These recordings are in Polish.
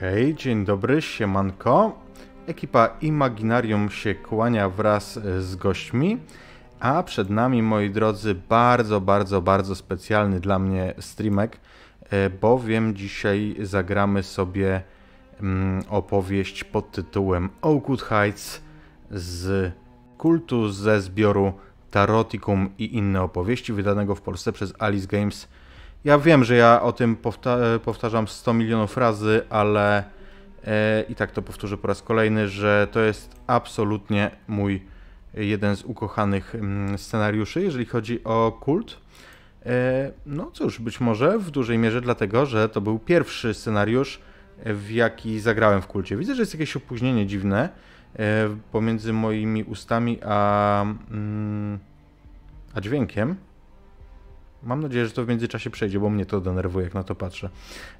Hej, dzień dobry, siemanko. Ekipa Imaginarium się kłania wraz e, z gośćmi, a przed nami, moi drodzy, bardzo, bardzo, bardzo specjalny dla mnie streamek, e, bowiem dzisiaj zagramy sobie mm, opowieść pod tytułem Oakwood Heights z kultu ze zbioru Taroticum i inne opowieści, wydanego w Polsce przez Alice Games. Ja wiem, że ja o tym powta powtarzam 100 milionów razy, ale e, i tak to powtórzę po raz kolejny, że to jest absolutnie mój jeden z ukochanych mm, scenariuszy, jeżeli chodzi o kult. E, no cóż, być może w dużej mierze dlatego, że to był pierwszy scenariusz, w jaki zagrałem w kulcie. Widzę, że jest jakieś opóźnienie dziwne e, pomiędzy moimi ustami a, mm, a dźwiękiem. Mam nadzieję, że to w międzyczasie przejdzie, bo mnie to denerwuje, jak na to patrzę.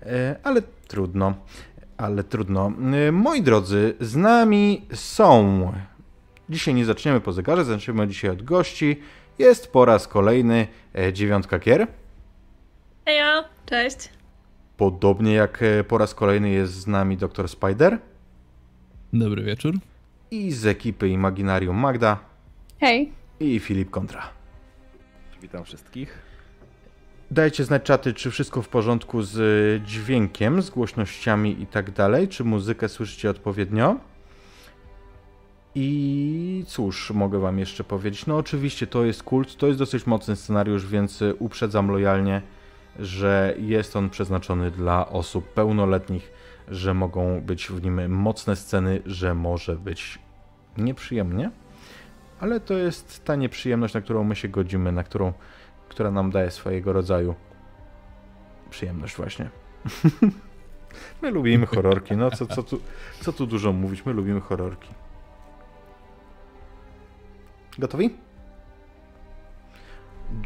E, ale trudno, ale trudno. E, moi drodzy, z nami są. Dzisiaj nie zaczniemy po zegarze, zaczniemy dzisiaj od gości. Jest po raz kolejny e, dziewiątka kier. Hejo, cześć. Podobnie jak po raz kolejny jest z nami dr Spider. Dobry wieczór. I z ekipy Imaginarium Magda. Hej. I Filip Kontra. Witam wszystkich. Dajcie znać czaty, czy wszystko w porządku z dźwiękiem, z głośnościami i tak dalej, czy muzykę słyszycie odpowiednio. I cóż, mogę wam jeszcze powiedzieć. No oczywiście to jest kult, to jest dosyć mocny scenariusz, więc uprzedzam lojalnie, że jest on przeznaczony dla osób pełnoletnich, że mogą być w nim mocne sceny, że może być nieprzyjemnie, ale to jest ta nieprzyjemność, na którą my się godzimy, na którą która nam daje swojego rodzaju przyjemność właśnie. My lubimy horrorki, no co, co, tu, co tu dużo mówić, my lubimy horrorki. Gotowi?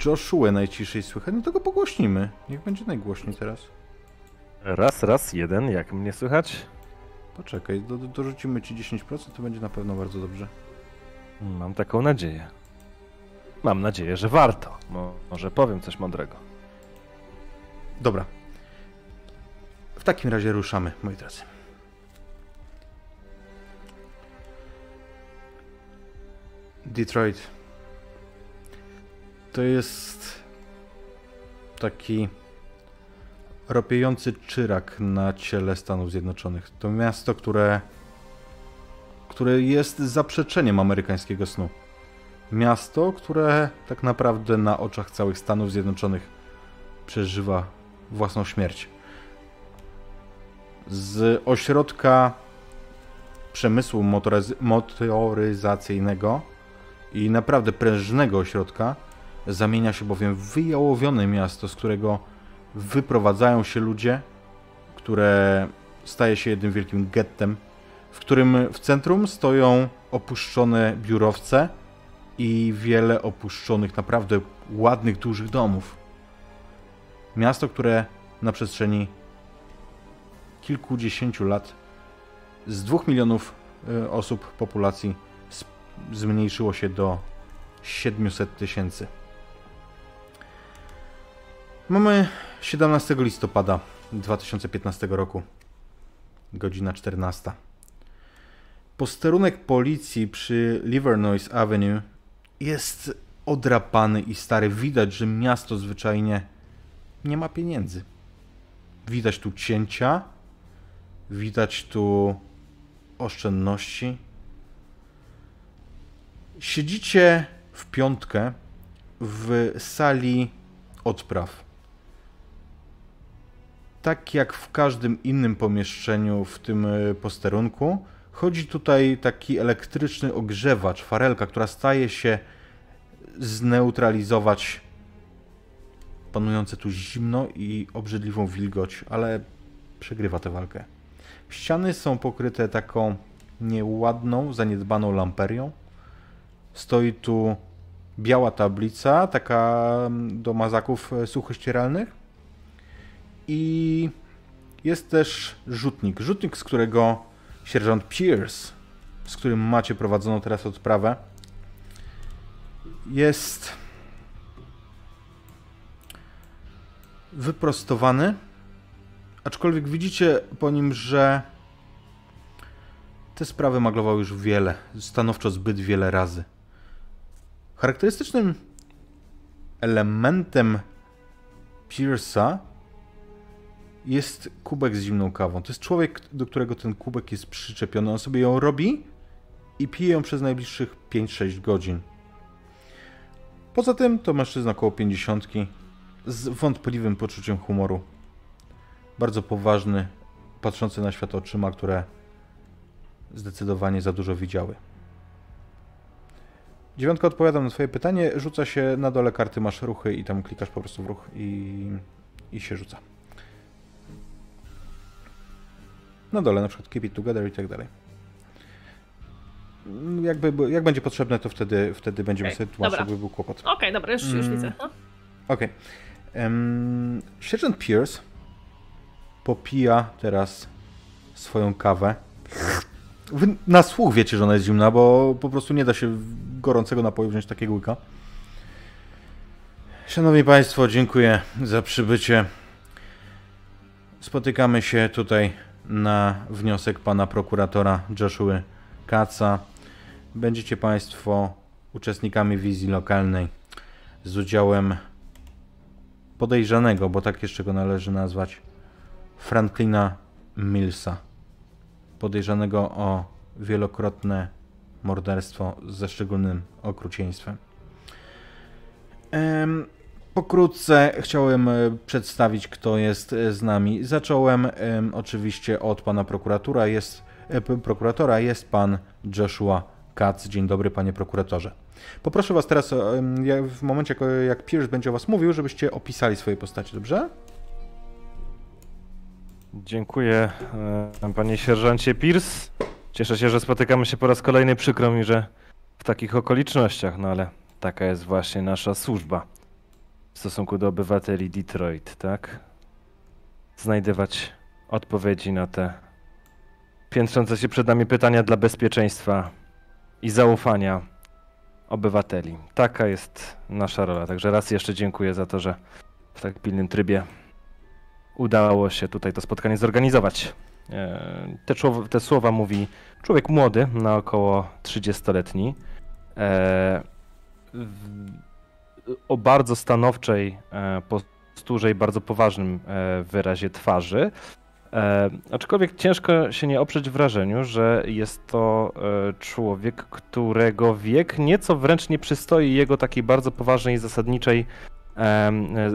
Joshua najciszej słychać, no to go pogłośnimy. Niech będzie najgłośniej teraz. Raz, raz, jeden, jak mnie słychać? Poczekaj, do, do, dorzucimy ci 10%, to będzie na pewno bardzo dobrze. Mam taką nadzieję. Mam nadzieję, że warto. Może powiem coś mądrego. Dobra. W takim razie ruszamy, moi drodzy. Detroit. To jest taki ropiejący czyrak na ciele Stanów Zjednoczonych. To miasto, które, które jest zaprzeczeniem amerykańskiego snu. Miasto, które tak naprawdę na oczach całych Stanów Zjednoczonych przeżywa własną śmierć. Z ośrodka przemysłu motoryzacyjnego i naprawdę prężnego ośrodka zamienia się bowiem w wyjałowione miasto, z którego wyprowadzają się ludzie, które staje się jednym wielkim gettem, w którym w centrum stoją opuszczone biurowce, i wiele opuszczonych, naprawdę ładnych, dużych domów. Miasto, które na przestrzeni kilkudziesięciu lat z dwóch milionów y, osób populacji zmniejszyło się do 700 tysięcy. Mamy 17 listopada 2015 roku, godzina 14. Posterunek policji przy Livernois Avenue jest odrapany i stary. Widać, że miasto zwyczajnie nie ma pieniędzy. Widać tu cięcia, widać tu oszczędności. Siedzicie w piątkę w sali odpraw. Tak jak w każdym innym pomieszczeniu w tym e, posterunku, chodzi tutaj taki elektryczny ogrzewacz, farelka, która staje się zneutralizować panujące tu zimno i obrzydliwą wilgoć, ale przegrywa tę walkę. Ściany są pokryte taką nieładną, zaniedbaną lamperią. Stoi tu biała tablica, taka do mazaków suchościeralnych. I jest też rzutnik. Rzutnik, z którego sierżant Pierce, z którym macie prowadzoną teraz odprawę, jest wyprostowany, aczkolwiek widzicie po nim, że te sprawy maglował już wiele, stanowczo zbyt wiele razy. Charakterystycznym elementem Pierce'a jest kubek z zimną kawą. To jest człowiek, do którego ten kubek jest przyczepiony. On sobie ją robi i pije ją przez najbliższych 5-6 godzin. Poza tym to mężczyzna około 50 z wątpliwym poczuciem humoru. Bardzo poważny, patrzący na świat oczyma, które zdecydowanie za dużo widziały. Dziewiątka odpowiada na twoje pytanie, rzuca się na dole karty, masz ruchy i tam klikasz po prostu w ruch i, i się rzuca. Na dole na przykład keep it together i tak dalej. Jakby, jak będzie potrzebne, to wtedy, wtedy będziemy Okej, sobie tłumaczyć, jakby był kłopot. Okej, okay, dobra, już, już Mm. widzę. No. Okej. Okay. Sierżant Pierce popija teraz swoją kawę. Wy na słuch wiecie, że ona jest zimna, bo po prostu nie da się gorącego napoju wziąć takiego łyka. Szanowni Państwo, dziękuję za przybycie. Spotykamy się tutaj na wniosek pana prokuratora Joshua Katza. Będziecie Państwo uczestnikami wizji lokalnej z udziałem podejrzanego, bo tak jeszcze go należy nazwać, Franklina Millsa. Podejrzanego o wielokrotne morderstwo ze szczególnym okrucieństwem. Em, Pokrótce chciałem e, przedstawić, kto jest e, z nami. Zacząłem em, oczywiście od pana prokuratora. Jest, e, prokuratora. Jest pan Joshua Katz. Dzień dobry, panie prokuratorze. Poproszę was teraz, w momencie, jak- Pierce będzie o was mówił, żebyście opisali swoje postacie, dobrze? Dziękuję, panie sierżancie Pierce. Cieszę się, że spotykamy się po raz kolejny. Przykro mi, że w takich okolicznościach, no ale taka jest właśnie nasza służba w stosunku do obywateli Detroit, tak? Znajdywać odpowiedzi na te piętrzące się przed nami pytania dla bezpieczeństwa i zaufania obywateli. Taka jest nasza rola. Także raz jeszcze dziękuję za to, że w tak pilnym trybie udało się tutaj to spotkanie zorganizować. E, Te, te słowa mówi człowiek młody, na około 30-letni, e, o bardzo stanowczej e, posturze i bardzo poważnym e, wyrazie twarzy. E, aczkolwiek ciężko się nie oprzeć wrażeniu, że jest to człowiek, którego wiek nieco wręcz nie przystoi jego takiej bardzo poważnej i zasadniczej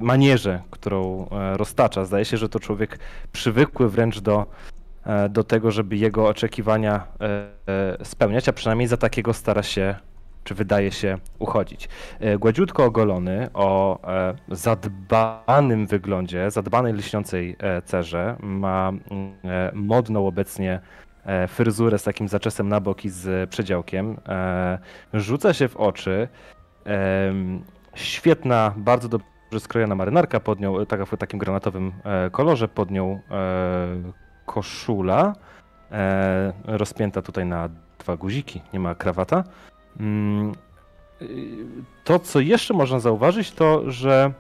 manierze, którą roztacza. Zdaje się, że to człowiek przywykły wręcz do, do tego, żeby jego oczekiwania spełniać, a przynajmniej za takiego stara się, czy wydaje się uchodzić. E, Gładziutko ogolony, o e, zadbanym wyglądzie, zadbanej lśniącej e, cerze, ma mm, modną obecnie fryzurę z takim zaczesem na bok i z przedziałkiem. Rzuca się w oczy świetna, bardzo dobrze skrojona marynarka, pod nią, taka w takim granatowym kolorze, pod nią koszula, rozpięta tutaj na dwa guziki, nie ma krawata. Mm, y, to, co jeszcze można zauważyć, to, że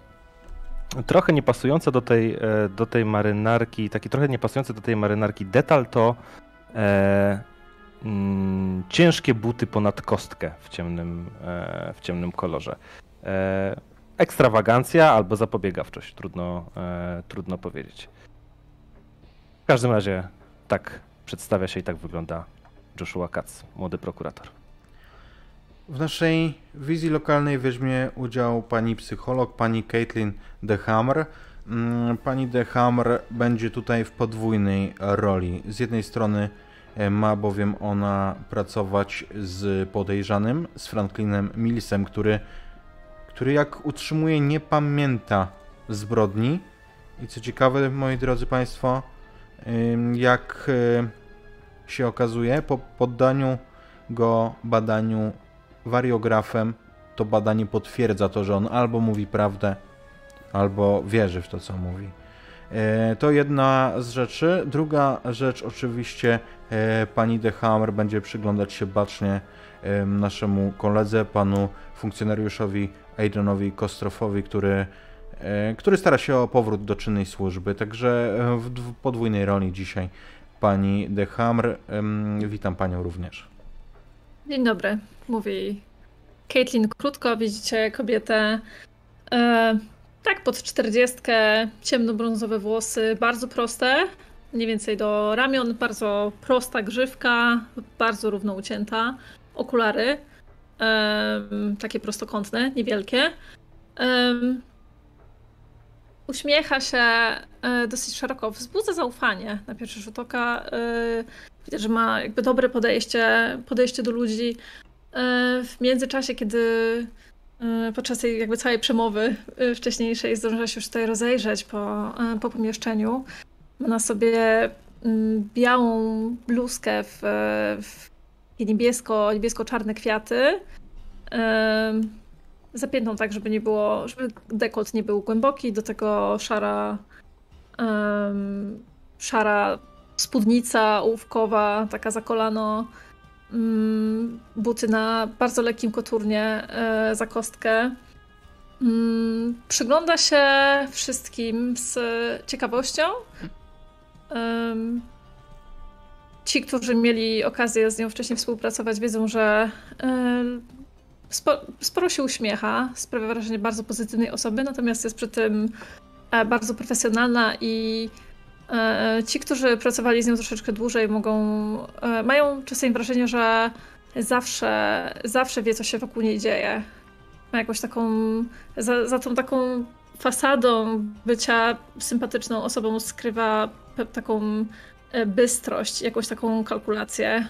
trochę niepasujące do tej, e, do tej marynarki, taki trochę niepasujący do tej marynarki detal to e, mm, ciężkie buty ponad kostkę w ciemnym, e, w ciemnym kolorze. E, ekstrawagancja albo zapobiegawczość, trudno, e, trudno powiedzieć. W każdym razie tak przedstawia się i tak wygląda Joshua Katz, młody prokurator. W naszej wizji lokalnej weźmie udział pani psycholog, pani Caitlin DeHammer. Mm, Pani DeHammer będzie tutaj w podwójnej roli. Z jednej strony e, ma bowiem ona pracować z podejrzanym, z Franklinem Millsem, który, który jak utrzymuje nie pamięta zbrodni. I co ciekawe, moi drodzy Państwo, jak e, się okazuje, po poddaniu go badaniu wariografem, to badanie potwierdza to, że on albo mówi prawdę, albo wierzy w to, co mówi. E, To jedna z rzeczy. Druga rzecz, oczywiście, e, pani De Hammer będzie przyglądać się bacznie em, naszemu koledze, panu funkcjonariuszowi Aidonowi Kostrofowi, który e, który stara się o powrót do czynnej służby. Także e, w podwójnej roli dzisiaj pani De Hamr. Witam panią również. Dzień dobry, mówi Caitlin krótko. Widzicie kobietę e, tak pod czterdziestkę, ciemnobrązowe włosy, bardzo proste, mniej więcej do ramion, bardzo prosta grzywka, bardzo równo ucięta, okulary, takie prostokątne, niewielkie. Uśmiecha się e, dosyć szeroko, wzbudza zaufanie na pierwszy rzut oka. E, widać, że ma jakby dobre podejście, podejście do ludzi. E, w międzyczasie, kiedy podczas tej jakby całej przemowy wcześniejszej zdążyła się już tutaj rozejrzeć po, po pomieszczeniu, ma na sobie mm, białą bluzkę w, w niebiesko, niebiesko-czarne kwiaty. Zapiętą tak, żeby nie było, żeby dekolt nie był głęboki, do tego szara um, szara spódnica ołówkowa, taka za kolano, um, buty na bardzo lekkim koturnie e, za kostkę. Um, przygląda się wszystkim z ciekawością. Um, ci, którzy mieli okazję z nią wcześniej współpracować, wiedzą, że spo, sporo się uśmiecha, sprawia wrażenie bardzo pozytywnej osoby, natomiast jest przy tym e, bardzo profesjonalna i e, ci, którzy pracowali z nią troszeczkę dłużej, mogą, mają czasem wrażenie, że zawsze, zawsze wie, co się wokół niej dzieje. Ma jakąś taką, za, za tą taką fasadą bycia sympatyczną osobą skrywa taką E, bystrość, jakąś taką kalkulację.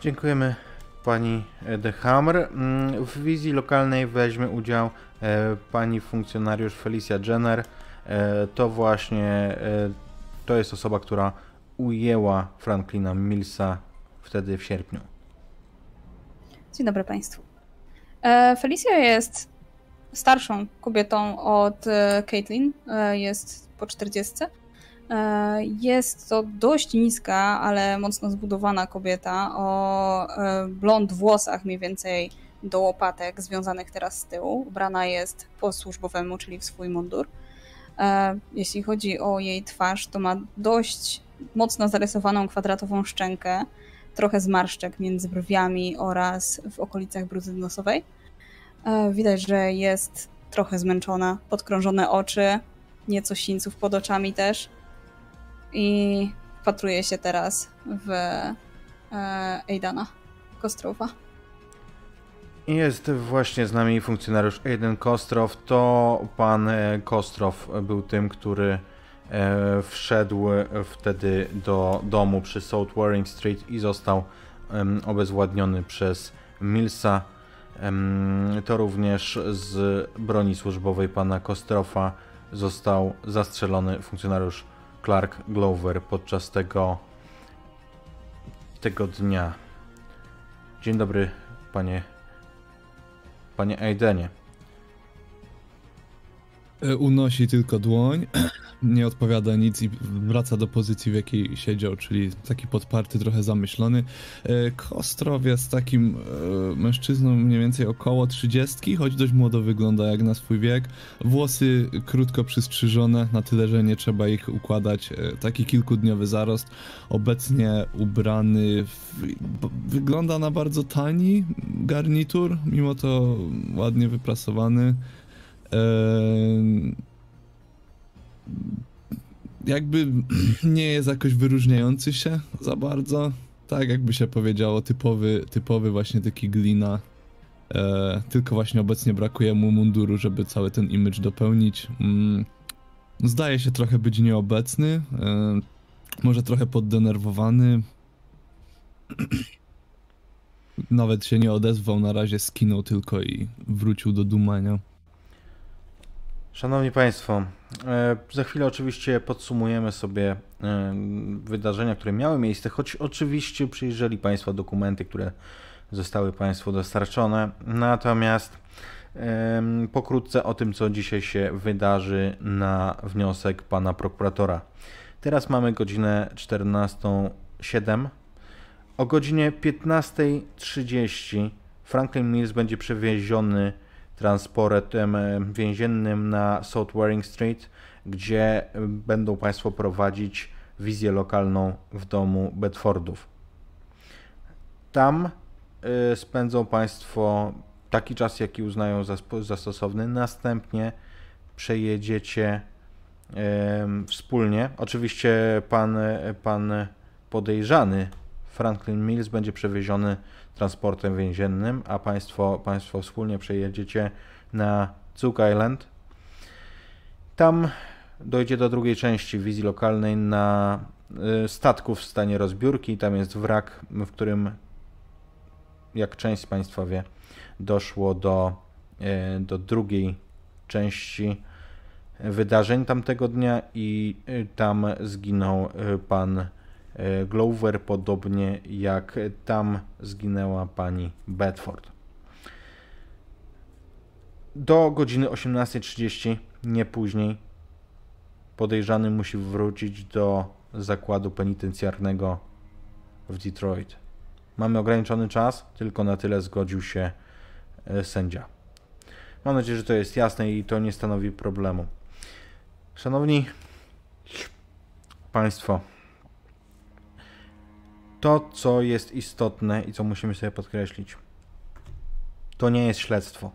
Dziękujemy pani De Hammer. Mm, w wizji lokalnej weźmie udział e, pani funkcjonariusz Felicia Jenner. E, to właśnie to jest osoba, która ujęła Franklina Millsa wtedy w sierpniu. Dzień dobry Państwu. Felicia jest starszą kobietą od Caitlin. Jest po 40. E, jest to dość niska, ale mocno zbudowana kobieta o e, blond włosach mniej więcej do łopatek, związanych teraz z tyłu. Ubrana jest po służbowemu, czyli w swój mundur. E, jeśli chodzi o jej twarz, to ma dość mocno zarysowaną kwadratową szczękę, trochę zmarszczek między brwiami oraz w okolicach brudy nosowej. Widać, że jest trochę zmęczona, podkrążone oczy, nieco sińców pod oczami też. I patruje się teraz w e, Aidana Kostrowa. Jest właśnie z nami funkcjonariusz Aiden Kostrow. To pan e, Kostrow był tym, który e, wszedł wtedy do domu przy South Waring Street i został obezwładniony przez Millsa. To również z broni służbowej pana Kostrofa został zastrzelony funkcjonariusz Clark Glover podczas tego tego dnia. Dzień dobry, panie panie Aidenie. E, unosi tylko dłoń, nie odpowiada nic i wraca do pozycji, w jakiej siedział, czyli taki podparty, trochę zamyślony. E, Kostrow jest takim e, mężczyzną mniej więcej około 30, choć dość młodo wygląda jak na swój wiek. Włosy krótko przystrzyżone, na tyle, że nie trzeba ich układać. Taki kilkudniowy zarost. Obecnie ubrany, w, wygląda na bardzo tani garnitur, mimo to ładnie wyprasowany jakby nie jest jakoś wyróżniający się za bardzo. Tak jakby się powiedziało, typowy, typowy właśnie taki glina. E, tylko właśnie obecnie brakuje mu munduru, żeby cały ten image dopełnić. Mm, zdaje się trochę być nieobecny. E, może trochę poddenerwowany. Nawet się nie odezwał, na razie skinął tylko i wrócił do dumania. Szanowni Państwo, e, za chwilę oczywiście podsumujemy sobie e, wydarzenia, które miały miejsce, choć oczywiście przyjrzeli Państwo dokumenty, które zostały Państwu dostarczone. Natomiast pokrótce o tym, co dzisiaj się wydarzy na wniosek pana prokuratora. Teraz mamy godzinę 14.07. O godzinie 15.30 Franklin Mills będzie przewieziony transportem więziennym na South Waring Street, gdzie będą Państwo prowadzić wizję lokalną w domu Bedfordów. Tam y, spędzą Państwo taki czas, jaki uznają za, za stosowny. Następnie przejedziecie wspólnie. Oczywiście pan, pan podejrzany Franklin Mills będzie przewieziony transportem więziennym, a państwo, państwo wspólnie przejedziecie na Zook Island. Tam dojdzie do drugiej części wizji lokalnej na y, statku w stanie rozbiórki. Tam jest wrak, w którym, jak część z Państwa wie, doszło do, y, do drugiej części wydarzeń tamtego dnia i y, tam zginął pan Glover, podobnie jak tam zginęła pani Bedford. Do godziny 18.30, nie później, podejrzany musi wrócić do zakładu penitencjarnego w Detroit. Mamy ograniczony czas, tylko na tyle zgodził się e, sędzia. Mam nadzieję, że to jest jasne i to nie stanowi problemu. Szanowni Państwo, to co jest istotne i co musimy sobie podkreślić, to nie jest śledztwo.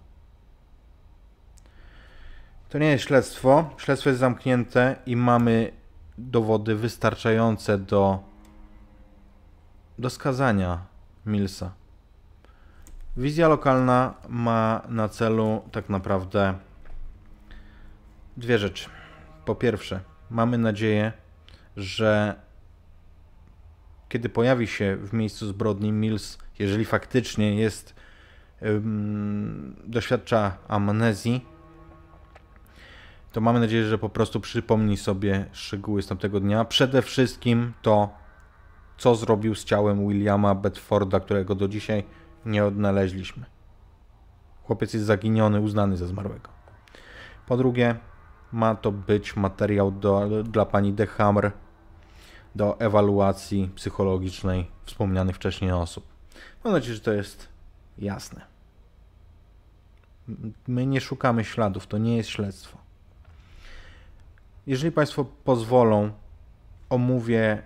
To nie jest śledztwo. Śledztwo jest zamknięte i mamy dowody wystarczające do, do skazania Millsa. Wizja lokalna ma na celu tak naprawdę dwie rzeczy. Po pierwsze, mamy nadzieję, że kiedy pojawi się w miejscu zbrodni Mills, jeżeli faktycznie jest, doświadcza amnezji, to mamy nadzieję, że po prostu przypomni sobie szczegóły z tamtego dnia. Przede wszystkim to, co zrobił z ciałem Williama Bedforda, którego do dzisiaj nie odnaleźliśmy. Chłopiec jest zaginiony, uznany za zmarłego. Po drugie, ma to być materiał do, dla pani De Hammer do ewaluacji psychologicznej wspomnianych wcześniej osób. Mam nadzieję, że to jest jasne. My nie szukamy śladów, to nie jest śledztwo. Jeżeli Państwo pozwolą, omówię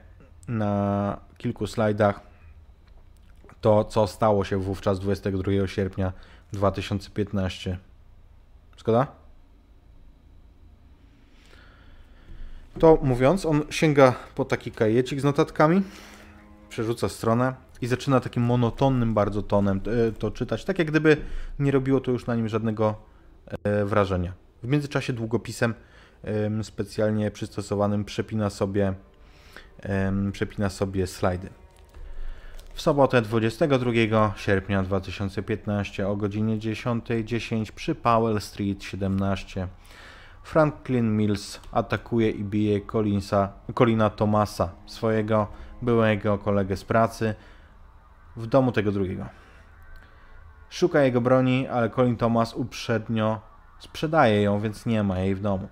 na kilku slajdach to, co stało się wówczas 22 sierpnia 2015. Zgoda? To mówiąc, on sięga po taki kajecik z notatkami, przerzuca stronę i zaczyna takim monotonnym bardzo tonem e, to czytać, tak jak gdyby nie robiło to już na nim żadnego e, wrażenia. W międzyczasie długopisem specjalnie przystosowanym przepina sobie, przepina sobie slajdy. W sobotę 22 sierpnia 2015 o godzinie 10.10 .10 przy Powell Street 17 Franklin Mills atakuje i bije Collinsa, Colina Thomasa, swojego byłego kolegę z pracy, w domu tego drugiego. Szuka jego broni, ale Colin Thomas uprzednio sprzedaje ją, więc nie ma jej w domu.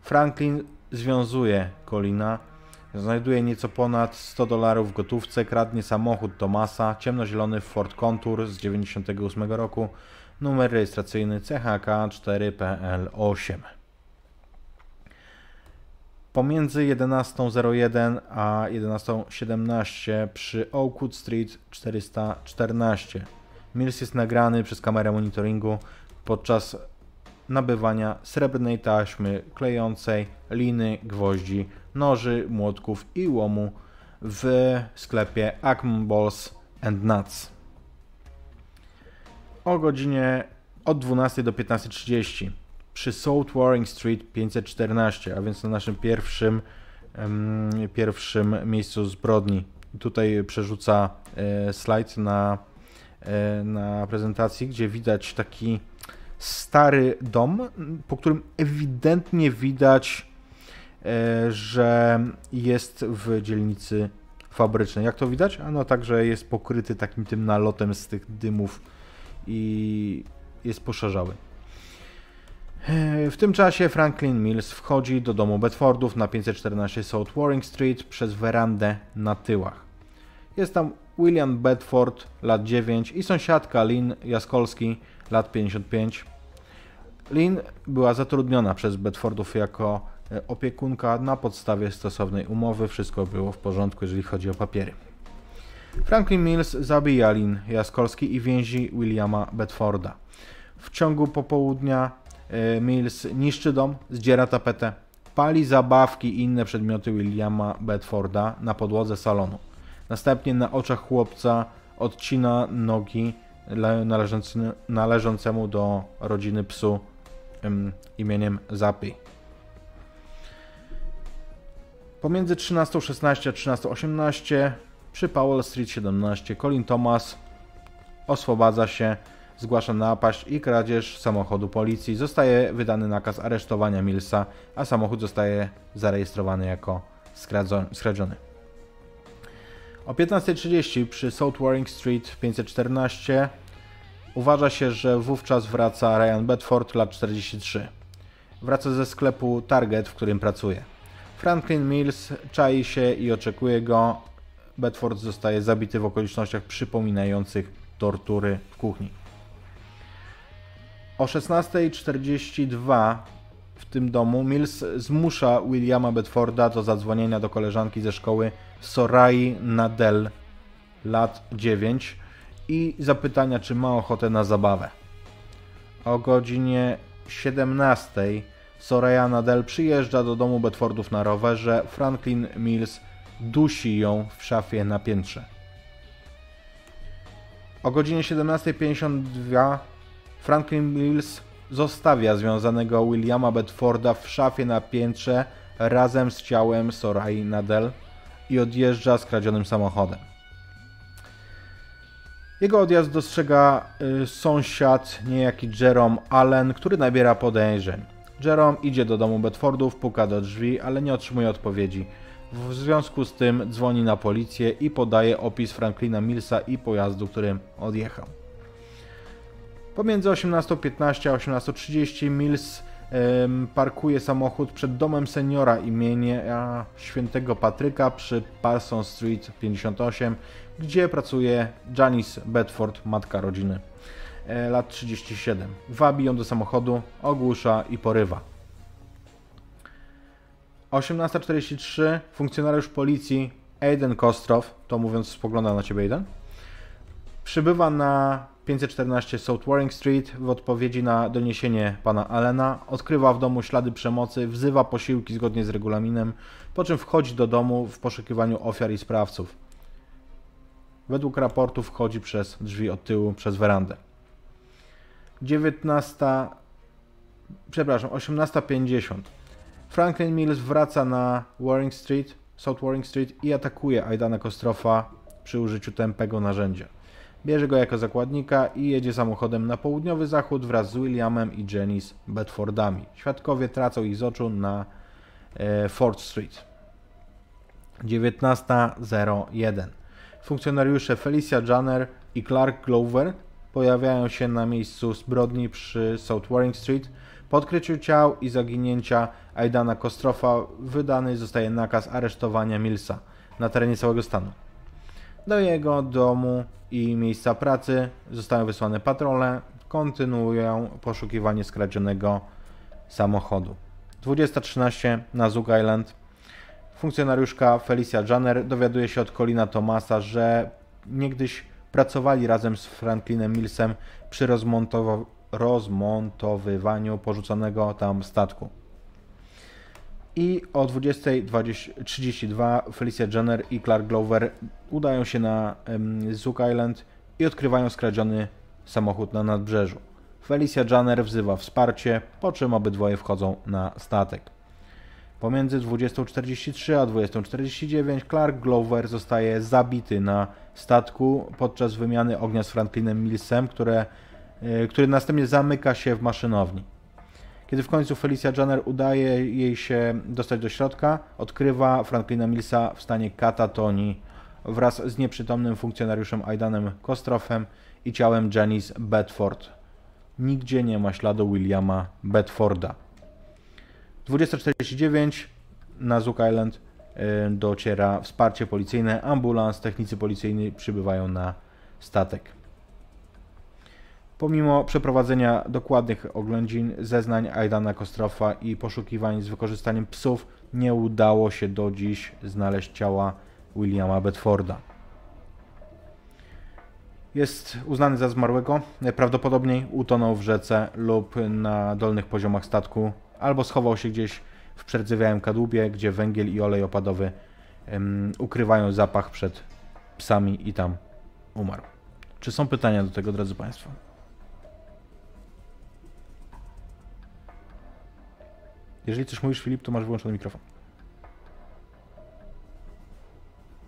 Franklin związuje Colina, znajduje nieco ponad 100 dolarów w gotówce, kradnie samochód Tomasa, ciemnozielony Ford Contour z 98 roku, numer rejestracyjny CHK 4PL8. Pomiędzy 11.01 a 11.17 przy Oakwood Street 414 Mills jest nagrany przez kamerę monitoringu podczas nabywania srebrnej taśmy klejącej, liny, gwoździ, noży, młotków i łomu w sklepie Acme Balls and Nuts. O godzinie od 12 do 15.30 przy South Warring Street 514, a więc na naszym pierwszym, um, pierwszym miejscu zbrodni. Tutaj przerzuca e, slajd na, e, na prezentacji, gdzie widać taki stary dom, po którym ewidentnie widać, e, że jest w dzielnicy fabrycznej. Jak to widać? Ano także jest pokryty takim tym nalotem z tych dymów i jest poszarzały. E, w tym czasie Franklin Mills wchodzi do domu Bedfordów na 514 South Warring Street przez werandę na tyłach. Jest tam William Bedford, lat 9 i sąsiadka Lynn Jaskolski, lat 55. Lynn była zatrudniona przez Bedfordów jako e, opiekunka na podstawie stosownej umowy. Wszystko było w porządku, jeżeli chodzi o papiery. Franklin Mills zabija Lynn Jaskolski i więzi Williama Bedforda. W ciągu popołudnia e, Mills niszczy dom, zdziera tapetę, pali zabawki i inne przedmioty Williama Bedforda na podłodze salonu. Następnie na oczach chłopca odcina nogi należącemu do rodziny psu imieniem Zapi. Pomiędzy 13.16 a 13.18 przy Powell Street 17 Colin Thomas oswobadza się, zgłasza napaść i kradzież samochodu policji. Zostaje wydany nakaz aresztowania Millsa, a samochód zostaje zarejestrowany jako skradziony. O 15.30 przy South Warring Street 514 uważa się, że wówczas wraca Ryan Bedford, lat 43. Wraca ze sklepu Target, w którym pracuje. Franklin Mills czai się i oczekuje go. Bedford zostaje zabity w okolicznościach przypominających tortury w kuchni. O 16.42 w tym domu Mills zmusza Williama Bedforda do zadzwonienia do koleżanki ze szkoły Sorai Nadel, lat 9 i zapytania, czy ma ochotę na zabawę. O godzinie 17 Soraya Nadel przyjeżdża do domu Bedfordów na rowerze. Franklin Mills dusi ją w szafie na piętrze. O godzinie 17.52 Franklin Mills zostawia związanego Williama Bedforda w szafie na piętrze razem z ciałem Sorai Nadel i odjeżdża skradzionym samochodem. Jego odjazd dostrzega y, sąsiad, niejaki Jerome Allen, który nabiera podejrzeń. Jerome idzie do domu Bedfordów, puka do drzwi, ale nie otrzymuje odpowiedzi. W związku z tym dzwoni na policję i podaje opis Franklina Millsa i pojazdu, którym odjechał. Pomiędzy 18.15 a 18.30 Mills parkuje samochód przed domem seniora imienia świętego Patryka przy Parson Street 58, gdzie pracuje Janice Bedford, matka rodziny, e, lat 37. Wabi ją do samochodu, ogłusza i porywa. 18.43 funkcjonariusz policji Aiden Kostrow, to mówiąc spogląda na ciebie Aiden, przybywa na 514 South Warring Street w odpowiedzi na doniesienie pana Allena odkrywa w domu ślady przemocy, wzywa posiłki zgodnie z regulaminem, po czym wchodzi do domu w poszukiwaniu ofiar i sprawców. Według raportu wchodzi przez drzwi od tyłu, przez werandę. 19. Przepraszam, 18.50. Franklin Mills wraca na Warring Street, South Warring Street i atakuje Aidana Kostrofa przy użyciu tępego narzędzia. Bierze go jako zakładnika i jedzie samochodem na południowy zachód wraz z Williamem i Janice Bedfordami. Świadkowie tracą ich z oczu na e, Ford Street. 19.01 Funkcjonariusze Felicia Janner i Clark Glover pojawiają się na miejscu zbrodni przy South Warring Street. Po odkryciu ciał i zaginięcia Aidana Kostrofa wydany zostaje nakaz aresztowania Millsa na terenie całego stanu. Do jego domu i miejsca pracy zostają wysłane patrole, kontynuują poszukiwanie skradzionego samochodu. 20.13 na Zug Island funkcjonariuszka Felicia Janner dowiaduje się od Colina Thomasa, że niegdyś pracowali razem z Franklinem Millsem przy rozmontowywaniu porzuconego tam statku. I o 20.32 Felicia Jenner i Clark Glover udają się na Zook Island i odkrywają skradziony samochód na nadbrzeżu. Felicia Jenner wzywa wsparcie, po czym obydwoje wchodzą na statek. Pomiędzy 20.43 a 20.49 Clark Glover zostaje zabity na statku podczas wymiany ognia z Franklinem Millsem, które, który następnie zamyka się w maszynowni. Kiedy w końcu Felicia Janner udaje jej się dostać do środka, odkrywa Franklina Millsa w stanie katatonii wraz z nieprzytomnym funkcjonariuszem Aidanem Kostrofem i ciałem Janice Bedford. Nigdzie nie ma śladu Williama Bedforda. 20.49 na Zook Island y, dociera wsparcie policyjne, ambulans, technicy policyjni przybywają na statek. Pomimo przeprowadzenia dokładnych oględzin, zeznań Aidana Kostrofa i poszukiwań z wykorzystaniem psów, nie udało się do dziś znaleźć ciała Williama Bedforda. Jest uznany za zmarłego, najprawdopodobniej utonął w rzece lub na dolnych poziomach statku, albo schował się gdzieś w przerdzewiałym kadłubie, gdzie węgiel i olej opadowy um, ukrywają zapach przed psami i tam umarł. Czy są pytania do tego, drodzy Państwo? Jeżeli coś mówisz, Filip, to masz wyłączony mikrofon.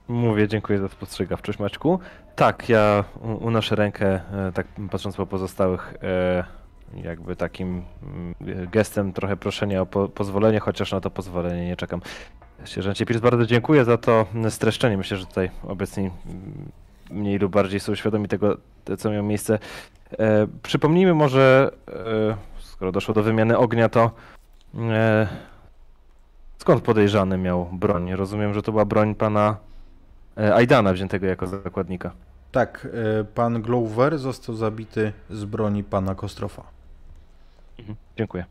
Mówię, dziękuję za spostrzegawczość, Maćku. Tak, ja unoszę rękę, e, tak patrząc po pozostałych, e, jakby takim mm, gestem trochę proszenia o po pozwolenie, chociaż na to pozwolenie nie czekam. Sierżancie Pierce, bardzo dziękuję za to streszczenie. Myślę, że tutaj obecni mniej lub bardziej są świadomi tego, co miało miejsce. E, przypomnijmy może, skoro doszło do wymiany ognia, to skąd podejrzany miał broń? Rozumiem, że to była broń pana e, Aidana wziętego jako zakładnika. Tak, e, pan Glover został zabity z broni pana Kostrofa. Mhm, dziękuję.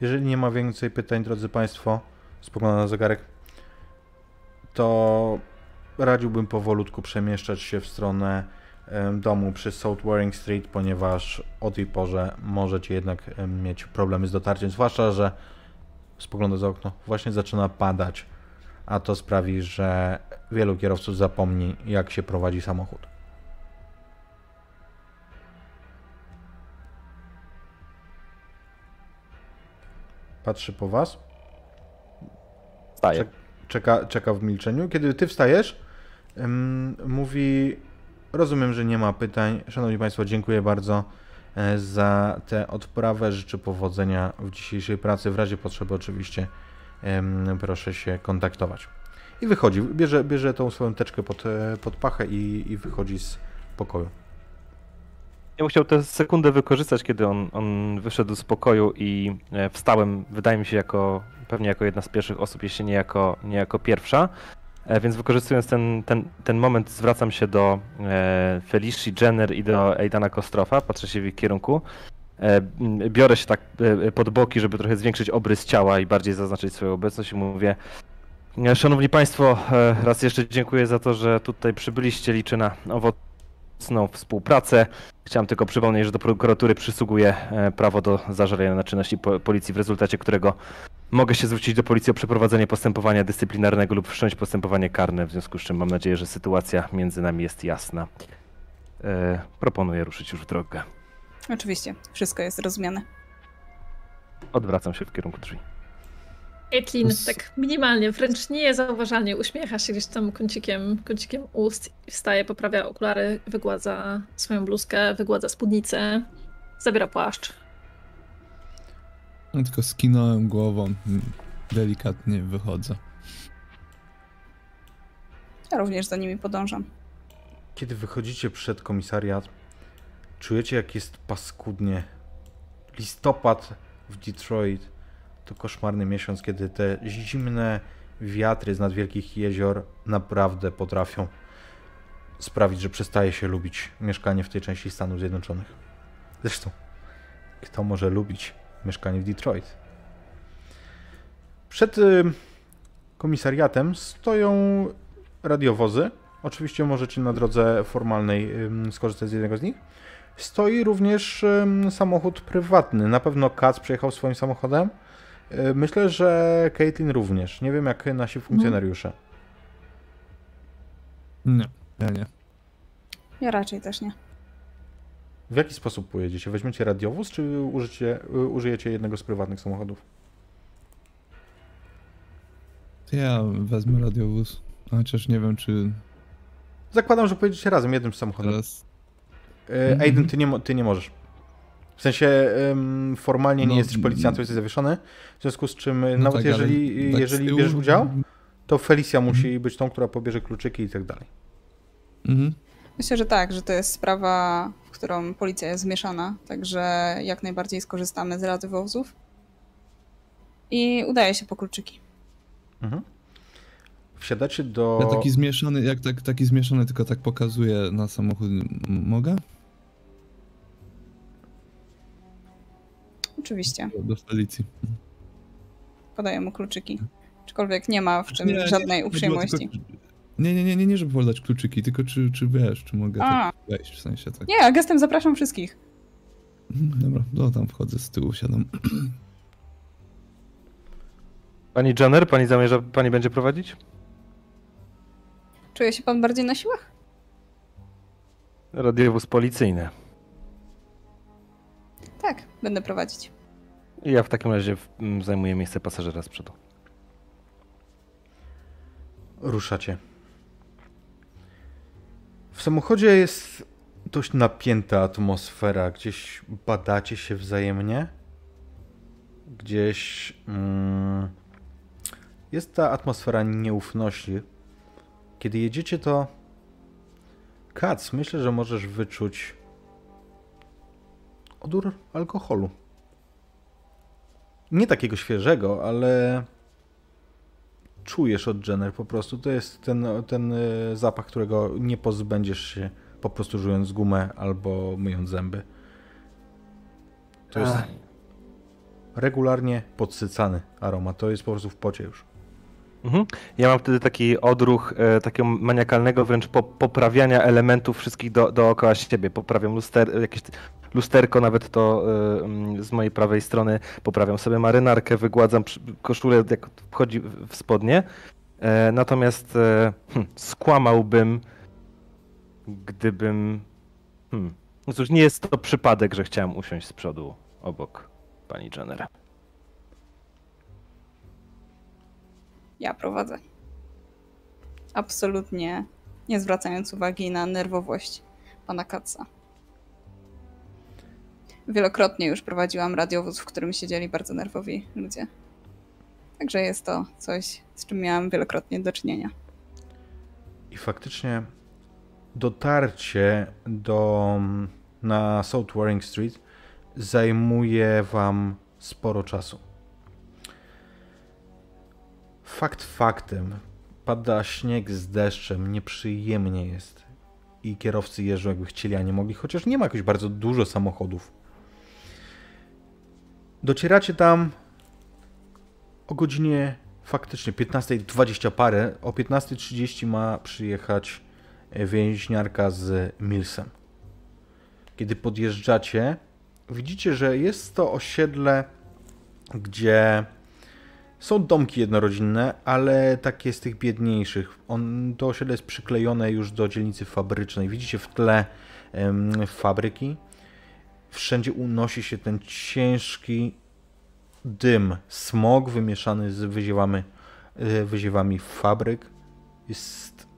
Jeżeli nie ma więcej pytań, drodzy Państwo, spoglądam na zegarek, to radziłbym powolutku przemieszczać się w stronę domu przy South Waring Street, ponieważ o tej porze możecie jednak mieć problemy z dotarciem, zwłaszcza, że spoglądam za okno, właśnie zaczyna padać, a to sprawi, że wielu kierowców zapomni, jak się prowadzi samochód. Patrzy po was. Wstaje. Czeka, czeka w milczeniu. Kiedy ty wstajesz, mówi: Rozumiem, że nie ma pytań. Szanowni Państwo, dziękuję bardzo e, za tę odprawę. Życzę powodzenia w dzisiejszej pracy. W razie potrzeby, oczywiście, proszę się kontaktować. I wychodzi, bierze, bierze tą swoją teczkę pod, e, pod pachę i, i wychodzi z pokoju. Ja bym chciał tę sekundę wykorzystać, kiedy on, on wyszedł z pokoju i e, wstałem, wydaje mi się, jako pewnie jako jedna z pierwszych osób, jeśli nie jako, nie jako pierwsza. E, więc wykorzystując ten, ten, ten moment, zwracam się do e, Felicia Jenner i do Aidana Kostrofa, patrzę się w ich kierunku. E, biorę się tak pod boki, żeby trochę zwiększyć obrys ciała i bardziej zaznaczyć swoją obecność i mówię Szanowni Państwo, raz jeszcze dziękuję za to, że tutaj przybyliście. Liczę na owocną współpracę. Chciałem tylko przypomnieć, że do prokuratury przysługuje prawo do zażalenia na czynności policji, w rezultacie którego mogę się zwrócić do policji o przeprowadzenie postępowania dyscyplinarnego lub wszcząć postępowanie karne, w związku z czym mam nadzieję, że sytuacja między nami jest jasna. E, proponuję ruszyć już w drogę. Oczywiście, wszystko jest rozumiane. Odwracam się w kierunku drzwi. Caitlin tak minimalnie, wręcz niezauważalnie uśmiecha się gdzieś tam kącikiem, kącikiem ust i wstaje, poprawia okulary, wygładza swoją bluzkę, wygładza spódnicę, zabiera płaszcz, no, tylko skinąłem głową, delikatnie wychodzę. Ja również za nimi podążam. Kiedy wychodzicie przed komisariat, czujecie jak jest paskudnie. Listopad w Detroit to koszmarny miesiąc, kiedy te zimne wiatry z nad wielkich jezior naprawdę potrafią sprawić, że przestaje się lubić mieszkanie w tej części Stanów Zjednoczonych. Zresztą, kto może lubić mieszkanie w Detroit. Przed y, komisariatem stoją radiowozy. Oczywiście możecie na drodze formalnej skorzystać z jednego z nich. Stoi również samochód prywatny. Na pewno Katz przejechał swoim samochodem. Y, myślę, że Caitlin również. Nie wiem jak nasi funkcjonariusze. Nie, ja nie. Ja raczej też nie. W jaki sposób pojedziecie? Weźmiecie radiowóz, czy użycie, użyjecie jednego z prywatnych samochodów? Ja wezmę radiowóz, chociaż nie wiem, czy... Zakładam, że pojedziecie razem jednym samochodem. Teraz... E, Aiden, ty nie, ty nie możesz. W sensie um, formalnie no, nie jesteś policjantem, jesteś zawieszony, w związku z czym no nawet tak, jeżeli, tak jeżeli bierzesz udział, to Felicia mhm. musi być tą, która pobierze kluczyki i tak dalej. Mhm. Myślę, że tak, że to jest sprawa którą policja jest zmieszana, także jak najbardziej skorzystamy z rady wozów. I udaje się po kluczyki. Mhm. wsiadacie do... Ja taki zmieszany, jak tak, taki zmieszany, tylko tak pokazuję na samochód. Mogę? Oczywiście. Do, do Felicji. Podaję mu kluczyki. Aczkolwiek nie ma w czym Nie, nie, żadnej chodziło uprzejmości. tylko- Nie, nie, nie, nie, nie, żeby podać kluczyki, tylko czy, czy wiesz, czy mogę A. tak wejść, w sensie tak. Nie, gestem zapraszam wszystkich. Mhm, Dobra, no tam wchodzę z tyłu, siadam. Pani Jenner, pani zamierza, pani będzie prowadzić? Czuje się pan bardziej na siłach? Radiowóz policyjny. Tak, będę prowadzić. Ja w takim razie w- m, zajmuję miejsce pasażera z przodu. Ruszacie. W samochodzie jest dość napięta atmosfera. Gdzieś badacie się wzajemnie. Gdzieś mm, jest ta atmosfera nieufności. Kiedy jedziecie, to Kac, myślę, że możesz wyczuć odór alkoholu. Nie takiego świeżego, ale czujesz od Jenner po prostu. To jest ten, ten e, zapach, którego nie pozbędziesz się po prostu żując gumę albo myjąc zęby. To jest Ach. regularnie podsycany aromat. To jest po prostu w pocie już. Mhm. Ja mam wtedy taki odruch e, takiego maniakalnego wręcz po, poprawiania elementów wszystkich do, dookoła siebie. Poprawiam luster, jakieś lusterko, nawet to e, mm, z mojej prawej strony. Poprawiam sobie marynarkę, wygładzam koszulę, jak wchodzi w spodnie. E, natomiast e, hm, skłamałbym, gdybym... Hmm, no cóż, nie jest to przypadek, że chciałem usiąść z przodu obok pani Jenner. Ja prowadzę. Absolutnie nie zwracając uwagi na nerwowość pana Katza. Wielokrotnie już prowadziłam radiowóz, w którym siedzieli bardzo nerwowi ludzie. Także jest to coś, z czym miałam wielokrotnie do czynienia. I faktycznie dotarcie do na South Waring Street zajmuje wam sporo czasu. Fakt faktem, pada śnieg z deszczem, nieprzyjemnie jest. I kierowcy jeżdżą jakby chcieli, a nie mogli, chociaż nie ma jakoś bardzo dużo samochodów. Docieracie tam o godzinie faktycznie 15.20 parę. O 15.30 ma przyjechać e, więźniarka z Millsem. Kiedy podjeżdżacie, widzicie, że jest to osiedle, gdzie są domki jednorodzinne, ale takie z tych biedniejszych. On, to osiedle jest przyklejone już do dzielnicy fabrycznej. Widzicie w tle fabryki. Wszędzie unosi się ten ciężki dym, smog wymieszany z wyziewami, e, wyziewami fabryk. Jest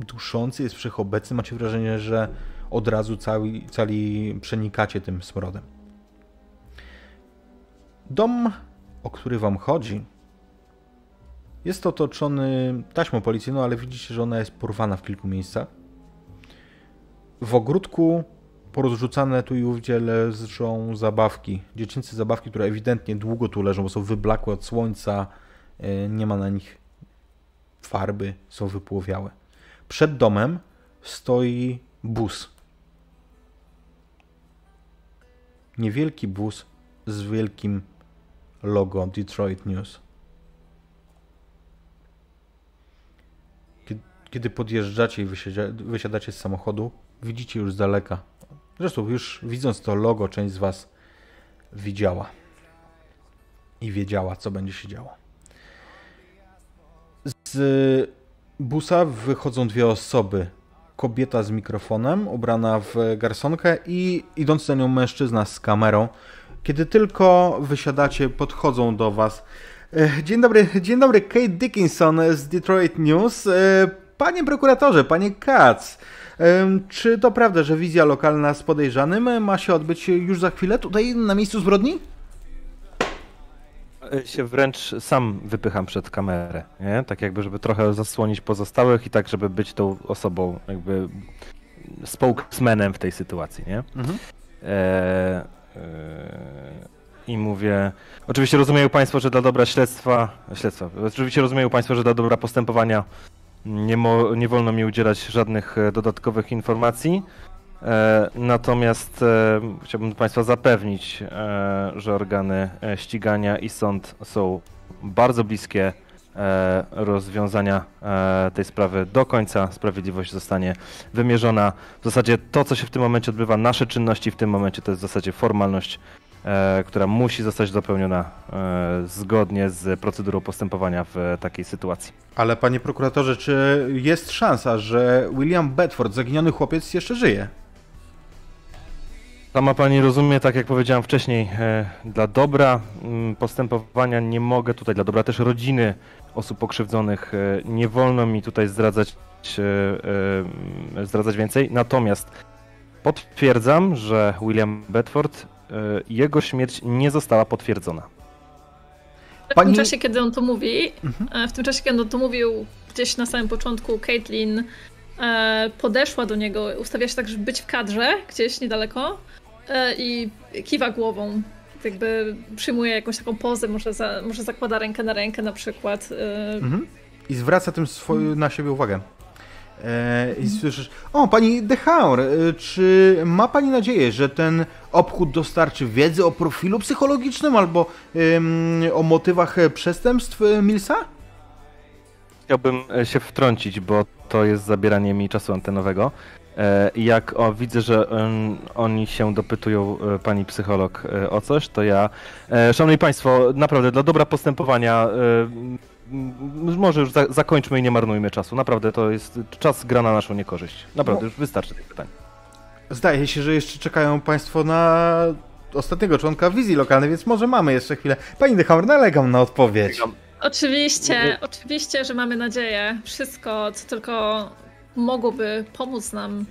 duszący, jest wszechobecny. Macie wrażenie, że od razu cali, cali przenikacie tym smrodem. Dom, o który wam chodzi, jest otoczony taśmą policyjną, ale widzicie, że ona jest porwana w kilku miejscach. W ogródku porozrzucane tu i ówdzie leżą zabawki, dziecięce zabawki, które ewidentnie długo tu leżą, bo są wyblakłe od słońca, e, nie ma na nich farby, są wypłowiałe. Przed domem stoi bus. Niewielki bus z wielkim logo Detroit News. Kie- Kiedy podjeżdżacie i wysiadacie z samochodu, widzicie już z daleka. Zresztą już widząc to logo, część z Was widziała i wiedziała, co będzie się działo. Z busa wychodzą dwie osoby. Kobieta z mikrofonem, ubrana w garsonkę i idący za nią mężczyzna z kamerą. Kiedy tylko wysiadacie, podchodzą do was. E, Dzień dobry, dzień dobry, Kate Dickinson z Detroit News. E, Panie prokuratorze, panie Katz, czy to prawda, że wizja lokalna z podejrzanym ma się odbyć już za chwilę tutaj na miejscu zbrodni? E, się wręcz sam wypycham przed kamerę, nie? Tak jakby, żeby trochę zasłonić pozostałych i tak, żeby być tą osobą, jakby spokesmanem w tej sytuacji, nie? Mhm. E, e, i mówię, oczywiście rozumieją Państwo, że dla dobra śledztwa, śledztwa, oczywiście rozumieją Państwo, że dla dobra postępowania nie, mo, nie wolno mi udzielać żadnych e, dodatkowych informacji. E, natomiast e, chciałbym Państwa zapewnić, że organy ścigania i sąd są bardzo bliskie rozwiązania tej sprawy do końca. Sprawiedliwość zostanie wymierzona. W zasadzie to, co się w tym momencie odbywa, nasze czynności w tym momencie to jest w zasadzie formalność, która musi zostać dopełniona e, zgodnie z procedurą postępowania w takiej sytuacji. Ale panie prokuratorze, czy jest szansa, że William Bedford, zaginiony chłopiec, jeszcze żyje? Sama pani rozumie, tak jak powiedziałem wcześniej, e, dla dobra mm, postępowania nie mogę tutaj, dla dobra też rodziny osób pokrzywdzonych, e, nie wolno mi tutaj zdradzać, e, e, zdradzać więcej. Natomiast potwierdzam, że William Bedford, e, jego śmierć nie została potwierdzona. W Pani- tym czasie, kiedy on to mówi, Mhm. e, w tym czasie, kiedy on to mówił, gdzieś na samym początku, Caitlin e, podeszła do niego, ustawia się tak, żeby być w kadrze, gdzieś niedaleko e, i kiwa głową. Jakby przyjmuje jakąś taką pozę, może, za, może zakłada rękę na rękę na przykład. e, Mhm. I zwraca tym swoją, na siebie uwagę. E, I słyszysz, o pani Dehaur, e, czy ma pani nadzieję, że ten obchód dostarczy wiedzy o profilu psychologicznym albo o motywach przestępstw e, Millsa? Chciałbym się wtrącić, bo to jest zabieranie mi czasu antenowego. Jak o, widzę, że oni się dopytują pani psycholog o coś, to ja. Szanowni Państwo, naprawdę dla dobra postępowania. Może już za, zakończmy i nie marnujmy czasu. Naprawdę to jest czas gra na naszą niekorzyść. Naprawdę, No. już wystarczy tych pytań. Zdaje się, że jeszcze czekają państwo na ostatniego członka wizji lokalnej, więc może mamy jeszcze chwilę. Pani Dehaur, nalegam na odpowiedź. Oczywiście, oczywiście, że mamy nadzieję. Wszystko, co tylko mogłoby pomóc nam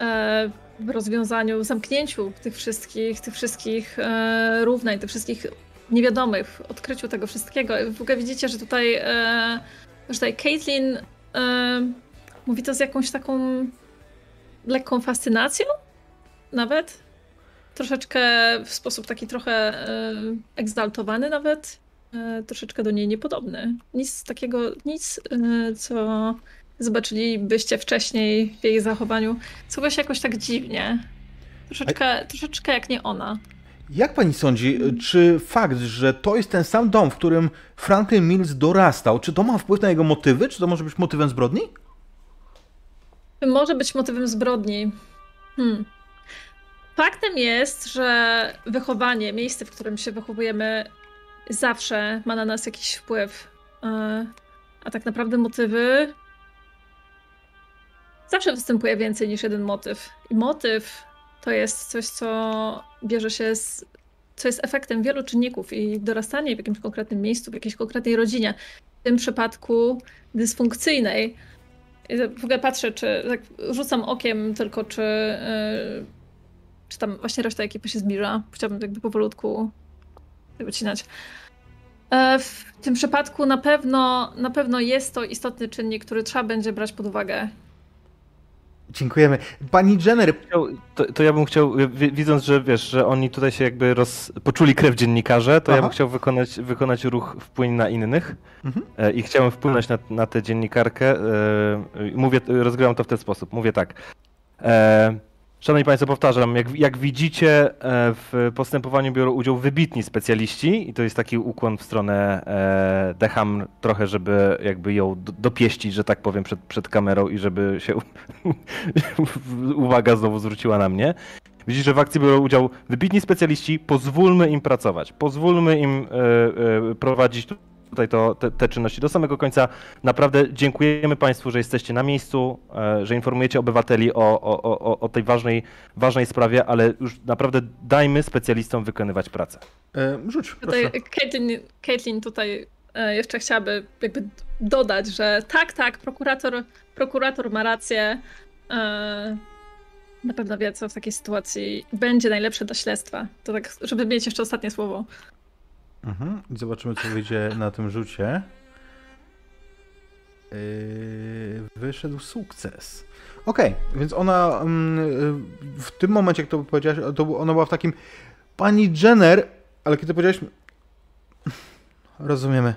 e, w rozwiązaniu, w zamknięciu tych wszystkich, tych wszystkich e, równań, tych wszystkich niewiadomych, odkryciu tego wszystkiego. W ogóle widzicie, że tutaj, e, że tutaj Caitlin e, mówi to z jakąś taką lekką fascynacją nawet. Troszeczkę w sposób taki trochę e, egzaltowany nawet e, troszeczkę do niej niepodobny. Nic takiego, nic, e, co zobaczylibyście wcześniej w jej zachowaniu. Sływa się jakoś tak dziwnie. Troszeczkę, troszeczkę jak nie ona. Jak pani sądzi, czy fakt, że to jest ten sam dom, w którym Franklin Mills dorastał, czy to ma wpływ na jego motywy? Czy to może być motywem zbrodni? Może być motywem zbrodni. Hmm. Faktem jest, że wychowanie, miejsce, w którym się wychowujemy, zawsze ma na nas jakiś wpływ. E, A tak naprawdę motywy. Zawsze występuje więcej niż jeden motyw. I motyw to jest coś, co bierze się z. co jest efektem wielu czynników i dorastanie w jakimś konkretnym miejscu, w jakiejś konkretnej rodzinie. W tym przypadku dysfunkcyjnej. W ogóle patrzę, czy tak rzucam okiem tylko, czy, yy, czy tam właśnie reszta ekipy się zbliża. Chciałabym jakby powolutku wycinać. E, W tym przypadku na pewno, na pewno jest to istotny czynnik, który trzeba będzie brać pod uwagę. Dziękujemy. Pani Jenner, To, to ja bym chciał, wi- widząc, że wiesz, że oni tutaj się jakby roz, poczuli krew dziennikarze, to ja Aha. bym chciał wykonać, wykonać ruch wpłyń na innych Mhm. e, i chciałem wpłynąć na, na tę dziennikarkę. E, mówię, rozgrywam to w ten sposób. Mówię tak. E, Szanowni Państwo, powtarzam, jak, jak widzicie, e, w postępowaniu biorą udział wybitni specjaliści i to jest taki ukłon w stronę e, Deham trochę, żeby jakby ją do- dopieścić, że tak powiem, przed, przed kamerą i żeby się uwaga znowu zwróciła na mnie. Widzicie, że w akcji biorą udział wybitni specjaliści, pozwólmy im pracować, pozwólmy im e, e, prowadzić tutaj to, te, te czynności do samego końca. Naprawdę dziękujemy Państwu, że jesteście na miejscu, e, że informujecie obywateli o, o, o, o tej ważnej, ważnej sprawie, ale już naprawdę dajmy specjalistom wykonywać pracę. e, rzuć. Tutaj Caitlin, Caitlin tutaj e, jeszcze chciałaby jakby dodać, że tak, tak, prokurator, prokurator ma rację. E, Na pewno wie, co w takiej sytuacji będzie najlepsze dla śledztwa. To tak, żeby mieć jeszcze ostatnie słowo. Mhm. I zobaczymy, co wyjdzie na tym rzucie. Yy, wyszedł sukces. Okej, więc ona mm, w tym momencie, jak to powiedziałaś, to ona była w takim Pani Jenner, ale kiedy powiedziałeś... Rozumiemy.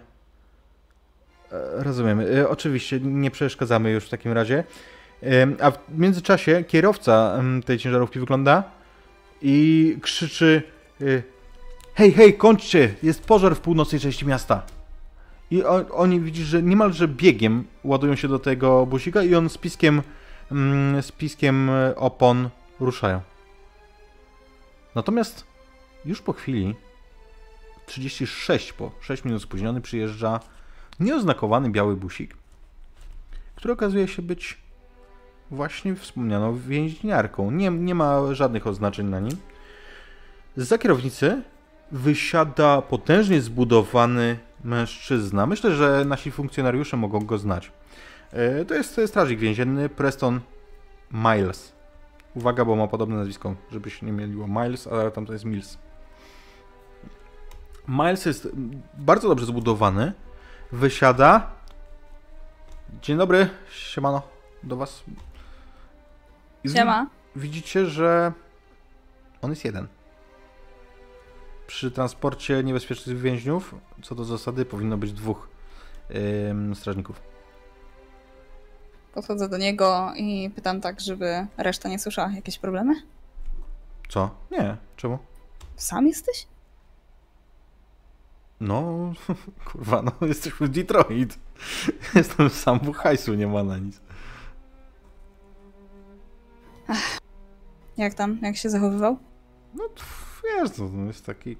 E, Rozumiemy. E, Oczywiście, nie przeszkadzamy już w takim razie. A w międzyczasie kierowca em, tej ciężarówki wygląda i krzyczy y, Hej, hej, kończcie! Jest pożar w północnej części miasta. I on, oni widzisz, że niemalże biegiem ładują się do tego busika i on z piskiem, mm, z piskiem e, opon ruszają. Natomiast już po chwili, 36 po 6 minut spóźniony, przyjeżdża nieoznakowany biały busik, który okazuje się być właśnie wspomnianą więźniarką. Nie, nie ma żadnych oznaczeń na nim. Za kierownicy wysiada potężnie zbudowany mężczyzna. Myślę, że nasi funkcjonariusze mogą go znać. E, To jest strażnik więzienny Preston Miles. Uwaga, bo ma podobne nazwisko, żeby się nie myliło. Miles, ale tam to jest Mills. Miles jest bardzo dobrze zbudowany. Wysiada. Dzień dobry, siemano, do was. I Siema. Widzicie, że on jest jeden. Przy transporcie niebezpiecznych więźniów, co do zasady, powinno być dwóch ym, strażników. Podchodzę do niego i pytam tak, żeby reszta nie słyszała. Jakieś problemy? Co? Nie, czemu? Sam jesteś? No, kurwa, no jesteśmy w Detroit. Jestem sam, bo hajsu nie ma na nic. Jak tam? Jak się zachowywał? No, wiesz, to jest taki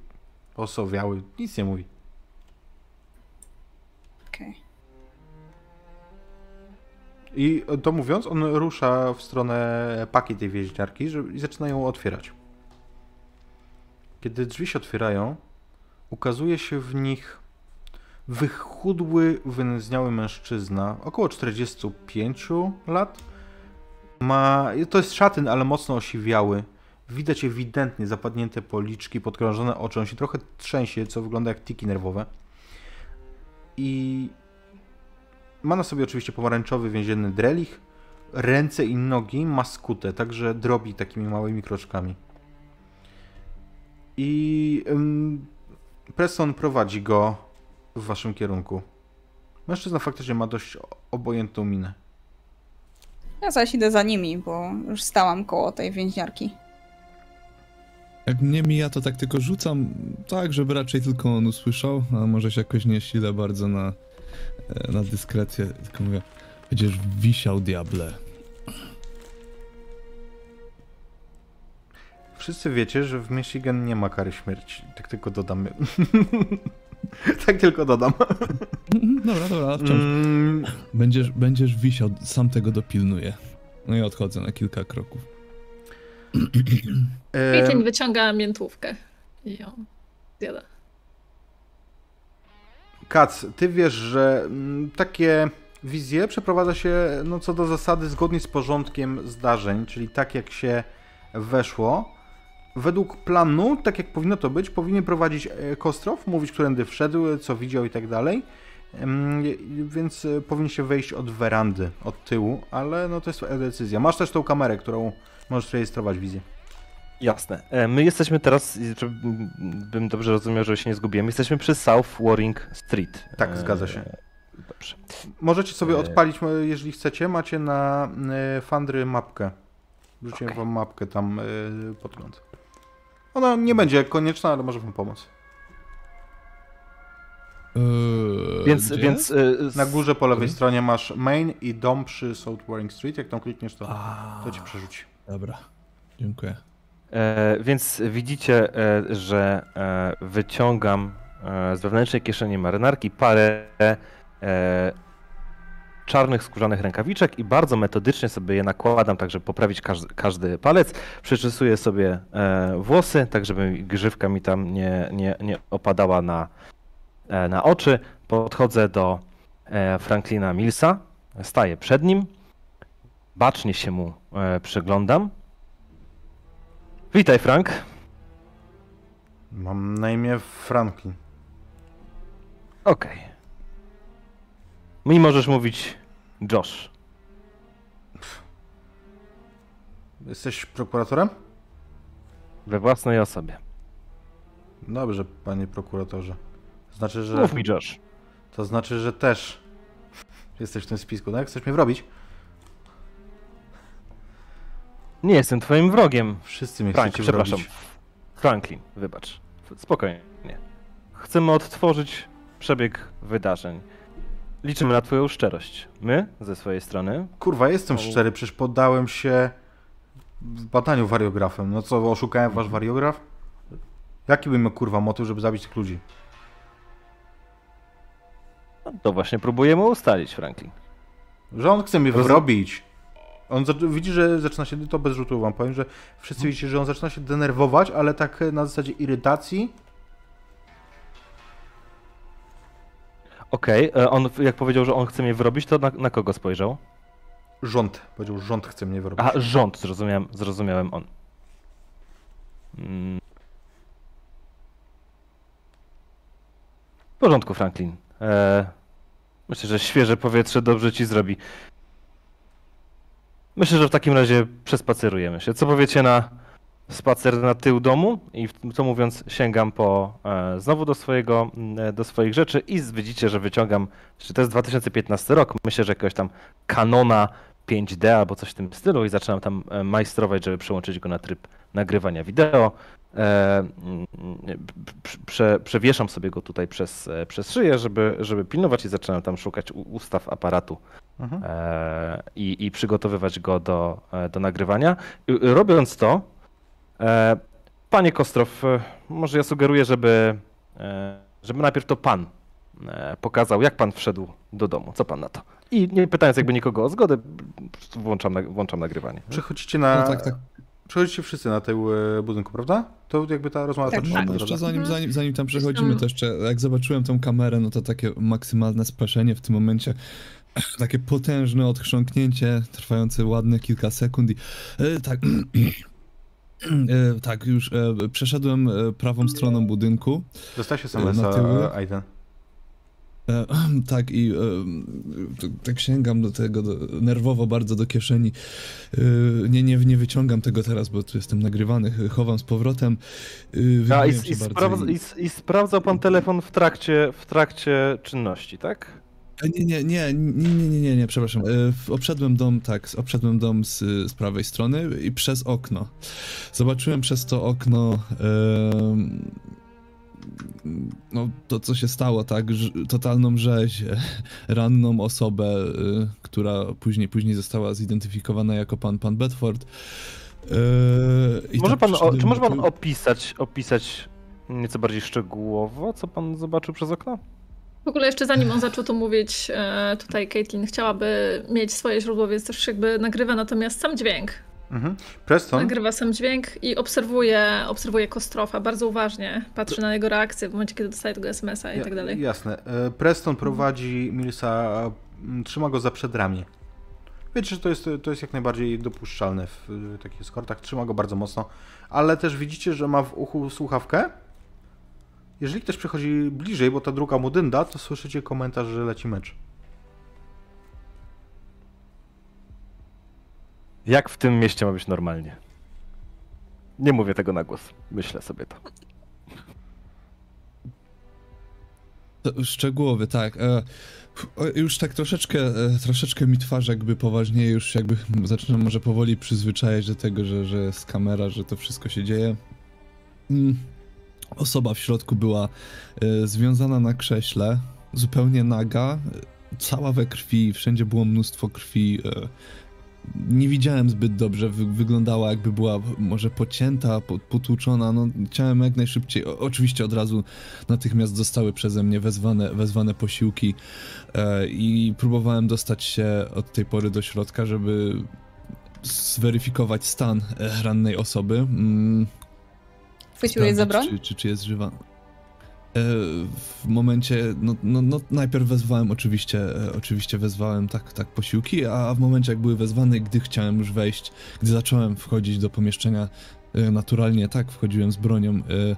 osowiały, nic nie mówi. Okej. I to mówiąc, on rusza w stronę paki tej więźniarki żeby, i zaczyna ją otwierać. Kiedy drzwi się otwierają, ukazuje się w nich wychudły, wynędzniały mężczyzna, około 45 lat. Ma, to jest szatyn, ale mocno osiwiały. Widać ewidentnie zapadnięte policzki, podkrążone oczy. On się trochę trzęsie, co wygląda jak tiki nerwowe. I ma na sobie oczywiście pomarańczowy więzienny drelich. Ręce i nogi ma skute, także drobi takimi małymi kroczkami. I ym, Preston prowadzi go w waszym kierunku. Mężczyzna faktycznie ma dość obojętną minę. Ja zaś idę za nimi, bo już stałam koło tej więźniarki. Jak mnie mija, to tak tylko rzucam, tak, żeby raczej tylko on usłyszał, a może się jakoś nie silę bardzo na, e, na dyskrecję, tylko mówię, będziesz wisiał, diable. Wszyscy wiecie, że w Michigan nie ma kary śmierci. Tak tylko dodam. tak tylko dodam. Dobra, dobra, wciąż. Mm, Będziesz, będziesz wisiał, sam tego dopilnuję. No i odchodzę na kilka kroków. Em, Caitlyn wyciąga miętówkę i ją zjada. Kac, ty wiesz, że mm, takie wizje przeprowadza się no, co do zasady zgodnie z porządkiem zdarzeń, czyli tak jak się weszło. Według planu, tak jak powinno to być, powinien prowadzić e, Kostrow, mówić, którędy wszedł, co widział i tak dalej. Em, Więc e, powinien się wejść od werandy, od tyłu, ale no to jest twoja decyzja. Masz też tą kamerę, którą możesz rejestrować wizję. Jasne. E, My jesteśmy teraz, żebym dobrze rozumiał, że się nie zgubiłem, jesteśmy przy South Warring Street. Tak, E, zgadza się. Dobrze. Możecie sobie E. odpalić, e, jeżeli chcecie. Macie na e, Fandry mapkę. Wrzuciłem Okej. wam mapkę tam e, podgląd. Ona nie będzie konieczna, ale może wam pomóc. Eee, Więc, gdzie? więc e, Na górze po lewej Okej. stronie masz main i dom przy South Warring Street. Jak tam klikniesz, to, to ci przerzuci. Dobra, dziękuję. E, więc widzicie, e, że e, wyciągam e, z wewnętrznej kieszeni marynarki parę e, czarnych skórzanych rękawiczek i bardzo metodycznie sobie je nakładam, tak żeby poprawić każdy, każdy palec. Przyczesuję sobie e, włosy, tak żeby grzywka mi tam nie, nie, nie opadała na, na oczy. Podchodzę do Franklina Millsa, staję przed nim, bacznie się mu e, przyglądam. Witaj, Frank. Mam na imię Franklin. Okej. Mi możesz mówić Josh. Jesteś prokuratorem? We własnej osobie. Dobrze, panie prokuratorze. To znaczy, że. Mów mi, Josh. To znaczy, że też jesteś w tym spisku, tak? Chcesz mnie wrobić? Nie jestem twoim wrogiem. Wszyscy mnie Frank, chcecie przepraszam. wrobić. Franklin, wybacz. Spokojnie. Chcemy odtworzyć przebieg wydarzeń. Liczymy na twoją szczerość. My, ze swojej strony, Kurwa, jestem szczery, przecież poddałem się badaniu wariografem. No co, oszukałem wasz wariograf? Jaki bym miał kurwa motyw, żeby zabić tych ludzi? no, to właśnie próbujemy ustalić, Franklin. Że on chce mnie Rozum- wrobić. On widzi, że zaczyna się, to bez rzutu wam powiem, że wszyscy widzicie, że on zaczyna się denerwować, ale tak na zasadzie irytacji. Okej, e, on jak powiedział, że on chce mnie wrobić, to na, na kogo spojrzał? Rząd, powiedział, rząd chce mnie wrobić. A, rząd, zrozumiałem, zrozumiałem on. Mm. W porządku, Franklin. E, myślę, że świeże powietrze dobrze ci zrobi. Myślę, że w takim razie przespacerujemy się. Co powiecie na spacer na tył domu? I to mówiąc, sięgam po e, znowu do swojego, mm, do swoich rzeczy i widzicie, że wyciągam, to jest 2015 rok, myślę, że jakiegoś tam kanona 5D albo coś w tym stylu i zaczynam tam e, majstrować, żeby przełączyć go na tryb nagrywania wideo. E, mm, prze- prze, przewieszam sobie go tutaj przez, e, przez szyję, żeby, żeby pilnować i zaczynam tam szukać ustaw aparatu Mhm. e, i, i przygotowywać go do, do nagrywania. I- Robiąc to, e, panie Kostrow, może ja sugeruję, żeby, żeby najpierw to pan pokazał, jak pan wszedł do domu. Co pan na to? I nie pytając jakby nikogo o zgodę, włączam, włączam nagrywanie. Przechodzicie na. No tak, tak. Przechodzicie wszyscy na tył e, budynku, prawda? To jakby ta rozmowa Tak, No, prawda? jeszcze zanim, zanim, zanim tam przechodzimy, to jeszcze jak zobaczyłem tą kamerę, no to takie maksymalne speszenie w tym momencie. Takie potężne odchrząknięcie, trwające ładne kilka sekund i e, tak, e, tak, już e, przeszedłem e, prawą stroną budynku. Dostałeś SMS-a, e, Aiden. E, tak i e, tak sięgam do tego do, nerwowo bardzo do kieszeni. E, nie, nie, nie wyciągam tego teraz, bo tu jestem nagrywany, ch- chowam z powrotem. A, i, i, sprawdza, i, I sprawdzał pan telefon w trakcie, w trakcie czynności, tak? Nie, nie, nie, nie, nie, nie, nie, przepraszam. Obszedłem dom, tak, obszedłem dom z, z prawej strony i przez okno. Zobaczyłem przez to okno no, to, co się stało, tak, totalną rzeź, ranną osobę, e, która później, później została zidentyfikowana jako pan, pan Bedford. I Może tak pan, o, czy może pan opisać, opisać nieco bardziej szczegółowo, co pan zobaczył przez okno? W ogóle jeszcze zanim on zaczął to mówić, e, tutaj Caitlin chciałaby mieć swoje źródło, więc też jakby nagrywa natomiast sam dźwięk. Mhm. Preston, Nagrywa sam dźwięk i obserwuje, obserwuje Kostrofa bardzo uważnie. Patrzy na jego reakcję w momencie, kiedy dostaje tego SMS-a i Ja- tak dalej. Jasne. E, Preston prowadzi Millsa, m, trzyma go za przedramię. Wiecie, że to jest, to jest jak najbardziej dopuszczalne w takich eskortach. Trzyma go bardzo mocno, ale też widzicie, że ma w uchu słuchawkę. Jeżeli ktoś przychodzi bliżej, bo ta druga mu dynda, to słyszycie komentarz, że leci mecz. Jak w tym mieście ma być normalnie? Nie mówię tego na głos, myślę sobie to. Szczegółowy, tak. E, już tak troszeczkę, e, troszeczkę mi twarz jakby poważnieje, już jakby zaczynam może powoli przyzwyczajać do tego, że, że jest kamera, że to wszystko się dzieje. Mm. Osoba w środku była e, związana na krześle, zupełnie naga, cała we krwi, wszędzie było mnóstwo krwi. Nie widziałem zbyt dobrze, wy, wyglądała jakby była może pocięta, po- potłuczona, no chciałem jak najszybciej, o, oczywiście od razu natychmiast zostały przeze mnie wezwane, wezwane posiłki e, i próbowałem dostać się od tej pory do środka, żeby zweryfikować stan e, rannej osoby. Mm, Chwyciłeś za broń? Czy, czy, czy jest żywa. W momencie, no, no, no najpierw wezwałem oczywiście, e, oczywiście wezwałem tak, tak posiłki, a w momencie jak były wezwane, gdy chciałem już wejść, gdy zacząłem wchodzić do pomieszczenia, e, naturalnie tak, wchodziłem z bronią. e,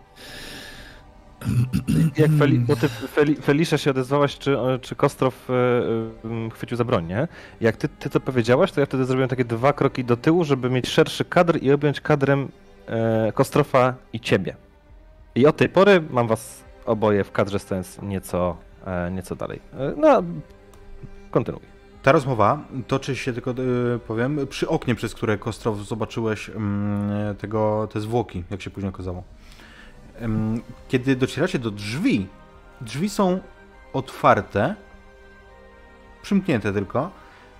Jak Feli, bo ty Feli, Felicia się odezwałaś, czy, czy Kostrow e, chwycił za broń, nie? Jak ty, ty to powiedziałaś, to ja wtedy zrobiłem takie dwa kroki do tyłu, żeby mieć szerszy kadr i objąć kadrem Kostrofa i ciebie. I od tej pory mam was oboje w kadrze stojąc nieco, e, nieco dalej. E, no, kontynuuj. Ta rozmowa toczy się tylko, y, powiem, przy oknie, przez które Kostrow zobaczyłeś mm, tego, te zwłoki, jak się później okazało. Kiedy docieracie do drzwi, drzwi są otwarte, przymknięte tylko.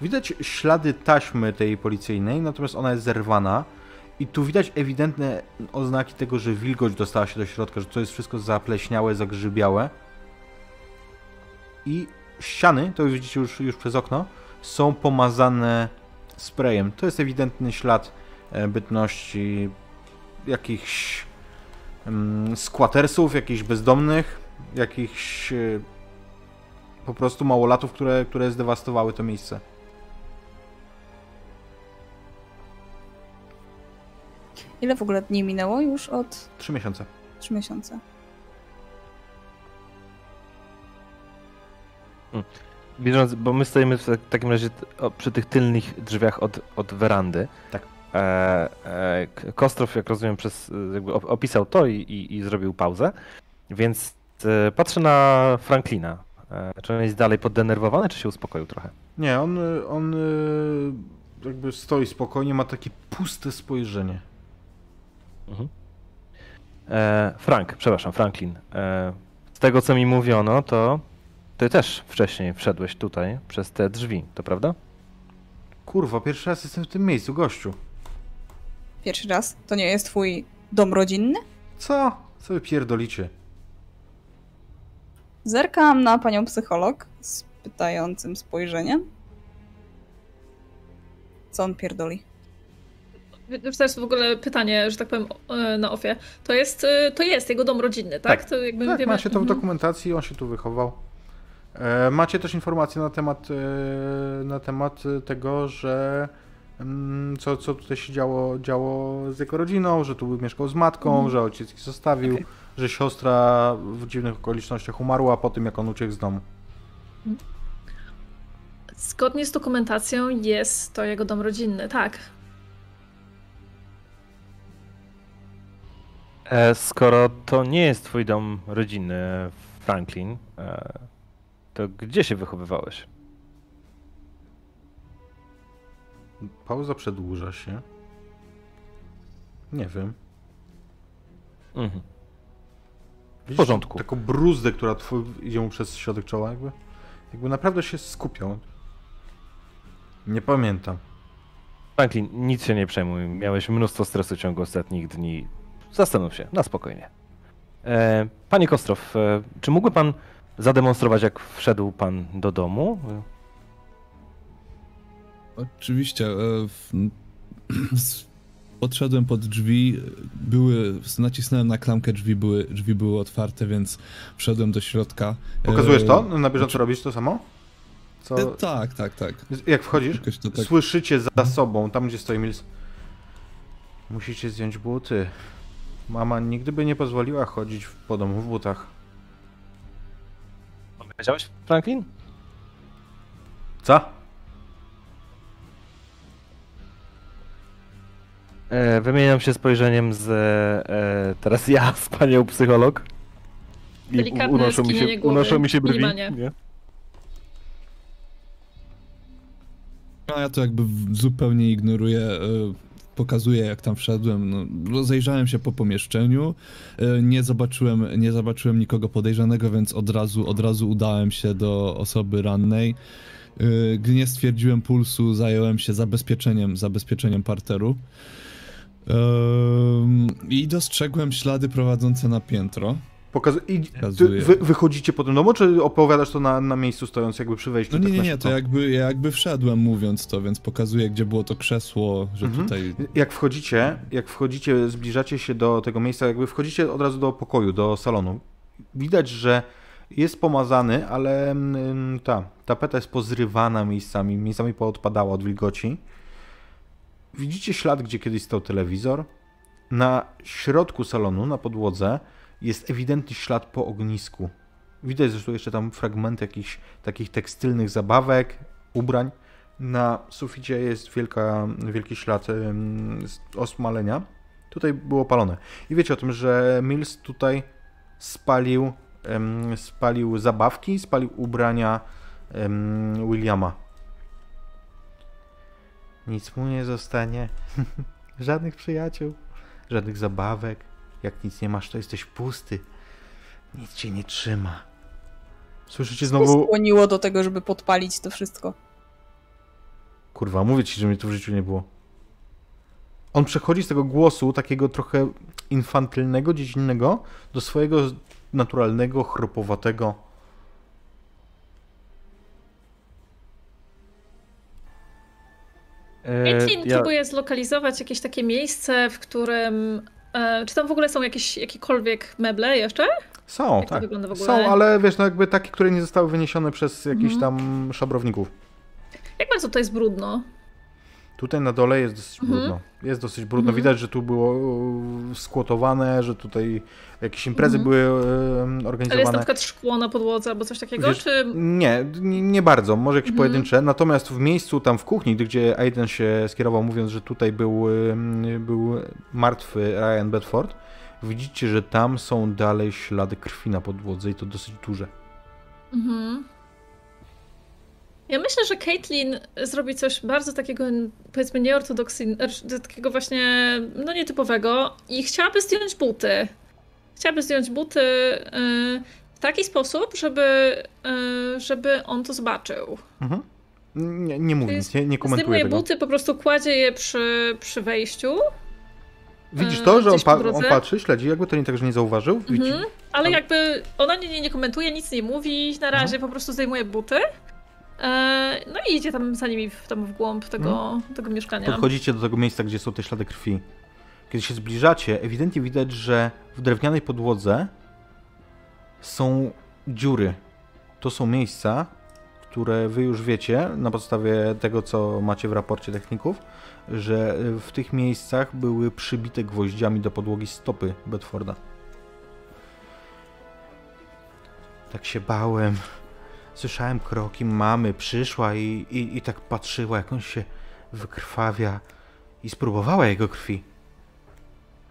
Widać ślady taśmy tej policyjnej, natomiast ona jest zerwana. I tu widać ewidentne oznaki tego, że wilgoć dostała się do środka, że to jest wszystko zapleśniałe, zagrzybiałe. I ściany, to już widzicie już, już przez okno, są pomazane sprayem. To jest ewidentny ślad e, bytności jakichś mm, squattersów, jakichś bezdomnych, jakichś e, po prostu małolatów, które, które zdewastowały to miejsce. Ile w ogóle dni minęło już od Trzy miesiące. 3 miesiące? Bieżąc, bo my stoimy w tak- takim razie przy tych tylnych drzwiach od, od werandy. Tak. E, e, Kostrow, jak rozumiem, przez, e, opisał to i, i, i zrobił pauzę. Więc e, patrzę na Franklina. E, czy on jest dalej poddenerwowany, czy się uspokoił trochę? Nie, on, on y, jakby stoi spokojnie, ma takie puste spojrzenie. Mhm. E, Frank, przepraszam, Franklin. E, z tego, co mi mówiono, to ty też wcześniej wszedłeś tutaj przez te drzwi, to prawda? Kurwa, pierwszy raz jestem w tym miejscu, gościu. Pierwszy raz? To nie jest twój dom rodzinny? Co? Co wy pierdolicie? Zerkam na panią psycholog z pytającym spojrzeniem. Co on pierdoli? Już teraz w ogóle pytanie, że tak powiem, e, na ofie. To jest, e, to jest jego dom rodzinny, tak? Tak. To jakby Tak, wiemy... macie to w Mhm. dokumentacji, on się tu wychował. E, macie też informacje na temat, na temat tego, że mm, co, co tutaj się działo, działo z jego rodziną, że tu mieszkał z matką, Mhm. że ojciec ich zostawił, Okej. że siostra w dziwnych okolicznościach umarła po tym, jak on uciekł z domu. Zgodnie z dokumentacją jest to jego dom rodzinny, tak. Skoro to nie jest twój dom rodzinny, Franklin, e, to gdzie się wychowywałeś? Pauza przedłuża się. Nie wiem. Mhm. Widzisz porządku. Taką bruzdę, która idzie mu przez środek czoła, jakby. Jakby naprawdę się skupiał. Nie pamiętam. Franklin, nic się nie przejmuj. Miałeś mnóstwo stresu w ciągu ostatnich dni. Zastanów się, na spokojnie. E, panie Kostrow, e, czy mógłby pan zademonstrować, jak wszedł pan do domu? Oczywiście. e, Podszedłem pod drzwi, były, nacisnąłem na klamkę, drzwi były, drzwi były otwarte, więc wszedłem do środka. Pokazujesz to? Na bieżąco robisz to samo? Co? Tak, tak, tak. Jak wchodzisz? Tak. Słyszycie za sobą, tam gdzie stoi Mills. Musicie zdjąć buty. Mama nigdy by nie pozwoliła chodzić po domu w butach. Powiedziałeś, Franklin? Co? E, wymieniam się spojrzeniem z e, teraz ja z panią psycholog. I Delikatne unoszą mi, się, głowy, unoszą mi się brwi. Nie? A ja to jakby zupełnie ignoruję, e, pokazuję jak tam wszedłem. No, rozejrzałem się po pomieszczeniu, e, nie zobaczyłem, nie zobaczyłem nikogo podejrzanego, więc od razu, od razu udałem się do osoby rannej. E, Gdy nie stwierdziłem pulsu, zająłem się zabezpieczeniem, zabezpieczeniem parteru. I dostrzegłem ślady prowadzące na piętro. Pokazu- I wy, wychodzicie po tym domu, czy opowiadasz to na, na miejscu stojąc, jakby przy wejściu? No nie, tak nie, nie, to jakby, ja jakby wszedłem mówiąc to, więc pokazuję, gdzie było to krzesło, że Mhm. tutaj Jak wchodzicie, jak wchodzicie, zbliżacie się do tego miejsca, jakby wchodzicie od razu do pokoju, do salonu. Widać, że jest pomazany, ale mm, ta tapeta jest pozrywana miejscami, miejscami poodpadała od wilgoci. Widzicie ślad, gdzie kiedyś stał telewizor. Na środku salonu, na podłodze, jest ewidentny ślad po ognisku. Widać zresztą jeszcze tam fragmenty jakichś takich tekstylnych zabawek, ubrań. Na suficie jest wielka, wielki ślad osmalenia. Tutaj było palone. I wiecie o tym, że Mills tutaj spalił, spalił zabawki, spalił ubrania Williama. Nic mu nie zostanie. Żadnych przyjaciół, żadnych zabawek. Jak nic nie masz, to jesteś pusty. Nic cię nie trzyma. Słyszycie Co znowu. skłoniło do tego, żeby podpalić to wszystko? Kurwa, mówię ci, że mnie to w życiu nie było. On przechodzi z tego głosu, takiego trochę infantylnego, dziecinnego, do swojego naturalnego, chropowatego. E, Caitlin ja- próbuje zlokalizować jakieś takie miejsce, w którym... E, czy tam w ogóle są jakieś jakiekolwiek meble jeszcze? Są, Jak tak. Są, ale wiesz, no jakby takie, które nie zostały wyniesione przez jakichś Mhm. tam szabrowników. Jak bardzo to jest brudno? Tutaj na dole jest dosyć Mhm. brudno. Jest dosyć brudno. Mhm. Widać, że tu było e, skłotowane, że tutaj jakieś imprezy Mhm. były e, Ale jest na organizowane. przykład szkło na podłodze albo coś takiego? Wiesz, czy... Nie, nie, bardzo, może jakieś Mhm. pojedyncze. Natomiast w miejscu tam w kuchni, gdzie Aiden się skierował, mówiąc, że tutaj był, był martwy Ryan Bedford, widzicie, że tam są dalej ślady krwi na podłodze i to dosyć duże. Mhm. Ja myślę, że Caitlin zrobi coś bardzo takiego, powiedzmy, nieortodoksyjnego, takiego właśnie, no nietypowego i chciałaby zdjąć buty. Chciałaby zdjąć buty y, w taki sposób, żeby, y, żeby on to zobaczył. Mhm. Nie, nie mówi Czyli nic, nie, nie komentuje Zdejmuje tego. buty, po prostu kładzie je przy, przy wejściu, Widzisz e, to, że on, pa- on patrzy, śledzi, jakby to nie tak, że nie zauważył. Mhm. ale jakby ona nie, nie, nie komentuje, nic nie mówi, na razie po prostu zdejmuje buty. E, no i idzie tam za nimi w, tam w głąb tego, tego mieszkania. Podchodzicie do tego miejsca, gdzie są te ślady krwi. Kiedy się zbliżacie, ewidentnie widać, że w drewnianej podłodze są dziury. To są miejsca, które wy już wiecie na podstawie tego, co macie w raporcie techników, że w tych miejscach były przybite gwoździami do podłogi stopy Bedforda. Tak się bałem. Słyszałem kroki mamy, przyszła i, i, i tak patrzyła, jak on się wykrwawia i spróbowała jego krwi.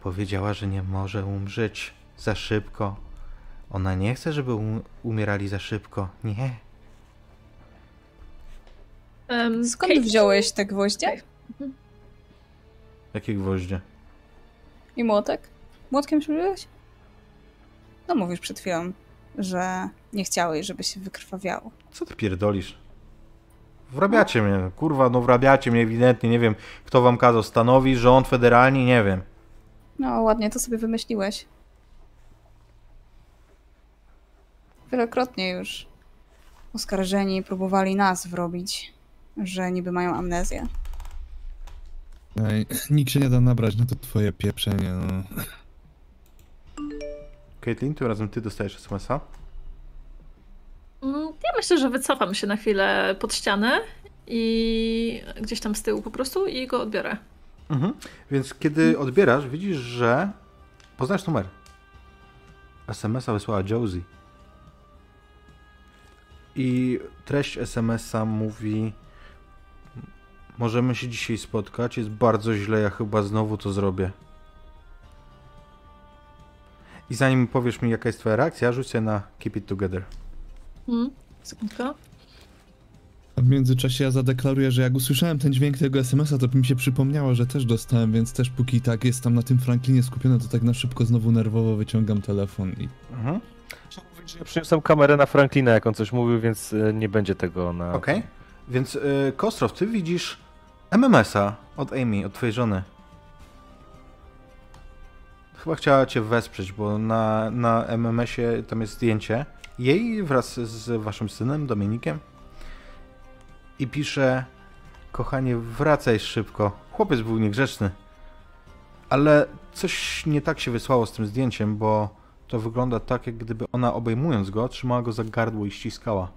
Powiedziała, że nie może umrzeć za szybko. Ona nie chce, żeby um- umierali za szybko. Nie. Em, Skąd Kate- wziąłeś te gwoździe? Jakie gwoździe? I młotek? Młotkiem przybyłeś? No mówisz przed chwilą, że nie chciałeś, żeby się wykrwawiało. Co ty pierdolisz? Wrabiacie mnie, kurwa, no wrabiacie mnie ewidentnie, nie wiem, kto wam kazał, stanowi, rząd federalni, nie wiem. No ładnie to sobie wymyśliłeś. Wielokrotnie już oskarżeni próbowali nas wrobić, że niby mają amnezję. Ej, nikt się nie da nabrać na to twoje pieprzenie, no. Caitlin, tym razem ty dostajesz SMS-a. Mm, Ja myślę, że wycofam się na chwilę pod ścianę i gdzieś tam z tyłu po prostu i go odbiorę. Mhm. Więc kiedy odbierasz, widzisz, że poznasz numer. SMS-a wysłała Josie. I treść SMS-a mówi: Możemy się dzisiaj spotkać. Jest bardzo źle, ja chyba znowu to zrobię. I zanim powiesz mi, jaka jest twoja reakcja, rzuć się na Keep It Together. Hmm? Sekundka. A w międzyczasie ja zadeklaruję, że jak usłyszałem ten dźwięk tego SMS-a, to mi się przypomniało, że też dostałem, więc też póki tak jest tam na tym Franklinie skupiony, to tak na szybko znowu nerwowo wyciągam telefon i... Mhm. Trzeba mówić, że ja przyniosłem kamerę na Franklina, jak on coś mówił, więc e, nie będzie tego na... Okej. Więc y, Kostrow, ty widzisz MMS-a od Amy, od twojej żony. Chyba chciała cię wesprzeć, bo na, na MMS-ie tam jest zdjęcie jej wraz z waszym synem, Dominikiem. I pisze, kochanie, wracaj szybko. Chłopiec był niegrzeczny. Ale coś nie tak się wysłało z tym zdjęciem, bo to wygląda tak, jak gdyby ona obejmując go, trzymała go za gardło i ściskała.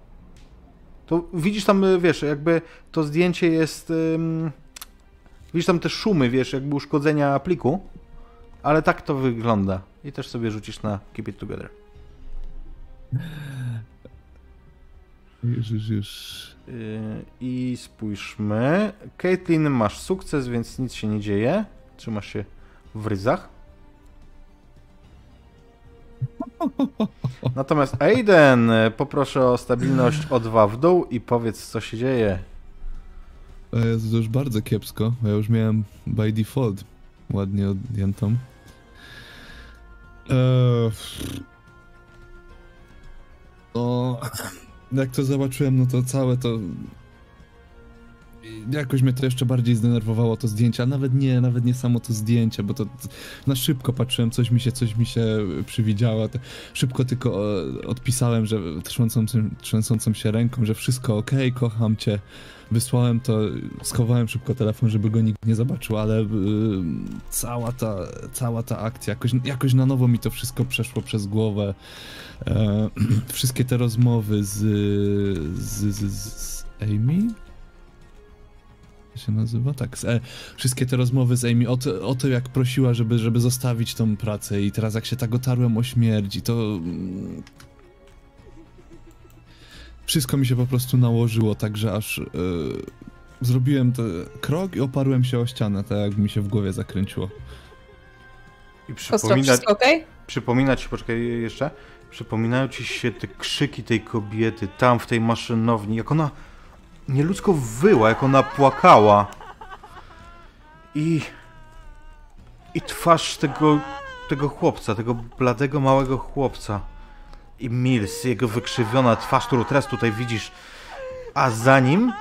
To widzisz tam, wiesz, jakby to zdjęcie jest. ym, widzisz tam te szumy, wiesz, jakby uszkodzenia pliku, ale tak to wygląda. I też sobie rzucisz na Keep It Together. Już, już, już... Yy, I spójrzmy. Caitlin, masz sukces, więc nic się nie dzieje. Trzymasz się w ryzach. Natomiast Aiden, poproszę o stabilność o 2 w dół i powiedz, co się dzieje. Jest to już bardzo kiepsko. Ja już miałem by default ładnie odjętą. Eee, no, jak to zobaczyłem, no to całe to. Jakoś mnie to jeszcze bardziej zdenerwowało to zdjęcie, a nawet nie, nawet nie samo to zdjęcie, bo to na szybko patrzyłem, coś mi się, coś mi się przywidziało. Szybko tylko e, odpisałem, że trzęsącą się ręką, że wszystko ok, kocham cię. Wysłałem to, schowałem szybko telefon, żeby go nikt nie zobaczył, ale y, cała, ta, cała ta akcja, jakoś, jakoś na nowo mi to wszystko przeszło przez głowę. E, wszystkie te rozmowy z, z, z, z Amy? Jak się nazywa? Tak, e, wszystkie te rozmowy z Amy o to, o to, jak prosiła, żeby, żeby zostawić tą pracę i teraz jak się tak otarłem o śmierć i to... mm, wszystko mi się po prostu nałożyło, tak że aż e, zrobiłem ten krok i oparłem się o ścianę, tak jak mi się w głowie zakręciło. I przypomina, wszystko okej? przypomina ci, poczekaj jeszcze, przypominają ci się te krzyki tej kobiety tam w tej maszynowni, jak ona nieludzko wyła, jak ona płakała. I... I twarz tego, tego chłopca, tego bladego małego chłopca. I Mills, jego wykrzywiona twarz, którą teraz tutaj widzisz. A za nim...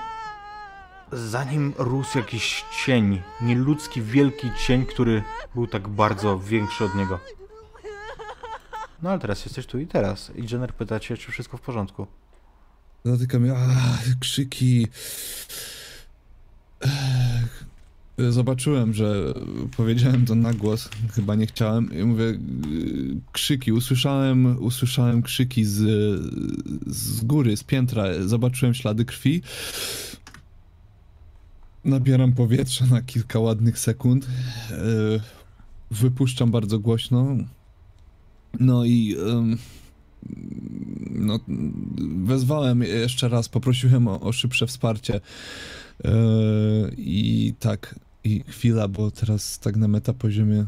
Za nim rósł jakiś cień, nieludzki wielki cień, który był tak bardzo większy od niego. No ale teraz jesteś tu i teraz. I Jenner pyta cię, czy wszystko w porządku. Zatyka mnie, krzyki. Zobaczyłem, że powiedziałem to na głos, chyba nie chciałem. I mówię, y, krzyki, usłyszałem, usłyszałem krzyki z, z góry, z piętra, zobaczyłem ślady krwi. Nabieram powietrza na kilka ładnych sekund. Wypuszczam bardzo głośno. No i ym, no, wezwałem jeszcze raz, poprosiłem o, o szybsze wsparcie. Yy, I tak, i chwila, bo teraz tak na metapoziomie,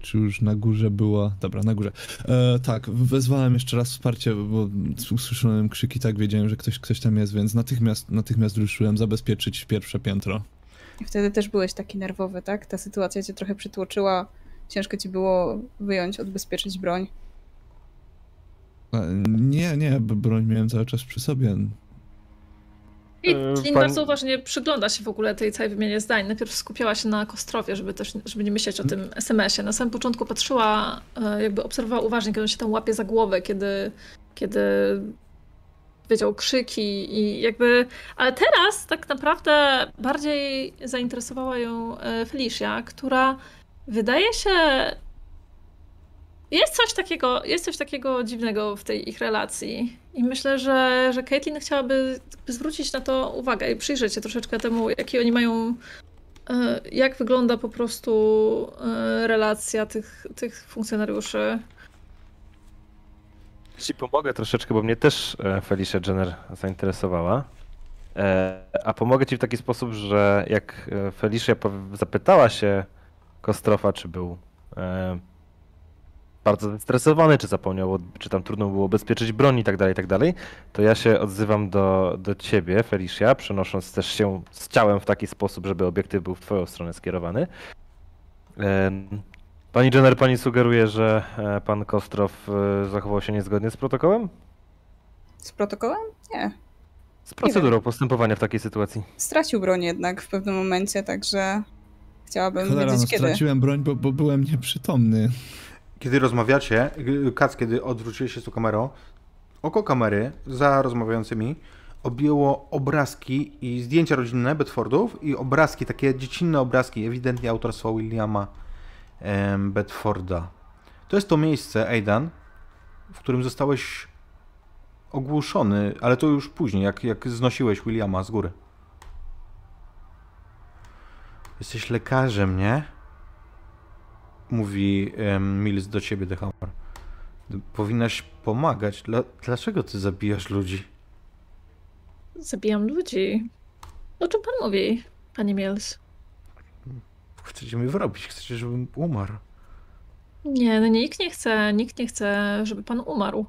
czy już na górze była, dobra, na górze. E, tak, wezwałem jeszcze raz wsparcie, bo usłyszałem krzyki, tak wiedziałem, że ktoś, ktoś tam jest, więc natychmiast, natychmiast ruszyłem zabezpieczyć pierwsze piętro. I wtedy też byłeś taki nerwowy, tak? Ta sytuacja cię trochę przytłoczyła. Ciężko ci było wyjąć, odbezpieczyć broń. Nie, nie, broń miałem cały czas przy sobie. I E, pani- bardzo uważnie przygląda się w ogóle tej całej wymianie zdań. Najpierw skupiała się na Kostrowie, żeby też żeby nie myśleć o tym SMS-ie. Na samym początku patrzyła, e, jakby obserwowała uważnie, kiedy on się tam łapie za głowę, kiedy, kiedy wiedział krzyki i jakby... Ale teraz tak naprawdę bardziej zainteresowała ją e, Felicia, która wydaje się... Jest coś takiego, jest coś takiego dziwnego w tej ich relacji. I myślę, że, że Caitlyn chciałaby zwrócić na to uwagę i przyjrzeć się troszeczkę temu, jakie oni mają. e, Jak wygląda po prostu e, relacja tych, tych funkcjonariuszy. Ci pomogę troszeczkę, bo mnie też e, Felicia Jenner zainteresowała. A pomogę ci w taki sposób, że jak Felicia zapytała się Kostrofa, czy był e, bardzo zestresowany, czy zapomniał, czy tam trudno było ubezpieczyć broń i tak dalej, i tak dalej, to ja się odzywam do, do ciebie, Felicia, przenosząc też się z ciałem w taki sposób, żeby obiektyw był w twoją stronę skierowany. Em, Pani Jenner, pani sugeruje, że e, pan Kostrow e, zachował się niezgodnie z protokołem? Z protokołem? Nie. Z procedurą postępowania w takiej sytuacji. Stracił broń jednak w pewnym momencie, także chciałabym Cholera, no, wiedzieć kiedy. straciłem broń, bo, bo byłem nieprzytomny. Kiedy rozmawiacie, Kac, kiedy odwróciłeś się z tą kamerą, oko kamery za rozmawiającymi objęło obrazki i zdjęcia rodzinne Bedfordów i obrazki, takie dziecinne obrazki, ewidentnie autorstwa Williama em, Bedforda. To jest to miejsce, Aidan, w którym zostałeś ogłuszony, ale to już później, jak, jak znosiłeś Williama z góry. Jesteś lekarzem, nie? Mówi em, Mills do ciebie, The Hammer. Powinnaś pomagać. Dla, dlaczego ty zabijasz ludzi? Zabijam ludzi. O czym pan mówi, panie Mills? Chcecie mnie wyrobić, chcecie, żebym umarł. Nie, no nikt nie chce, nikt nie chce, żeby pan umarł.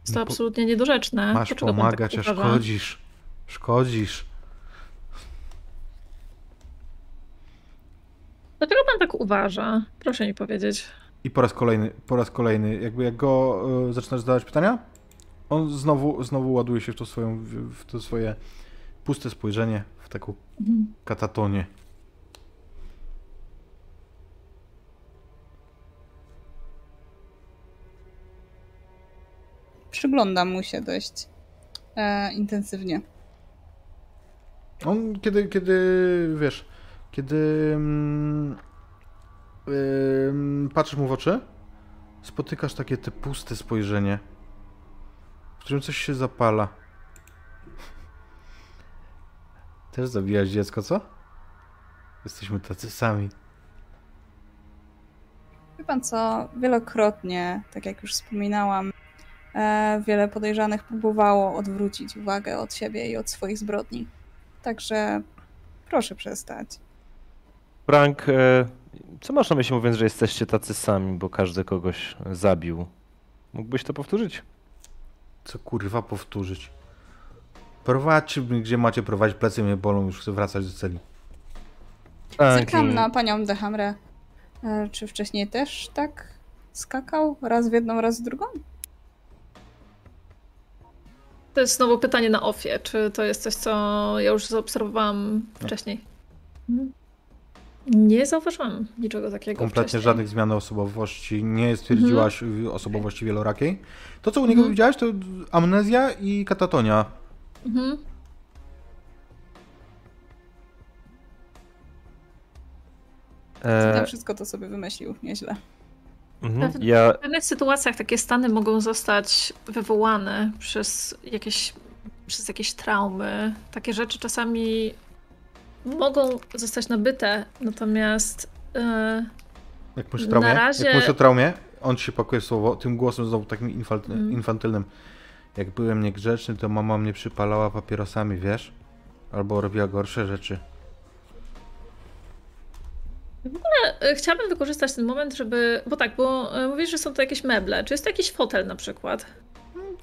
Jest to No absolutnie niedorzeczne. Masz Dlaczego pan pomagać, tak a szkodzisz. Szkodzisz. Dlaczego pan tak uważa? Proszę mi powiedzieć. I po raz kolejny, po raz kolejny, jakby jak go y, zaczynasz zadawać pytania, on znowu, znowu ładuje się w to, swoją, w, to swoje puste spojrzenie, w taką Mhm. katatonię. Przyglądam mu się dość e, intensywnie. On kiedy, kiedy wiesz, kiedy mm, patrzysz mu w oczy, spotykasz takie te puste spojrzenie, w którym coś się zapala. Też zabijasz dziecko, co? Jesteśmy tacy sami. Wie pan co, wielokrotnie, tak jak już wspominałam, e, wiele podejrzanych próbowało odwrócić uwagę od siebie i od swoich zbrodni. Także proszę przestać. Frank, e, co masz na myśli mówiąc, że jesteście tacy sami, bo każdy kogoś zabił? Mógłbyś to powtórzyć? Co kurwa powtórzyć? Prowadźcie mnie, gdzie macie prowadzić, plecy mnie bolą, już chcę wracać do celi. Zerkam na panią Dehamrę. E, czy wcześniej też tak skakał? Raz w jedną, raz w drugą? To jest znowu pytanie na ofie. Czy to jest coś, co ja już zaobserwowałam wcześniej? Mhm. Nie zauważyłam niczego takiego Kompletnie wcześniej. żadnych zmian osobowości, nie stwierdziłaś y, osobowości wielorakiej. To, co u niego Mhm. widziałaś, to amnezja i katatonia. Mhm. E, Tam wszystko to sobie wymyślił, nieźle. mhm. Pewnie- Ja W pewnych sytuacjach takie stany mogą zostać wywołane przez jakieś, przez jakieś traumy. Takie rzeczy czasami mogą zostać nabyte, natomiast e, Jak Na traumie, razie- jak o traumie, on ci się pakuje w słowo tym głosem znowu takim Mm. infantylnym. Jak byłem niegrzeczny, to mama mnie przypalała papierosami, wiesz? Albo robiła gorsze rzeczy. e, chciałabym wykorzystać ten moment, żeby. Bo tak, bo e, mówisz, że są to jakieś meble. Czy jest to jakiś fotel na przykład?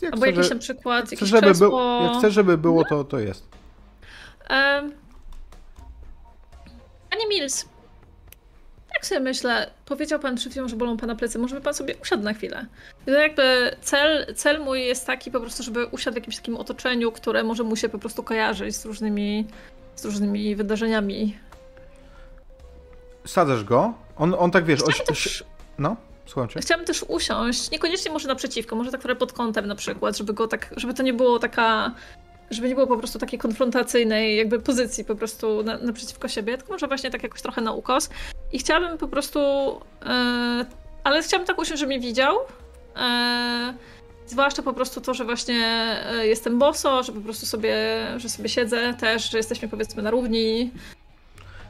Jak Albo chcę, jakiś że- na przykład, chcę, jakieś żeby krzesło. był, jak chcesz, żeby było, to, to jest. Em, Panie Mills, tak sobie myślę, powiedział pan przed chwilą, że bolą pana plecy, może by pan sobie usiadł na chwilę. To jakby cel, cel mój jest taki po prostu, żeby usiadł w jakimś takim otoczeniu, które może mu się po prostu kojarzyć z różnymi, z różnymi wydarzeniami. Sadzasz go, on, on tak wiesz, oś, też, no, słucham cię. chciałabym też usiąść, niekoniecznie może naprzeciwko, może tak trochę pod kątem na przykład, żeby go tak, żeby to nie było taka, żeby nie było po prostu takiej konfrontacyjnej jakby pozycji po prostu na, naprzeciwko siebie, tylko może właśnie tak jakoś trochę na ukos. I chciałabym po prostu, e, ale chciałabym tak usiąść, żeby mnie widział. E, zwłaszcza po prostu to, że właśnie e, jestem boso, że po prostu sobie, że sobie siedzę też, że jesteśmy powiedzmy na równi.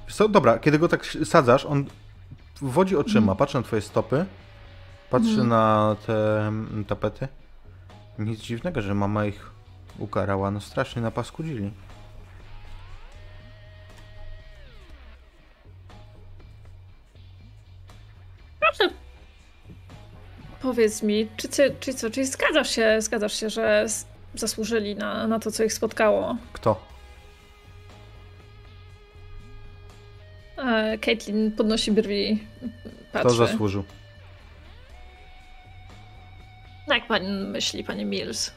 Wiesz Co, dobra, kiedy go tak sadzasz, on wodzi oczyma, Mhm. patrzy na twoje stopy, patrzy Mhm. na te mm, tapety. Nic dziwnego, że mama ich ukarała, no strasznie napaskudzili. Proszę, powiedz mi, czy, ty, czy co, czy zgadzasz się, zgadzasz się, że zasłużyli na, na to, co ich spotkało? Kto? E, Caitlin podnosi brwi, Kto patrzy. zasłużył? Jak pan myśli, panie Mills?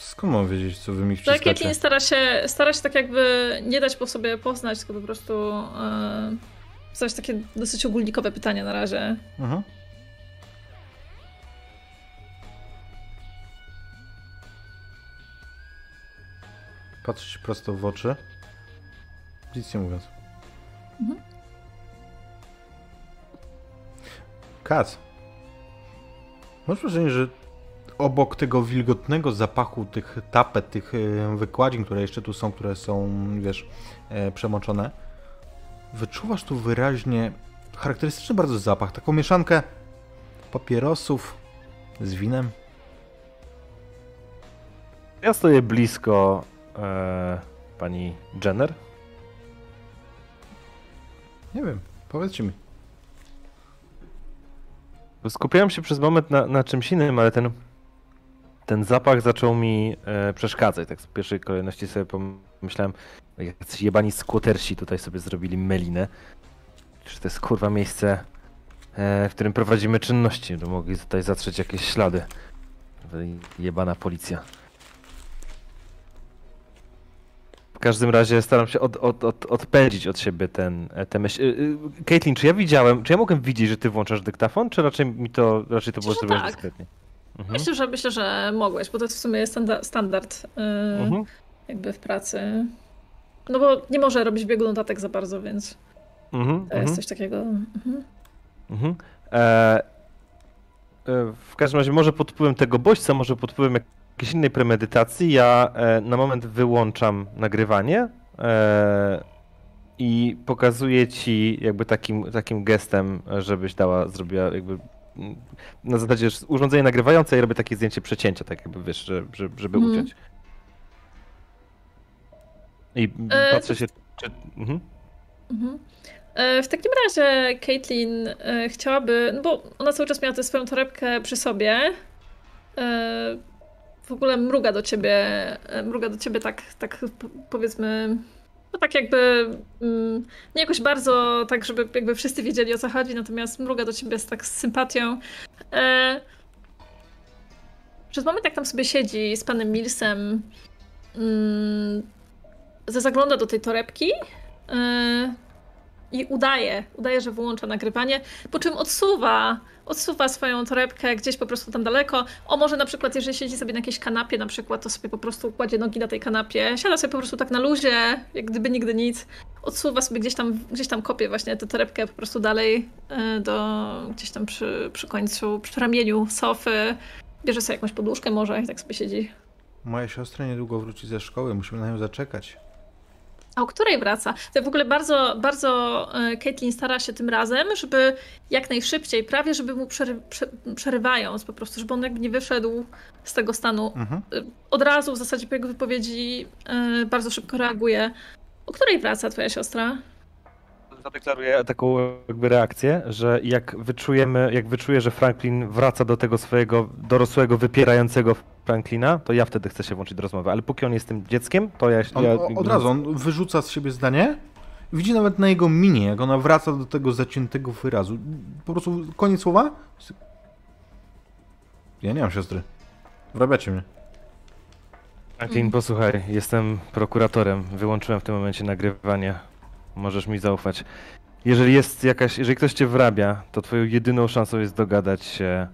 Skąd mam wiedzieć, co wy mi Caitlin wciskacie? stara się, stara się tak jakby nie dać po sobie poznać, tylko po prostu e, zadać takie dosyć ogólnikowe pytania na razie. Mhm. Patrzę ci prosto w oczy. Nic nie mówiąc. Mhm. Kac. Masz wrażenie, że obok tego wilgotnego zapachu tych tapet, tych e, wykładzin, które jeszcze tu są, które są, wiesz, e, przemoczone, wyczuwasz tu wyraźnie charakterystyczny bardzo zapach, taką mieszankę papierosów z winem. Ja stoję blisko e, pani Jenner. Nie wiem. Powiedzcie mi. Skupiałem się przez moment na, na czymś innym, ale ten, ten zapach zaczął mi e, przeszkadzać. Tak w pierwszej kolejności sobie pomyślałem, jak jacyś jebani skłotersi tutaj sobie zrobili melinę. Czy to jest kurwa miejsce, e, w którym prowadzimy czynności? To mogli tutaj zatrzeć jakieś ślady. Jebana policja. W każdym razie staram się od, od, od, odpędzić od siebie ten, e, tę myśl. Y, y, Caitlin, czy ja widziałem, czy ja mogłem widzieć, że ty włączasz dyktafon, czy raczej mi to, raczej to było zrobione tak. dyskretnie? Mhm. Myślę, że myślę, że mogłeś, bo to jest w sumie standa- standard yy, Mhm. jakby w pracy. No bo nie może robić biegu notatek za bardzo, więc Mhm. to jest Mhm. coś takiego. Mhm. Mhm. E, e, w każdym razie, może pod wpływem tego bodźca, może pod wpływem jakiejś innej premedytacji, ja e, na moment wyłączam nagrywanie e, i pokazuję ci jakby takim, takim gestem, żebyś dała, zrobiła jakby na zasadzie urządzenie nagrywające i robię takie zdjęcie przecięcia, tak jakby wiesz, że, że, żeby Mhm. uciąć. I E, patrzę się, czy... Mhm. Mhm. E, W takim razie Caitlin e, chciałaby, no bo ona cały czas miała tę swoją torebkę przy sobie. e, W ogóle mruga do ciebie, mruga do ciebie tak, tak powiedzmy, no tak jakby, mm, nie jakoś bardzo tak, żeby jakby wszyscy wiedzieli o co chodzi, natomiast mruga do ciebie z tak z sympatią. E, Przez moment jak tam sobie siedzi z panem Millsem, mm, zagląda do tej torebki Yy, i udaje, udaje, że wyłącza nagrywanie, po czym odsuwa, odsuwa swoją torebkę gdzieś po prostu tam daleko. O, może na przykład, jeżeli siedzi sobie na jakiejś kanapie, na przykład, to sobie po prostu kładzie nogi na tej kanapie, siada sobie po prostu tak na luzie, jak gdyby nigdy nic, odsuwa sobie gdzieś tam, gdzieś tam kopie właśnie tę torebkę po prostu dalej yy, do, gdzieś tam przy, przy końcu, przy ramieniu sofy, bierze sobie jakąś poduszkę może i tak sobie siedzi. Moja siostra niedługo wróci ze szkoły, musimy na nią zaczekać. A o której wraca? To w ogóle bardzo, bardzo e, Caitlin stara się tym razem, żeby jak najszybciej, prawie żeby mu przery, prze, przerywając po prostu, żeby on jakby nie wyszedł z tego stanu. Mhm. E, Od razu w zasadzie po jego wypowiedzi e, bardzo szybko reaguje. O której wraca twoja siostra? Zadeklaruję taką jakby reakcję, że jak wyczujemy, jak wyczuję, że Franklin wraca do tego swojego dorosłego, wypierającego Franklina, to ja wtedy chcę się włączyć do rozmowy. Ale póki on jest tym dzieckiem, to ja... On, ja od razu, on wyrzuca z siebie zdanie. Widzi nawet na jego minie, jak ona wraca do tego zaciętego wyrazu. Po prostu koniec słowa. Ja nie mam siostry. Wrabiacie mnie. Franklin, posłuchaj, jestem prokuratorem. Wyłączyłem w tym momencie nagrywanie. Możesz mi zaufać. Jeżeli jest jakaś, jeżeli ktoś cię wrabia, to twoją jedyną szansą jest dogadać się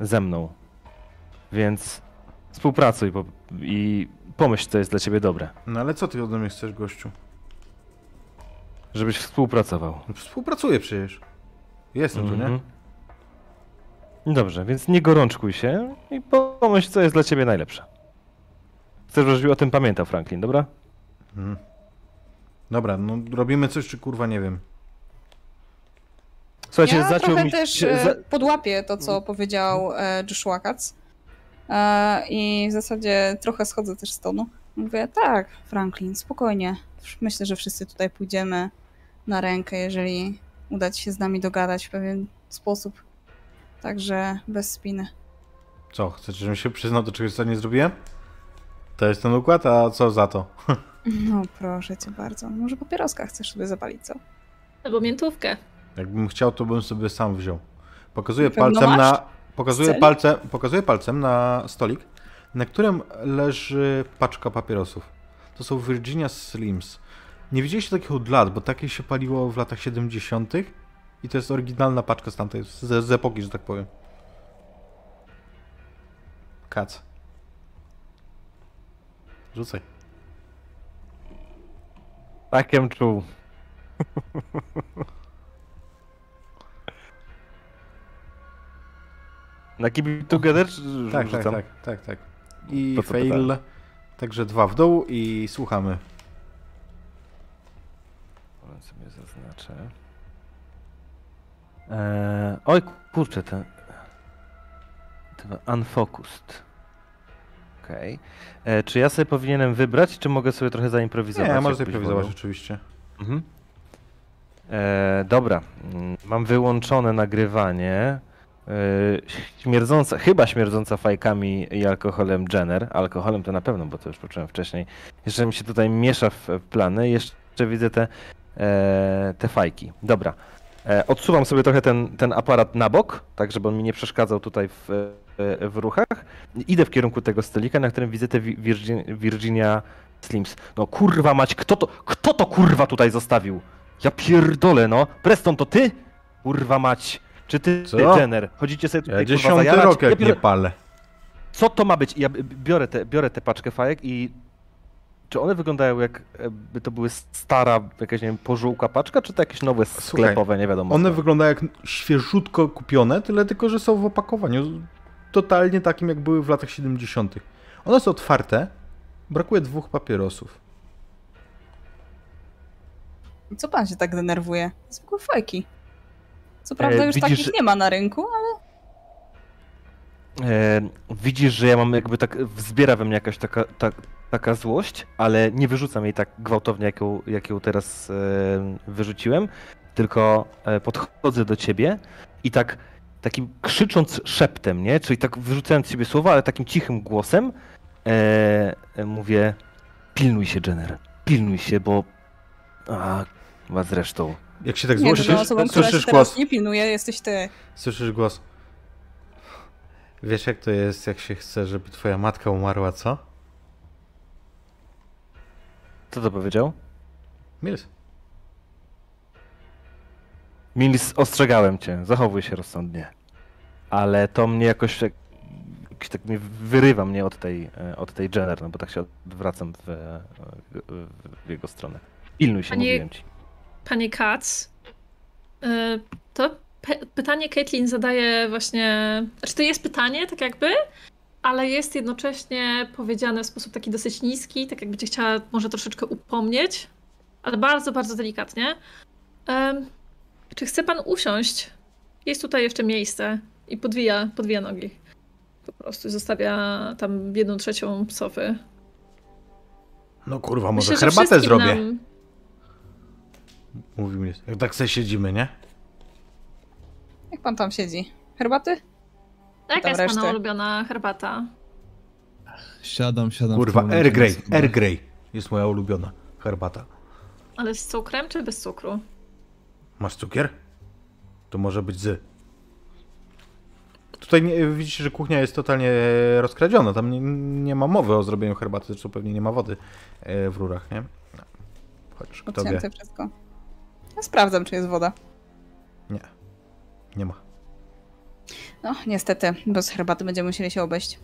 ze mną. Więc współpracuj po, i pomyśl, co jest dla ciebie dobre. No ale co ty ode mnie chcesz, gościu? Żebyś współpracował. No, Współpracuję przecież. Jestem tu, nie? Mhm. Dobrze, więc nie gorączkuj się i pomyśl, co jest dla ciebie najlepsze. Chcę, żebyś o tym pamiętał, Franklin, dobra? Mhm. Dobra, no robimy coś, czy kurwa nie wiem. Słuchajcie, ja zaczął trochę mi też e, za- podłapię to, co powiedział e, Joshua Katz. E, I w zasadzie trochę schodzę też z tonu. Mówię, tak, Franklin, spokojnie. Myślę, że wszyscy tutaj pójdziemy na rękę, jeżeli uda ci się z nami dogadać w pewien sposób. Także bez spiny. Co, chcecie, żebym się przyznał do czegoś, co nie zrobiłem? To jest ten układ, a co za to? No proszę cię bardzo. Może papieroska chcesz sobie zapalić, co? Albo miętówkę. Jakbym chciał, to bym sobie sam wziął. Pokazuję palcem masz? na. Pokazuję palcem, pokazuję palcem na stolik, na którym leży paczka papierosów. To są Virginia Slims. Nie widzieliście takich od lat, bo takie się paliło w latach 70. I to jest oryginalna paczka z tamtej, z, z epoki, że tak powiem. Kac. Rzucaj. Takiem czuł. Na Keep Together Tak, tak, tak, tak, tak. I To fail. pytałem? Także dwa w dół i słuchamy. Moment sobie zaznaczę. Eee, oj, kurczę, ten... ten Unfocused. Okej. E, Czy ja sobie powinienem wybrać, czy mogę sobie trochę zaimprowizować? Nie, jak możesz byś improwizować wolał? oczywiście. Mhm. E, dobra, mam wyłączone nagrywanie. E, śmierdząca, chyba śmierdząca fajkami i alkoholem Jenner. Alkoholem to na pewno, bo to już poczułem wcześniej. Jeszcze mi się tutaj miesza w, w plany. Jeszcze widzę te, e, te fajki. Dobra. E, odsuwam sobie trochę ten, ten aparat na bok, tak żeby on mi nie przeszkadzał tutaj w, e, w ruchach. Idę w kierunku tego stolika, na którym widzę te Wi- Virgin, Virginia Slims. No kurwa mać, kto to, kto to kurwa tutaj zostawił? Ja pierdolę, no. Preston, to ty? Kurwa mać. Czy ty, Co? ty Jenner? Chodzicie sobie tutaj Ja kurwa dziesiąty zajarać? rok Ja jak pier- nie palę. Co to ma być? Ja biorę tę biorę tę paczkę fajek i... Czy one wyglądają jak by to były stara, jakaś, nie wiem, pożółka paczka, czy to jakieś nowe sklepowe, nie wiadomo. One co? wyglądają jak świeżutko kupione, tyle tylko, że są w opakowaniu totalnie takim, jak były w latach 70. One są otwarte, brakuje dwóch papierosów. Co pan się tak denerwuje? Zwykłe fajki. Co prawda E, już widzisz- takich nie ma na rynku, ale E, widzisz, że ja mam jakby tak, wzbiera we mnie jakaś taka, ta, taka złość, ale nie wyrzucam jej tak gwałtownie, jak ją, jak ją teraz e, wyrzuciłem, tylko e, podchodzę do ciebie i tak takim krzycząc szeptem, nie? Czyli tak wyrzucając z siebie słowa, ale takim cichym głosem e, e, mówię pilnuj się, Jenner, pilnuj się, bo a, was zresztą. Jak się tak złożysz, słyszysz głos. nie pilnuje, jesteś ty. Słyszysz głos. Wiesz jak to jest, jak się chce, żeby twoja matka umarła, co? Co to powiedział? Mills. Mills, ostrzegałem cię, zachowuj się rozsądnie. Ale to mnie jakoś, tak- jakoś tak mnie wyrywa mnie od tej, e, od tej Jenner, no bo tak się odwracam w, e, w, w jego stronę. Pilnuj się, Panie- mówiłem ci. Panie Katz, y, to pytanie Caitlin zadaje właśnie. Znaczy, to jest pytanie, tak jakby, ale jest jednocześnie powiedziane w sposób taki dosyć niski, tak jakby cię chciała może troszeczkę upomnieć, ale bardzo, bardzo delikatnie. Czy chce pan usiąść? Jest tutaj jeszcze miejsce i podwija, podwija nogi. Po prostu zostawia tam jedną trzecią sofy. No kurwa, może Myślę, herbatę zrobię. Nam... Mówił. Jak tak sobie siedzimy, nie? Jak pan tam siedzi? Herbaty? Jaka jest resztę. pana ulubiona herbata? Siadam, siadam. Kurwa, Earl Grey. Earl Grey jest moja ulubiona herbata. Ale z cukrem czy bez cukru? Masz cukier? To może być z. Tutaj nie, widzicie, że kuchnia jest totalnie rozkradziona. Tam nie, nie ma mowy o zrobieniu herbaty, zresztą pewnie nie ma wody e, w rurach, nie? Chodź, kto wie. Wszystko. Ja sprawdzam, czy jest woda. Nie. Nie ma. No, niestety, bez herbaty będziemy musieli się obejść.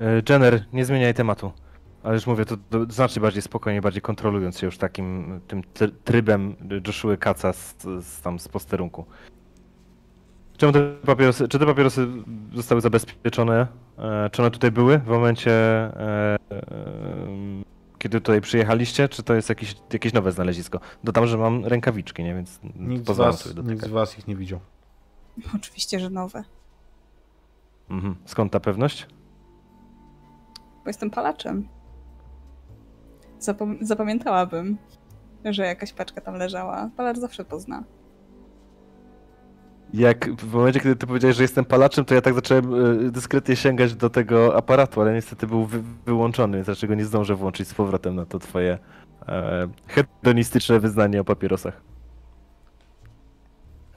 E, Jenner, nie zmieniaj tematu. Ale już mówię, to, to znacznie bardziej spokojnie, bardziej kontrolując się już takim tym tr- trybem Joshua Kaca z, z, tam z posterunku. Czemu te papierosy, czy te papierosy zostały zabezpieczone? E, czy one tutaj były w momencie, e, e, kiedy tutaj przyjechaliście? Czy to jest jakieś, jakieś nowe znalezisko? Dodam, że mam rękawiczki, nie? Więc Nikt z, was, sobie nikt z was ich nie widział. Oczywiście, że nowe. Mhm. Skąd ta pewność? Bo jestem palaczem. Zapom- zapamiętałabym, że jakaś paczka tam leżała. Palacz zawsze pozna. Jak w momencie, kiedy ty powiedziałeś, że jestem palaczem, to ja tak zacząłem e, dyskretnie sięgać do tego aparatu, ale niestety był wy wyłączony, więc dlaczego nie zdążę włączyć z powrotem na to twoje e, hedonistyczne wyznanie o papierosach.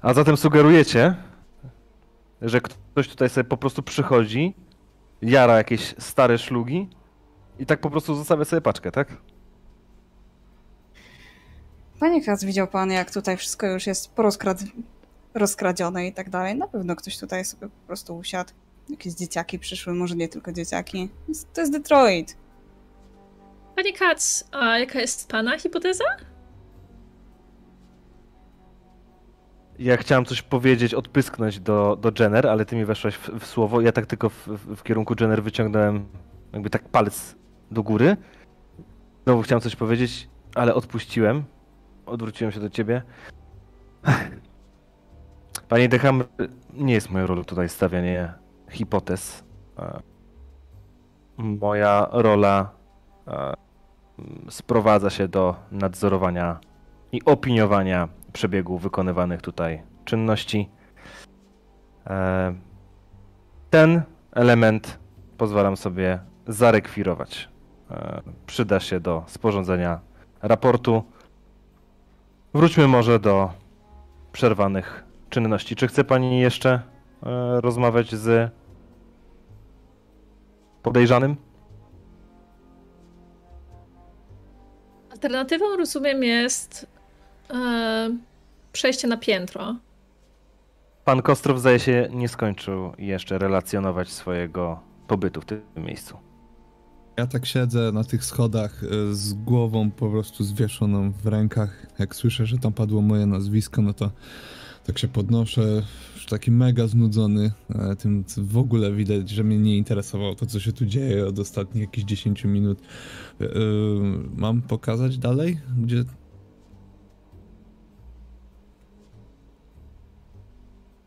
A zatem sugerujecie, że ktoś tutaj sobie po prostu przychodzi, jara jakieś stare szlugi i tak po prostu zostawia sobie paczkę, tak? Panie Kac, widział pan, jak tutaj wszystko już jest porozkrad... rozkradzione i tak dalej. Na pewno ktoś tutaj sobie po prostu usiadł. Jakieś dzieciaki przyszły, może nie tylko dzieciaki. To jest Detroit. Panie Katz, a jaka jest pana hipoteza? Ja chciałem coś powiedzieć, odpysknąć do, do Jenner, ale ty mi weszłaś w, w słowo. Ja tak tylko w, w, kierunku Jenner wyciągnąłem jakby tak palec do góry. Znowu chciałem coś powiedzieć, ale odpuściłem. Odwróciłem się do ciebie. Panie Decham, nie jest moją rolą tutaj stawianie hipotez. E, Moja rola e, sprowadza się do nadzorowania i opiniowania przebiegu wykonywanych tutaj czynności. E, ten element pozwalam sobie zarekwirować. Przyda się do sporządzenia raportu. Wróćmy może do przerwanych czynności. Czy chce Pani jeszcze e, rozmawiać z podejrzanym? Alternatywą, rozumiem, jest e, przejście na piętro. Pan Kostrow zdaje się nie skończył jeszcze relacjonować swojego pobytu w tym miejscu. Ja tak siedzę na tych schodach e, z głową po prostu zwieszoną w rękach. Jak słyszę, że tam padło moje nazwisko, no to tak się podnoszę, już taki mega znudzony. e, Tym co w ogóle widać, że mnie nie interesowało to, co się tu dzieje od ostatnich jakichś 10 minut. E, Mam pokazać dalej? Gdzie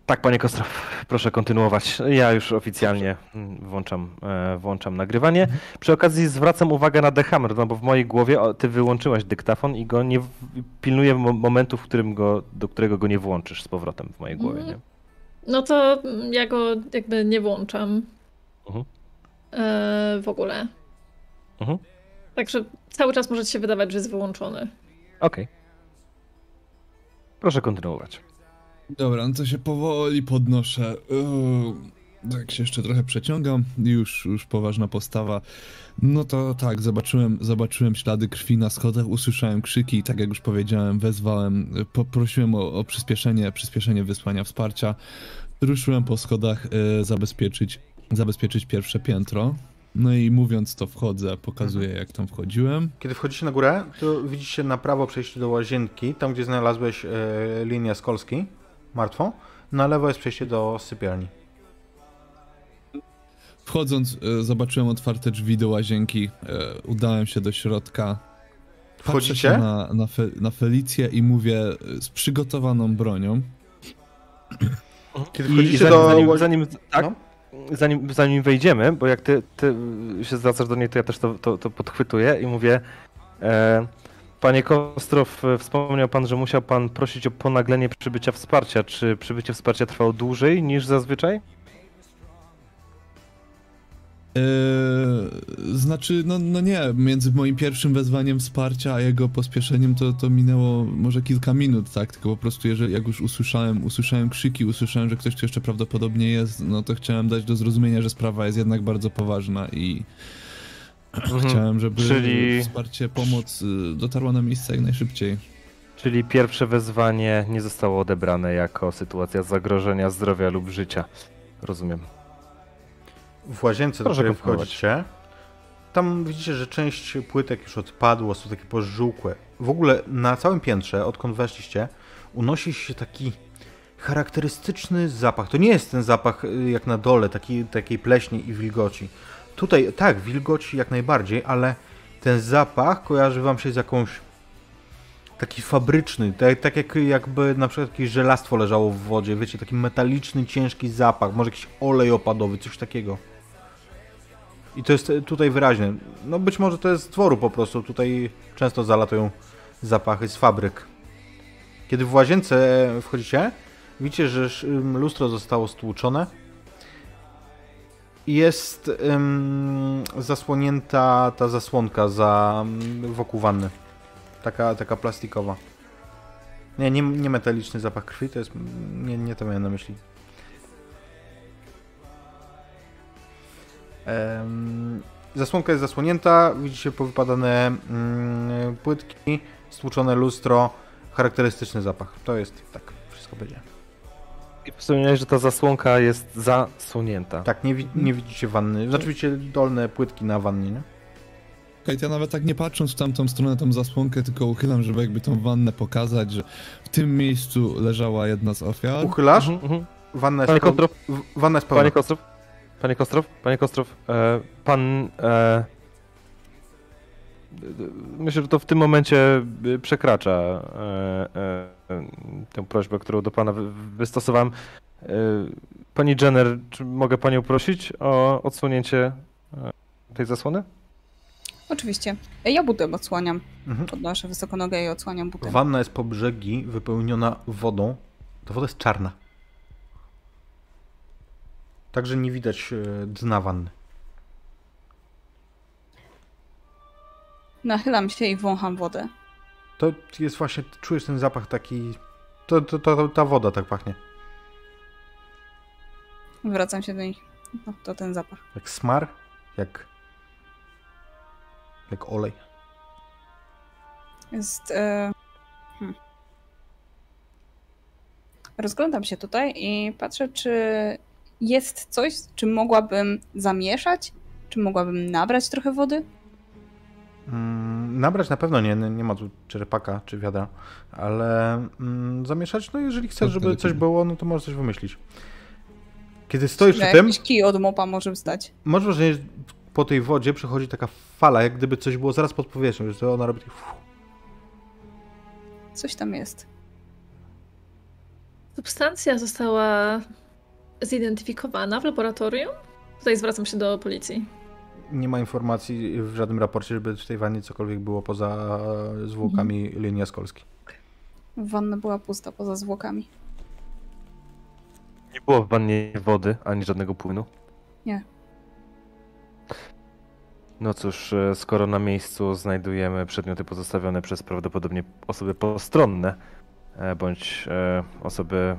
Tak, panie Kostrow, proszę kontynuować. Ja już oficjalnie włączam, e, włączam nagrywanie. Przy okazji zwracam uwagę na dehammer, no bo w mojej głowie ty wyłączyłaś dyktafon i go nie pilnuję mo- momentu, w którym go, do którego go nie włączysz z powrotem w mojej głowie. Mhm. Nie? No to ja go jakby nie włączam Mhm. e, w ogóle. Mhm. Także cały czas może ci się wydawać, że jest wyłączony. Okej. Proszę kontynuować. Dobra, no to się powoli podnoszę. Uuu, tak się jeszcze trochę przeciągam. Już, już poważna postawa. No to tak, zobaczyłem, zobaczyłem ślady krwi na schodach, usłyszałem krzyki i tak jak już powiedziałem, wezwałem, poprosiłem o, o przyspieszenie, przyspieszenie wysłania wsparcia. Ruszyłem po schodach e, zabezpieczyć, zabezpieczyć pierwsze piętro. No i mówiąc to wchodzę, pokazuję jak tam wchodziłem. Kiedy wchodzicie na górę, to widzicie na prawo przejście do łazienki, tam gdzie znalazłeś e, linię z Kolski, martwą. Na lewo jest przejście do sypialni. Wchodząc, e, zobaczyłem otwarte drzwi do łazienki, e, udałem się do środka. Patrzę Wchodzicie? się na, na, Fe, na Felicję i mówię e, z przygotowaną bronią. Kiedy I, i wchodzicie zanim, do zanim, zanim, tak, No. zanim, zanim wejdziemy, bo jak ty, ty się zwracasz do niej, to ja też to, to, to podchwytuję i mówię. E, panie Kostrow, e, wspomniał pan, że musiał pan prosić o ponaglenie przybycia wsparcia. Czy przybycie wsparcia trwało dłużej niż zazwyczaj? Eee, znaczy, no, no nie, między moim pierwszym wezwaniem wsparcia a jego pospieszeniem to, to minęło może kilka minut, tak? Tylko po prostu, jeżeli jak już usłyszałem, usłyszałem krzyki, usłyszałem, że ktoś tu jeszcze prawdopodobnie jest, no to chciałem dać do zrozumienia, że sprawa jest jednak bardzo poważna i chciałem, żeby Czyli- wsparcie, pomoc y, dotarła na miejsce jak najszybciej. Czyli pierwsze wezwanie nie zostało odebrane jako sytuacja zagrożenia zdrowia lub życia. Rozumiem. w łazience, do Proszę której kontynuować. wchodzicie, tam widzicie, że część płytek już odpadło, są takie pożółkłe. W ogóle na całym piętrze, odkąd weszliście, unosi się taki charakterystyczny zapach. To nie jest ten zapach y, jak na dole, taki, takiej pleśni i wilgoci. Tutaj, tak, wilgoci jak najbardziej, ale ten zapach kojarzy wam się z jakąś taki fabryczny, tak, tak jak jakby na przykład jakieś żelastwo leżało w wodzie, wiecie, taki metaliczny, ciężki zapach, może jakiś olej opadowy, coś takiego. I to jest tutaj wyraźne. No być może to jest z dworu po prostu, tutaj często zalatują zapachy z fabryk. Kiedy w łazience wchodzicie, widzicie, że lustro zostało stłuczone. Jest ym, zasłonięta ta zasłonka za ym, wokół wanny. Taka, taka plastikowa. Nie, nie, nie metaliczny zapach krwi, to jest. Nie, nie to miałem na myśli. Em, zasłonka jest zasłonięta, widzicie powypadane mm, płytki, stłuczone lustro, charakterystyczny zapach. To jest tak, wszystko będzie. I wspomniałeś, że ta zasłonka jest zasłonięta. Tak, nie, wi- nie widzicie wanny. Znaczy widzicie dolne płytki na wannie, nie? Okej, to ja nawet tak nie patrząc w tamtą stronę, tą zasłonkę, tylko uchylam, żeby jakby tą wannę pokazać, że w tym miejscu leżała jedna z ofiar. Uchylasz, Mhm, mhm. wanna jest, Panie Kostrow, wanna jest pełna. panie Kostrow, panie Kostrow, panie Kostrow, e, pan... E, myślę, że to w tym momencie e, przekracza e, e, tę prośbę, którą do pana wy- wystosowałem. E, pani Jenner, czy mogę panią prosić o odsunięcie e, tej zasłony? Oczywiście. Ja butem odsłaniam. Mhm. Podnoszę wysoko nogę i odsłaniam butem. Wanna jest po brzegi, wypełniona wodą. Ta woda jest czarna. Także nie widać dna wanny. Nachylam się i wącham wodę. To jest właśnie, czujesz ten zapach taki... To, to, to, ta woda tak pachnie. Wracam się do nich. No, to ten zapach. Jak smar, jak... Jak olej. Jest. E... Hmm. Rozglądam się tutaj i patrzę, czy jest coś, czym mogłabym zamieszać? Czy mogłabym nabrać trochę wody? Mm, nabrać na pewno nie, nie ma tu czerpaka czy wiadra, ale mm, zamieszać, no jeżeli chcesz, żeby Odtedy coś było, no to możesz coś wymyślić. Kiedy stoisz przy tym, jakiś kij od mopa może wstać. masz wrażenie, że po tej wodzie przechodzi taka fala, jak gdyby coś było zaraz pod powierzchnią, że ona robi tak... Fuh. Coś tam jest. Substancja została zidentyfikowana w laboratorium? Tutaj zwracam się do policji. Nie ma informacji w żadnym raporcie, żeby w tej wannie cokolwiek było poza zwłokami linii Askolskiej. Wanna była pusta poza zwłokami. Nie było w wannie wody, ani żadnego płynu? Nie. No cóż, e, skoro na miejscu znajdujemy przedmioty pozostawione przez prawdopodobnie osoby postronne, e, bądź e, osoby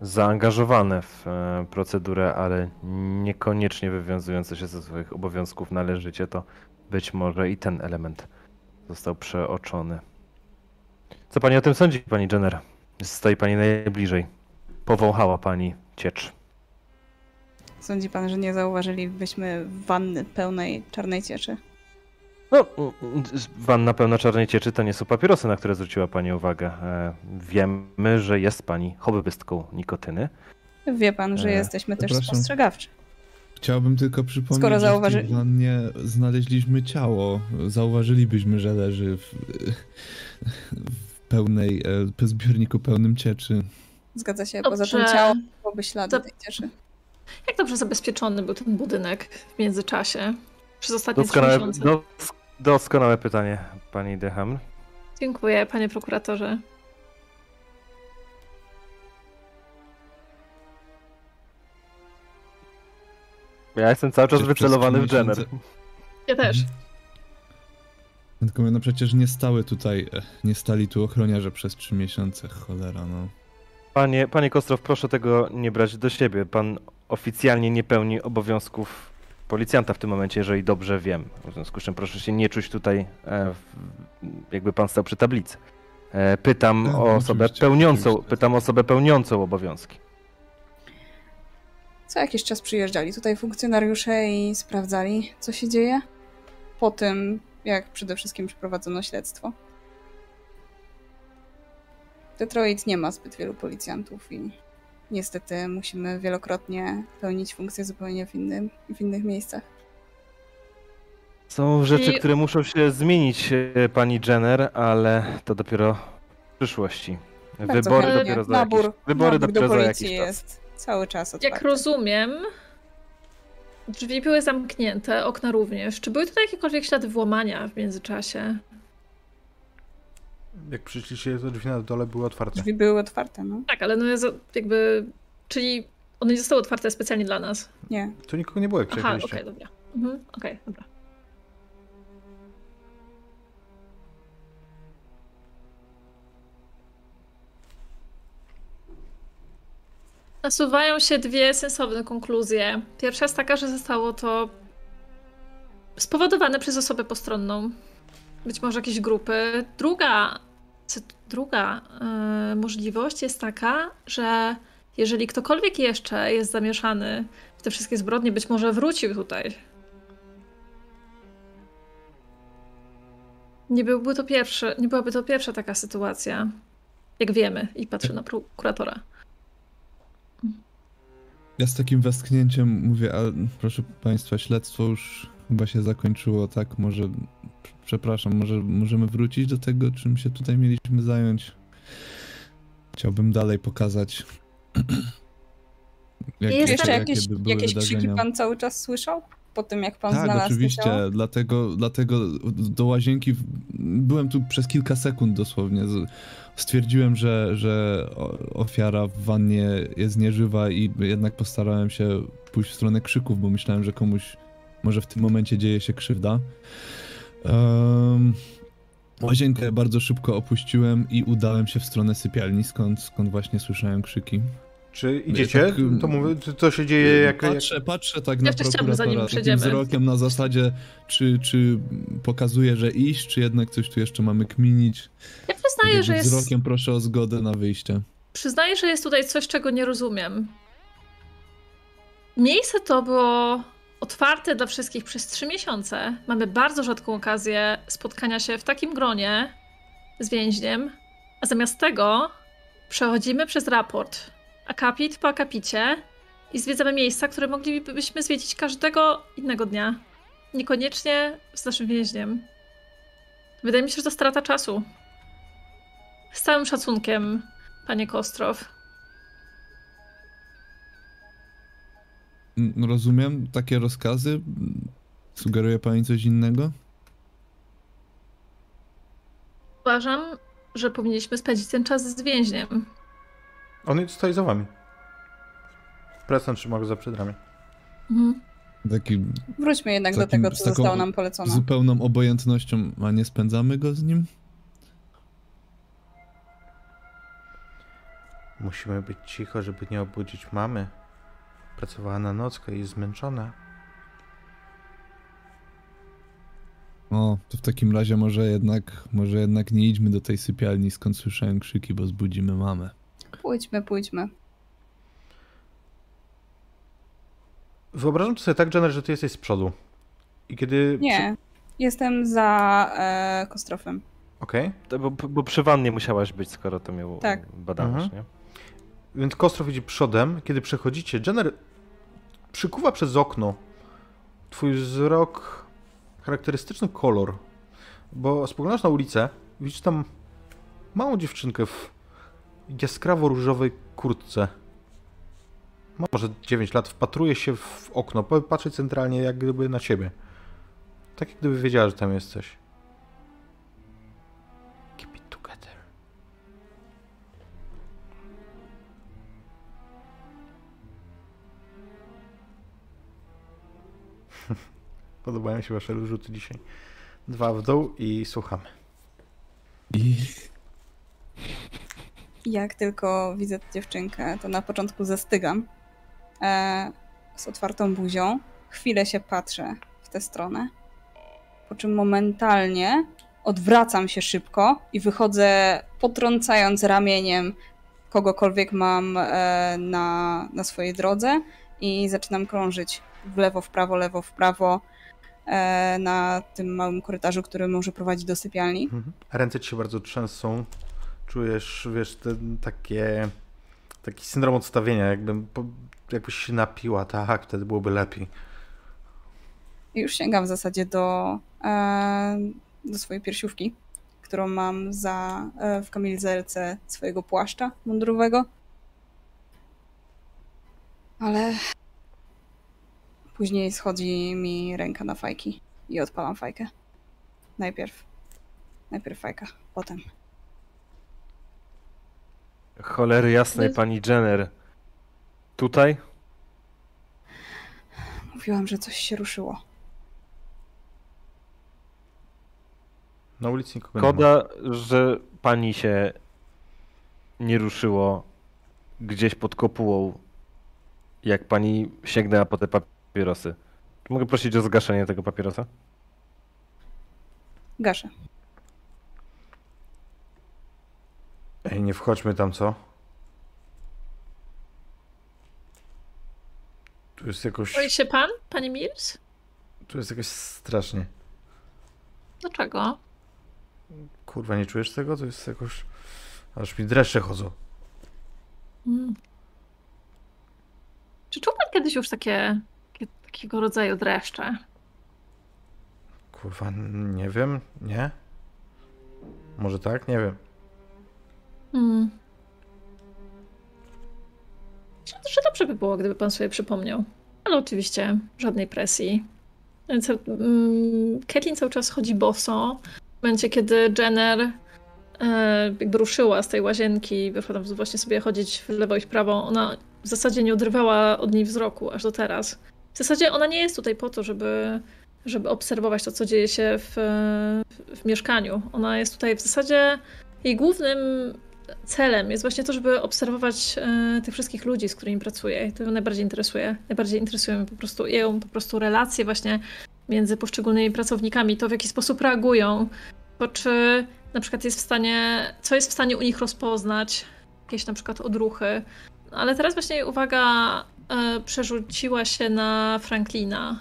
zaangażowane w e, procedurę, ale niekoniecznie wywiązujące się ze swoich obowiązków należycie, to być może i ten element został przeoczony. Co pani o tym sądzi, pani Jenner? Stoi pani najbliżej. Powąchała pani ciecz. Sądzi pan, że nie zauważylibyśmy wanny pełnej czarnej cieczy? No, mm, wanna pełna czarnej cieczy to nie są papierosy, na które zwróciła Pani uwagę. E, Wiemy, że jest Pani hobbystką nikotyny. Wie pan, że E, jesteśmy też przepraszam. spostrzegawczy. Chciałbym tylko przypomnieć, Skoro że zauważy- tej wannie znaleźliśmy ciało. Zauważylibyśmy, że leży w, w pełnej, e, w zbiorniku pełnym cieczy. Zgadza się, poza Dobrze. tym ciało byłoby ślady To- tej cieczy. Jak dobrze zabezpieczony był ten budynek w międzyczasie? Przez ostatnie trzy Doskonałe, miesiące. Dos, doskonałe pytanie, Pani Deham. Dziękuję, panie prokuratorze. Ja jestem cały czas Czy wycelowany w Jenner. miesiące- Ja też. Mhm. Tylko no przecież nie stały tutaj, e, nie stali tu ochroniarze przez trzy miesiące, cholera no. Panie, panie Kostrow, proszę tego nie brać do siebie. Pan oficjalnie nie pełni obowiązków policjanta w tym momencie, jeżeli dobrze wiem. W związku z czym proszę się nie czuć tutaj, e, jakby pan stał przy tablicy. E, Pytam Tak, o osobę pełniącą, oczywiście. pytam o osobę pełniącą obowiązki. Co jakiś czas przyjeżdżali tutaj funkcjonariusze i sprawdzali, co się dzieje. Po tym, jak przede wszystkim przeprowadzono śledztwo. Detroit nie ma zbyt wielu policjantów i niestety musimy wielokrotnie pełnić funkcje zupełnie w, innym, w innych miejscach. Są rzeczy, I- które muszą się zmienić, e, pani Jenner, ale to dopiero w przyszłości. Bardzo Wybory chętnie. dopiero za nabór, jakiś, wybory nabór dopiero do za jakiś czas. jest cały czas otwarty. Jak rozumiem, drzwi były zamknięte, okna również. Czy były tutaj jakiekolwiek ślady włamania w międzyczasie? Jak przyszliście, to drzwi na dole były otwarte. Drzwi były otwarte, no. Tak, ale no jest jakby... Czyli one nie zostały otwarte specjalnie dla nas. Nie. Tu nikogo nie było, jak Aha, okej, dobra. Mhm, okej, dobra. Nasuwają się dwie sensowne konkluzje. Pierwsza jest taka, że zostało to spowodowane przez osobę postronną. Być może jakieś grupy. Druga, druga e, możliwość jest taka, że jeżeli ktokolwiek jeszcze jest zamieszany w te wszystkie zbrodnie, być może wrócił tutaj. Nie, byłby to pierwszy, nie byłaby to pierwsza taka sytuacja, jak wiemy, i patrzę na prokuratora. Ja z takim westchnięciem mówię, a proszę państwa, śledztwo już chyba się zakończyło, tak? Może, przepraszam, może możemy wrócić do tego, czym się tutaj mieliśmy zająć? Chciałbym dalej pokazać. Jak, Jeszcze jakieś, jakieś krzyki pan cały czas słyszał? po tym, jak pan Tak, znalazł oczywiście, ciało? dlatego, dlatego do łazienki byłem tu przez kilka sekund dosłownie. Stwierdziłem, że, że ofiara w wannie jest nieżywa i jednak postarałem się pójść w stronę krzyków, bo myślałem, że komuś może w tym momencie dzieje się krzywda. Um, łazienkę bardzo szybko opuściłem i udałem się w stronę sypialni, skąd, skąd właśnie słyszałem krzyki. Czy idziecie? tak, To mówię, czy to się dzieje jak... jak... Patrzę, patrzę tak na chciałabym, zanim prokuratora takim wzrokiem na zasadzie, czy, czy pokazuje, że iść, czy jednak coś tu jeszcze mamy kminić. Ja przyznaję, że jest, Wzrokiem proszę o zgodę na wyjście. przyznaję, że jest tutaj coś, czego nie rozumiem. Miejsce to było otwarte dla wszystkich przez trzy miesiące. Mamy bardzo rzadką okazję spotkania się w takim gronie z więźniem, a zamiast tego przechodzimy przez raport, akapit po akapicie i zwiedzamy miejsca, które moglibyśmy zwiedzić każdego innego dnia. Niekoniecznie z naszym więźniem. Wydaje mi się, że to strata czasu. Z całym szacunkiem, panie Kostrow. Rozumiem takie rozkazy? Sugeruje pani coś innego? Uważam, że powinniśmy spędzić ten czas z więźniem. On stoi za wami. Preston trzyma go za przedramię. Mhm. Taki Wróćmy jednak Z do takim- tego, z co zostało nam polecone. zupełną obojętnością, a nie spędzamy go z nim? Musimy być cicho, żeby nie obudzić mamy. Pracowała na nockę i jest zmęczona. O, to w takim razie może jednak, może jednak nie idźmy do tej sypialni, skąd słyszałem krzyki, bo zbudzimy mamę. Pójdźmy, pójdźmy. Wyobrażam sobie tak, Jenner, że ty jesteś z przodu. I kiedy... Nie, jestem za e, Kostrofem. Okej. To Bo, bo przy wannie musiałaś być, skoro to miał Tak. badałeś, Mhm. nie? Więc Kostrow idzie przodem. Kiedy przechodzicie, Jenner przykuwa przez okno twój wzrok charakterystyczny kolor. Bo spoglądasz na ulicę, widzisz tam małą dziewczynkę w jaskrawo-różowej kurtce. Ma może 9 lat, wpatruje się w okno, patrzy centralnie jak gdyby na ciebie. Tak jak gdyby wiedziała, że tam jesteś. Podobają się wasze rzuty dzisiaj. Dwa w dół i słuchamy. I Jak tylko widzę tę dziewczynkę, to na początku zastygam e, z otwartą buzią. Chwilę się patrzę w tę stronę, po czym momentalnie odwracam się szybko i wychodzę potrącając ramieniem kogokolwiek mam e, na, na swojej drodze i zaczynam krążyć w lewo, w prawo, lewo, w prawo na tym małym korytarzu, który może prowadzić do sypialni. Mhm. Ręce ci się bardzo trzęsą. Czujesz, wiesz, ten, takie, taki syndrom odstawienia, jakbym, po, jakbyś się napiła, tak, wtedy byłoby lepiej. Już sięgam w zasadzie do, e, do swojej piersiówki, którą mam za, e, w kamizelce swojego płaszcza mundurowego. Ale później schodzi mi ręka na fajki i odpalam fajkę. Najpierw. Najpierw fajka, potem. Cholery jasnej, Jest- pani Jenner. Tutaj? Mówiłam, że coś się ruszyło. Na ulicy nikogo nie ma. Koda, że pani się nie ruszyło gdzieś pod kopułą, jak pani sięgnęła po te papierosy. Czy mogę prosić o zgaszenie tego papierosa? Gaszę. Ej, nie wchodźmy tam, co? Tu jest jakoś, Boi się pan, panie Mills? tu jest jakoś strasznie. Dlaczego? Kurwa, nie czujesz tego? To jest jakoś, aż mi dreszcze chodzą. Mm. Czy czuł pan kiedyś już takie, takie, takiego rodzaju dreszcze? Kurwa, nie wiem, nie? Może tak? Nie wiem. Hmm. Myślę, że dobrze by było, gdyby pan sobie przypomniał. Ale oczywiście żadnej presji. Więc mm, cały czas chodzi boso. W momencie, kiedy Jenner e, jakby ruszyła z tej łazienki, wyszła tam właśnie sobie chodzić w lewo i w prawo, ona w zasadzie nie odrywała od niej wzroku aż do teraz. W zasadzie ona nie jest tutaj po to, żeby, żeby obserwować to, co dzieje się w, w mieszkaniu. Ona jest tutaj w zasadzie jej głównym celem jest właśnie to, żeby obserwować e, tych wszystkich ludzi, z którymi pracuje. To ją najbardziej interesuje. Najbardziej interesują po prostu ją po prostu relacje właśnie między poszczególnymi pracownikami, to w jaki sposób reagują, to czy na przykład jest w stanie, co jest w stanie u nich rozpoznać, jakieś na przykład odruchy. Ale teraz właśnie uwaga e, przerzuciła się na Franklina.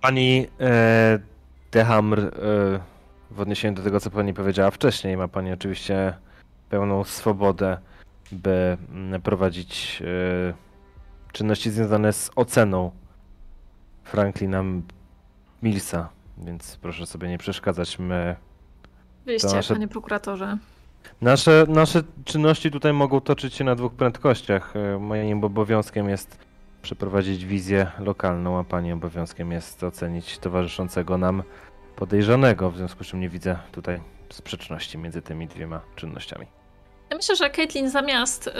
Pani e, Dehamr, e, w odniesieniu do tego, co pani powiedziała wcześniej, ma pani oczywiście pełną swobodę, by mm, prowadzić e, czynności związane z oceną Franklina Millsa, więc proszę sobie nie przeszkadzać. My, Wyjście, nasze- panie prokuratorze. Nasze, nasze czynności tutaj mogą toczyć się na dwóch prędkościach. E, Moim obowiązkiem jest przeprowadzić wizję lokalną, a pani obowiązkiem jest ocenić towarzyszącego nam podejrzanego, w związku z czym nie widzę tutaj sprzeczności między tymi dwiema czynnościami. Ja myślę, że Caitlyn zamiast. y,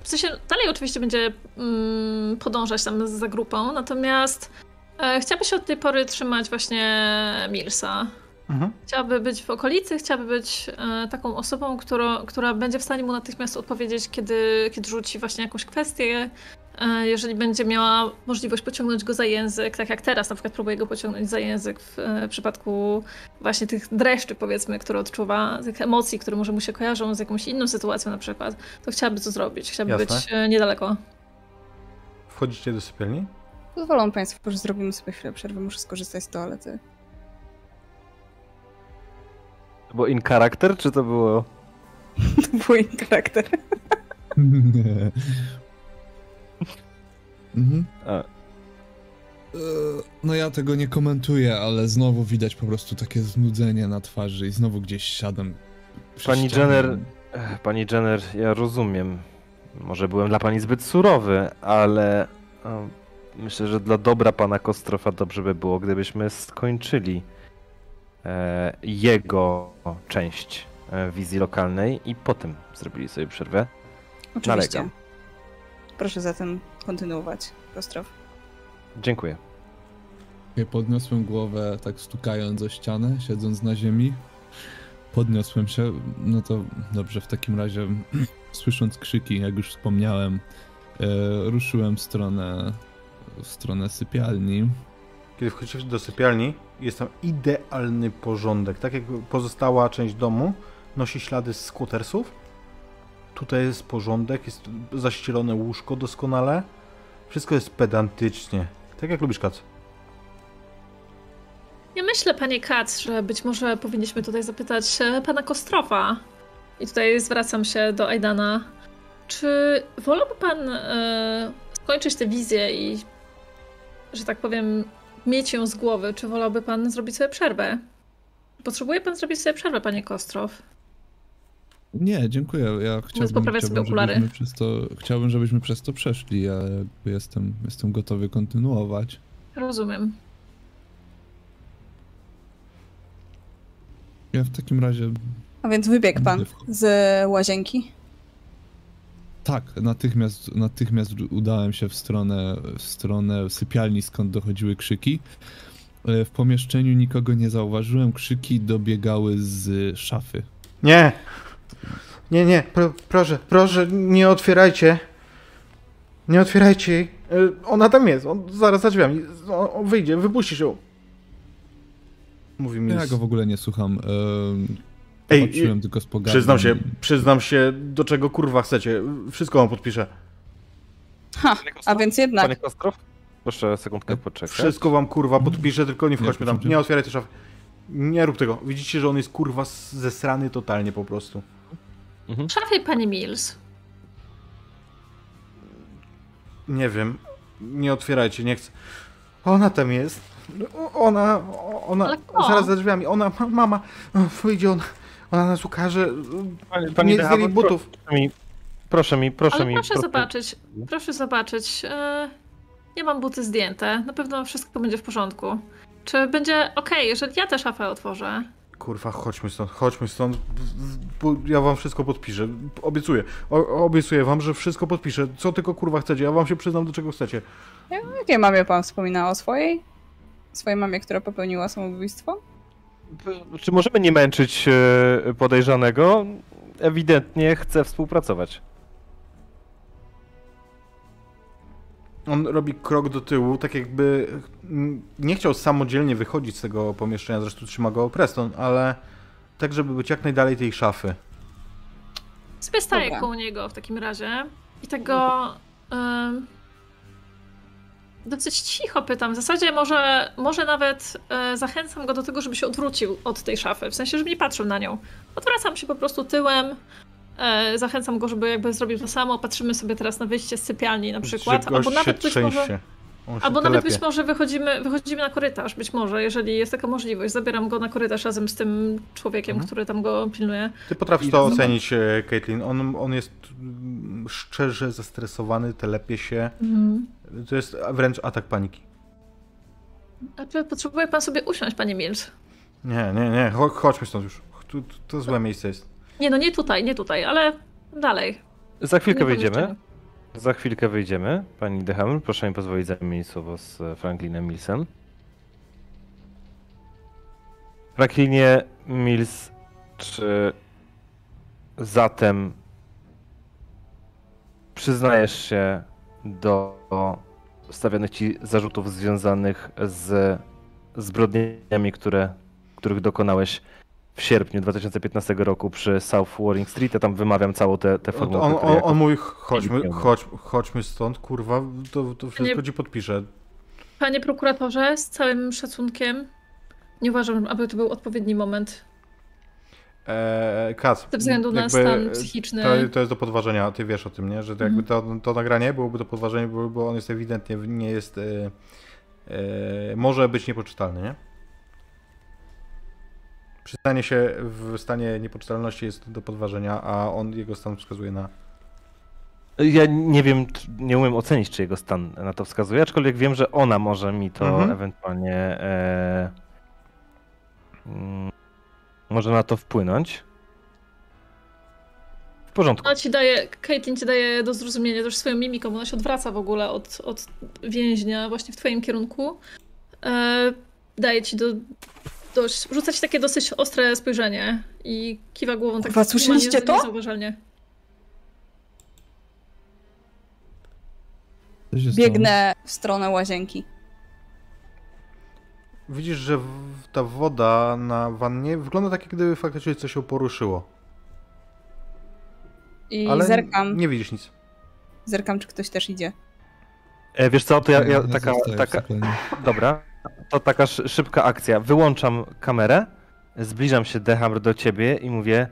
W sensie dalej oczywiście będzie mm, podążać tam za grupą, natomiast e, chciałaby się od tej pory trzymać właśnie Millsa. Mhm. Chciałaby być w okolicy, chciałaby być e, taką osobą, którą, która będzie w stanie mu natychmiast odpowiedzieć, kiedy, kiedy rzuci właśnie jakąś kwestię. E, jeżeli będzie miała możliwość pociągnąć go za język, tak jak teraz na przykład próbuje go pociągnąć za język w e, przypadku właśnie tych dreszczy, powiedzmy, które odczuwa, tych emocji, które może mu się kojarzą z jakąś inną sytuacją na przykład, to chciałaby to zrobić. Chciałaby Jasne. być e, niedaleko. Wchodzicie do sypialni? Pozwolą Państwo, że zrobimy sobie chwilę przerwy, muszę skorzystać z toalety. To było in character, czy to było... To był jej charakter. Mhm. A, E, No ja tego nie komentuję, ale znowu widać po prostu takie znudzenie na twarzy i znowu gdzieś siadam. Pani ścianie. Jenner- Pani Jenner, ja rozumiem. Może byłem dla pani zbyt surowy, ale myślę, że dla dobra pana Kostrofa dobrze by było, gdybyśmy skończyli jego część e, wizji lokalnej i potem zrobili sobie przerwę. Oczywiście. Nalegam. Proszę zatem kontynuować, Kostrow. Dziękuję. Ja podniosłem głowę, tak stukając o ścianę, siedząc na ziemi. Podniosłem się, no to dobrze, w takim razie, słysząc krzyki, jak już wspomniałem, e, ruszyłem w stronę, w stronę sypialni. Kiedy wchodzicie do sypialni, jest tam idealny porządek. Tak jak pozostała część domu nosi ślady z skutersów. Tutaj jest porządek, jest zaścielone łóżko doskonale. Wszystko jest pedantycznie. Tak jak lubisz kac. Ja myślę, panie Katz, że być może powinniśmy tutaj zapytać e, pana Kostrofa. I tutaj zwracam się do Aidana. Czy wolałby pan e, skończyć tę wizję i, że tak powiem, mieć ją z głowy? Czy wolałby pan zrobić sobie przerwę? Potrzebuje pan zrobić sobie przerwę, panie Kostrow? Nie, dziękuję. Ja chciałbym, poprawiać sobie chciałbym, okulary. żebyśmy przez to, chciałbym, żebyśmy przez to przeszli. Ja jakby jestem, jestem gotowy kontynuować. Rozumiem. Ja w takim razie A więc wybiegł pan z łazienki. Tak, natychmiast, natychmiast udałem się w stronę, w stronę sypialni, skąd dochodziły krzyki. E, W pomieszczeniu nikogo nie zauważyłem, krzyki dobiegały z szafy. Nie! Nie, nie, pro, proszę, proszę, nie otwierajcie. Nie otwierajcie jej. Y, Ona tam jest, on zaraz za drzwiami. On, on wyjdzie, wypuścisz ją. Mówi mi. Ja go w ogóle nie słucham. Ej, patrzyłem tylko z pogardą. Przyznam się, przyznam się, do czego kurwa chcecie. Wszystko wam podpiszę. Ha, a więc jednak. Panie Kostrow? Proszę sekundkę poczekać. Wszystko wam kurwa podpiszę, tylko nie wchodźmy tam. Nie otwieraj tej szafy. Nie rób tego. Widzicie, że on jest kurwa zesrany totalnie po prostu. Mhm. Szafie, pani Mills. Nie wiem. Nie otwierajcie, nie chcę. Ona tam jest. Ona, ona, zaraz za drzwiami. Ona, ma- mama, wyjdzie ona. Ona nas ukaże. Pani, pani Nie Dehamr, zdjęli butów. Proszę mi, proszę mi, proszę Ale mi. proszę zobaczyć, proszę zobaczyć. E, Ja mam buty zdjęte. Na pewno wszystko będzie w porządku. Czy będzie ok, jeżeli ja tę szafę otworzę? Kurwa, chodźmy stąd, chodźmy stąd. Bo ja wam wszystko podpiszę. Obiecuję. O, obiecuję wam, że wszystko podpiszę. Co tylko kurwa chcecie. Ja wam się przyznam, do czego chcecie. Jakiej mamie pan wspomina o swojej? Swojej mamie, która popełniła samobójstwo? Czy możemy nie męczyć e, podejrzanego? Ewidentnie chce współpracować. On robi krok do tyłu, tak jakby nie chciał samodzielnie wychodzić z tego pomieszczenia, zresztą trzyma go Preston, ale tak, żeby być jak najdalej tej szafy. Sobie staję Dobra. koło niego w takim razie i tego em, dosyć cicho pytam. W zasadzie może, może nawet e, zachęcam go do tego, żeby się odwrócił od tej szafy, w sensie, żeby nie patrzył na nią. Odwracam się po prostu tyłem, e, zachęcam go, żeby jakby zrobił to samo. Patrzymy sobie teraz na wyjście z sypialni na przykład, albo nawet być może... Albo nawet być może wychodzimy, wychodzimy na korytarz, być może, jeżeli jest taka możliwość. Zabieram go na korytarz razem z tym człowiekiem, Mhm. który tam go pilnuje. Ty potrafisz to ocenić, e, Caitlin. On, on jest szczerze zestresowany, telepie się. To jest wręcz atak paniki. A czy potrzebuje pan sobie usiąść, panie Mills? Nie, nie, nie, Cho- chodźmy stąd już. Tu, to złe miejsce jest. Nie, no nie tutaj, nie tutaj, ale dalej. Za chwilkę Nie wyjdziemy. Za chwilkę wyjdziemy. Pani Dehammer, proszę mi pozwolić zamienić słowo z e, Franklinem Millsem. Franklinie Mills, czy zatem przyznajesz się do stawianych ci zarzutów związanych z zbrodniami, które, których dokonałeś w sierpniu 2015 roku przy South Warring Street? Ja tam wymawiam całą tę tę On, formułę. on, on, on mówi, chodźmy, chodź, chodźmy stąd, kurwa, to, to wszystko Nie- ci podpiszę. Panie prokuratorze, z całym szacunkiem, nie uważam, aby to był odpowiedni moment Eee, Kac, ze względu na jakby, stan e, psychiczny. To, to jest do podważenia, ty wiesz o tym, nie? Że to jakby to, to nagranie byłoby do podważenia, bo, bo on jest ewidentnie, nie jest, e, e, może być niepoczytalny, nie? Przyznanie się w stanie niepoczytalności jest do podważenia, a on, jego stan wskazuje na... Ja nie wiem, nie umiem ocenić, czy jego stan na to wskazuje, aczkolwiek wiem, że ona może mi to Mhm. ewentualnie e, mm, może na to wpłynąć. W porządku. Ona ci daje, Caitlin ci daje do zrozumienia też swoją mimiką, ona się odwraca w ogóle od, od więźnia właśnie w twoim kierunku. E, daje ci do, dość, rzuca ci takie dosyć ostre spojrzenie i kiwa głową tak Kurwa, słyszeliście to? niezauważalnie. Biegnę w stronę łazienki. Widzisz, że w, ta woda na wannie wygląda tak, jak gdyby faktycznie coś się poruszyło. I Ale zerkam, nie widzisz nic. zerkam, czy ktoś też idzie. E, wiesz co, to ja, ja Ja taka, taka, dobra, to taka szy- szybka akcja. Wyłączam kamerę, zbliżam się Dehamr do ciebie i mówię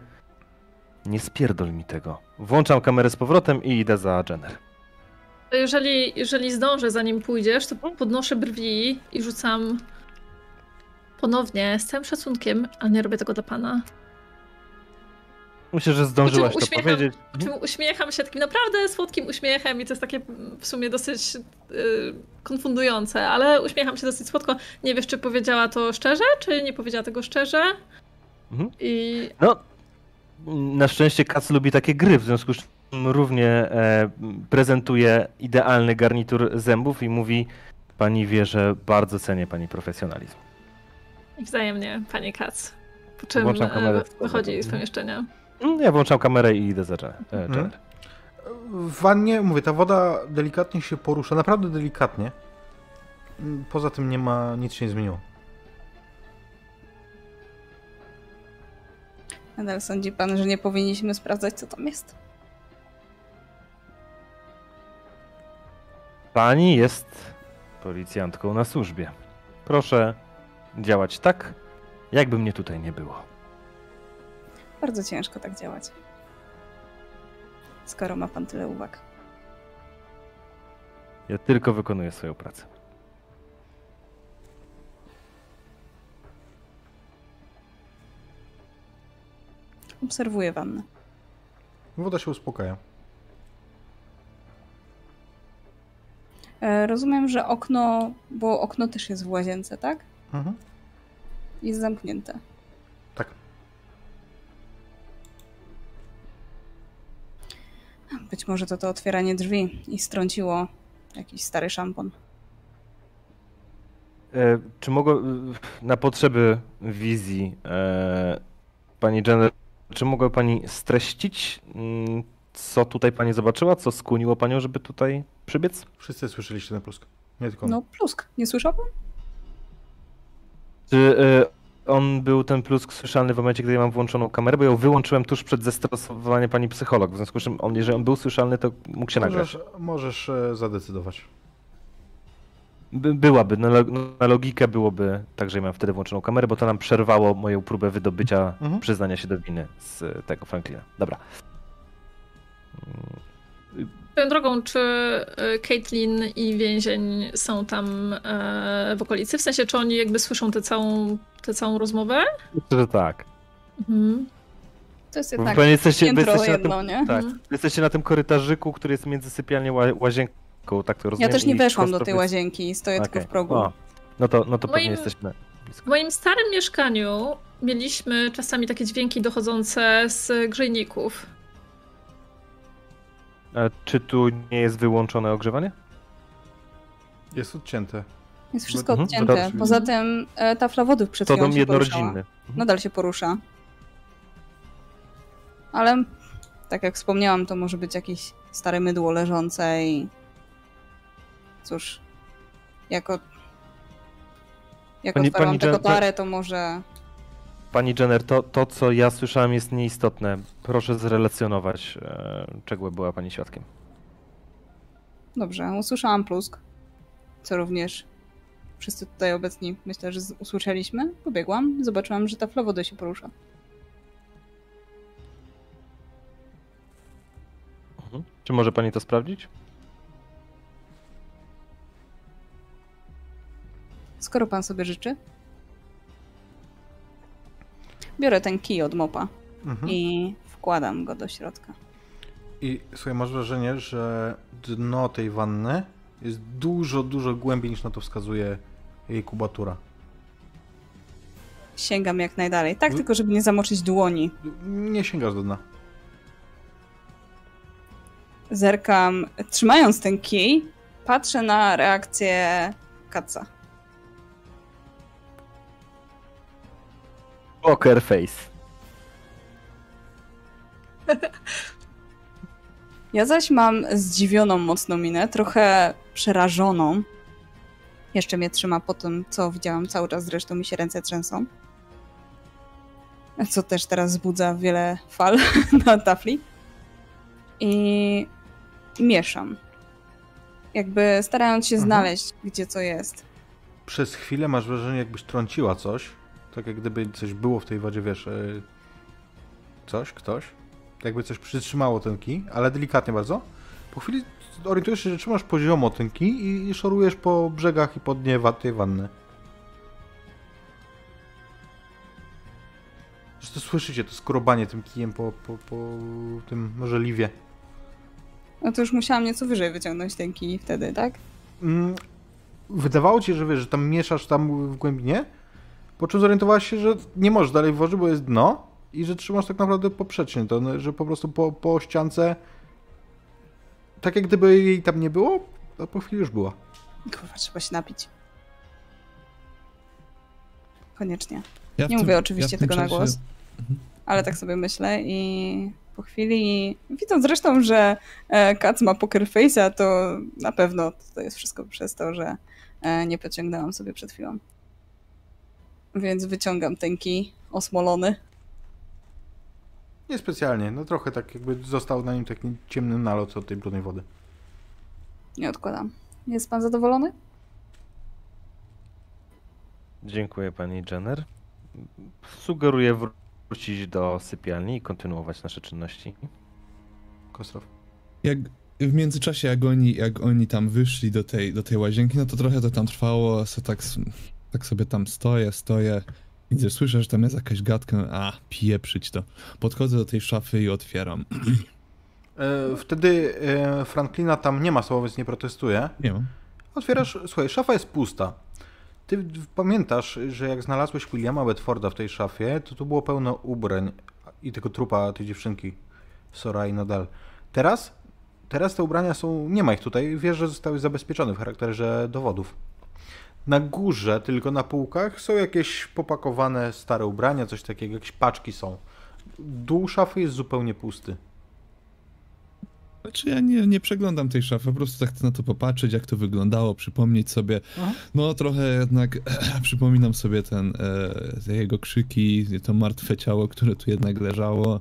nie spierdol mi tego. Włączam kamerę z powrotem i idę za Jenner. Jeżeli, jeżeli zdążę, zanim pójdziesz, to podnoszę brwi i rzucam ponownie, z całym szacunkiem, ale nie robię tego dla pana. Myślę, że zdążyłaś to uśmiecham- powiedzieć. Po czym uśmiecham się takim naprawdę słodkim uśmiechem i to jest takie w sumie dosyć y, konfundujące, ale uśmiecham się dosyć słodko. Nie wiesz, czy powiedziała to szczerze, czy nie powiedziała tego szczerze. Mhm. I No, na szczęście Kac lubi takie gry, w związku z czym równie e, prezentuje idealny garnitur zębów i mówi Pani wie, że bardzo cenię Pani profesjonalizm. I wzajemnie, panie Kac. Po czym Włączam kamerę. e, wychodzi z pomieszczenia. Mm, Ja włączam kamerę i idę za e. Jenner. W wannie, mówię, ta woda delikatnie się porusza, naprawdę delikatnie. Mm, Poza tym nie ma, nic się nie zmieniło. Nadal sądzi pan, że nie powinniśmy sprawdzać, co tam jest? Pani jest policjantką na służbie. Proszę działać tak, jakby mnie tutaj nie było. Bardzo ciężko tak działać. Skoro ma pan tyle uwag. Ja tylko wykonuję swoją pracę. Obserwuję wannę. Woda się uspokaja. E, rozumiem, że okno, bo okno też jest w łazience, tak? Mhm. Jest zamknięte. Tak. Być może to to otwieranie drzwi i strąciło jakiś stary szampon. E, czy mogło, na potrzeby wizji, e, pani Jenner, czy mogła pani streścić, mm, co tutaj pani zobaczyła, co skłoniło panią, żeby tutaj przybiec? Wszyscy słyszeliście ten plusk. Nie tylko on. No, plusk. Nie słyszał pan? Czy e, on był ten plusk słyszalny w momencie, gdy ja mam włączoną kamerę, bo ją wyłączyłem tuż przed zestresowaniem pani psycholog, w związku z czym on, jeżeli on był słyszalny, to mógł się nagrać. Możesz, możesz e, zadecydować. By, byłaby, na, lo- na logikę byłoby tak, że ja miałem wtedy włączoną kamerę, bo to nam przerwało moją próbę wydobycia Mhm. przyznania się do winy z e, tego Franklina. Dobra. Swoją drogą, czy e, Caitlin i więzień są tam e, w okolicy? W sensie, czy oni jakby słyszą tę całą, tę całą rozmowę? Myślę, że tak. Mhm. To jest jednak pewnie jesteście, wy piętro jesteście, na jedno, tym, nie? tak, Mhm. jesteście na tym korytarzyku, który jest między sypialnią a łazienką, tak to Ja rozumiem. też nie weszłam do tej jest- łazienki, stoję tylko Okej. w progu. O, no to, no to pewnie Moim- jesteśmy. W moim starym mieszkaniu mieliśmy czasami takie dźwięki dochodzące z grzejników. A czy tu nie jest wyłączone ogrzewanie? Jest odcięte. Jest wszystko Mhm, odcięte. Poza tym e, tafla wody przed To chwilą dom się poruszała. jednorodzinny. Nadal się porusza. Ale tak jak wspomniałam, to może być jakieś stare mydło leżące i cóż, jako jak Pani- otwarłam pani tę Jen- kotarę, to może Pani Jenner, to, to co ja słyszałem jest nieistotne. Proszę zrelacjonować, e, czego była pani świadkiem. dobrze, usłyszałam plusk, co również wszyscy tutaj obecni myślę, że usłyszeliśmy. Pobiegłam, zobaczyłam, że tafla wody się porusza. Mhm. Czy może pani to sprawdzić? Skoro pan sobie życzy. Biorę ten kij od mopa Mhm. i wkładam go do środka. I słuchaj, masz wrażenie, że dno tej wanny jest dużo, dużo głębiej niż na to wskazuje jej kubatura. Sięgam jak najdalej. Tak, Mm. tylko żeby nie zamoczyć dłoni. Nie sięgasz do dna. Zerkam, trzymając ten kij, patrzę na reakcję kaca. Poker face. Ja zaś mam zdziwioną mocno minę, trochę przerażoną. Jeszcze mnie trzyma po tym, co widziałam cały czas, zresztą mi się ręce trzęsą. Co też teraz wzbudza wiele fal na tafli. I mieszam. Jakby starając się Mhm. znaleźć, gdzie co jest. Przez chwilę masz wrażenie, jakbyś trąciła coś. Tak jak gdyby coś było w tej wodzie, wiesz. e, Coś, ktoś. Jakby coś przytrzymało ten kij, ale delikatnie bardzo. Po chwili orientujesz się, że trzymasz poziomo ten kij i, szorujesz po brzegach i po dnie tej wanny. Zresztą słyszycie to skrobanie tym kijem po, po, po tym żeliwie. No to już musiałam nieco wyżej wyciągnąć ten kij wtedy, tak? Mm, wydawało ci się, że wiesz, że tam mieszasz tam w głębinie, po czym zorientowałaś się, że nie możesz dalej włożyć, bo jest dno i że trzymasz tak naprawdę poprzecznie to, no, że po prostu po, po ściance tak jak gdyby jej tam nie było, to po chwili już była. Kurwa, trzeba się napić. Koniecznie. Ja Nie tym- mówię oczywiście tym tego na czasie- głos. Mhm. Ale tak sobie myślę i po chwili, widząc zresztą, że e, Kac ma poker face'a, to na pewno to jest wszystko przez to, że e, nie pociągnęłam sobie przed chwilą. Więc wyciągam ten kij osmolony. Niespecjalnie, no trochę tak jakby został na nim taki ciemny nalot od tej brudnej wody. Nie odkładam. Jest pan zadowolony? Dziękuję pani Jenner. Sugeruję wrócić do sypialni i kontynuować nasze czynności. Kostrow. Jak w międzyczasie, jak oni, jak oni tam wyszli do tej, do tej łazienki, no to trochę to tam trwało, so tak, tak sobie tam stoję, stoję. Widzę, słyszę, że tam jest jakaś gadka, a pieprzyć to. Podchodzę do tej szafy i otwieram. E, wtedy e, Franklina tam nie ma więc nie protestuje, Nie mam. Otwierasz, słuchaj, szafa jest pusta. Ty pamiętasz, że jak znalazłeś Williama Bedforda w tej szafie, to tu było pełno ubrań i tego trupa tej dziewczynki, Sora i Nadal. Teraz? Teraz te ubrania są, nie ma ich tutaj, wiesz, że zostały zabezpieczone w charakterze dowodów. Na górze, tylko na półkach, są jakieś popakowane stare ubrania, coś takiego, jakieś paczki są. Dół szafy jest zupełnie pusty. Znaczy ja nie, nie przeglądam tej szafy, po prostu tak chcę na to popatrzeć, jak to wyglądało, przypomnieć sobie. Aha. No trochę jednak przypominam sobie ten, e, te jego krzyki, to martwe ciało, które tu jednak leżało.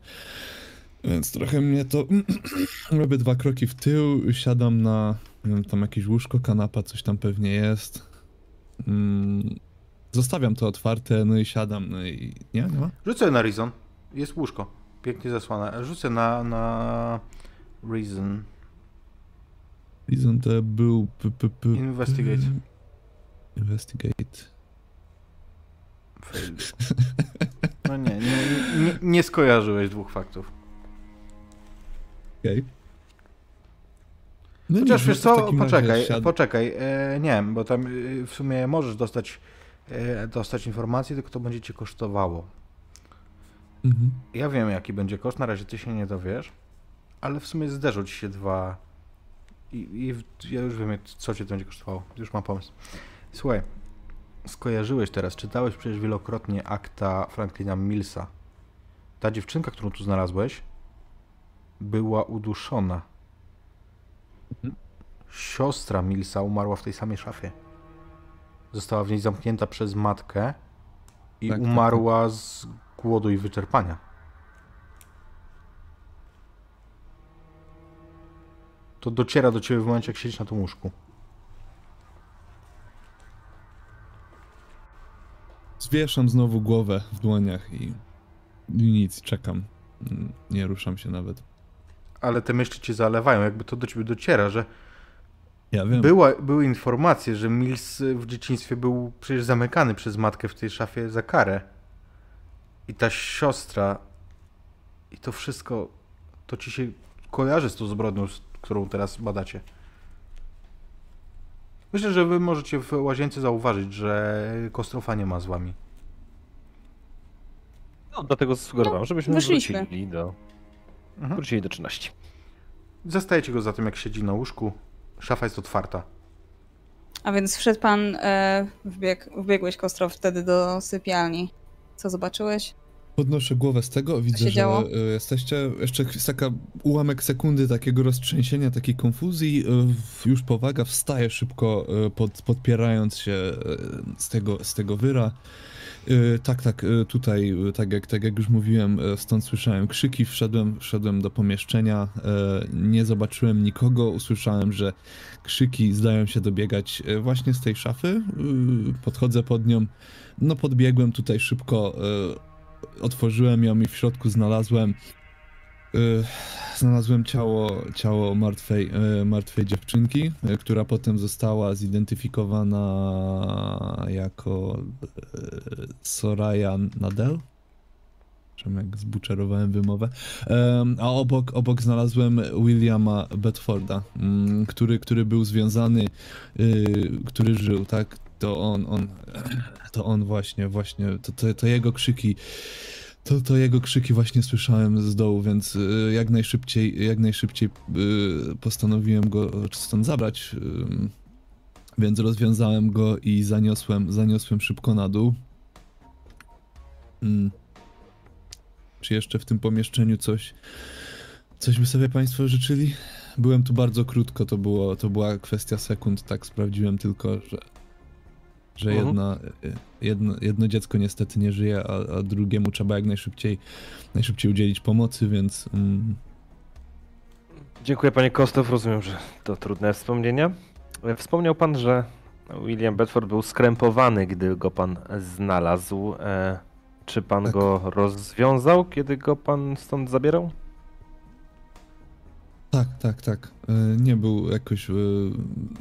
Więc trochę mnie to... Robię dwa kroki w tył, siadam na... Nie wiem, tam jakieś łóżko, kanapa, coś tam pewnie jest. Mm, zostawiam to otwarte, no i siadam, no i... Nie, nie ma? Rzucę na Reason. Jest łóżko. Pięknie zasłane. Rzucę na, na Reason. Reason to był... P, p, p, Investigate. Investigate. Fail. No nie, nie, nie, nie skojarzyłeś dwóch faktów. Okej. No Chociaż nie, wiesz co, poczekaj, siad- poczekaj. E, nie, bo tam e, w sumie możesz dostać, e, dostać informację, tylko to będzie cię kosztowało. Mhm. Ja wiem, jaki będzie koszt, na razie ty się nie dowiesz, ale w sumie zderzą ci się dwa i, i ja już wiem, co cię to będzie kosztowało. Już mam pomysł. Słuchaj, skojarzyłeś teraz, czytałeś przecież wielokrotnie akta Franklina Millsa. Ta dziewczynka, którą tu znalazłeś, była uduszona. Mhm. Siostra Millsa umarła w tej samej szafie. Została w niej zamknięta przez matkę i Tak, tak, umarła z głodu i wyczerpania. To dociera do ciebie w momencie, jak siedzisz na tym łóżku. Zwieszam znowu głowę w dłoniach i, i nic, czekam. Nie ruszam się nawet. Ale te myśli cię zalewają, jakby to do ciebie dociera, że Ja wiem. była, były informacje, że Mills w dzieciństwie był przecież zamykany przez matkę w tej szafie za karę. I ta siostra i to wszystko, to ci się kojarzy z tą zbrodnią, którą teraz badacie. Myślę, że wy możecie w łazience zauważyć, że Kostrofa nie ma z wami. No, dlatego sugerowałem, żebyśmy wyszliśmy. wrócili do, Mhm. wrócili do czynności. Zastajecie go za tym, jak siedzi na łóżku. Szafa jest otwarta. A więc wszedł pan, e, wbieg, wbiegłeś Kostrow wtedy do sypialni. Co zobaczyłeś? Podnoszę głowę z tego, widzę, że działo? y, jesteście. Jeszcze jest taka ułamek sekundy takiego roztrzęsienia, takiej konfuzji. w- Już powaga, wstaje szybko, y, pod, podpierając się z tego, z tego wyra. Y, Tak, tak, y, tutaj, y, tak jak, tak jak już mówiłem, stąd słyszałem krzyki, wszedłem, wszedłem do pomieszczenia, nie zobaczyłem nikogo, usłyszałem, że krzyki zdają się dobiegać właśnie z tej szafy, podchodzę pod nią, no podbiegłem tutaj szybko, otworzyłem ją i w środku znalazłem znalazłem ciało, ciało martwej, y, martwej dziewczynki, y, która potem została zidentyfikowana jako y, Soraya Nadel. Jak zbuczerowałem wymowę. A obok, obok znalazłem Williama Bedforda, mm, który, który był związany, y, który żył, tak? To on, on, to on właśnie, właśnie, to, to, to jego krzyki, to, to jego krzyki właśnie słyszałem z dołu, więc y, jak najszybciej, jak najszybciej y, postanowiłem go stąd zabrać. Więc rozwiązałem go i zaniosłem, zaniosłem szybko na dół. Mm. Czy jeszcze w tym pomieszczeniu coś, coś by sobie Państwo życzyli? Byłem tu bardzo krótko, to, było, to była kwestia sekund, tak sprawdziłem tylko, że, że Mhm. jedna, y, jedno, jedno dziecko niestety nie żyje, a, a drugiemu trzeba jak najszybciej, najszybciej udzielić pomocy, więc mm, Dziękuję panie Kostow, rozumiem, że to trudne wspomnienia. E, Wspomniał pan, że William Bedford był skrępowany, gdy go pan znalazł. E, Czy pan Tak. go rozwiązał, kiedy go pan stąd zabierał? tak, tak, tak. Nie był jakoś,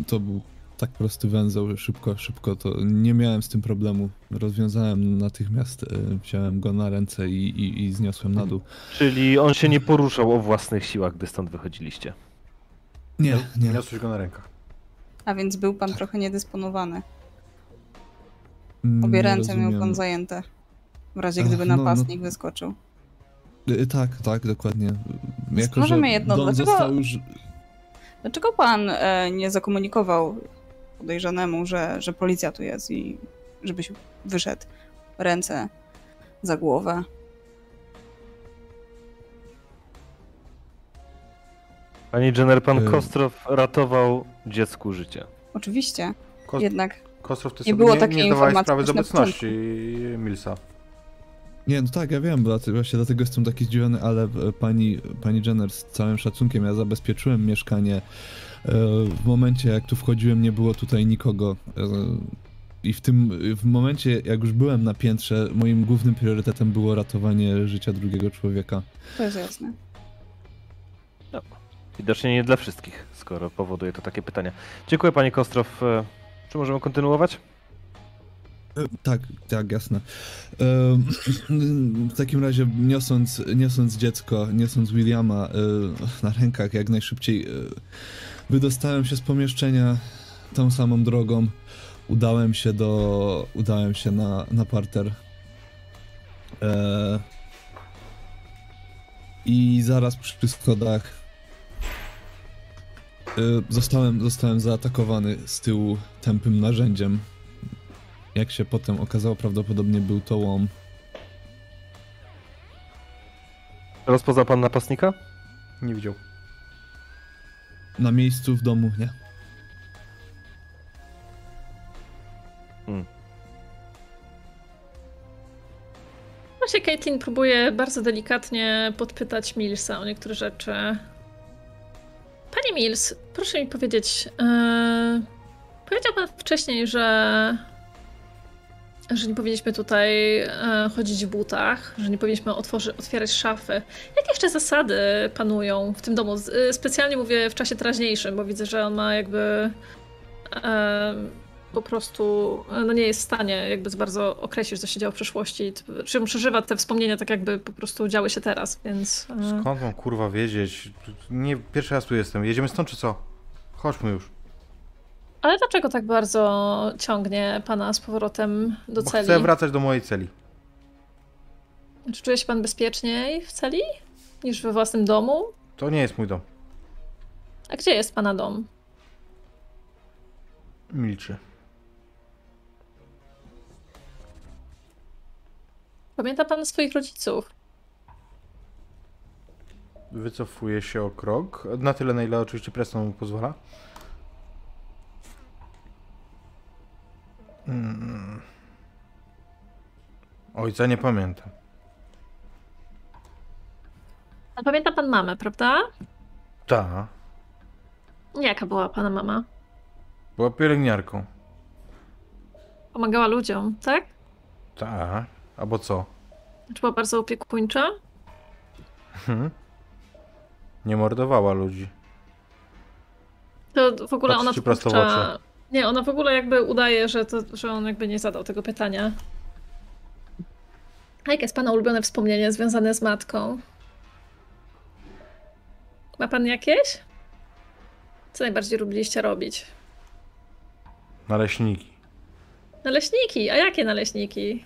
to był tak prosty węzeł, że szybko, szybko to nie miałem z tym problemu. Rozwiązałem natychmiast, y, wziąłem go na ręce i, i, i zniosłem na dół. Czyli on się nie poruszał o własnych siłach, gdy stąd wychodziliście. Nie, nie. Niosłeś go na rękach. A więc był pan trochę niedysponowany. Mm, Obie nie ręce miał pan rozumiem. zajęte. W razie gdyby no, no. napastnik wyskoczył. Y, Tak, tak, dokładnie. Jako, Możemy że jedno, dlaczego- już... Dlaczego pan e, nie zakomunikował podejrzanemu, że, że policja tu jest i żebyś wyszedł ręce za głowę? Pani Jenner, pan Y- Kostrow ratował dziecku życie. Oczywiście, Ko- jednak Kostrow, ty nie sobie było nie, takiej nie zdawałeś sprawy z obecności Milsa. Nie, no tak, ja wiem, dlatego, właśnie dlatego jestem taki zdziwiony, ale e, pani, pani Jenner, z całym szacunkiem, ja zabezpieczyłem mieszkanie. E, W momencie, jak tu wchodziłem, nie było tutaj nikogo. E, I w tym, w momencie, jak już byłem na piętrze, moim głównym priorytetem było ratowanie życia drugiego człowieka. to jest jasne. Widocznie nie dla wszystkich, skoro powoduje to takie pytania. Dziękuję pani Kostrow. E, Czy możemy kontynuować? Tak, tak, jasne. W takim razie, niosąc, niosąc dziecko, niosąc Williama na rękach jak najszybciej, wydostałem się z pomieszczenia tą samą drogą. Udałem się do. Udałem się na, na parter. E, I zaraz przy schodach e, zostałem, zostałem zaatakowany z tyłu tępym narzędziem. Jak się potem okazało, prawdopodobnie był to łom. Rozpoznał pan napastnika? Nie widział. Na miejscu w domu, nie. Właśnie Caitlin próbuje bardzo delikatnie podpytać Millsa o niektóre rzeczy. Panie Mills, proszę mi powiedzieć, yy, powiedział pan wcześniej, że, że nie powinniśmy tutaj e, chodzić w butach, że nie powinniśmy otworzy, otwierać szafy. Jakie jeszcze zasady panują w tym domu? Y, Specjalnie mówię w czasie teraźniejszym, bo widzę, że on ma jakby e, po prostu no nie jest w stanie jakby za bardzo określić, co się działo w przeszłości. Czy on przeżywa te wspomnienia tak jakby po prostu działy się teraz, więc... e, Skąd mam kurwa wiedzieć? Nie, pierwszy raz tu jestem. Jedziemy stąd czy co? Chodźmy już. Ale dlaczego tak bardzo ciągnie pana z powrotem do Bo celi? chcę wracać do mojej celi. Czy czuje się pan bezpieczniej w celi niż we własnym domu? To nie jest mój dom. A gdzie jest pana dom? Milczy. Pamięta pan swoich rodziców? Wycofuję się o krok. Na tyle, na ile oczywiście Preston mu pozwala. Mm. Ojca nie pamiętam. A pamięta pan mamę, prawda? Ta. Jaka była pana mama? Była pielęgniarką. Pomagała ludziom, tak? Ta. Albo co? Czy była bardzo opiekuńcza? Hmm? Nie mordowała ludzi. To w ogóle Patrzcie ona ci Nie, ona w ogóle jakby udaje, że, to, że on jakby nie zadał tego pytania. A jakie jest pana ulubione wspomnienie związane z matką? Ma pan jakieś? Co najbardziej lubiliście robić? Naleśniki. Naleśniki. A jakie naleśniki?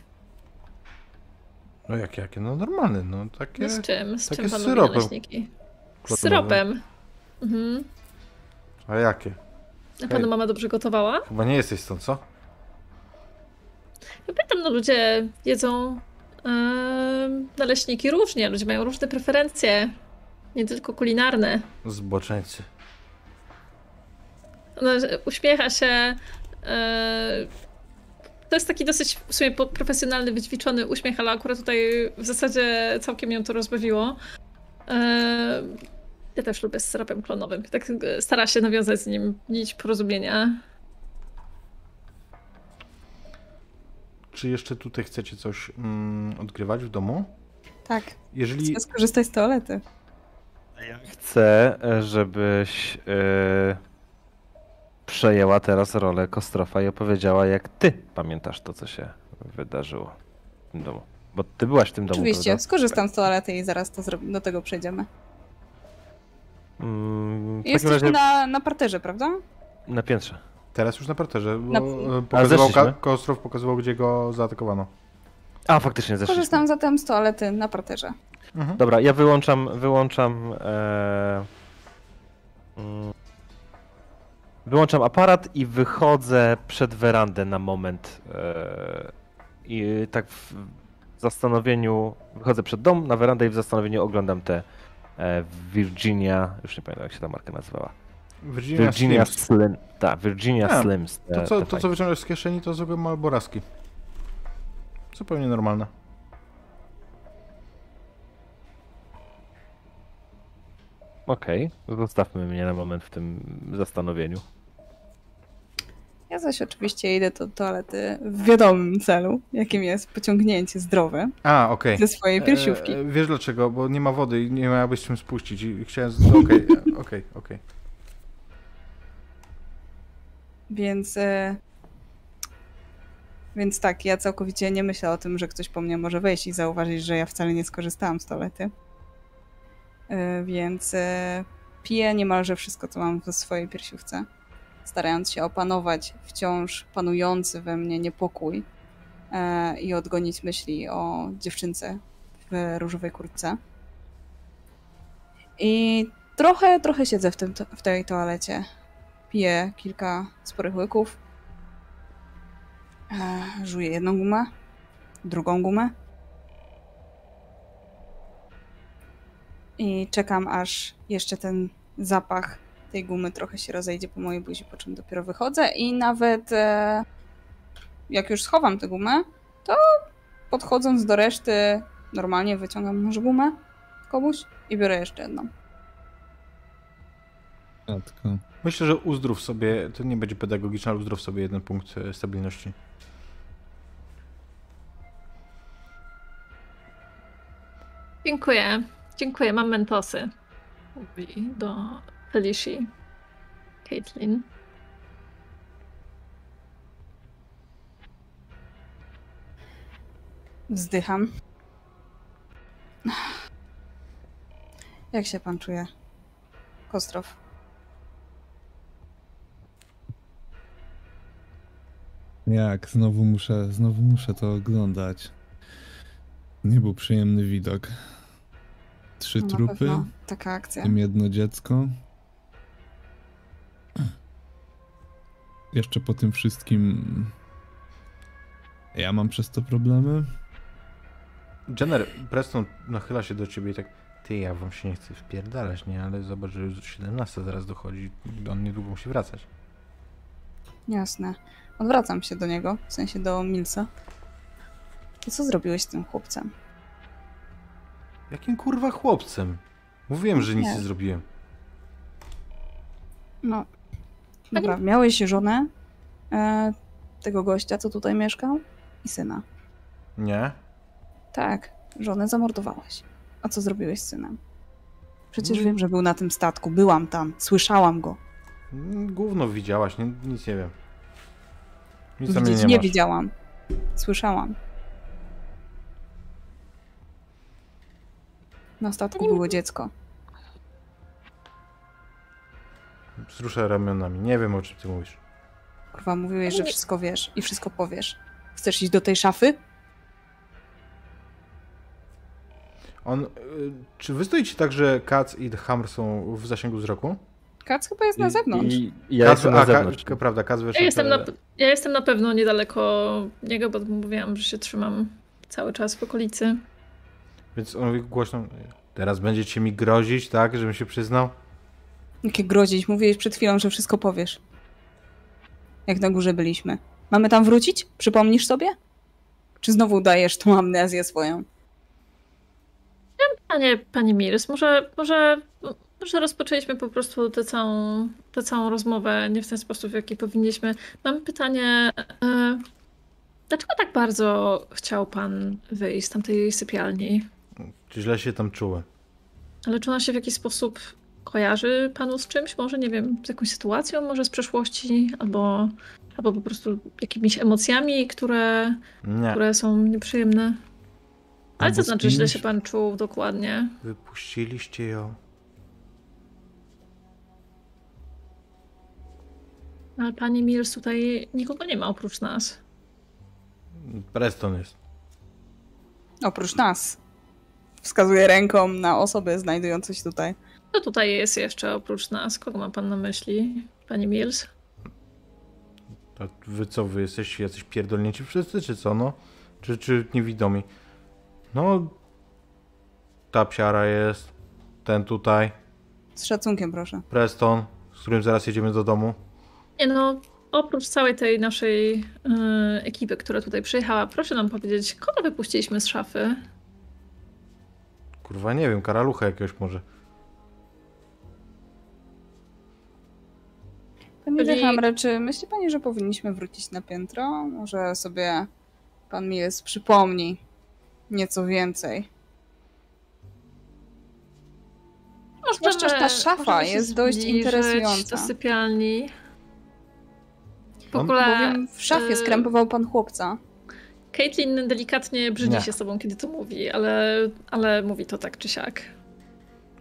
No jak, jakie? No normalne, no takie... No z czym? Z czym pan syropem naleśniki? Z syropem. Mhm. A jakie? A pana Hej. mama dobrze gotowała? Chyba nie jesteś stąd, co? Ja pamiętam, no ludzie jedzą em, naleśniki różnie. Ludzie mają różne preferencje. Nie tylko kulinarne. Zboczeńcy. Ona uśmiecha się. e, To jest taki dosyć w sumie profesjonalny, wyćwiczony uśmiech, ale akurat tutaj w zasadzie całkiem ją to rozbawiło. E, Ja też lubię z syropem klonowym. Tak e, stara się nawiązać z nim nić porozumienia. Czy jeszcze tutaj chcecie coś mm, odgrywać w domu? Tak, Jeżeli... chcę skorzystać z toalety. Chcę, e, żebyś e, przejęła teraz rolę Kostrofa i opowiedziała, jak ty pamiętasz to, co się wydarzyło w tym domu. Bo ty byłaś w tym domu, Oczywiście, prawda? skorzystam z toalety i zaraz to zrobi- do tego przejdziemy. Mm, Jesteśmy razie na, na parterze, prawda? na piętrze. Teraz już na parterze, bo Na- e, pokazywał? Ka- Kostrow pokazywał, gdzie go zaatakowano. A, faktycznie zeszliśmy. Korzystam zatem z toalety na parterze. Mhm. Dobra, ja wyłączam, wyłączam, e, mm, wyłączam aparat i wychodzę przed werandę na moment. E, I tak w zastanowieniu, wychodzę przed dom, na werandę i w zastanowieniu oglądam te Virginia, już nie pamiętam jak się ta marka nazywała. Virginia, Virginia Slims. Slim, tak, Virginia A, Slims. te- To, co, to, co wyciągasz z kieszeni, to zwykłe malboraski. Zupełnie normalne. Okej, zostawmy mnie na moment w tym zastanowieniu. Ja zaś oczywiście idę do toalety w wiadomym celu, jakim jest pociągnięcie zdrowe A, okej. ze swojej piersiówki. E, wiesz dlaczego? Bo nie ma wody i nie miałabyś czym spuścić i chciałem... z- Okej, e, okej, okej. Więc. E... Więc tak, ja całkowicie nie myślę o tym, że ktoś po mnie może wejść i zauważyć, że ja wcale nie skorzystałam z toalety. E, więc e... piję niemalże wszystko, co mam w swojej piersiówce, starając się opanować wciąż panujący we mnie niepokój e... i odgonić myśli o dziewczynce w różowej kurtce. I trochę, trochę siedzę w, tym, w tej toalecie piję kilka sporych łyków. E, żuję jedną gumę, drugą gumę. I czekam, aż jeszcze ten zapach tej gumy trochę się rozejdzie po mojej buzi, po czym dopiero wychodzę. I nawet e, jak już schowam tę gumę, to podchodząc do reszty, normalnie wyciągam może gumę komuś i biorę jeszcze jedną. Matko. Myślę, że uzdrów sobie, to nie będzie pedagogiczne, ale uzdrów sobie jeden punkt e, stabilności. Dziękuję. Dziękuję, mam mentosy. Mówi do Felicia. Caitlin. Wzdycham. Jak się pan czuje? Kostrow. Jak? Znowu muszę, znowu muszę to oglądać. Nie był przyjemny widok. Trzy No na trupy, pewno Taka akcja. tym jedno dziecko. Jeszcze po tym wszystkim... Ja mam przez to problemy? Jenner, Preston nachyla się do ciebie i tak, ty, ja wam się nie chcę wpierdalać, nie? Ale zobacz, że już 17 zaraz dochodzi, on niedługo musi wracać. Jasne. Odwracam się do niego, w sensie do Milsa. I co zrobiłeś z tym chłopcem? Jakim kurwa chłopcem? Mówiłem, że nic Nie. nie zrobiłem. No. Dobra, miałeś żonę e, tego gościa, co tutaj mieszkał i syna. Nie? Tak, żonę zamordowałeś. A co zrobiłeś z synem? Przecież wiem, że był na tym statku. Byłam tam, słyszałam go. Mm, Gówno widziałaś, nie, nic nie wiem. Nic na mnie Widzieć nie, nie widziałam. Słyszałam. Na statku było dziecko. Wzruszę ramionami, nie wiem o czym ty mówisz. Kurwa, mówiłeś, że wszystko wiesz i wszystko powiesz. Chcesz iść do tej szafy? On, y, czy wy stoicie tak, że Katz i Hammer są w zasięgu wzroku? Kac chyba jest na zewnątrz. I, i ja Katz- jestem na a, zewnątrz. Ka, prawda, Katz wyszedł. Ja jestem, e, na, ja jestem na pewno niedaleko niego, bo mówiłam, że się trzymam cały czas w okolicy. Więc on mówi głośno, teraz będziecie mi grozić, tak, żebym się przyznał? Jakie grozić? Mówiłeś przed chwilą, że wszystko powiesz. Jak na górze byliśmy. Mamy tam wrócić? Przypomnisz sobie? Czy znowu udajesz tą amnezję swoją? Panie, panie Mirs, może, może, może rozpoczęliśmy po prostu tę całą, tę całą rozmowę nie w ten sposób, w jaki powinniśmy. Mam pytanie, e, dlaczego tak bardzo chciał pan wyjść z tamtej sypialni? Czy źle się tam czuły? Ale czy ona się w jakiś sposób kojarzy panu z czymś? Może, nie wiem, z jakąś sytuacją, może z przeszłości, albo, albo po prostu jakimiś emocjami, które, Nie. które są nieprzyjemne? Ale co znaczy, źle się pan czuł dokładnie? Wypuściliście ją. Ale pani Mills tutaj nikogo nie ma oprócz nas. Preston jest. Oprócz nas. Wskazuje ręką na osobę znajdującą się tutaj. Kto tutaj jest jeszcze oprócz nas? Kogo ma pan na myśli, pani Mills? A wy co, wy jesteście jacyś pierdolnięci wszyscy, czy co, no? Czy, czy niewidomi? No, ta psiara jest, ten tutaj, Z szacunkiem, proszę. Preston, z którym zaraz jedziemy do domu. Nie no, oprócz całej tej naszej e, ekipy, która tutaj przyjechała, proszę nam powiedzieć, kogo wypuściliśmy z szafy? Kurwa, nie wiem, karalucha jakiegoś może. Panie Czyli- Hamre, czy myśli pani, że powinniśmy wrócić na piętro? Może sobie pan Mills przypomni nieco więcej. Zwłaszcza, że ta szafa możemy jest dość interesująca. do sypialni. W ogóle Bowiem w szafie y, skrępował pan chłopca. Caitlin delikatnie brzydzi Nie. się sobą, kiedy to mówi, ale, ale mówi to tak czy siak.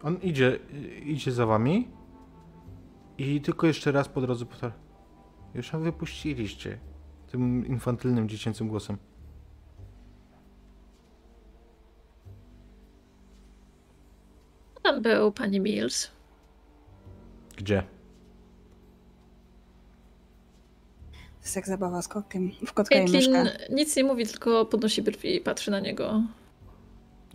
On idzie, idzie za wami i tylko jeszcze raz po drodze powtarza. Już ją wypuściliście. Tym infantylnym, dziecięcym głosem. Kto tam był, pani Mills? Gdzie? To jest jak zabawa z kotkiem. W kotka i Caitlin myszkę. nic nie mówi, tylko podnosi brwi i patrzy na niego.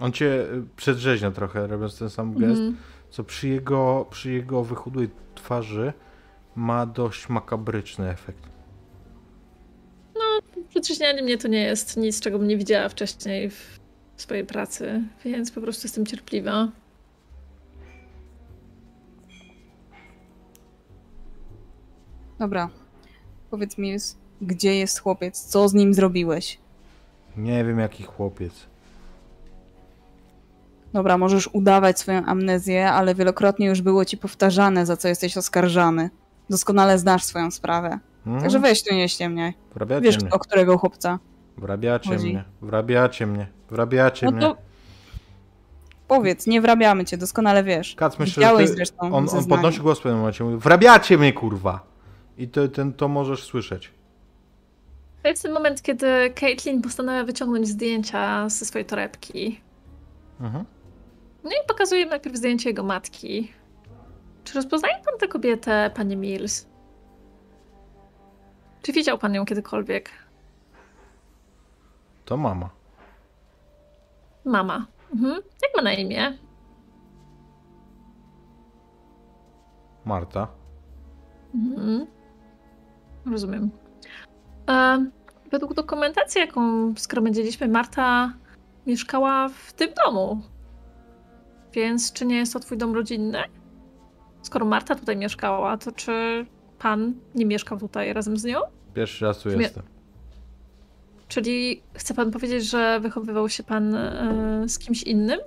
On cię przedrzeźnia trochę, robiąc ten sam gest, Mhm. co przy jego, przy jego wychudłej twarzy ma dość makabryczny efekt. Przetrzeźnianie mnie to nie jest nic, czego bym nie widziała wcześniej w swojej pracy, więc po prostu jestem cierpliwa. Dobra. Powiedz Mills, gdzie jest chłopiec? Co z nim zrobiłeś? Nie wiem jaki chłopiec. Dobra, możesz udawać swoją amnezję, ale wielokrotnie już było ci powtarzane, za co jesteś oskarżany. Doskonale znasz swoją sprawę. Hmm? Także weź tu nie ściemniaj. Wrabiacie Wiesz, mnie. o którego chłopca. Wrabiacie chodzi? mnie. Wrabiacie mnie. Wrabiacie No mnie. to powiedz, nie wrabiamy cię, doskonale wiesz. Kac, myślę, że Widziałeś ty, zresztą on, on podnosi głos w pewnym momencie, mówi wrabiacie mnie kurwa. I to, ten, to możesz słyszeć. To jest ten moment, kiedy Caitlin postanawia wyciągnąć zdjęcia ze swojej torebki. Mhm. No i pokazuje najpierw zdjęcie jego matki. Czy rozpoznaje pan tę kobietę, panie Mills? Czy widział pan ją kiedykolwiek? To mama. Mama. Mhm. Jak ma na imię? Marta. Mhm. Rozumiem. E, według dokumentacji, jaką zgromadziliśmy, Marta mieszkała w tym domu. Więc czy nie jest to twój dom rodzinny? Skoro Marta tutaj mieszkała, to czy pan nie mieszkał tutaj razem z nią? Pierwszy raz tu Śmie- jestem. Czyli chce pan powiedzieć, że wychowywał się pan e, z kimś innym?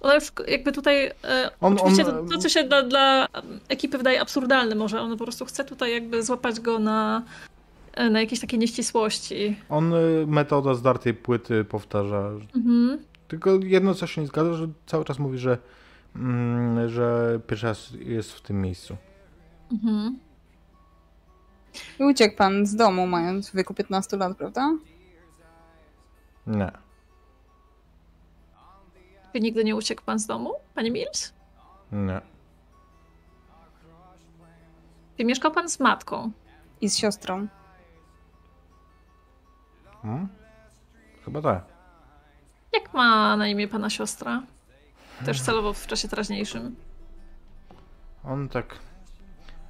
Ona już jakby tutaj. E, On- oczywiście on- to, to, co się dla, dla ekipy wydaje absurdalne, może ona po prostu chce tutaj jakby złapać go na, e, na jakieś takie nieścisłości. On metoda zdartej płyty powtarza. Mhm. Tylko jedno co się nie zgadza, że cały czas mówi, że, mm, że pierwszy raz jest w tym miejscu. Mhm. I uciekł pan z domu, mając w wieku 15 lat, prawda? Nie. Czy nigdy nie uciekł pan z domu, panie Mills? Nie. Czy mieszkał pan z matką? I z siostrą. Hmm? Chyba tak. Jak ma na imię pana siostra? Też celowo w czasie teraźniejszym. On tak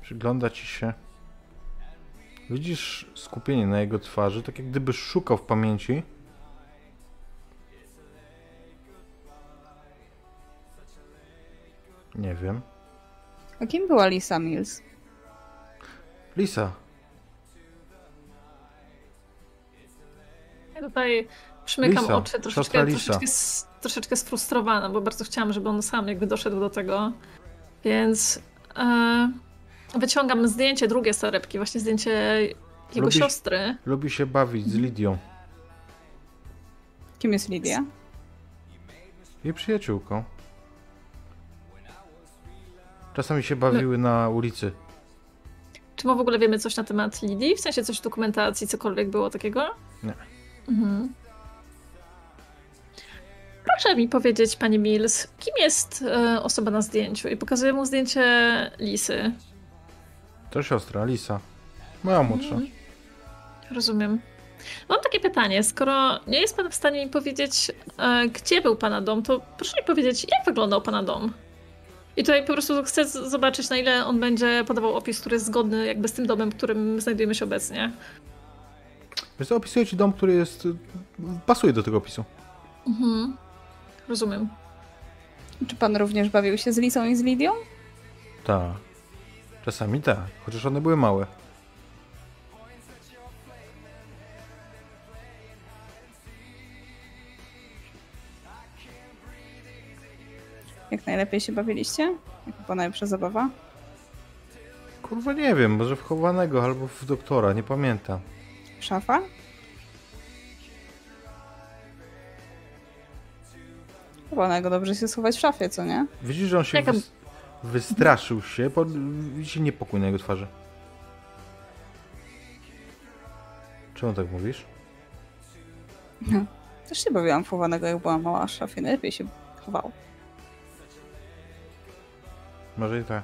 przygląda ci się. Widzisz skupienie na jego twarzy, tak jak gdyby szukał w pamięci. Nie wiem. A kim była Lisa Mills? Lisa. Ja tutaj przymykam Lisa, oczy, troszeczkę, troszeczkę, troszeczkę sfrustrowana, bo bardzo chciałam, żeby on sam jakby doszedł do tego. Więc e, wyciągam zdjęcie, drugie z torebki, właśnie zdjęcie jego Lubisz- siostry. Lubi się bawić z Lidią. Kim jest Lidia? Jej przyjaciółką. Czasami się bawiły na ulicy. Czy my w ogóle wiemy coś na temat Lidii? W sensie coś w dokumentacji, cokolwiek było takiego? Nie. Mhm. Proszę mi powiedzieć, pani Mills, kim jest e, osoba na zdjęciu? I pokazuję mu zdjęcie Lisy. To siostra, Lisa. Moja młodsza. Mhm. Rozumiem. Mam takie pytanie. Skoro nie jest pan w stanie mi powiedzieć, e, gdzie był pana dom, to proszę mi powiedzieć, jak wyglądał pana dom? I tutaj po prostu chcę zobaczyć, na ile on będzie podawał opis, który jest zgodny jakby z tym domem, w którym znajdujemy się obecnie. Więc opisuję ci dom, który jest... pasuje do tego opisu. Mhm. Rozumiem. Czy pan również bawił się z Lisą i z Lidią? Tak. Czasami tak, chociaż one były małe. Jak najlepiej się bawiliście? Jaka była najlepsza zabawa? Kurwa nie wiem, może w chowanego albo w doktora, nie pamiętam. Szafa? Chyba dobrze się schować w szafie, co nie? Widzisz, że on się Jaka- wys- wystraszył się, po... widzi niepokój na jego twarzy. Czemu tak mówisz? Też się bawiłam chowanego, jak była mała w szafie. Najlepiej się chowało. Może i tak.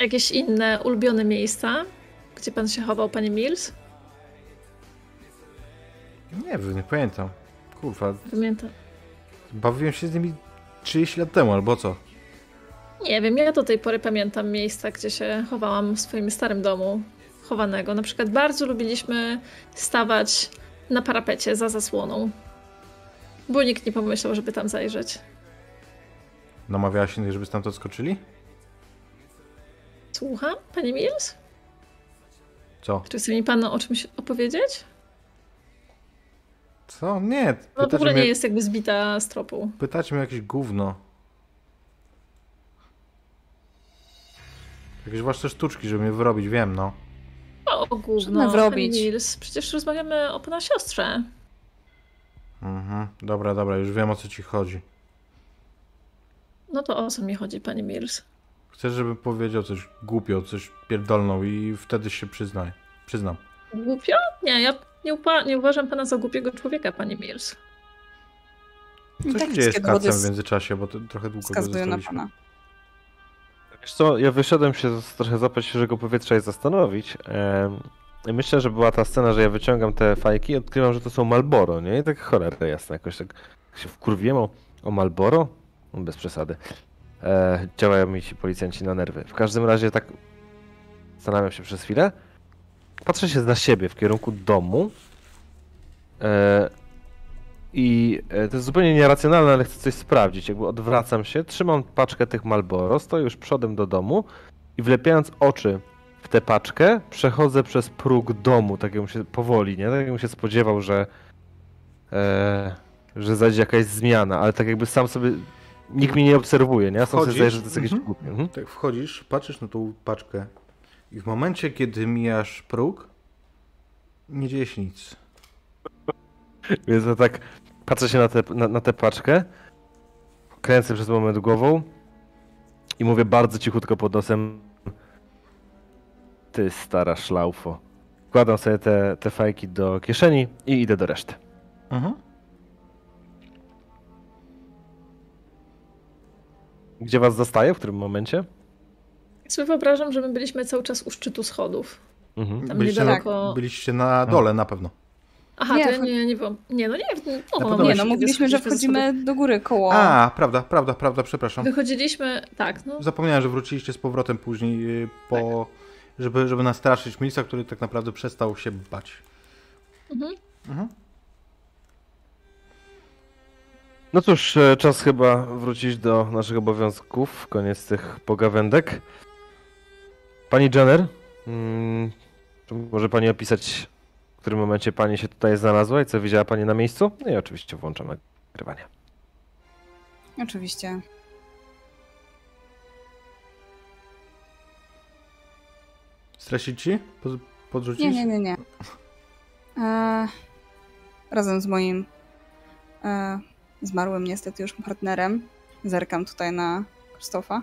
Jakieś inne ulubione miejsca, gdzie pan się chował, panie Mills? Nie wiem, nie pamiętam. Kurwa, Pamiętam. Bawiłem się z nimi 30 lat temu, albo co? Nie wiem, ja do tej pory pamiętam miejsca, gdzie się chowałam w swoim starym domu chowanego. Na przykład bardzo lubiliśmy stawać na parapecie za zasłoną, bo nikt nie pomyślał, żeby tam zajrzeć. Namawiałaś innych, żeby stamtąd skoczyli? Słucham, panie Mills? Co? Czy chce mi pan o czymś opowiedzieć? Co? Nie, No w ogóle nie jest jakby zbita z tropu. pytacie mnie jakieś gówno. Jakieś wasze sztuczki, żeby mnie wyrobić, wiem, no. O, Żeby gówno, panie wrobić. Mills. Przecież rozmawiamy o pana siostrze. Mhm. Dobra, dobra, już wiem o co ci chodzi. No to o co mi chodzi, panie Mills? Chcesz, żebym powiedział coś głupio, coś pierdolną i wtedy się przyznaj. Przyznam. Głupio? Nie, ja nie, upa- nie uważam pana za głupiego człowieka, panie Mills. Co tak się dzieje z kacem w międzyczasie, bo to trochę długo go Wskazują na pana. Wiesz co, ja wyszedłem się z- trochę zapać świeżego powietrza i zastanowić. I myślę, że była ta scena, że ja wyciągam te fajki i odkrywam, że to są Malboro, nie? I tak cholera jasna, jakoś tak się wkurwiłem o, o Malboro. No, Bez przesady. E, działają mi ci policjanci na nerwy. W każdym razie tak zastanawiam się przez chwilę. Patrzę się na siebie w kierunku domu. E, I e, to jest zupełnie nieracjonalne, ale chcę coś sprawdzić. Jakby odwracam się, trzymam paczkę tych Malboro, stoję już przodem do domu i wlepiając oczy w tę paczkę, przechodzę przez próg domu, tak jakbym się powoli, nie? Tak jakbym się spodziewał, że e, że zajdzie jakaś zmiana, ale tak jakby sam sobie nikt mnie nie obserwuje, nie? Ja sam sobie Wchodzisz, zdaję, że to jest jakieś mhm. głupie. Mhm. Tak wchodzisz, patrzysz na tą paczkę i w momencie, kiedy mijasz próg, nie dzieje się nic. Więc ja tak patrzę się na, tę na, na tę paczkę, kręcę przez moment głową i mówię bardzo cichutko pod nosem Ty stara szlaufo. Wkładam sobie te, te fajki do kieszeni i idę do reszty. Mhm. Gdzie was zastaję? W którym momencie? Sobie wyobrażam, że my byliśmy cały czas u szczytu schodów. Mhm. Tam Byliście, niedaleko. byliście na dole na pewno. Aha, Nie, to ja nie, nie wiem. Nie, no nie, no, no, Nie, no, no, mówiliśmy, że wchodzimy do góry koło. A, prawda, prawda, prawda, przepraszam. Wychodziliśmy, tak, no. Zapomniałem, że wróciliście z powrotem później y, po... Żeby, żeby nastraszyć Milsa, który tak naprawdę przestał się bać. Mhm. Mhm. No cóż, e, czas chyba wrócić do naszych obowiązków. Koniec tych pogawędek. Pani Jenner, mm, czy może pani opisać, w którym momencie pani się tutaj znalazła i co widziała pani na miejscu? No i oczywiście włączam nagrywanie. Oczywiście. Stresić ci? Pod- Podrzucić? Nie, nie, nie, nie. E, razem z moim e, zmarłym niestety już partnerem zerkam tutaj na Krzysztofa.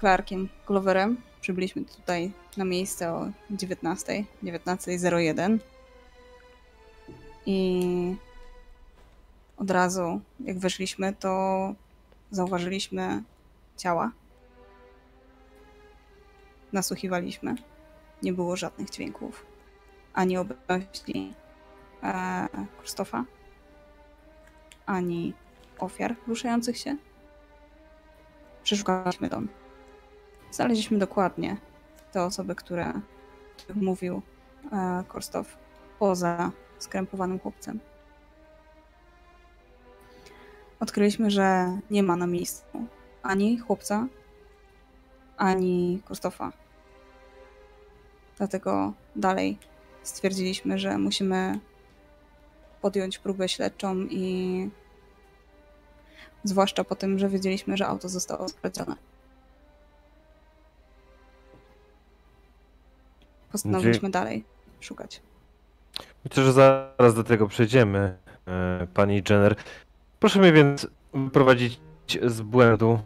Clarkiem Gloverem. Przybyliśmy tutaj na miejsce o 19, 19.01 i od razu jak weszliśmy, to zauważyliśmy ciała. Nasłuchiwaliśmy. Nie było żadnych dźwięków. Ani obecności e, Krzysztofa, ani ofiar ruszających się. Przeszukaliśmy dom. Znaleźliśmy dokładnie te osoby, które mówił e, Korstow poza skrępowanym chłopcem. Odkryliśmy, że nie ma na miejscu ani chłopca, ani Krzysztofa. Dlatego dalej stwierdziliśmy, że musimy podjąć próbę śledczą i zwłaszcza po tym, że wiedzieliśmy, że auto zostało skradzione. Postanowiliśmy dalej szukać. Myślę, że zaraz do tego przejdziemy, e, pani Jenner. Proszę mnie więc wyprowadzić z błędu,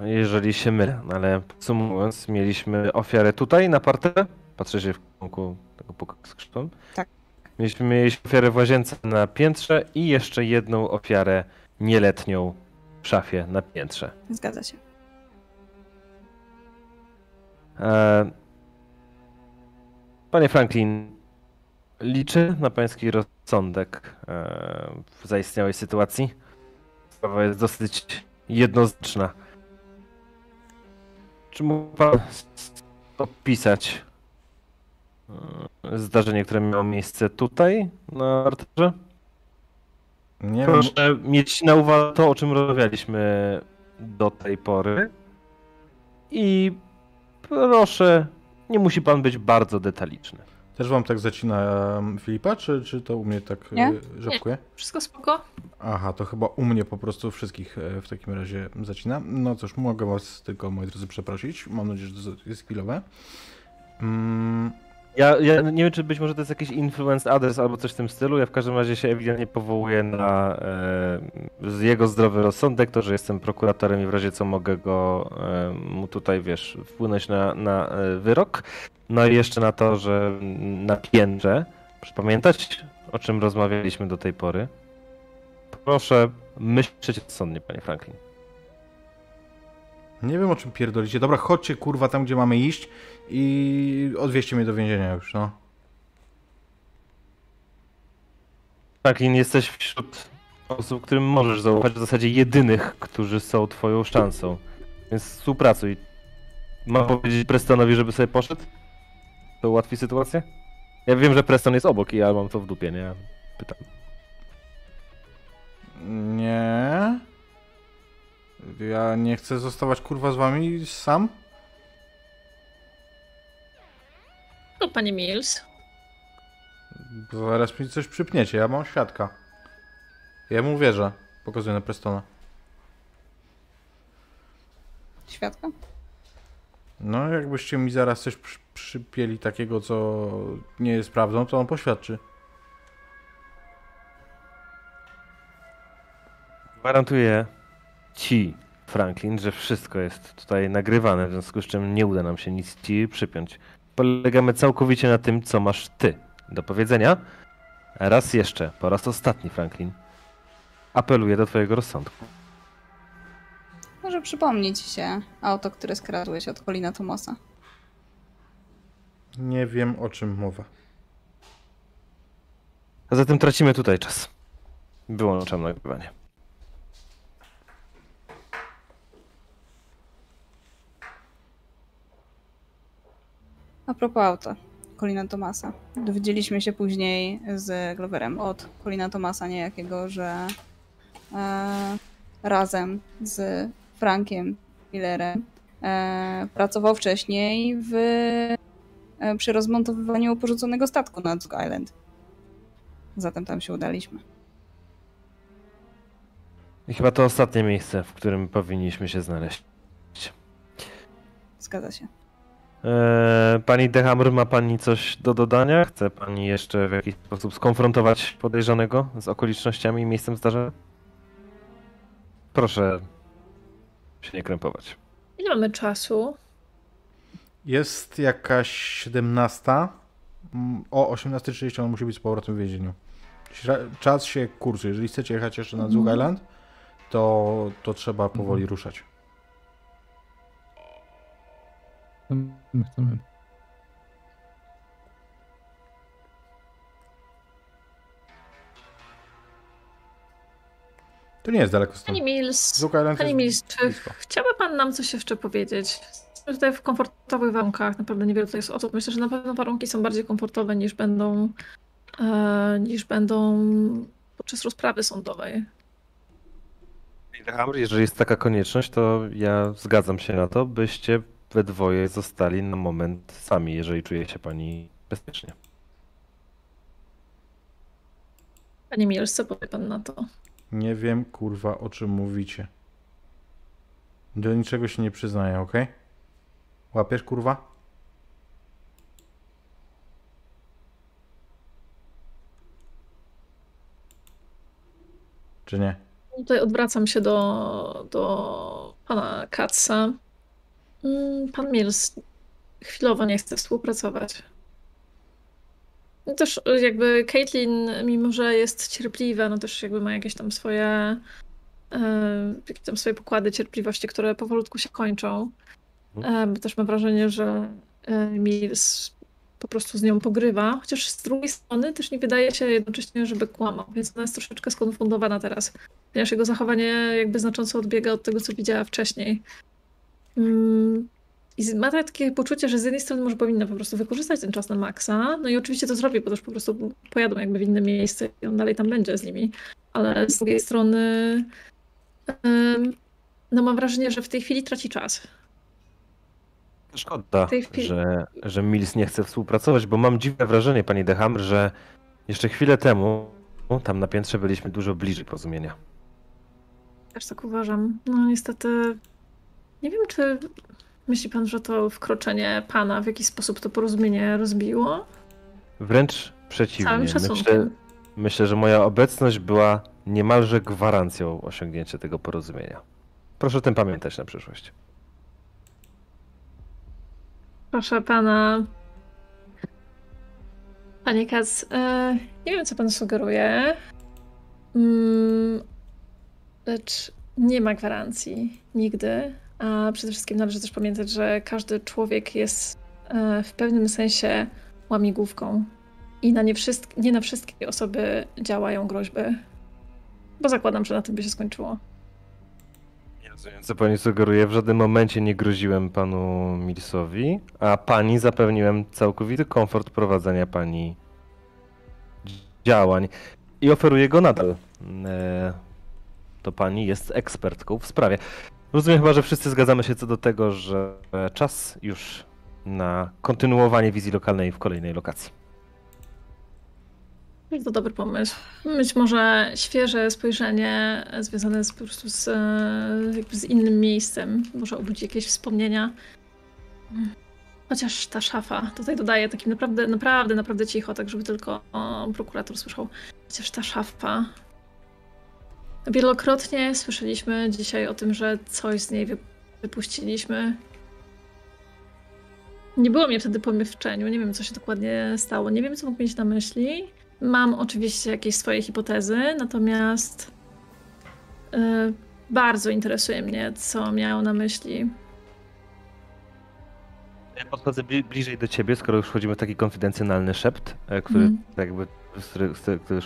jeżeli się mylę, no ale podsumowując, mieliśmy ofiarę tutaj na parterze. Patrzę się w kierunku tego pokoju z krzywą. Tak. Mieliśmy, mieliśmy ofiarę w łazience na piętrze i jeszcze jedną ofiarę nieletnią w szafie na piętrze. Zgadza się. E, Panie Franklin, liczę na pański rozsądek e, w zaistniałej sytuacji. Sprawa jest dosyć jednoznaczna. Czy mógł pan opisać e, zdarzenie, które miało miejsce tutaj na parterze? Nie wiem, Proszę mieć na uwadze to, o czym rozmawialiśmy do tej pory. I proszę, nie musi pan być bardzo detaliczny. też wam tak zacina Filipa, czy, czy to u mnie tak Nie? e, rzadkuje? Wszystko spoko? Aha, to chyba u mnie po prostu wszystkich e, w takim razie zacina. No cóż, mogę was tylko, moi drodzy, przeprosić. Mam nadzieję, że to jest chwilowe. Mm, Ja, ja nie wiem, czy być może to jest jakiś influenced adres albo coś w tym stylu. Ja w każdym razie się ewidentnie powołuję na e, jego zdrowy rozsądek, to, że jestem prokuratorem i w razie co mogę go e, mu tutaj, wiesz, wpłynąć na, na e, wyrok. No i jeszcze na to, że na piętrze, pamiętać, o czym rozmawialiśmy do tej pory. Proszę myśleć rozsądnie, panie Franklin. Nie wiem, o czym pierdolicie. Dobra, chodźcie, kurwa, tam, gdzie mamy iść i odwieźcie mnie do więzienia już, no. Franklin, jesteś wśród osób, którym możesz zaufać, w zasadzie jedynych, którzy są twoją szansą. Więc współpracuj. Mam powiedzieć Prestonowi, żeby sobie poszedł? To ułatwi sytuację? Ja wiem, że Preston jest obok i ja mam to w dupie, nie? Pytam. Nie. Ja nie chcę zostawać, kurwa, z wami sam. To panie Mills. Zaraz mi coś przypniecie, ja mam świadka. Ja mu wierzę. Pokazuję na Prestona. Świadka? No, jakbyście mi zaraz coś przy, przypieli takiego, co nie jest prawdą, to on poświadczy. Gwarantuję ci, Franklin, że wszystko jest tutaj nagrywane, w związku z czym nie uda nam się nic ci przypiąć. Polegamy całkowicie na tym, co masz ty do powiedzenia. Raz jeszcze, po raz ostatni, Franklin. Apeluję do twojego rozsądku. Może przypomnieć ci się auto, które skradłeś od Colina Thomosa. Nie wiem, o czym mowa. A zatem tracimy tutaj czas. Wyłączam nagrywanie. A propos auta Colina Thomasa. Dowiedzieliśmy się później z Gloverem od Colina Thomasa niejakiego, że e, razem z Frankiem Millerem e, pracował wcześniej w, e, przy rozmontowywaniu porzuconego statku na Duck Island. Zatem tam się udaliśmy. I chyba to ostatnie miejsce, w którym powinniśmy się znaleźć. Zgadza się. Eee, pani Dehammer, ma pani coś do dodania? Chce pani jeszcze w jakiś sposób skonfrontować podejrzanego z okolicznościami i miejscem zdarzenia? Proszę się nie krępować. Ile mamy czasu? Jest jakaś 17. Mm, O 18.30 on musi być z powrotem w więzieniu. Czas się kursuje. Jeżeli chcecie jechać jeszcze na Zug Mhm. Island, to, to trzeba powoli ruszać. Chcemy, chcemy. To nie jest daleko stąd. Pani Mills, Pani Mills, czy blisko. chciałby Pan nam coś jeszcze powiedzieć? Jesteśmy tutaj w komfortowych warunkach, naprawdę niewiele tutaj jest osób. Myślę, że na pewno warunki są bardziej komfortowe niż będą, e, niż będą podczas rozprawy sądowej. Jeżeli jest taka konieczność, to ja zgadzam się na to, byście we dwoje zostali na moment sami, jeżeli czuje się pani bezpiecznie. Pani Mills, co powie Pan na to? Nie wiem, kurwa, o czym mówicie. Do niczego się nie przyznaję, ok? Łapiesz, kurwa? Czy nie? Tutaj odwracam się do, do Pana Katza. Mm, Pan Mills chwilowo nie chce współpracować. No Też y, jakby Caitlin, mimo że jest cierpliwa, no też jakby ma jakieś tam swoje, e, jakieś tam swoje pokłady cierpliwości, które powolutku się kończą. E, Bo też mam wrażenie, że e, Mills po prostu z nią pogrywa, chociaż z drugiej strony też nie wydaje się jednocześnie, żeby kłamał, więc ona jest troszeczkę skonfundowana teraz, ponieważ jego zachowanie jakby znacząco odbiega od tego, co widziała wcześniej. Mm, I ma takie poczucie, że z jednej strony może powinna po prostu wykorzystać ten czas na maksa, no i oczywiście to zrobi, bo też po prostu pojadą jakby w inne miejsce i on dalej tam będzie z nimi, ale z drugiej strony no mam wrażenie, że w tej chwili traci czas. Szkoda, chwili- że, że Mills nie chce współpracować, bo mam dziwne wrażenie, pani Dehamr, że jeszcze chwilę temu tam na piętrze byliśmy dużo bliżej porozumienia. Też tak uważam. No niestety, nie wiem, czy myśli pan, że to wkroczenie pana w jakiś sposób to porozumienie rozbiło? Wręcz przeciwnie. Całym Myślę, szacunkiem. myślę, że moja obecność była niemalże gwarancją osiągnięcia tego porozumienia. Proszę o tym pamiętać na przyszłość. Proszę pana. Panie Kac, e, nie wiem, co pan sugeruje. Mm, lecz nie ma gwarancji nigdy. A przede wszystkim należy też pamiętać, że każdy człowiek jest e, w pewnym sensie łamigłówką. I na nie, wszystk- nie na wszystkie osoby działają groźby. Bo zakładam, że na tym by się skończyło. Co pani sugeruje. W żadnym momencie nie groziłem panu Millsowi, a pani zapewniłem całkowity komfort prowadzenia pani działań i oferuję go nadal. E, To pani jest ekspertką w sprawie. Rozumiem chyba, że wszyscy zgadzamy się co do tego, że czas już na kontynuowanie wizji lokalnej w kolejnej lokacji. To dobry pomysł. Być może świeże spojrzenie związane z, po prostu z, z innym miejscem może obudzić jakieś wspomnienia. Chociaż ta szafa, tutaj dodaję takim naprawdę, naprawdę, naprawdę cicho, tak żeby tylko o, prokurator słyszał. Chociaż ta szafa. Wielokrotnie słyszeliśmy dzisiaj o tym, że coś z niej wy- wypuściliśmy. Nie było mnie wtedy po miewczeniu, nie wiem co się dokładnie stało, nie wiem co mógł mieć na myśli. Mam oczywiście jakieś swoje hipotezy, natomiast y, bardzo interesuje mnie, co miał na myśli. Ja podchodzę bli- bliżej do ciebie, skoro już wchodzimy w taki konfidencjonalny szept, e, który tak jakby, z który, z który.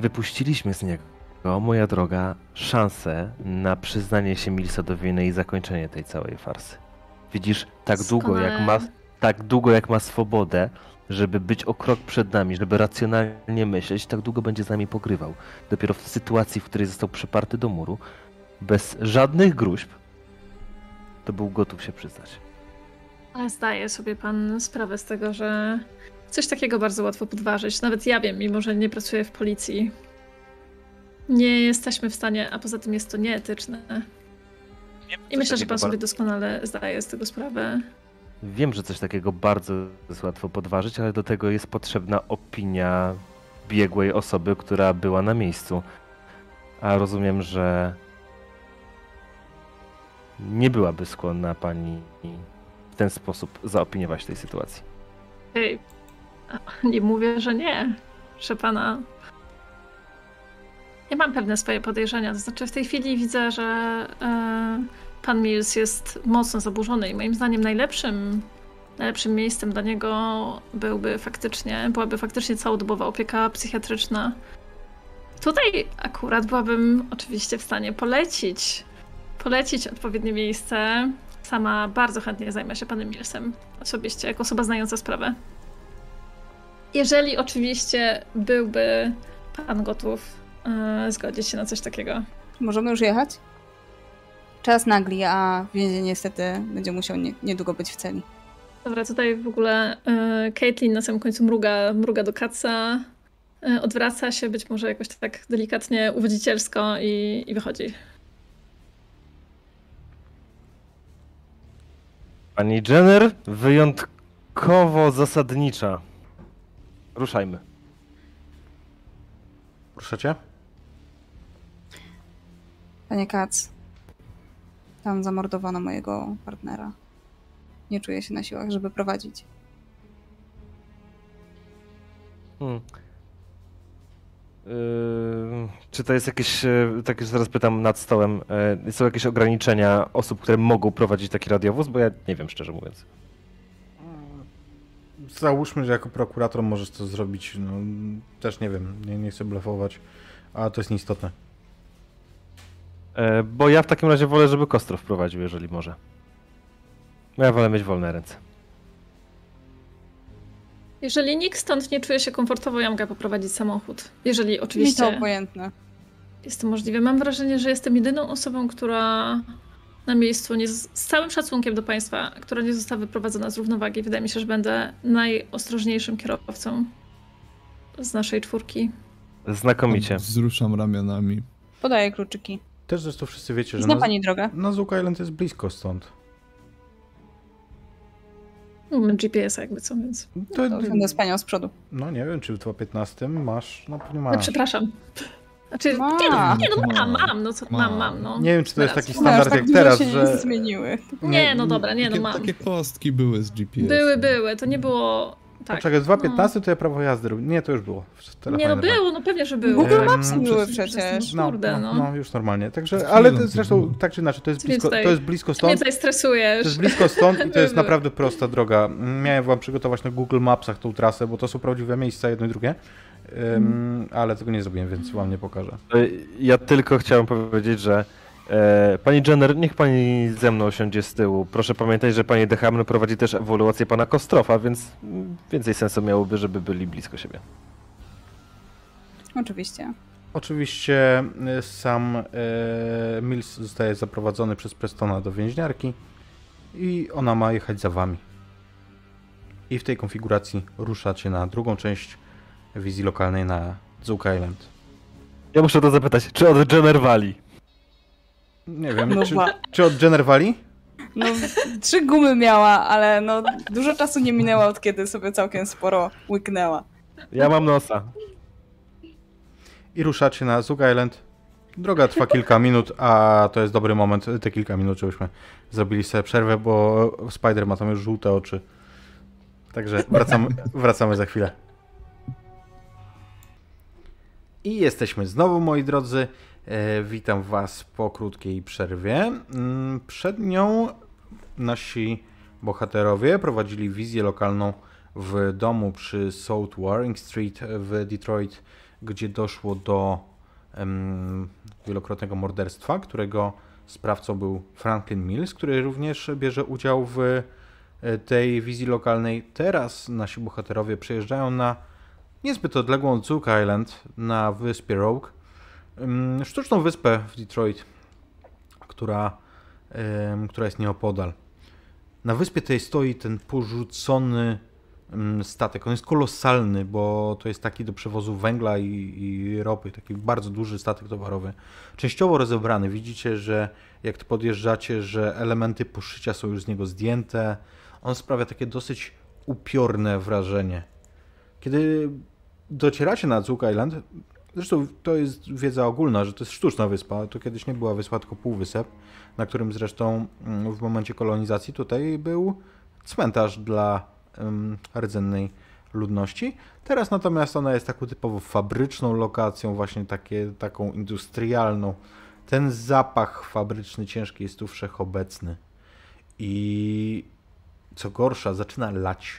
Wypuściliśmy z niego, moja droga, szansę na przyznanie się Milsa do winy i zakończenie tej całej farsy. Widzisz, tak długo jak ma, tak długo jak ma swobodę, żeby być o krok przed nami, żeby racjonalnie myśleć, tak długo będzie z nami pogrywał. Dopiero w sytuacji, w której został przyparty do muru, bez żadnych gruźb, to był gotów się przyznać. Ale zdaje sobie pan sprawę z tego, że coś takiego bardzo łatwo podważyć. Nawet ja wiem, mimo że nie pracuję w policji. Nie jesteśmy w stanie, a poza tym jest to nieetyczne. I myślę, że pan sobie doskonale zdaje z tego sprawę. Wiem, że coś takiego bardzo jest łatwo podważyć, ale do tego jest potrzebna opinia biegłej osoby, która była na miejscu. A rozumiem, że nie byłaby skłonna pani w ten sposób zaopiniować tej sytuacji. Ej, nie mówię, że nie. Proszę pana. Ja mam pewne swoje podejrzenia. To znaczy, w tej chwili widzę, że e, pan Mills jest mocno zaburzony i moim zdaniem najlepszym, najlepszym miejscem dla niego byłby faktycznie, byłaby faktycznie całodobowa opieka psychiatryczna. Tutaj akurat byłabym oczywiście w stanie polecić, polecić odpowiednie miejsce. Sama bardzo chętnie zajmę się panem Millsem osobiście, jako osoba znająca sprawę. Jeżeli oczywiście byłby pan gotów e, zgodzić się na coś takiego. Możemy już jechać? Czas nagli, a więzień niestety będzie musiał nie, niedługo być w celi. Dobra, tutaj w ogóle e, Caitlin na samym końcu mruga, mruga do kaca, e, odwraca się być może jakoś tak delikatnie uwodzicielsko i, i wychodzi. Pani Jenner, wyjątkowo zasadnicza. Ruszajmy. Ruszacie? Panie Kac, tam zamordowano mojego partnera. Nie czuję się na siłach, żeby prowadzić. Hmm. Yy, czy to jest jakieś, e, tak już zaraz pytam nad stołem, yy, są jakieś ograniczenia osób, które mogą prowadzić taki radiowóz? Bo ja nie wiem, szczerze mówiąc. Załóżmy, że jako prokurator możesz to zrobić. No, też nie wiem, nie, nie chcę blefować, ale to jest nieistotne. Yy, bo ja w takim razie wolę, żeby Kostro wprowadził, jeżeli może. Ja wolę mieć wolne ręce. Jeżeli nikt stąd nie czuje się komfortowo, ja mogę poprowadzić samochód. Jeżeli Mi to oczywiście obojętne. jest to możliwe. Mam wrażenie, że jestem jedyną osobą, która na miejscu, nie, z z całym szacunkiem do państwa, która nie została wyprowadzona z równowagi. Wydaje mi się, że będę najostrożniejszym kierowcą z naszej czwórki. Znakomicie. Wzruszam ramionami. Podaję kluczyki. Też zresztą wszyscy wiecie, że Zna na, pani drogę? na Zook Island jest blisko stąd. Mamy GPS-a jakby co, więc... To, To będę z panią z przodu. no nie wiem, czy w 2.15 masz, no pewnie No, masz. przepraszam. Znaczy, Ma. nie no, nie no mam, Ma. mam, no co, Ma. mam, mam, no. Nie wiem, czy to jest Teraz. taki One aż standard tak jak teraz, się nie że... zmieniły. Nie, no dobra, nie no mam. takie kostki były z GPS. Były, były, to nie było... Tak. Poczekaj, z 2.15 to ja prawo jazdy robię. Nie, to już było. Nie no tak. było, no pewnie, że było. Google Em, Mapsy były przez- przecież. No, Kurde, no, no. no, już normalnie. Także, ale to zresztą było. tak czy inaczej, to jest blisko, to jest blisko stąd. tutaj stresujesz. To jest blisko stąd i to jest naprawdę prosta droga. Miałem wam przygotować na Google Mapsach tą trasę, bo to są prawdziwe miejsca, jedno i drugie. Ym, ale tego nie zrobiłem, więc wam nie pokażę. Ja tylko chciałem powiedzieć, że pani Jenner, niech pani ze mną siądzie z tyłu. Proszę pamiętać, że pani Dehamel prowadzi też ewaluację pana Kostrofa, więc mm, więcej sensu miałoby, żeby byli blisko siebie. Oczywiście. Oczywiście y, sam e, Mills zostaje zaprowadzony przez Prestona do więźniarki i ona ma jechać za wami. I w tej konfiguracji ruszacie na drugą część wizji lokalnej na Zook Island. Ja muszę to zapytać, czy od Jenner wali? Nie wiem, No czy, czy od Jenner Valley? No, trzy gumy miała, ale no dużo czasu nie minęło od kiedy sobie całkiem sporo łyknęła. Ja mam nosa. I ruszacie na Zook Island. Droga trwa kilka minut, a to jest dobry moment, te kilka minut, żebyśmy zrobili sobie przerwę, bo Spider ma tam już żółte oczy. Także wracamy, wracamy za chwilę. I jesteśmy znowu, moi drodzy. E, witam Was po krótkiej przerwie. Mm, Przed nią nasi bohaterowie prowadzili wizję lokalną w domu przy South Waring Street w Detroit, gdzie doszło do em, wielokrotnego morderstwa, którego sprawcą był Franklin Mills, który również bierze udział w e, tej wizji lokalnej. Teraz nasi bohaterowie przejeżdżają na niezbyt odległą Zook Island na wyspie Rogue, sztuczną wyspę w Detroit, która, która jest nieopodal. Na wyspie tej stoi ten porzucony statek. On jest kolosalny, bo to jest taki do przewozu węgla i, i ropy, taki bardzo duży statek towarowy. Częściowo rozebrany. Widzicie, że jak to podjeżdżacie, że elementy poszycia są już z niego zdjęte. On sprawia takie dosyć upiorne wrażenie. Kiedy docieracie na Zook Island, zresztą to jest wiedza ogólna, że to jest sztuczna wyspa, to kiedyś nie była wyspa, tylko półwysep, na którym zresztą mm, w momencie kolonizacji tutaj był cmentarz dla em, rdzennej ludności. Teraz natomiast ona jest taką typowo fabryczną lokacją, właśnie takie, taką industrialną. Ten zapach fabryczny, ciężki jest tu wszechobecny. I co gorsza, zaczyna lać.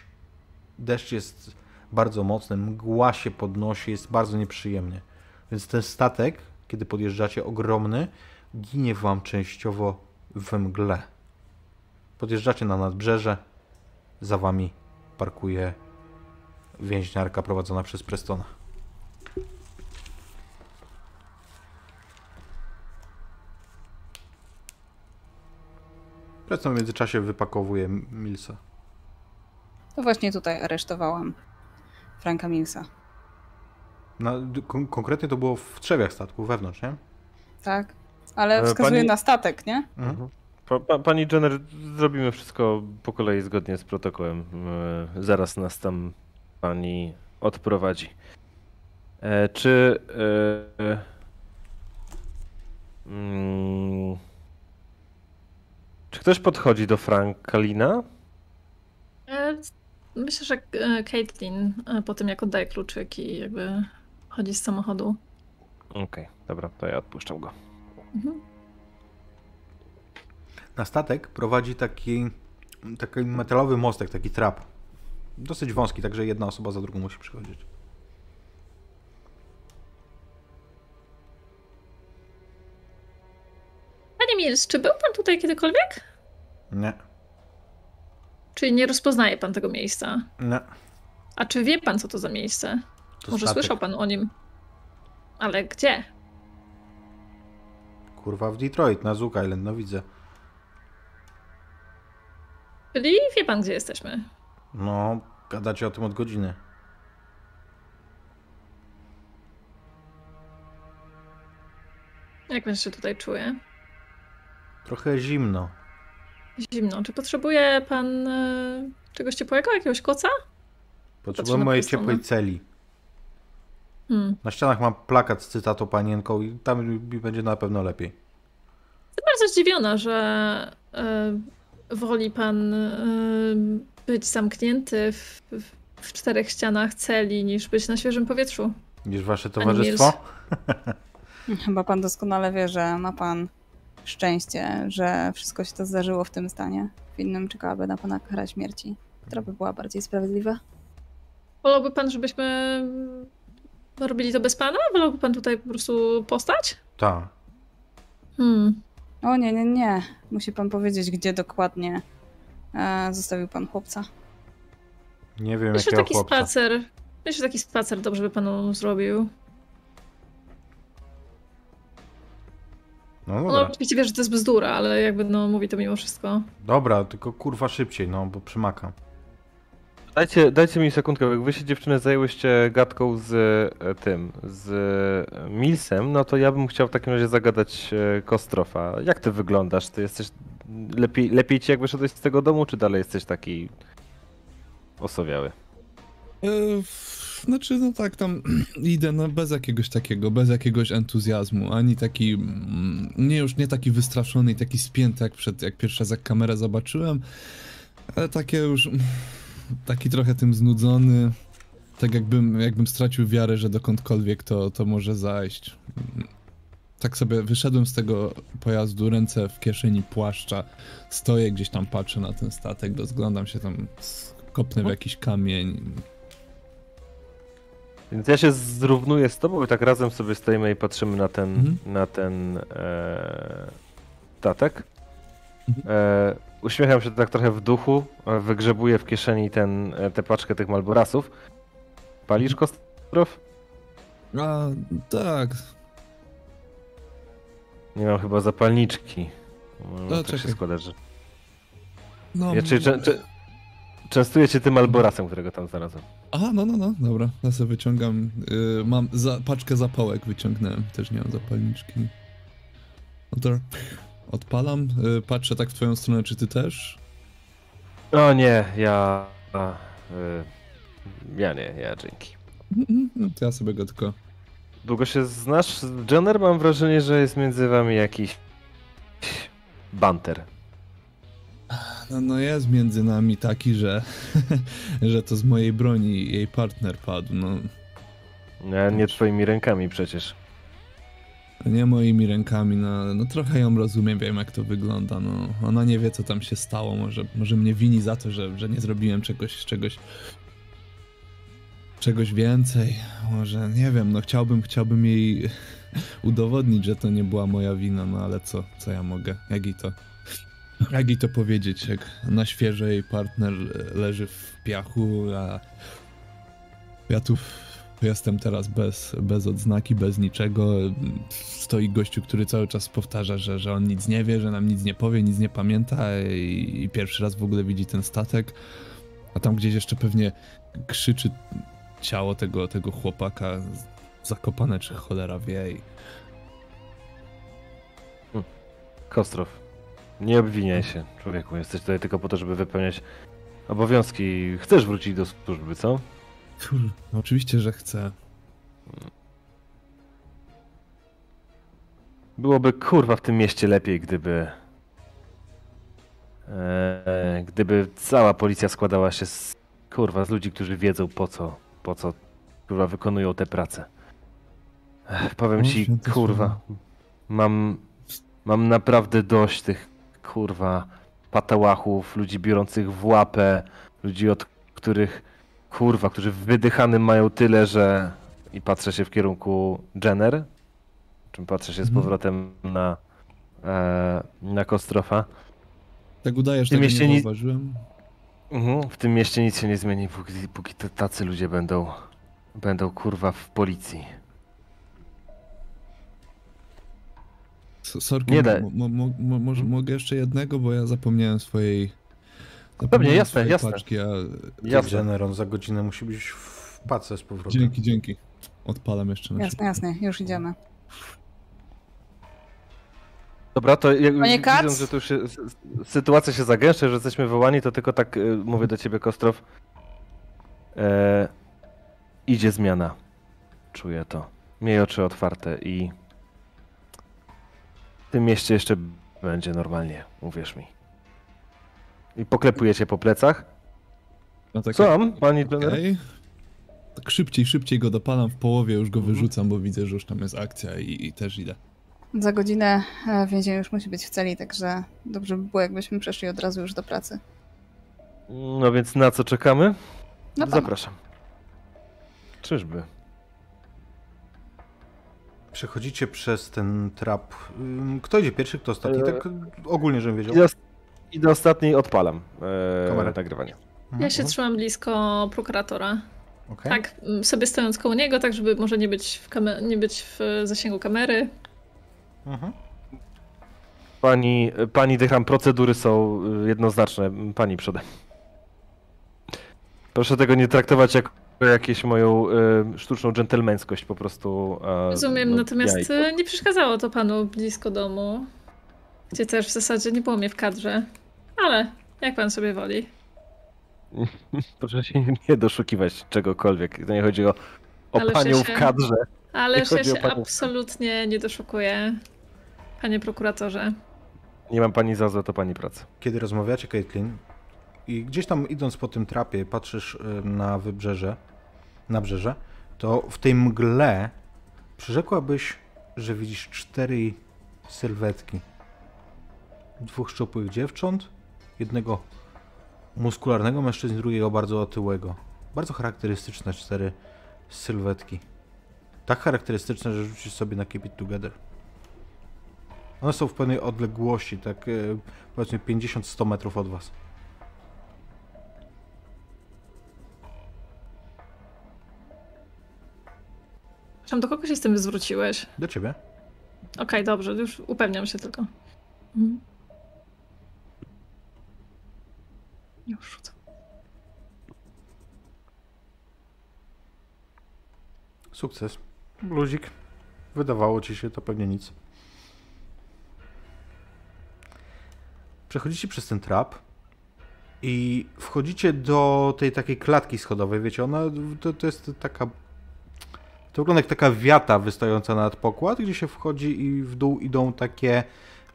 Deszcz jest bardzo mocny, mgła się podnosi, jest bardzo nieprzyjemnie. Więc ten statek, kiedy podjeżdżacie, ogromny, ginie wam częściowo we mgle. Podjeżdżacie na nadbrzeże, za wami parkuje więźniarka prowadzona przez Prestona. Preston w międzyczasie wypakowuje Milsa. To właśnie tutaj aresztowałam Franka Millsa. D- kon- konkretnie to było w trzewiach statku, wewnątrz, nie? Tak? Ale E, wskazuje pani- na statek, nie? Mhm. Pa, pa, pani Jenner, zrobimy wszystko po kolei zgodnie z protokołem. E, zaraz nas tam pani odprowadzi. E, czy. E, mm, czy ktoś podchodzi do Frankalina? Myślę, że e, Caitlin e, po tym jak oddaje kluczyki jakby chodzi z samochodu. Okej, dobra, to ja odpuszczam go. Mhm. Na statek prowadzi taki, taki metalowy mostek, taki trap. Dosyć wąski, także jedna osoba za drugą musi przychodzić. Panie Mills, czy był pan tutaj kiedykolwiek? Nie, Czy nie rozpoznaje pan tego miejsca? nie. A czy wie pan, co to za miejsce? To Może słyszał pan o nim? Ale gdzie? Kurwa w Detroit, na Zook Island, no widzę. Czyli wie pan, gdzie jesteśmy. No, gadacie o tym od godziny. Jak pan się tutaj czuje? Trochę zimno. Zimno. Czy potrzebuje pan e, czegoś ciepłego? Jakiegoś koca? Potrzebuję na mojej ciepłej celi. Hmm. Na ścianach mam plakat z cytatą panienką i tam mi będzie na pewno lepiej. Jestem bardzo zdziwiona, że e, woli pan e, być zamknięty w, w, w czterech ścianach celi, niż być na świeżym powietrzu. Niż wasze towarzystwo? Chyba pan doskonale wie, że ma pan szczęście, że wszystko się to zdarzyło w tym stanie. W innym czekałaby na pana kara śmierci, która by była bardziej sprawiedliwa. Wolałby pan, żebyśmy robili to bez pana? Wolałby pan tutaj po prostu postać? Tak. Hmm. O nie, nie, nie. Musi pan powiedzieć, gdzie dokładnie e, zostawił pan chłopca. Nie wiem Myślę, jakiego taki chłopca. spacer. Myślę, że taki spacer dobrze by panu zrobił. No No, oczywiście wiesz, że to jest bzdura, ale jakby no mówi to mimo wszystko. Dobra, tylko kurwa szybciej, no bo przymakam. Dajcie, dajcie mi sekundkę, jak wy się dziewczyny zajęłyście gadką z e, tym, z e, Milsem, no to ja bym chciał w takim razie zagadać e, Kostrofa. Jak ty wyglądasz? Ty jesteś, lepiej, lepiej ci jak wyszedłeś z tego domu, czy dalej jesteś taki osowiały? Znaczy, no tak, tam idę no, bez jakiegoś takiego, bez jakiegoś entuzjazmu, ani taki, mm, nie już nie taki wystraszony i taki spięty jak przed, jak pierwszy raz jak kamerę zobaczyłem, ale takie już, mm, taki trochę tym znudzony, tak jakbym, jakbym stracił wiarę, że dokądkolwiek to, to może zajść. Tak sobie wyszedłem z tego pojazdu, ręce w kieszeni płaszcza, stoję gdzieś tam, patrzę na ten statek, rozglądam się tam, kopnę w jakiś kamień, Więc ja się zrównuję z tobą i tak razem sobie stoimy i patrzymy na ten, Mhm. na ten e, statek. Mhm. E, uśmiecham się tak trochę w duchu, e, wygrzebuję w kieszeni ten, e, tę paczkę tych Malborasów. Palisz Kostrof? A, tak. Nie mam chyba zapalniczki. No, No, tak się czekaj. składa, że... No, Ja, czy, czy, czy, częstuję cię tym Alborasem, którego tam znalazłem. Aha, no, no, no, dobra. Ja sobie wyciągam. y, mam za, paczkę zapałek wyciągnąłem, też nie mam zapalniczki. No to odpalam, y, patrzę tak w twoją stronę, czy ty też? O nie, ja... A, y, ja nie, ja dzięki. Mhm, No to ja sobie go tylko. Długo się znasz? Jenner mam wrażenie, że jest między wami jakiś banter. No, no jest między nami taki, że, że to z mojej broni jej partner padł. No, Nie, nie twoimi rękami przecież. nie moimi rękami. No, no trochę ją rozumiem, wiem jak to wygląda. No, ona nie wie co tam się stało. Może, może mnie wini za to, że, że nie zrobiłem czegoś, czegoś czegoś więcej. Może nie wiem, no chciałbym, chciałbym jej udowodnić, że to nie była moja wina, no ale co, co ja mogę? Jak jej to, jej to powiedzieć, jak na świeżo jej partner leży w piachu, a ja tu jestem teraz bez, bez odznaki, bez niczego. Stoi gościu, który cały czas powtarza, że, że on nic nie wie, że nam nic nie powie, nic nie pamięta i, i pierwszy raz w ogóle widzi ten statek. A tam gdzieś jeszcze pewnie krzyczy ciało tego, tego chłopaka zakopane, czy cholera wie. I... Kostrow, nie obwiniaj się, człowieku. Jesteś tutaj tylko po to, żeby wypełniać obowiązki. Chcesz wrócić do służby, co? Kur... No oczywiście, że chcę. Byłoby kurwa w tym mieście lepiej, gdyby. E, gdyby cała policja składała się z kurwa z ludzi, którzy wiedzą po co, po co kurwa wykonują tę pracę. Ech, powiem No, ci, kurwa, mam, mam naprawdę dość tych kurwa patałachów, ludzi biorących w łapę, ludzi od których kurwa, którzy wydychanym mają tyle, że i patrzę się w kierunku Jenner, czym patrzę się z Mhm. powrotem na, e, na Kostrofa. Tak udajesz, mieście nie ni- zauważyłem. Mhm. W tym mieście nic się nie zmieni, póki, póki te tacy ludzie będą, będą kurwa w policji. Sorki, Nie może mogę jeszcze jednego, bo ja zapomniałem swojej... Pewnie, zapomniałem jasne, swojej jasne. Paczki, a... Jasne. Za godzinę musi być w pace z powrotem. Dzięki, dzięki. Odpalam jeszcze na Jasne, jasne, już idziemy. Dobra, to jak widząc, że tu już się, sytuacja się zagęszcza, że jesteśmy wołani, to tylko tak y, mówię do ciebie, Kostrow. E, idzie zmiana. Czuję to. Miej oczy otwarte i w tym mieście jeszcze będzie normalnie, uwierz mi. I poklepuję cię po plecach. No tak, Co tam, pani trener? Okej. Tak szybciej, szybciej go dopalam w połowie, już go Mhm. wyrzucam, bo widzę, że już tam jest akcja i, i też idę. Za godzinę e, więzień już musi być w celi, także dobrze by było, jakbyśmy przeszli od razu już do pracy. No więc na co czekamy? No pana. Zapraszam. Czyżby? Przechodzicie przez ten trap. Kto idzie pierwszy, kto ostatni? Eee, Tak ogólnie, żebym wiedział. I do, i do ostatniej odpalam e, Kamerę. nagrywanie. Mhm, Ja się trzymam blisko prokuratora. Okej. Tak, sobie stojąc koło niego, tak żeby może nie być w, kamer- nie być w zasięgu kamery. Mhm. Pani, pani Dycham, procedury są y, jednoznaczne. Pani przodem. Proszę tego nie traktować jako jakieś moją y, sztuczną dżentelmeńskość po prostu. a, Rozumiem, no, natomiast jajko. y, nie przeszkadzało to panu blisko domu, gdzie też w zasadzie nie było mnie w kadrze. Ale jak pan sobie woli. Proszę się nie doszukiwać czegokolwiek. To nie chodzi o, o Ale panią się- w kadrze. Ale o się absolutnie nie doszukuję, panie prokuratorze. Nie mam pani za złe, to pani praca. Kiedy rozmawiacie, Caitlin, i gdzieś tam idąc po tym trapie, patrzysz y, na wybrzeże, na brzeże, to w tej mgle przyrzekłabyś, że widzisz cztery sylwetki. Dwóch szczupłych dziewcząt, jednego muskularnego mężczyzny, drugiego bardzo otyłego. Bardzo charakterystyczne cztery sylwetki. Tak charakterystyczne, że rzucisz sobie na Keep It Together. One są w pewnej odległości, tak e, powiedzmy 50-100 metrów od was. Czym do kogo się z tym zwróciłeś? Do ciebie. Okej, dobrze, już upewniam się tylko. Mhm. Już rzucę. Sukces. Luzik. Wydawało ci się to pewnie nic. Przechodzicie przez ten trap i wchodzicie do tej takiej klatki schodowej. Wiecie, ona to, to jest taka. To wygląda jak taka wiata wystająca nad pokład, gdzie się wchodzi i w dół idą takie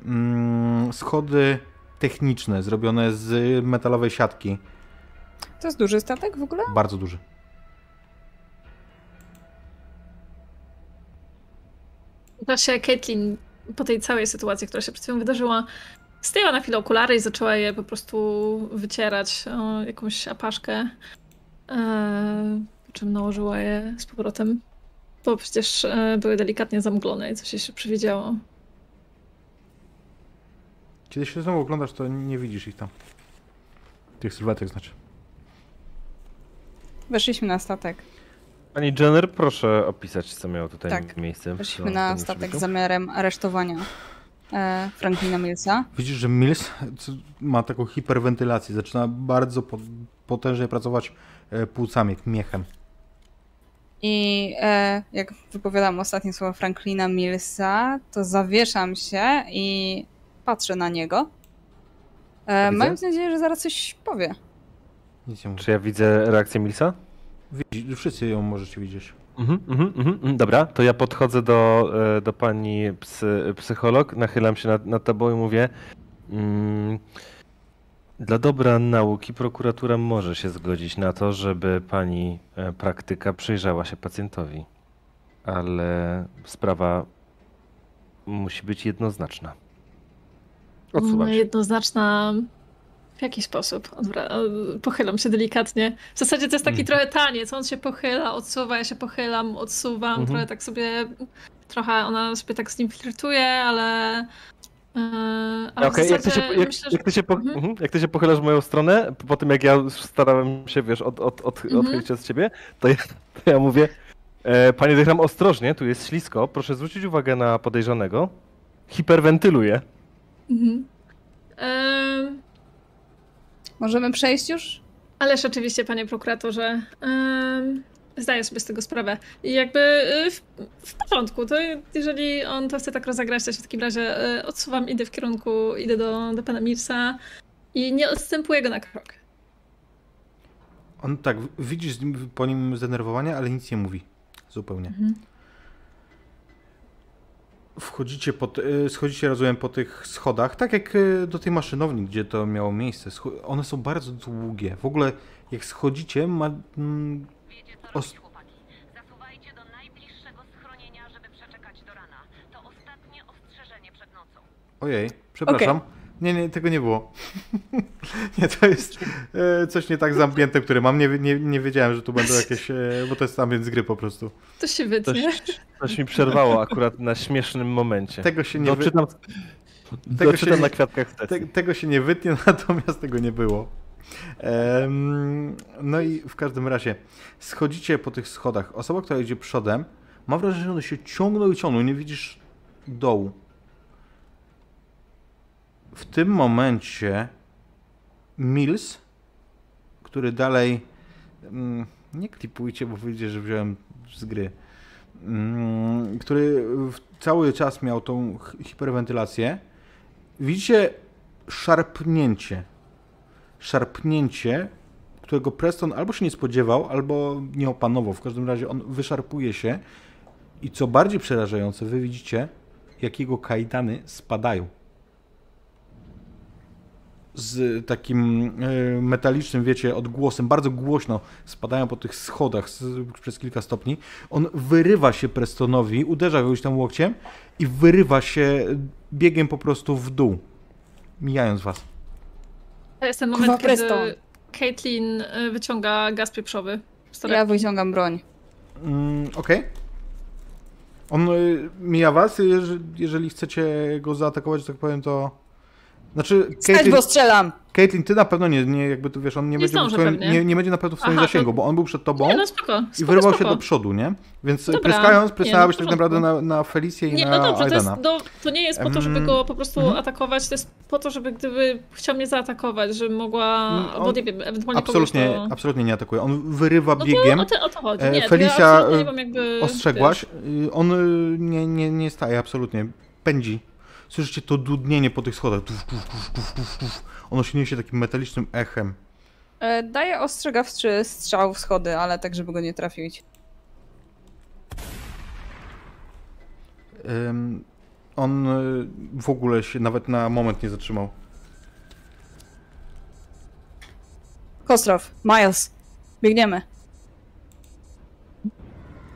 mm, schody techniczne, zrobione z metalowej siatki. To jest duży statek w ogóle? Bardzo duży. Właśnie Caitlin po tej całej sytuacji, która się przed chwilą wydarzyła, zdjęła na chwilę okulary i zaczęła je po prostu wycierać o jakąś apaszkę. E, po czym nałożyła je z powrotem. Bo przecież e, były delikatnie zamglone i coś się przywidziało. Kiedy się znowu oglądasz, to nie widzisz ich tam. Tych sylwetek znaczy. Weszliśmy na statek. Pani Jenner, proszę opisać, co miało tutaj Tak. miejsce. w Weszliśmy na statek z zamiarem aresztowania e, Franklina Millsa. Widzisz, że Mills ma taką hiperwentylację. Zaczyna bardzo po- potężnie pracować e, płucami, miechem. I e, jak wypowiadam ostatnie słowa Franklina Millsa, to zawieszam się i patrzę na niego. E, mając nadzieję, że zaraz coś powie. Czy ja widzę reakcję Milsa? Widzi, wszyscy ją możecie widzieć. Mhm, mhm, mhm, mhm. Dobra, to ja podchodzę do, e, do pani psy, psycholog, nachylam się nad, nad tobą i mówię. Mm, dla dobra nauki prokuratura może się zgodzić na to, żeby pani e, praktyka przyjrzała się pacjentowi, ale sprawa musi być jednoznaczna. Odsuwam No, się. jednoznaczna w jaki sposób? Odwra- pochylam się delikatnie. W zasadzie to jest taki Mhm. trochę taniec. On się pochyla, odsuwa, ja się pochylam, odsuwam. Mhm. Trochę tak sobie, trochę ona sobie tak z nim flirtuje, ale... Ale w Okej, jak, ty się, jak, myślę, że... jak, ty się po, Mhm. mhm. jak ty się pochylasz w moją stronę, po tym jak ja starałem się, wiesz, od, od, od, Mhm. odchylić się od ciebie, to ja, to ja mówię, e, panie Dychram, ostrożnie, tu jest ślisko, proszę zwrócić uwagę na podejrzanego. Hiperwentyluje. Mhm. Yy, Możemy przejść już? Ależ oczywiście, panie prokuratorze, em, zdaję sobie z tego sprawę. I jakby y, w, w porządku, to jeżeli on to chce tak rozegrać, to się w takim razie y, odsuwam, idę w kierunku, idę do, do pana Mirsa i nie odstępuję go na krok. On tak, widzisz po nim zdenerwowanie, ale nic nie mówi. Zupełnie. Mhm. Wchodzicie, pod, y, schodzicie, rozumiem, po tych schodach, tak jak do tej maszynowni, gdzie to miało miejsce. One są bardzo długie. W ogóle, jak schodzicie, ma, mm, Wiecie co Os- robić, chłopaki. Zasuwajcie do najbliższego schronienia, żeby przeczekać do rana. To ostatnie ostrzeżenie przed nocą. Ojej, przepraszam. Nie, nie, tego nie było. nie, to jest e, coś nie tak zamknięte, które mam. Nie, nie, nie wiedziałem, że tu będą jakieś, e, bo to jest tam z gry po prostu. To się Coś, wytnie. coś mi przerwało akurat na śmiesznym momencie. Tego się nie, wy, Doczytam, tego doczytam się- na kwiatkach te, tego się nie wytnie, natomiast tego nie było. No i w każdym razie schodzicie po tych schodach. Osoba, która idzie przodem, ma wrażenie, że one się ciągną i ciągną. Nie widzisz dołu. W tym momencie Mills, który dalej. Mm, nie klipujcie, bo wyjdzie, że wziąłem z gry. Mm, który cały czas miał tą hi- hiperwentylację. Widzicie szarpnięcie. Szarpnięcie, którego Preston albo się nie spodziewał, albo nie opanował. W każdym razie on wyszarpuje się. I co bardziej przerażające, wy widzicie, jak jego kajdany spadają. Z takim e, metalicznym, wiecie, odgłosem, bardzo głośno spadają po tych schodach przez kilka stopni. On wyrywa się Prestonowi, uderza go już tam łokciem i wyrywa się biegiem po prostu w dół, mijając was. To jest ten moment, kiedy Preston. Caitlin y, wyciąga gaz pieprzowy. Ja wyciągam broń. Mm, Okej. On y, mija was, jeżeli, jeżeli chcecie go zaatakować, tak powiem, to... Znaczy, Stać, Caitlin, bo strzelam! Caitlin, ty na pewno nie, nie jakby tu wiesz, on nie, Nie będzie, twoim, nie, nie będzie na pewno w swoim Aha, to- zasięgu, bo on był przed tobą Nie, no spoko, i spoko, wyrywał spoko. się do przodu, nie? Więc Dobra. pryskając, pryskałabyś no tak naprawdę na, na Felicję i Nie, na no dobrze, to, jest, Aidana. no, to nie jest po to, żeby Em, go po prostu mhm. atakować, to jest po to, żeby gdyby chciał mnie zaatakować, żeby mogła, Mm, bo nie wiem, ewentualnie Absolutnie, kogoś to... absolutnie nie atakuje. On wyrywa No biegiem. to o, to o to chodzi. E, Nie, to Felicia, ja absolutnie nie e, mam jakby... Ostrzegłaś. wiesz, Y, On y, nie, nie, nie staje, absolutnie. Pędzi. Słyszycie to dudnienie po tych schodach. Tuf, tuf, tuf, tuf, tuf, tuf. Ono się niesie takim metalicznym echem. E, daję ostrzegawczy strzał w schody, ale tak, żeby go nie trafić. Ym, On y, w ogóle się nawet na moment nie zatrzymał. Kostrow, Miles, biegniemy.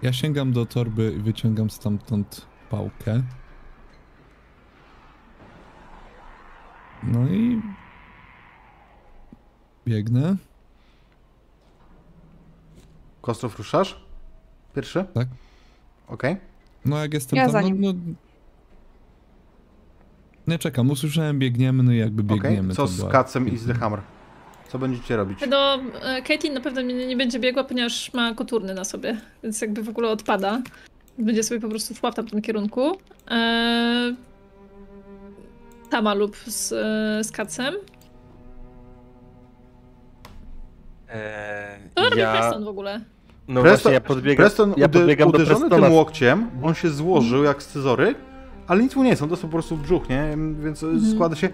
Ja sięgam do torby i wyciągam stamtąd pałkę. No i biegnę. Kostrow, ruszasz? Pierwszy? Tak. Okej. No jak jestem Ja tam, za no, nim. no... Nie czekam, usłyszałem biegniemy, no i jakby biegniemy. Co to z Kacem i z The Hammer? Co będziecie robić? No, e, Caitlyn na pewno nie, nie będzie biegła, ponieważ ma koturny na sobie, więc jakby w ogóle odpada. Będzie sobie po prostu szła w tamtym kierunku. Eee, Tama lub z, e, z Kacem. Eee, To robi ja... Preston w ogóle. No Preston- właśnie, ja podbiegam, Preston ja podbiegam do uderzony Prestona. tym łokciem, on się złożył jak scyzoryk, ale nic mu nie jest, on dostał po prostu w brzuch, nie? Więc Mhm. składa się...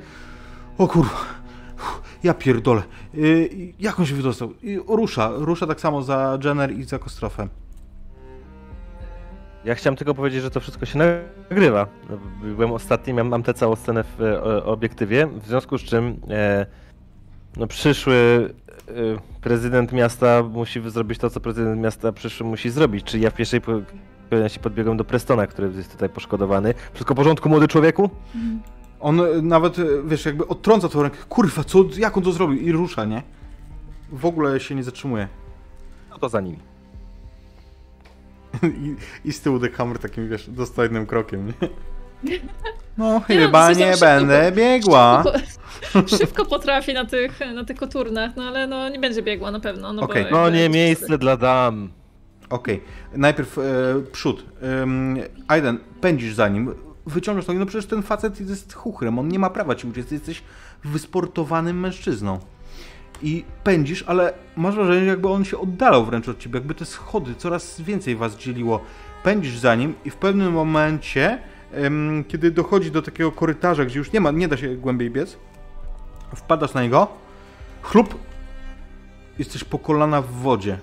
O kurwa, ja pierdolę. Yy, jak on się wydostał? I rusza, rusza tak samo za Jenner i za Kostrofem. Ja chciałem tylko powiedzieć, że to wszystko się nagrywa. Byłem ostatni, mam, mam tę całą scenę w e, obiektywie, w związku z czym e, no, przyszły e, prezydent miasta musi zrobić to, co prezydent miasta przyszły musi zrobić. Czyli ja w pierwszej kolejności podbiegłem do Prestona, który jest tutaj poszkodowany. Wszystko w porządku, młody człowieku? On y, nawet, y, wiesz, jakby odtrąca tą rękę. Kurwa, co, jak on to zrobił? I rusza, nie? W ogóle się nie zatrzymuje. No to za nimi. I, i z tyłu The Hammer takim, wiesz, dostojnym krokiem, nie? No, Nie no, chyba dosyć nie szybko- będę biegła. Szybko, szybko potrafi na tych, na tych koturnach, no ale no nie będzie biegła na pewno. No, bo Okej. jakby- No nie miejsce dla dam. Okej, najpierw e, przód. Ym, Aiden, pędzisz za nim, wyciągasz nogi, no przecież ten facet jest chuchrem, on nie ma prawa ci uciec, jesteś wysportowanym mężczyzną. I pędzisz, ale masz wrażenie, jakby on się oddalał wręcz od ciebie, jakby te schody, coraz więcej was dzieliło. Pędzisz za nim i w pewnym momencie, kiedy dochodzi do takiego korytarza, gdzie już nie ma, nie da się głębiej biec, wpadasz na niego, chlup, jesteś po kolana w wodzie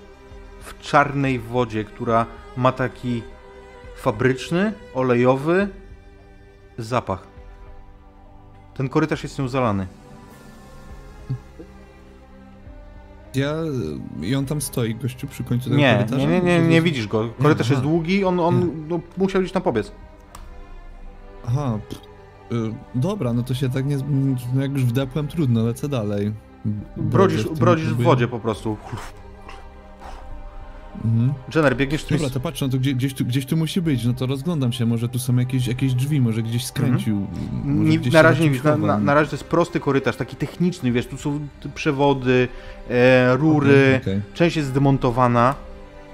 w czarnej wodzie, która ma taki fabryczny, olejowy zapach. Ten korytarz jest nią zalany. Ja... I on tam stoi, gościu, przy końcu tego Nie, korytarza? nie, nie, nie, nie widzisz go. Korytarz jest długi, on, on no, musiał gdzieś tam pobiec. Aha, y, dobra, no to się tak nie... No jak już wdepłem, trudno, lecę dalej. Brodzisz, brodzisz w wodzie po prostu. Mhm. Jenner, biegniesz tu. Dobra, to patrz, no to gdzie, gdzieś, tu, gdzieś tu musi być, no to rozglądam się, może tu są jakieś, jakieś drzwi, może gdzieś skręcił. może Mhm. Nie, gdzieś na razie nie widzisz, na, na, na razie to jest prosty korytarz, taki techniczny, wiesz, tu są przewody, e, rury, Okej, okej. część jest zdemontowana,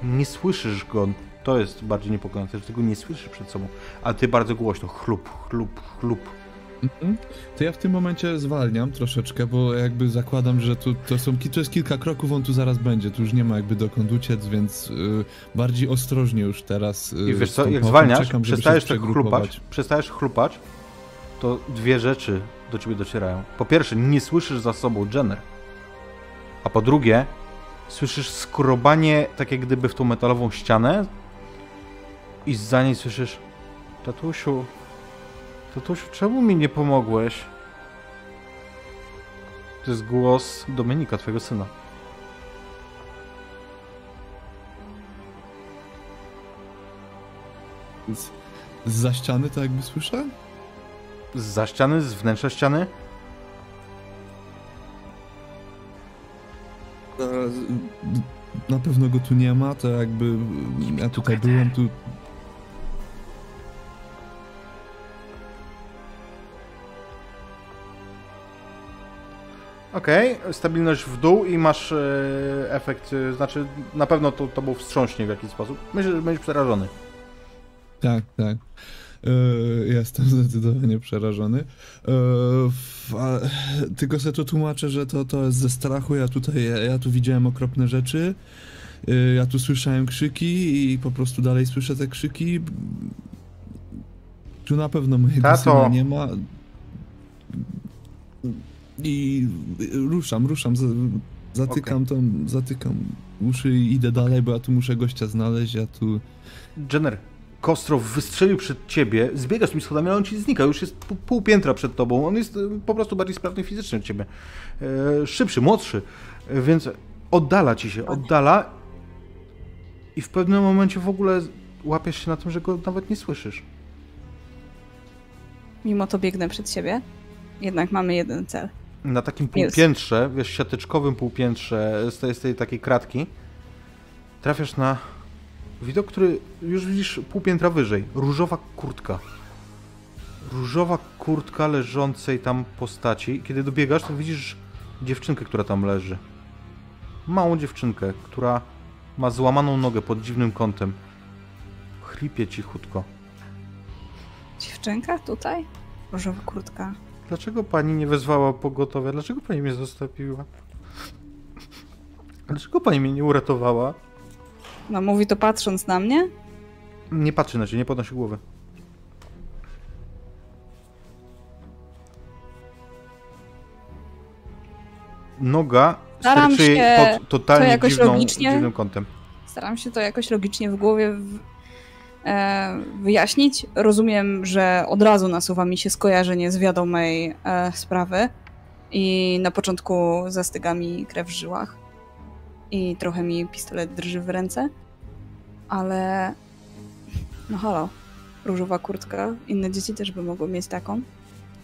nie słyszysz go, to jest bardziej niepokojące, że tego nie słyszysz przed sobą, a ty bardzo głośno, chlup, chlup, chlup. Mhm. To ja w tym momencie zwalniam troszeczkę, bo jakby zakładam, że tu to są to jest kilka kroków, on tu zaraz będzie, tu już nie ma jakby dokąd uciec, więc y, bardziej ostrożnie już teraz. Y, I wiesz co, jak zwalniasz, czekam, przestajesz tak chlupać, przestajesz chlupać, to dwie rzeczy do ciebie docierają. Po pierwsze, nie słyszysz za sobą Jenner, a po drugie, słyszysz skrobanie tak jak gdyby w tą metalową ścianę i za niej słyszysz Tatusiu, tatusiu, czemu mi nie pomogłeś? To jest głos Dominika, twojego syna. Z, za ściany to jakby słyszę? Za ściany, z wnętrza ściany? Na pewno go tu nie ma, to jakby ja tutaj byłem tu. Okej, stabilność w dół i masz e, efekt, e, znaczy na pewno to, to był wstrząśnie w jakiś sposób. Myślę, że będziesz przerażony. Tak, tak. E, jestem zdecydowanie przerażony. F- a, tylko sobie to tłumaczę, że to, to jest ze strachu. Ja tutaj, ja, ja tu widziałem okropne rzeczy. Ja tu słyszałem krzyki i po prostu dalej słyszę te krzyki. Tu na pewno mojego Tato. syna nie ma. I ruszam, ruszam, za- zatykam tam, zatykam uszy i idę dalej, bo ja tu muszę gościa znaleźć, ja tu... Jenner, Kostrow wystrzelił przed ciebie, zbiegasz tymi schodami, ale on ci znika, już jest pół, pół piętra przed tobą. On jest e, po prostu bardziej sprawny fizycznie od ciebie. E, szybszy, młodszy. Więc oddala ci się, oddala i w pewnym momencie w ogóle łapiesz się na tym, że go nawet nie słyszysz. Mimo to biegnę przed siebie. Jednak mamy jeden cel. Na takim Jest. półpiętrze, wiesz, siateczkowym półpiętrze z tej, z tej takiej kratki trafiasz na widok, który już widzisz pół piętra wyżej. Różowa kurtka. Różowa kurtka leżącej tam postaci. Kiedy dobiegasz, to widzisz dziewczynkę, która tam leży. Małą dziewczynkę, która ma złamaną nogę pod dziwnym kątem. Chripie cichutko. Dziewczynka tutaj? Różowa kurtka. Dlaczego pani nie wezwała pogotowia? Dlaczego pani mnie zostawiła? Dlaczego pani mnie nie uratowała? No mówi to patrząc na mnie. Nie patrzy na ciebie, nie podnosi głowy. Noga Staram sterczy się pod totalnie to jakoś dziwną, logicznie- dziwnym kątem. Staram się to jakoś logicznie w głowie wyjaśnić. Rozumiem, że od razu nasuwa mi się skojarzenie z wiadomej e, sprawy i na początku zastyga mi krew w żyłach i trochę mi pistolet drży w ręce, ale no halo, różowa kurtka, inne dzieci też by mogły mieć taką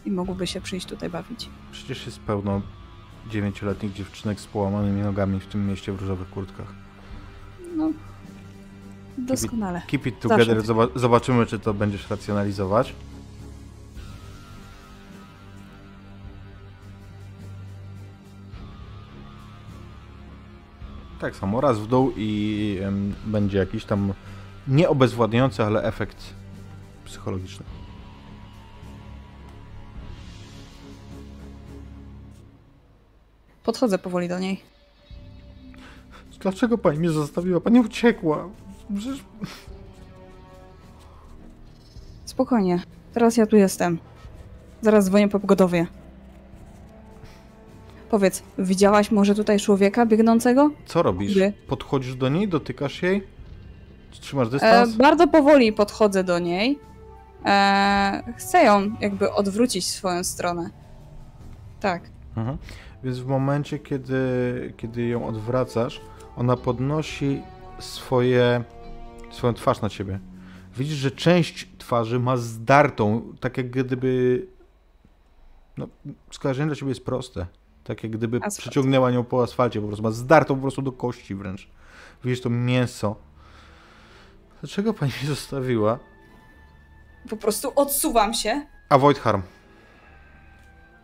i mogłyby się przyjść tutaj bawić. Przecież jest pełno dziewięcioletnich dziewczynek z połamanymi nogami w tym mieście w różowych kurtkach. No, doskonale. Keep it Zawsze together, tak. zoba- zobaczymy czy to będziesz racjonalizować. Tak samo, raz w dół i em, będzie jakiś tam nie obezwładniający, ale efekt psychologiczny. Podchodzę powoli do niej. Dlaczego pani mnie zostawiła? Pani uciekła. Przecież Spokojnie, teraz ja tu jestem. Zaraz dzwonię po pogodowie. Powiedz, widziałaś może tutaj człowieka biegnącego? co robisz? Gdzie? Podchodzisz do niej, dotykasz jej? Trzymasz E, dystans? bardzo powoli podchodzę do niej. E, chcę ją jakby odwrócić w swoją stronę. Tak. Mhm. Więc w momencie, kiedy, kiedy ją odwracasz, ona podnosi swoje, swoją twarz na ciebie. Widzisz, że część twarzy ma zdartą, tak jak gdyby. No, skojarzenie dla ciebie jest proste. Tak jak gdyby Asfalt. przyciągnęła nią po asfalcie, po prostu ma zdartą po prostu do kości wręcz. Widzisz to mięso. Dlaczego pani mnie zostawiła? Po prostu odsuwam się. Avoid harm.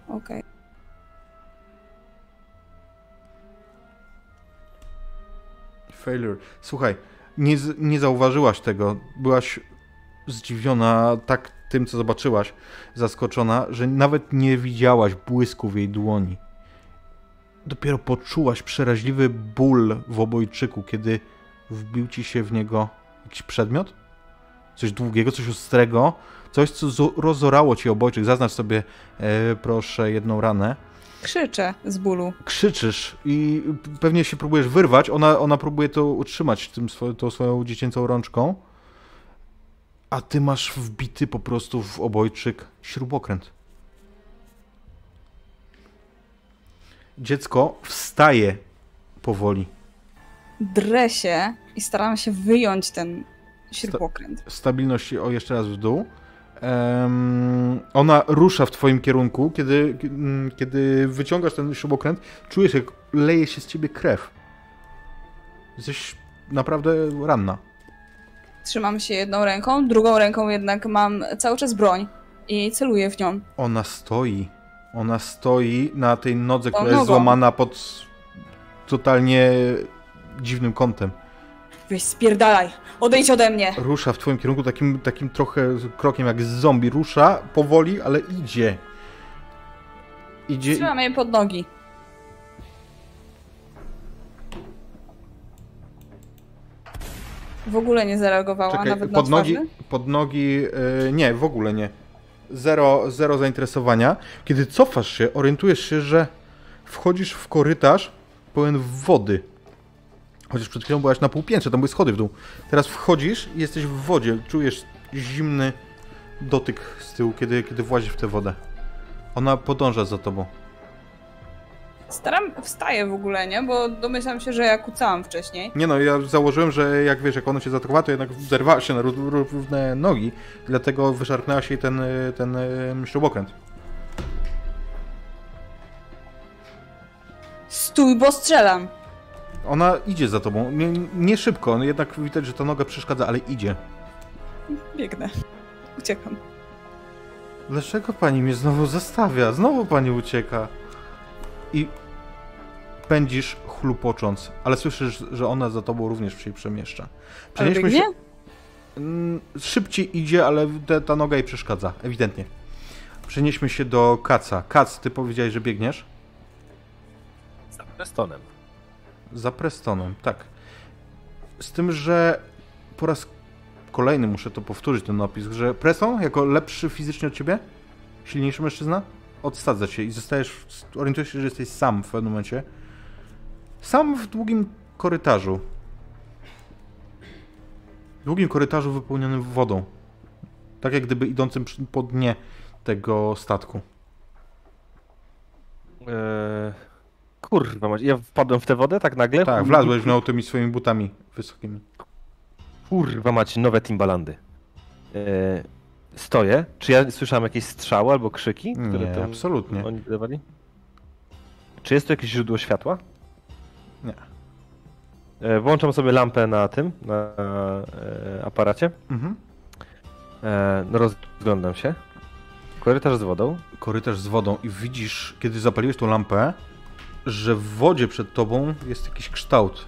Okej. Failure. Słuchaj, nie, nie zauważyłaś tego. Byłaś zdziwiona tak tym, co zobaczyłaś, zaskoczona, że nawet nie widziałaś błysku w jej dłoni. Dopiero poczułaś przeraźliwy ból w obojczyku, kiedy wbił ci się w niego jakiś przedmiot? Coś długiego, coś ostrego, coś, co zo- rozorało ci obojczyk. Zaznacz sobie, e, proszę, jedną ranę Krzyczę z bólu. krzyczysz i pewnie się próbujesz wyrwać, ona, ona próbuje to utrzymać tym swo- tą swoją dziecięcą rączką, a ty masz wbity po prostu w obojczyk śrubokręt. Dziecko wstaje powoli. Drę się i staram się wyjąć ten śrubokręt. Stabilność o jeszcze raz w dół. Em, ona rusza w twoim kierunku, kiedy, mm, kiedy wyciągasz ten śrubokręt, czujesz jak leje się z ciebie krew. Jesteś naprawdę ranna. Trzymam się jedną ręką, drugą ręką jednak mam cały czas broń i celuję w nią. Ona stoi. Ona stoi na tej nodze, Tą która jest nogą. złamana pod totalnie dziwnym kątem. Weź spierdalaj, odejdź ode mnie. Rusza w twoim kierunku takim, takim trochę krokiem jak z zombie. Rusza powoli, ale idzie. Idzie. Trzymam jej pod nogi. W ogóle nie zareagowała, Czekaj, nawet pod na nogi, twarzy. pod nogi, yy, nie, w ogóle nie. Zero, zero zainteresowania. Kiedy cofasz się, orientujesz się, że wchodzisz w korytarz pełen wody. Chociaż przed chwilą byłaś na półpiętrze, tam były schody w dół. Teraz wchodzisz i jesteś w wodzie. Czujesz zimny dotyk z tyłu, kiedy, kiedy włazisz w tę wodę. Ona podąża za tobą. Staram, wstaję w ogóle, nie? Bo domyślam się, że ja kucałam wcześniej. Nie no, ja założyłem, że jak wiesz, jak ona cię zaatakowała, to jednak zerwała się na ró- ró- równe nogi, dlatego wyszarpnęła się ten, ten śrubokręt. Stój, bo strzelam! Ona idzie za tobą, nie, nie szybko, no jednak widać, że ta noga przeszkadza, ale idzie. Biegnę. Uciekam. Dlaczego pani mnie znowu zostawia? Znowu pani ucieka. I pędzisz chlupocząc, ale słyszysz, że ona za tobą również się przemieszcza. Przenieśmy się... Mm, Szybciej idzie, ale te, ta noga jej przeszkadza, ewidentnie. Przenieśmy się do Kaca. Kac, ty powiedziałeś, że biegniesz? Za Prestonem. Za Prestonem, tak. Z tym, że po raz kolejny muszę to powtórzyć, ten opis, że Preston, jako lepszy fizycznie od ciebie, silniejszy mężczyzna, odsadza cię i zostajesz, orientujesz się, że jesteś sam w pewnym momencie. Sam w długim korytarzu. Długim korytarzu wypełnionym wodą. Tak jak gdyby idącym po dnie tego statku. Eee, kurwa, mać, ja wpadłem w tę wodę tak nagle? Tak, wlazłeś w nią tymi swoimi butami wysokimi. Kurwa mać, nowe Timbalandy. Eee, stoję. Czy ja słyszałem jakieś strzały albo krzyki? Które Nie, to absolutnie. Oni wydawali? Czy jest tu jakieś źródło światła? Nie. E, włączam sobie lampę na tym, na e, aparacie. Mhm. E, no rozglądam się. Korytarz z wodą. korytarz z wodą i widzisz, kiedy zapaliłeś tą lampę, że w wodzie przed tobą jest jakiś kształt.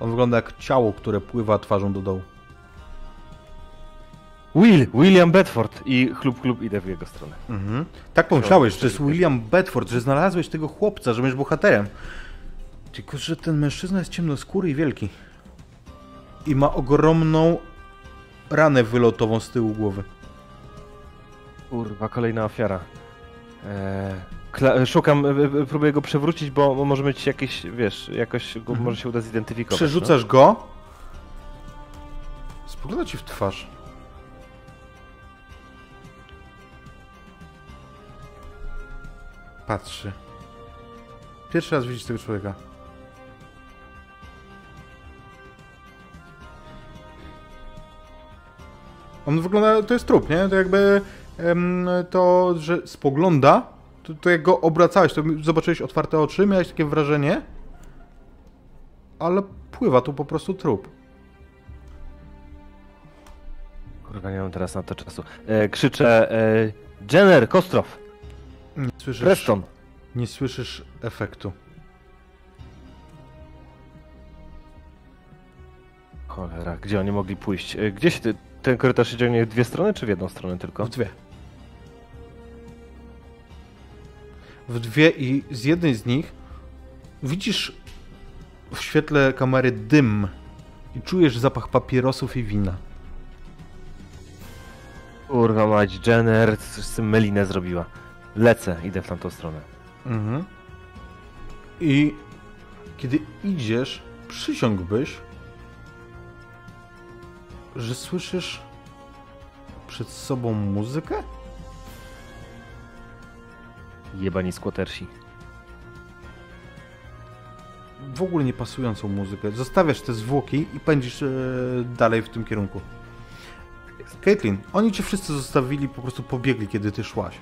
On wygląda jak ciało, które pływa twarzą do dołu. Will! William Bedford! I chlub, chlub, idę w jego stronę. Mhm. Tak pomyślałeś, że jest William Bedford, że znalazłeś tego chłopca, że będziesz bohaterem. Tylko, że ten mężczyzna jest ciemnoskóry i wielki. I ma ogromną ranę wylotową z tyłu głowy. Kurwa, kolejna ofiara. E, kla- szukam, e, e, próbuję go przewrócić, bo może mieć jakieś, wiesz, jakoś go Mhm. może się uda zidentyfikować. Przerzucasz go. Spogląda ci w twarz. Patrzy. Pierwszy raz widzisz tego człowieka. On wygląda, to jest trup, nie? To jakby to, że spogląda, to, to jak go obracałeś, to zobaczyłeś otwarte oczy, miałeś takie wrażenie, ale pływa tu po prostu trup. Kurwa, nie mam teraz na to czasu. E, krzyczę, e, Jenner, Kostrow, Nie słyszysz, Preston. nie słyszysz efektu. Cholera, gdzie oni mogli pójść? E, Gdzie się ty, ten korytarz się ciągnie w dwie strony, czy w jedną stronę tylko? W dwie. W dwie i z jednej z nich widzisz w świetle kamery dym i czujesz zapach papierosów i wina. Kurwa mać, Jenner, coś z tym melinę zrobiła. Lecę, idę w tamtą stronę. Mhm. I kiedy idziesz, przysiągłbyś, że słyszysz przed sobą muzykę? Jebani skłotersi. W ogóle nie pasującą muzykę. Zostawiasz te zwłoki i pędzisz e, dalej w tym kierunku. Caitlin, oni cię wszyscy zostawili, po prostu pobiegli, kiedy ty szłaś.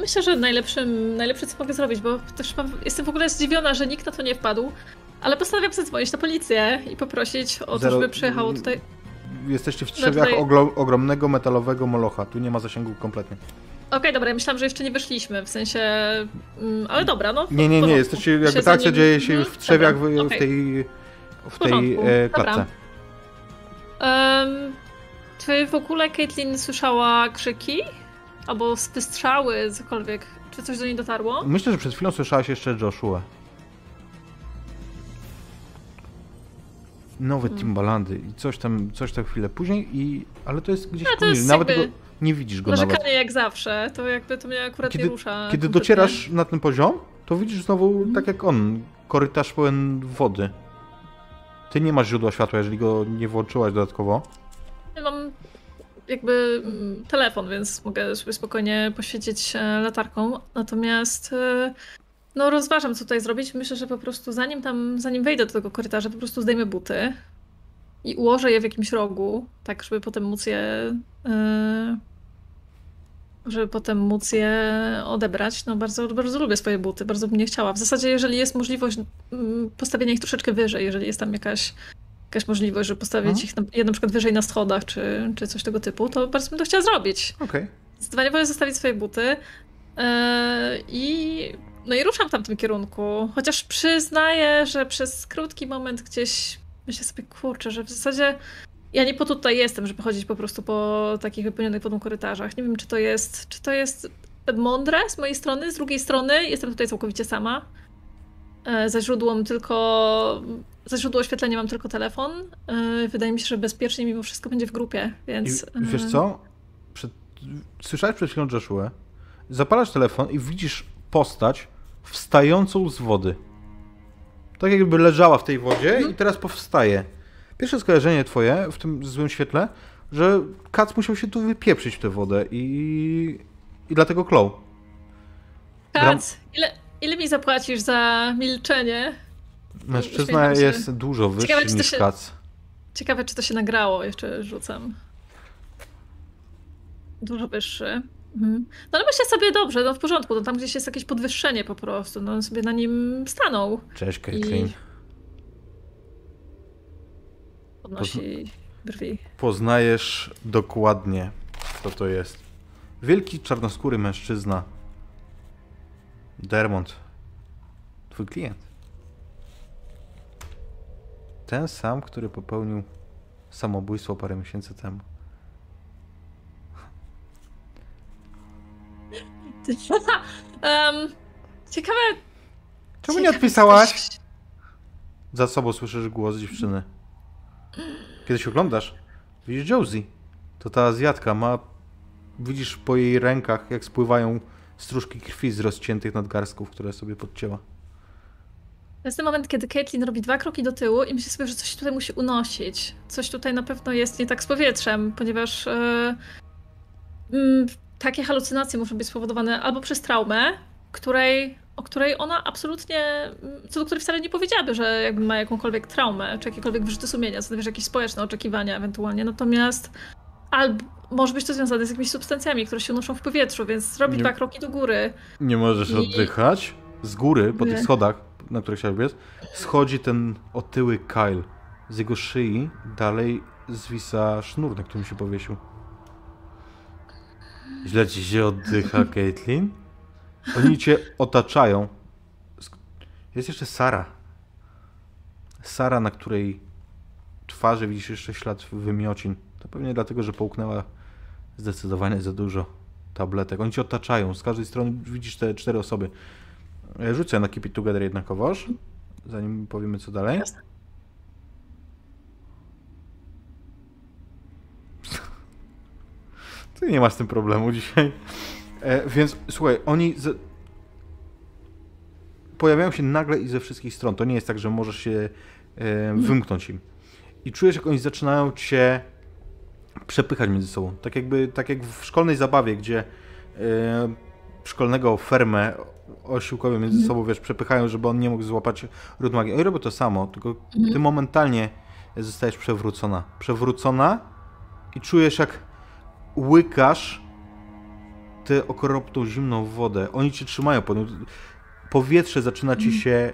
Myślę, że najlepszym, najlepsze co mogę zrobić, bo też mam, jestem w ogóle zdziwiona, że nikt na to nie wpadł, ale postanawiam zadzwonić na policję i poprosić o to, Zero- żeby przyjechało tutaj. Jesteście w trzewiach tutaj- ogromnego metalowego molocha. Tu nie ma zasięgu kompletnie. Okej, dobra, ja myślałam, że jeszcze nie wyszliśmy, w sensie... Mm, ale dobra, no. Nie, nie, nie. Jesteście, jakby Się ta akcja za nim- dzieje się już w Mhm, trzewiach w, dobra, w tej, w tej e, klatce. Em, czy w ogóle Caitlin słyszała krzyki? Albo wystrzały, cokolwiek? Czy coś do niej dotarło? Myślę, że przed chwilą słyszałaś jeszcze Joshua. Nowe Hmm. Timbalandy i coś tam, coś tam chwilę później i... Ale to jest gdzieś A, to Nawet jakby go nie widzisz go nawet. Narzekanie jak zawsze, to jakby to mnie akurat Kiedy- nie rusza. Kiedy kompletnie. docierasz na ten poziom, to widzisz znowu, tak jak on, korytarz pełen wody. Ty nie masz źródła światła, jeżeli go nie włączyłaś dodatkowo. Ja mam jakby mm, telefon, więc mogę sobie spokojnie poświecić e, latarką. Natomiast e, No rozważam, co tutaj zrobić. Myślę, że po prostu zanim tam, zanim wejdę do tego korytarza, po prostu zdejmę buty i ułożę je w jakimś rogu, tak żeby potem móc je yy, żeby potem móc je odebrać. No bardzo, bardzo lubię swoje buty, bardzo bym nie chciała. W zasadzie, jeżeli jest możliwość mm, postawienia ich troszeczkę wyżej, jeżeli jest tam jakaś, jakaś możliwość, żeby postawić Mhm. ich na, je na przykład wyżej na schodach, czy, czy coś tego typu, to bardzo bym to chciała zrobić. Okej. Zdecydowanie wolę zostawić swoje buty. Yy, I no i ruszam w tamtym kierunku. Chociaż przyznaję, że przez krótki moment gdzieś myślę sobie, kurczę, że w zasadzie ja nie po to tutaj jestem, żeby chodzić po prostu po takich wypełnionych wodą korytarzach. Nie wiem, czy to jest, czy to jest mądre z mojej strony. Z drugiej strony jestem tutaj całkowicie sama. E, Za źródło mam tylko. Za źródło oświetlenia mam tylko telefon. E, Wydaje mi się, że bezpiecznie mimo wszystko będzie w grupie, I więc. wiesz e, co? Przed... Słyszałeś przed chwilą Joshua? Zapalasz telefon i widzisz postać wstającą z wody. Tak jakby leżała w tej wodzie i teraz powstaje. Pierwsze skojarzenie twoje w tym złym świetle, że Kac musiał się tu wypieprzyć w tę wodę i... I dlatego klął. Kac, ile, ile mi zapłacisz za milczenie? Mężczyzna jest dużo wyższy Ciekawe, niż się- Kac. Ciekawe, czy to się nagrało, jeszcze rzucam. Dużo wyższy. Mhm. No ale myślę sobie dobrze, no w porządku, no tam gdzieś jest jakieś podwyższenie po prostu, no on sobie na nim stanął. Cześć, Caitlin. I- Podnosi brwi. Poznajesz dokładnie, kto to jest. Wielki czarnoskóry mężczyzna. Dermont. Twój klient. Ten sam, który popełnił samobójstwo parę miesięcy temu. um, ciekawe... Czemu nie odpisałaś? Za sobą słyszysz głos dziewczyny. Kiedy się oglądasz, widzisz Josie. To ta Azjatka ma... Widzisz po jej rękach, jak spływają stróżki krwi z rozciętych nadgarstków, które sobie podcięła. To jest ten moment, kiedy Caitlyn robi dwa kroki do tyłu i myśli sobie, że coś tutaj musi unosić. Coś tutaj na pewno jest nie tak z powietrzem, ponieważ e, mm, takie halucynacje muszą być spowodowane albo przez traumę, której, o której ona absolutnie, co do której wcale nie powiedziałaby, że jakby ma jakąkolwiek traumę, czy jakiekolwiek wyrzuty sumienia, co wiesz, jakieś społeczne oczekiwania ewentualnie. Natomiast albo może być to związane z jakimiś substancjami, które się unoszą w powietrzu, więc robi Nie- dwa kroki do góry. Nie możesz I- oddychać. Z góry, po tych Nie. schodach, na których chciałeś biec, schodzi ten otyły Kyle. Z jego szyi dalej zwisa sznur, na którym się powiesił. Źle ci się oddycha, Caitlin? Oni cię otaczają. Jest jeszcze Sara. Sara, na której twarzy widzisz jeszcze ślad wymiocin. To pewnie dlatego, że połknęła zdecydowanie za dużo tabletek. Oni cię otaczają. Z każdej strony widzisz te cztery osoby. E, Rzucę na Keep It Together jednakowoż, zanim powiemy co dalej. Jasne. Ty nie masz z tym problemu dzisiaj. E, więc słuchaj, oni z... pojawiają się nagle i ze wszystkich stron. To nie jest tak, że możesz się e, wymknąć im. I czujesz, jak oni zaczynają cię przepychać między sobą. Tak jakby, tak jak w szkolnej zabawie, gdzie e, szkolnego fermę osiłkowie między sobą, wiesz, przepychają, żeby on nie mógł złapać ród magii. Oni robią to samo, tylko ty momentalnie zostajesz przewrócona. Przewrócona i czujesz, jak łykasz tę okropną, zimną wodę. Oni cię trzymają pod nią. Powietrze zaczyna ci się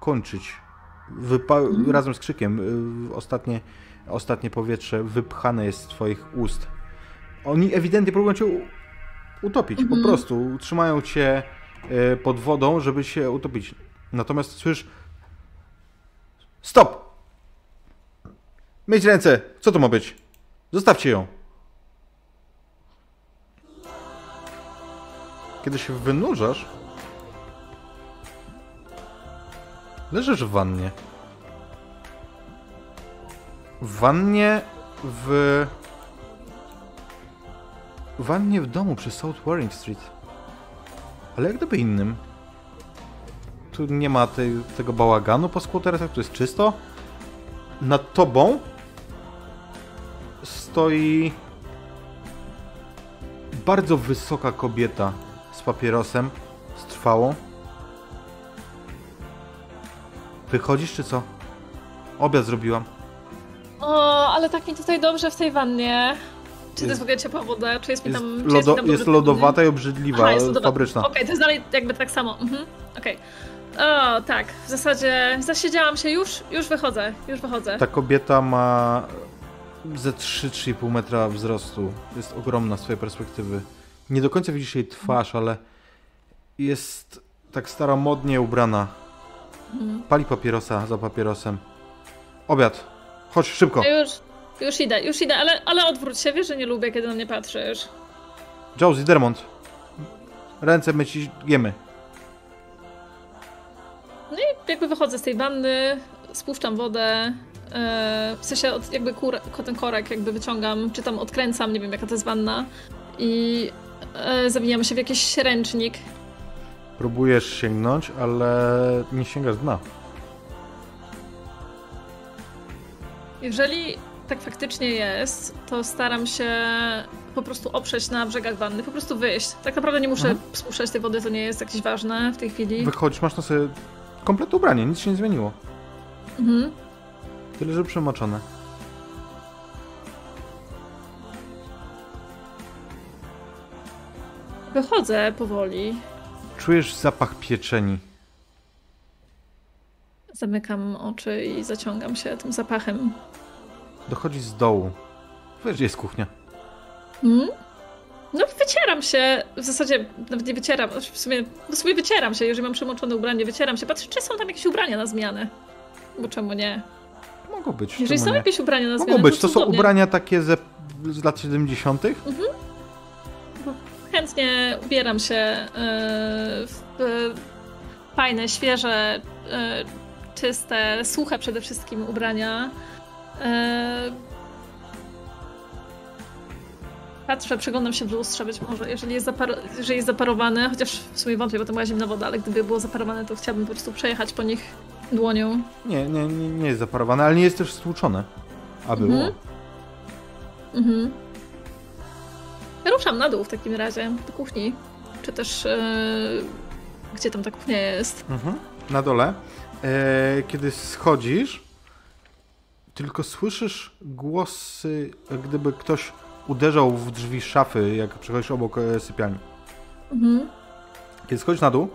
kończyć. Wypa- Razem z krzykiem. y, Ostatnie, ostatnie powietrze wypchane jest z twoich ust. Oni ewidentnie próbują cię utopić. Po prostu trzymają cię y, pod wodą, żeby się utopić. Natomiast słyszysz Stop! Myć ręce! Co to ma być? Zostawcie ją! Kiedy się wynurzasz, leżysz w wannie. W wannie w... w wannie w domu przy South Waring Street. Ale jak gdyby innym. Tu nie ma tej, tego bałaganu po skłoterach, tu jest czysto. Nad tobą stoi bardzo wysoka kobieta z papierosem trwało. Wychodzisz czy co? Obiad zrobiłam. O, ale tak mi tutaj dobrze w tej wannie. Czy to Jest- w ogóle ciepła woda? Czy jest mi tam... lodo, jest, mi tam jest lodowata i obrzydliwa, Aha, jest fabryczna. Okej, to jest dalej jakby tak samo. Mhm. Okej. O, tak. W zasadzie zasiedziałam się już, już wychodzę, już wychodzę. Ta kobieta ma ze 3-3,5 metra wzrostu. Jest ogromna z twojej perspektywy. Nie do końca widzisz jej twarz, ale jest tak staromodnie ubrana. Mhm. Pali papierosa za papierosem. Obiad. Chodź, szybko. Już, już idę, już idę, ale, ale odwróć się, wiesz, że nie lubię, kiedy na mnie patrzysz. Josie, Dermont. Ręce myci, jemy. No i jakby wychodzę z tej wanny, spuszczam wodę, w sensie od, jakby kur, ten korek jakby wyciągam, czy tam odkręcam, nie wiem jaka to jest wanna i e, się w jakiś ręcznik. Próbujesz sięgnąć, ale nie sięgasz dna. Jeżeli tak faktycznie jest, to staram się po prostu oprzeć na brzegach wanny, po prostu wyjść. Tak naprawdę nie muszę Mhm. spuszczać tej wody, to nie jest jakieś ważne w tej chwili. Wychodzisz, masz na sobie kompletne ubranie, nic się nie zmieniło. Mhm. Tyle, że przemoczone. Wychodzę powoli, Czujesz zapach pieczeni. zamykam oczy i zaciągam się tym zapachem. Dochodzi z dołu. Wiesz, gdzie jest kuchnia. Mm? No wycieram się, w zasadzie nawet nie wycieram, w sumie, w sumie wycieram się, jeżeli mam przemoczone ubranie, wycieram się, patrzę czy są tam jakieś ubrania na zmianę. Bo czemu nie? Mogą być, Jeżeli są nie? jakieś ubrania na zmianę, Mogą być, to są cudownie. ubrania takie ze, z lat 70. Chętnie ubieram się e, w e, fajne, świeże, e, czyste, suche przede wszystkim ubrania. Patrzę, przyglądam się w lustrze, być może, jeżeli jest, zapar- jeżeli jest zaparowane, chociaż w sumie wątpię, bo to była zimna woda, ale gdyby było zaparowane, to chciałabym po prostu przejechać po nich dłonią. Nie, nie, nie, nie jest zaparowane, ale nie jest też stłuczone. A było. Mhm. Mhm. Ruszam na dół w takim razie, do kuchni. Czy też. e, gdzie tam ta kuchnia jest? Mhm. Na dole. E, kiedy schodzisz, tylko słyszysz głosy, gdyby ktoś uderzał w drzwi szafy, jak przechodzisz obok e, sypialni. Mhm. Kiedy schodzisz na dół,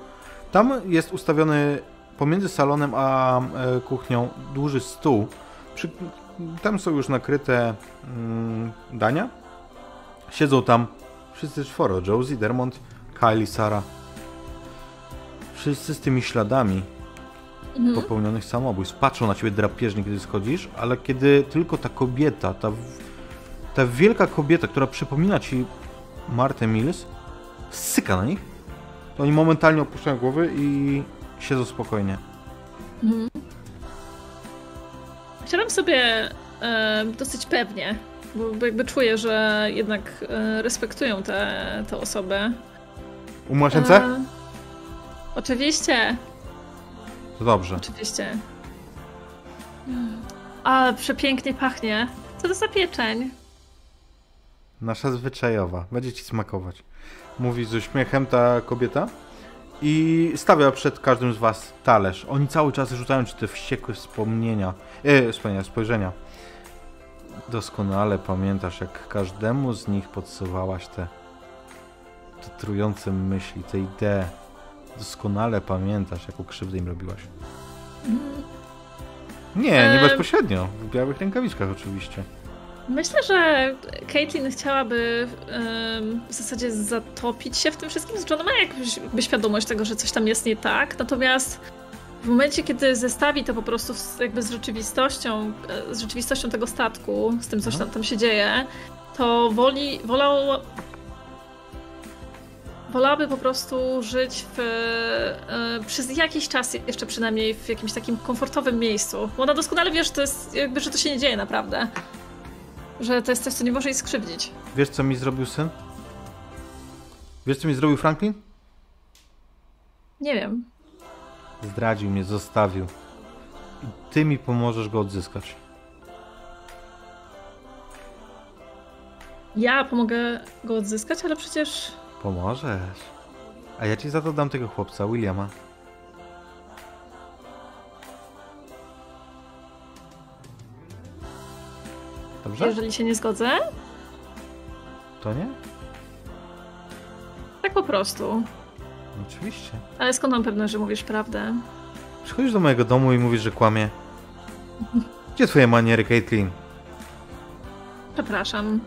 tam jest ustawiony pomiędzy salonem a e, kuchnią duży stół. Przy, tam są już nakryte mm, dania. Siedzą tam wszyscy czworo. Josie, Dermont, Kylie, Sara. Wszyscy z tymi śladami Mhm. popełnionych samobójstw. Patrzą na ciebie drapieżnie, kiedy schodzisz, ale kiedy tylko ta kobieta, ta, ta wielka kobieta, która przypomina ci Martę Mills, syka na nich, to oni momentalnie opuszczają głowy i siedzą spokojnie. Mhm. Siadam sobie e, dosyć pewnie, bo, jakby czuję, że jednak e, respektują tę tę osobę. Umyłaś ręce? E, oczywiście, To dobrze. oczywiście. A przepięknie pachnie. Co to za pieczeń? Nasza zwyczajowa. Będzie ci smakować. Mówi z uśmiechem ta kobieta i stawia przed każdym z was talerz. Oni cały czas rzucają ci te wściekłe wspomnienia, e, wspomnienia, spojrzenia. Doskonale pamiętasz, jak każdemu z nich podsuwałaś te, te trujące myśli, te idee. Doskonale pamiętasz, jaką krzywdę im robiłaś. Nie, nie Em. bezpośrednio. W białych rękawiczkach oczywiście. Myślę, że Caitlyn chciałaby w zasadzie zatopić się w tym wszystkim. Znaczy ona ma jakąś świadomość tego, że coś tam jest nie tak, natomiast w momencie, kiedy zestawi to po prostu z, jakby z rzeczywistością, e, z rzeczywistością tego statku, z tym, co tam, tam się dzieje, to woli, wolał, wolałaby po prostu żyć w, e, przez jakiś czas jeszcze przynajmniej w jakimś takim komfortowym miejscu. Bo ona doskonale wie, że to, jest, jakby, że to się nie dzieje naprawdę. Że to jest coś, co nie może jej skrzywdzić. Wiesz, co mi zrobił syn? Wiesz, co mi zrobił Franklin? Nie wiem. Zdradził mnie, zostawił. I ty mi pomożesz go odzyskać. Ja pomogę go odzyskać, ale przecież Pomożesz. A ja ci za to dam tego chłopca, Williama. Dobrze? Jeżeli się nie zgodzę, To nie? tak po prostu. Oczywiście. Ale skąd mam pewność, że mówisz prawdę? Przychodzisz do mojego domu i mówisz, że kłamie. Gdzie twoje maniery, Caitlin? Przepraszam.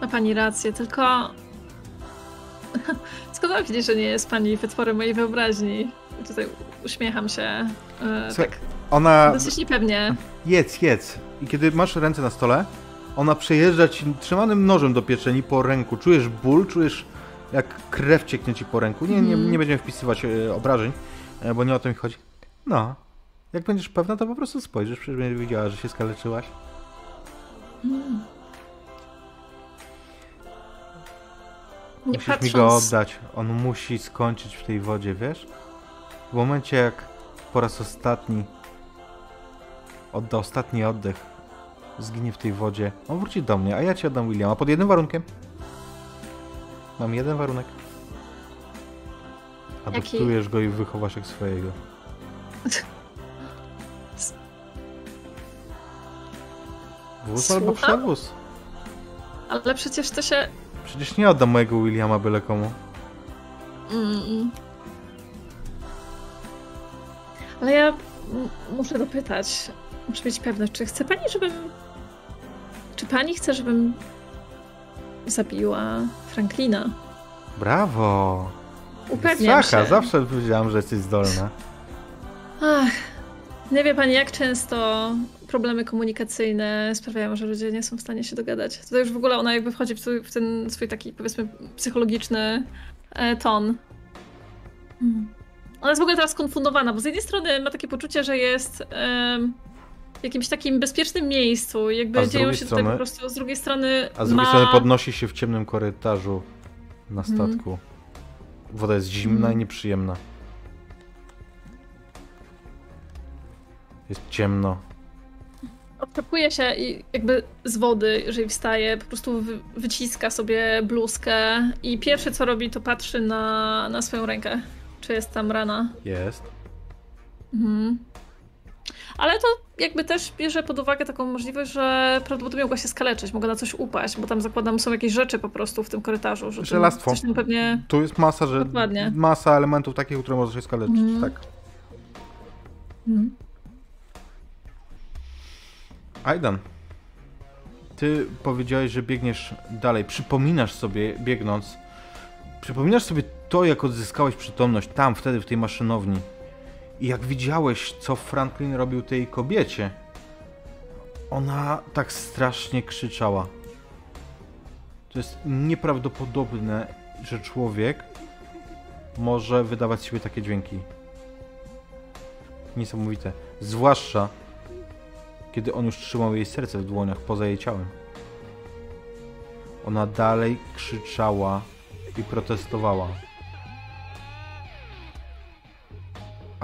Ma pani rację, tylko. Skąd mam wiedzieć, że nie jest pani wytworem mojej wyobraźni? Tutaj uśmiecham się. E, Słuchaj, tak, ona... dosyć niepewnie. Jedz, jedz. I kiedy masz ręce na stole, ona przejeżdża ci trzymanym nożem do pieczeni po ręku. Czujesz ból, czujesz jak krew cieknie ci po ręku. Nie, nie, Mhm. nie będziemy wpisywać e, obrażeń, e, bo nie o to mi chodzi. No. Jak będziesz pewna, to po prostu spojrzysz, przecież będziesz wiedziała, że się skaleczyłaś. Mm. Nie Musisz mi go patrząc, oddać. On musi skończyć w tej wodzie, wiesz? W momencie jak po raz ostatni odda ostatni oddech, zginie w tej wodzie, on wróci do mnie, a ja ci oddam Williama pod jednym warunkiem. Mam jeden warunek. Adoptujesz go i wychowasz jak swojego. Wóz albo Słucham? przewóz. Ale przecież to się. Przecież nie oddam mojego Williama byle komu. Mm. Ale ja muszę dopytać. Muszę mieć pewność, czy chce pani, żebym. Czy pani chce, żebym zabiła Franklina? Brawo! Upewniam Saka, się. zawsze wiedziałam, że jesteś zdolna. Ach, nie wie pani, jak często problemy komunikacyjne sprawiają, że ludzie nie są w stanie się dogadać. Tutaj już w ogóle ona jakby wchodzi w, ten swój taki, powiedzmy, psychologiczny e, ton. Hmm. Ona jest w ogóle teraz skonfundowana, bo z jednej strony ma takie poczucie, że jest em, w jakimś takim bezpiecznym miejscu A jakby dzieją się tutaj strony- po prostu, z drugiej strony A z drugiej ma... strony podnosi się w ciemnym korytarzu na Mhm. statku. Woda jest zimna Mhm. i nieprzyjemna. Jest ciemno. Odczepuje się i jakby z wody, jeżeli wstaje, po prostu wy, wyciska sobie bluzkę i pierwsze co robi, to patrzy na, na swoją rękę. Czy jest tam rana. Jest. Mhm. Ale to jakby też bierze pod uwagę taką możliwość, że prawdopodobnie mogła się skaleczyć, mogła na coś upaść, bo tam zakładam są jakieś rzeczy po prostu w tym korytarzu. Że Żelastwo. Coś tam pewnie... Tu jest masa, że Dokładnie. masa elementów takich, które może się skaleczyć. Mhm. Tak. Mhm. Aidan, ty powiedziałeś, że biegniesz dalej. Przypominasz sobie, biegnąc, przypominasz sobie to, jak odzyskałeś przytomność tam, wtedy, w tej maszynowni. I jak widziałeś, co Franklin robił tej kobiecie. Ona tak strasznie krzyczała. To jest nieprawdopodobne, że człowiek może wydawać z siebie takie dźwięki. Niesamowite. Zwłaszcza kiedy on już trzymał jej serce w dłoniach poza jej ciałem. Ona dalej krzyczała i protestowała.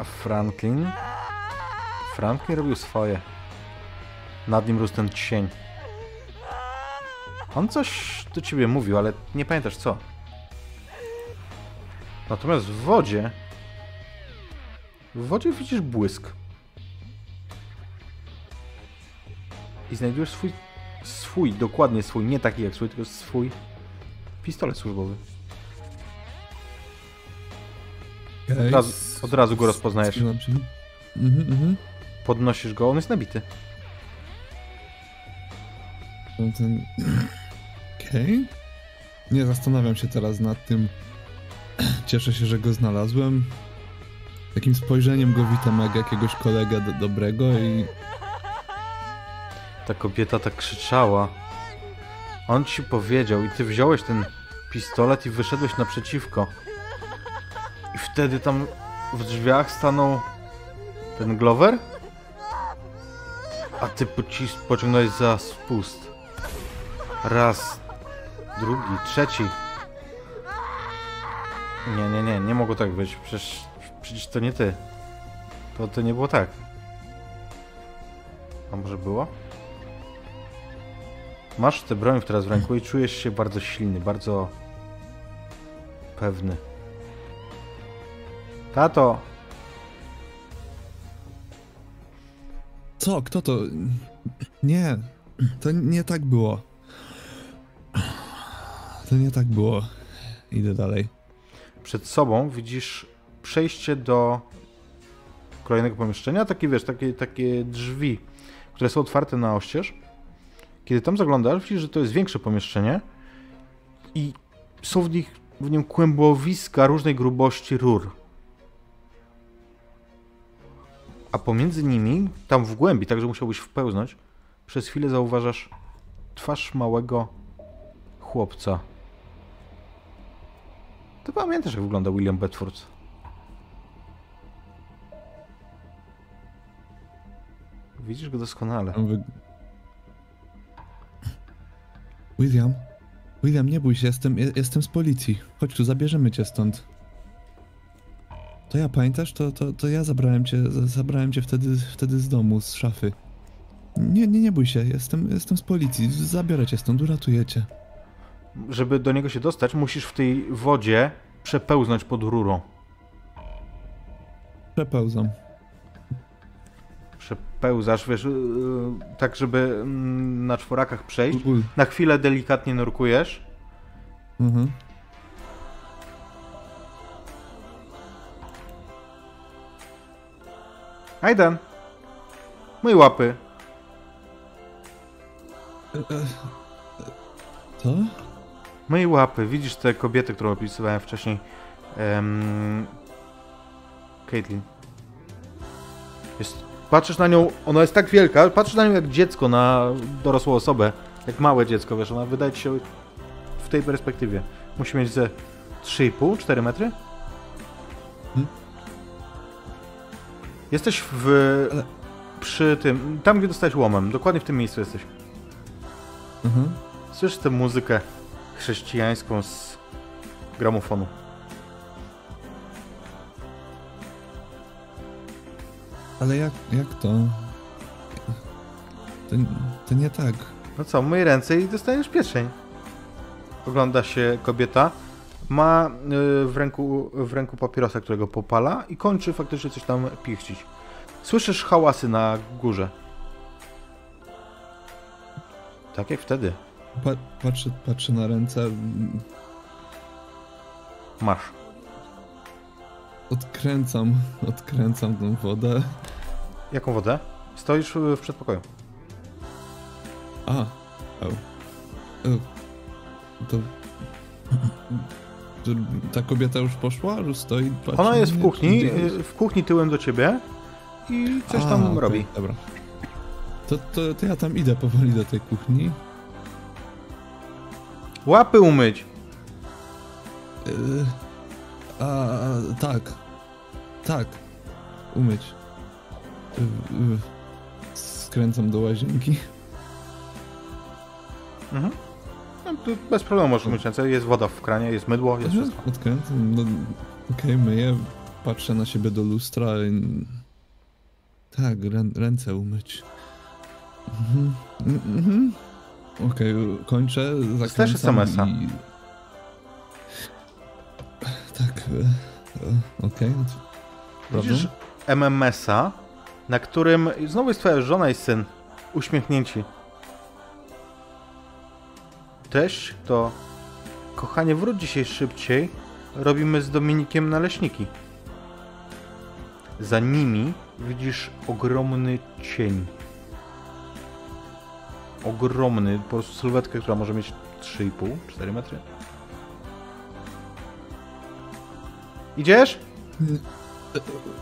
A Franklin? Franklin robił swoje. Nad nim rósł ten cień. On coś do ciebie mówił, ale nie pamiętasz co. Natomiast w wodzie. W wodzie widzisz błysk. i znajdujesz swój, swój, dokładnie swój, nie taki jak swój, tylko swój pistolet służbowy. Okej. Od razu, od razu go rozpoznajesz. Mhm, mhm. Podnosisz go, on jest nabity. Ten... Okej. Nie zastanawiam się teraz nad tym. Cieszę się, że go znalazłem. Takim spojrzeniem go witam jak jakiegoś kolegę do, dobrego i Ta kobieta tak krzyczała. On ci powiedział i ty wziąłeś ten pistolet i wyszedłeś naprzeciwko. I wtedy tam w drzwiach stanął ten Glover? A ty pocis- pociągnąłeś za spust. Raz, drugi, trzeci. Nie, nie, nie, nie mogło tak być. Przecież, przecież to nie ty. To, to nie było tak. A może było? Masz tę broń teraz w ręku i czujesz się bardzo silny, bardzo pewny. Tato, Co? Kto to? Nie, to nie tak było. To nie tak było. Idę dalej. przed sobą widzisz przejście do kolejnego pomieszczenia, takie wiesz, takie, takie drzwi, które są otwarte na oścież. Kiedy tam zaglądasz, widzisz, że to jest większe pomieszczenie i są w, nich, w nim kłębowiska różnej grubości rur. A pomiędzy nimi, tam w głębi, także musiałbyś wpełznąć, przez chwilę zauważasz twarz małego chłopca. Ty pamiętasz, jak wygląda William Bedford? Widzisz go doskonale. William? William, nie bój się, jestem, je- jestem z policji. Chodź tu, zabierzemy cię stąd. To ja, pamiętasz? To, to, to ja zabrałem cię, zabrałem cię wtedy, wtedy z domu, z szafy. Nie, nie, nie bój się, jestem, jestem z policji. Zabiorę cię stąd, uratuję cię. Żeby do niego się dostać, musisz w tej wodzie przepełznąć pod rurą. Przepełzam. Przepełzasz, wiesz, yy, tak żeby mm, na czworakach przejść. Na chwilę delikatnie nurkujesz. Mhm. Ajdan! Moje łapy. To? Moje łapy. Widzisz tę kobietę, którą opisywałem wcześniej. Um, Caitlin. Jest, patrzysz na nią, ona jest tak wielka, patrzysz na nią jak dziecko na dorosłą osobę. Jak małe dziecko, wiesz, ona wydaje ci się w tej perspektywie. Musi mieć ze 3,5-4 metry? Jesteś w... Ale- przy tym, tam gdzie dostałeś łomem, dokładnie w tym miejscu jesteś. Mhm. Słyszysz tę muzykę chrześcijańską z gramofonu. Ale jak, jak to? to? To nie tak. No co, myj ręce i dostaniesz pieczeń. Ogląda się kobieta. Ma y, w, ręku, w ręku papierosa, którego popala i kończy faktycznie coś tam pichcić. Słyszysz hałasy na górze. Tak jak wtedy. Pa, patrzę, patrzę na ręce. Masz. Odkręcam, odkręcam tą wodę. Jaką wodę? Stoisz w przedpokoju. A, o. o. To... Ta kobieta już poszła? Już stoi? patrzy Ona na jest w kuchni, y, w kuchni tyłem do ciebie i coś A, tam okej, robi. Dobra. To, to, to ja tam idę powoli do tej kuchni. Łapy umyć. Yy, a, tak. Tak. Umyć. Yy, yy. Skręcam do łazienki. Mhm. No, tu bez problemu możesz myć ręce. Jest woda w kranie, jest mydło, jest Mhm, wszystko. Odkręcam. No, Okej, myję. Patrzę na siebie do lustra. i- Tak, rę, ręce umyć. Mhm. mhm. Okej, kończę. Dostajesz zakręcam SMS-a. i... Tak. e, e, Okej. Prawda? Widzisz MMS-a, na którym znowu jest twoja żona i syn uśmiechnięci. Treść to kochanie, wróć dzisiaj szybciej. Robimy z Dominikiem naleśniki. Za nimi widzisz ogromny cień. Ogromny, po prostu sylwetkę, która może mieć 3,5-4 metry. Idziesz?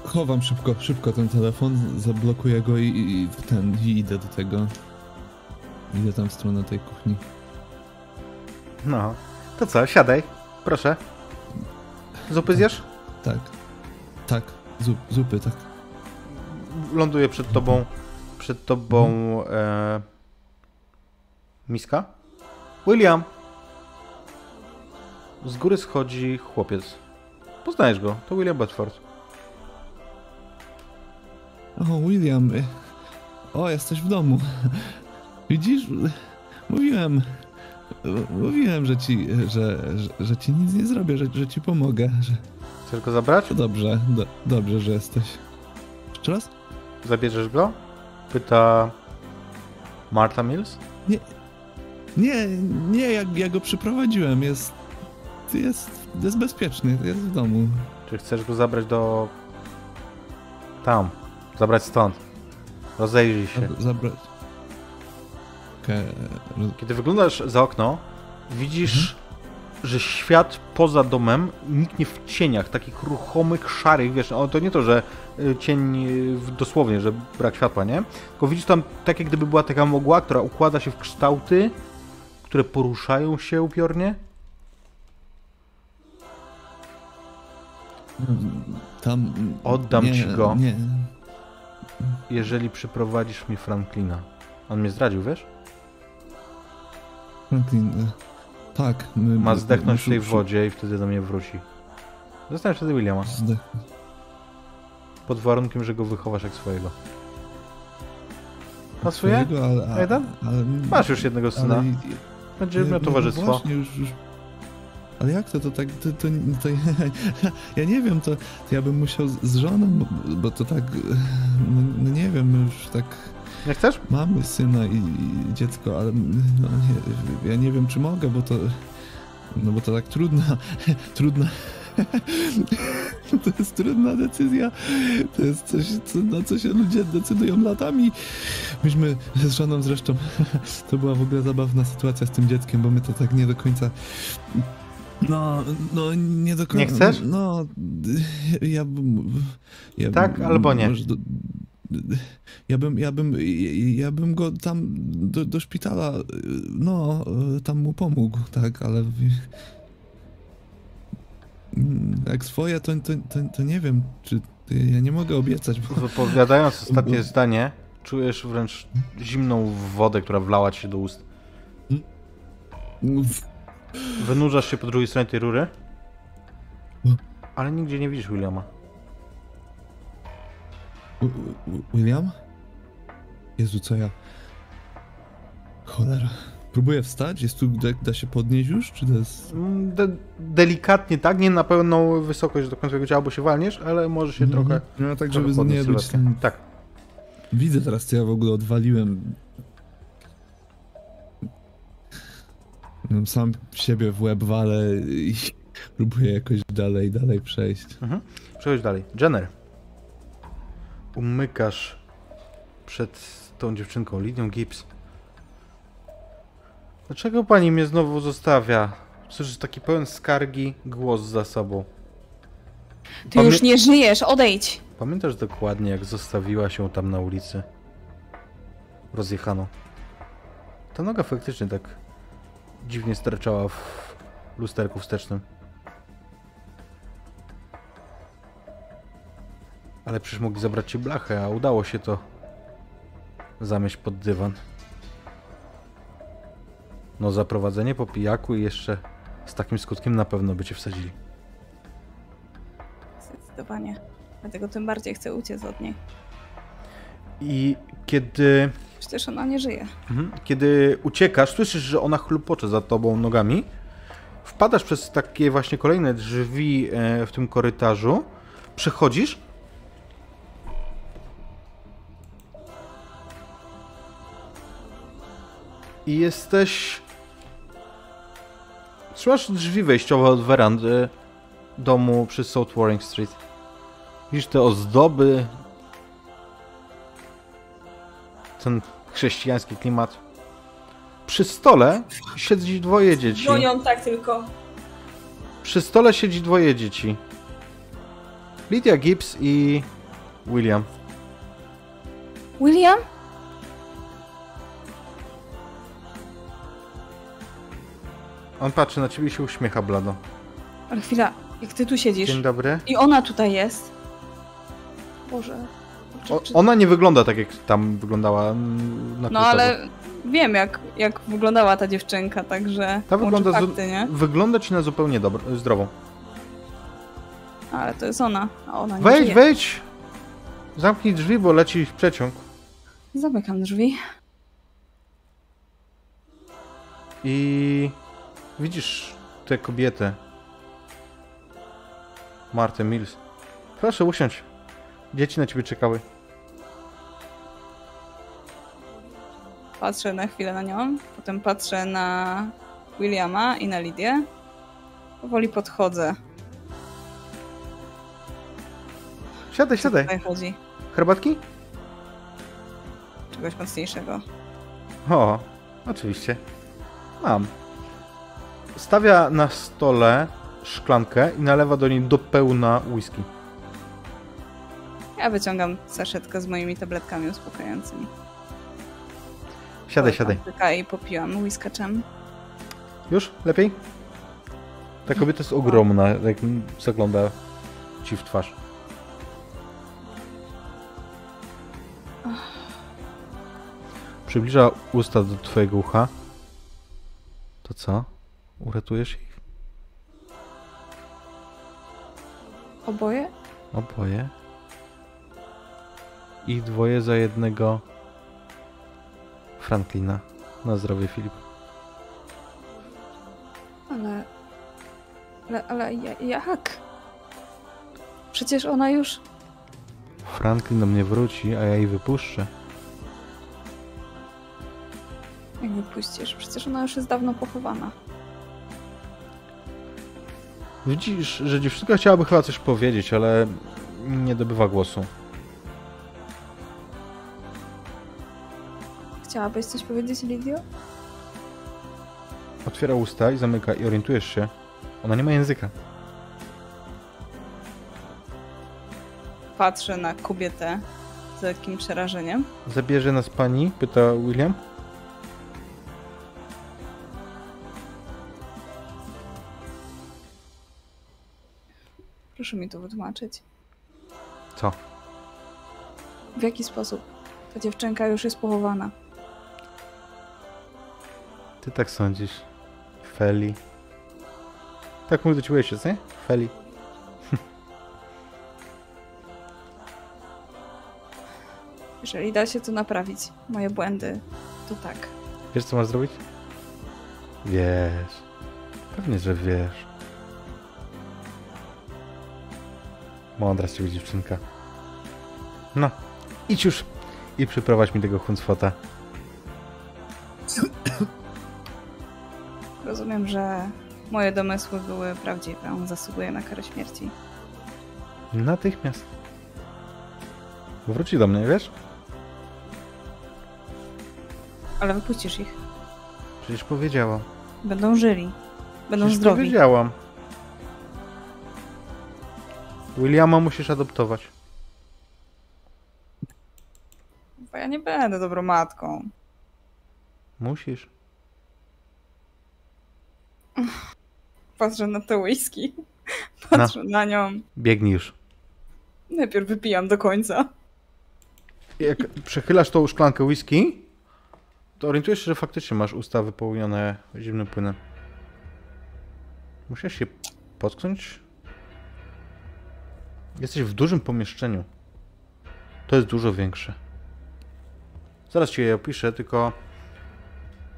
Chowam szybko, szybko ten telefon, zablokuję go i i ten, i idę do tego. Idę tam w stronę tej kuchni. No. To co, siadaj. Proszę. Zupy zjesz? Tak. Tak, zup, zupy, tak. Ląduje przed tobą, przed tobą e, miska. William! Z góry schodzi chłopiec. Poznajesz go, to William Bedford. O, William. y, O, jesteś w domu. Widzisz? Mówiłem. Mówiłem, że ci, że, że, że ci nic nie zrobię, że, że ci pomogę. Że... Chcesz go zabrać? To dobrze, do, dobrze, że jesteś. Jeszcze raz? Zabierzesz go? Pyta Martha Mills. Nie, nie, ja, ja go przyprowadziłem, jest, jest, jest bezpieczny, jest w domu. Czy chcesz go zabrać do... Tam. Zabrać stąd. Rozejrzyj się. Zab- Zabrać. Roz- Kiedy wyglądasz za okno, widzisz, że świat poza domem niknie w cieniach, takich ruchomych, szarych, wiesz, o, to nie to, że y, cień w- dosłownie, że brak światła, nie? Tylko widzisz tam tak, jak gdyby była taka mgła, która układa się w kształty, które poruszają się upiornie. tam... Oddam nie, ci go. Nie, Jeżeli przyprowadzisz mi Franklina. On mnie zdradził, wiesz? Franklin, e, tak. My, Ma my- zdechnąć w tej wodzie i wtedy do mnie wróci. Zostaniesz wtedy Williama. Pod warunkiem, że go wychowasz jak swojego. Pasuje? Jeden? Masz już jednego syna. Będzie miał no towarzystwo. Właśnie, już, już. Ale jak to, to tak, to, to, to ja nie wiem, to, to ja bym musiał z, z żoną, bo, bo to tak, no, no nie wiem, już tak Nie chcesz? mamy syna i, i dziecko, ale no nie, ja nie wiem, czy mogę, bo to, no bo to tak trudna, trudna, to jest trudna decyzja, to jest coś, co, na co się ludzie decydują latami. Myśmy z żoną zresztą, to była w ogóle zabawna sytuacja z tym dzieckiem, bo my to tak nie do końca, no, no nie do końca. Nie chcesz? No, ja bym... Ja Tak albo nie? Do, ja bym, ja bym, ja bym go tam do, do szpitala, no, tam mu pomógł, tak, ale jak swoje, to, to, to, to nie wiem, czy ja nie mogę obiecać, bo Wypowiadając ostatnie zdanie, czujesz wręcz zimną wodę, która wlała ci się do ust. Wynurzasz się po drugiej stronie tej rury, ale nigdzie nie widzisz Williama. William? Jezu, co ja... Cholera. Próbuję wstać? Jest tu, da, da się podnieść już? Czy to jest... Mm, De delikatnie, tak? Nie na pełną wysokość do końca jego ciała, bo się walniesz, ale może się Mhm. trochę... No tak, żeby nie być tam... Tak. Widzę teraz, co ja w ogóle odwaliłem. No, Sam siebie w łeb walę i próbuję jakoś dalej, dalej przejść. Mhm. Przechodź dalej. Jenner. Umykasz przed tą dziewczynką, Lidią Gibbs. Dlaczego pani mnie znowu zostawia? Słyszysz taki pełen skargi głos za sobą. Ty już nie żyjesz, odejdź! Pamiętasz dokładnie, jak zostawiła się tam na ulicy? Rozjechano. Ta noga faktycznie tak dziwnie sterczała w lusterku wstecznym. Ale przecież mogli zabrać ci blachę, a udało się to zamieść pod dywan. No zaprowadzenie po pijaku i jeszcze z takim skutkiem na pewno by cię wsadzili. Zdecydowanie. Dlatego tym bardziej chcę uciec od niej. I kiedy Przecież ona nie żyje. Mhm. Kiedy uciekasz, słyszysz, że ona chlupocze za tobą nogami. Wpadasz przez takie właśnie kolejne drzwi e, w tym korytarzu. Przechodzisz. I jesteś. Trzymasz drzwi wejściowe od werandy domu przy South Warring Street. Widzisz te ozdoby. Ten chrześcijański klimat. Przy stole siedzi dwoje dzieci. Gonią tak tylko. Przy stole siedzi dwoje dzieci. Lydia Gibbs i William. William? On patrzy na ciebie i się uśmiecha blado. Ale chwila, jak ty tu siedzisz Dzień dobry. i ona tutaj jest. Boże. Czy, O, czy... ona nie wygląda tak, jak tam wyglądała mm, na No ale wiem jak, jak wyglądała ta dziewczynka, także Ta wygląda, fakty, nie? wygląda ci na zupełnie dobro, zdrową. Ale to jest ona, a ona nie Wejdź, żyje. wejdź! Zamknij drzwi, bo leci w przeciąg. Zamykam drzwi. I widzisz tę kobietę. Martę Mills. Proszę usiądź. Dzieci na ciebie czekały. Patrzę na chwilę na nią, potem patrzę na Williama i na Lidię. Powoli podchodzę. Siadaj, siadaj. tutaj chodzi? Herbatki? Czegoś mocniejszego. O, oczywiście. Mam. Stawia na stole szklankę i nalewa do niej do pełna whisky. Ja wyciągam saszetkę z moimi tabletkami uspokajającymi. Siadaj, siadaj. I popijam whiskaczem. Już? Lepiej? Ta kobieta jest ogromna, jak zagląda ci w twarz. Przybliża usta do twojego ucha. To co? Uratujesz ich? Oboje? Oboje? I dwoje za jednego Franklina. Na zdrowie, Filip. Ale... Ale, ale ja- jak? Przecież ona już... Franklin do mnie wróci, a ja jej wypuszczę. Jak wypuścisz? Przecież ona już jest dawno pochowana. Widzisz, że dziewczynka chciałaby chyba coś powiedzieć, ale nie dobywa głosu. Chciałabyś coś powiedzieć, Lidio? Otwiera usta i zamyka i orientujesz się. Ona nie ma języka. Patrzę na kobietę z lekkim przerażeniem. Zabierze nas pani? Pyta William. Proszę mi to wytłumaczyć. Co? W jaki sposób ta dziewczynka już jest pochowana? Ty tak sądzisz. Feli. Tak mówi do ciebie ojciec, nie? Feli. Jeżeli da się to naprawić, moje błędy, to tak. Wiesz co masz zrobić? Wiesz. Pewnie, że wiesz. Mądra z ciebie dziewczynka. No, idź już i przyprowadź mi tego huncfota. Rozumiem, że moje domysły były prawdziwe. On zasługuje na karę śmierci. Natychmiast. Wróci do mnie, wiesz? Ale wypuścisz ich. Przecież powiedziałam. Będą żyli. Będą Przecież zdrowi. powiedziałam. Williama musisz adoptować. Bo ja nie będę dobrą matką. Musisz. Patrzę na te whisky. Patrzę na nią. Biegnij już. Najpierw wypijam do końca. Jak przechylasz tą szklankę whisky, to orientujesz się, że faktycznie masz usta wypełnione zimnym płynem. Musisz się potknąć. Jesteś w dużym pomieszczeniu. To jest dużo większe. Zaraz ci je opiszę, tylko...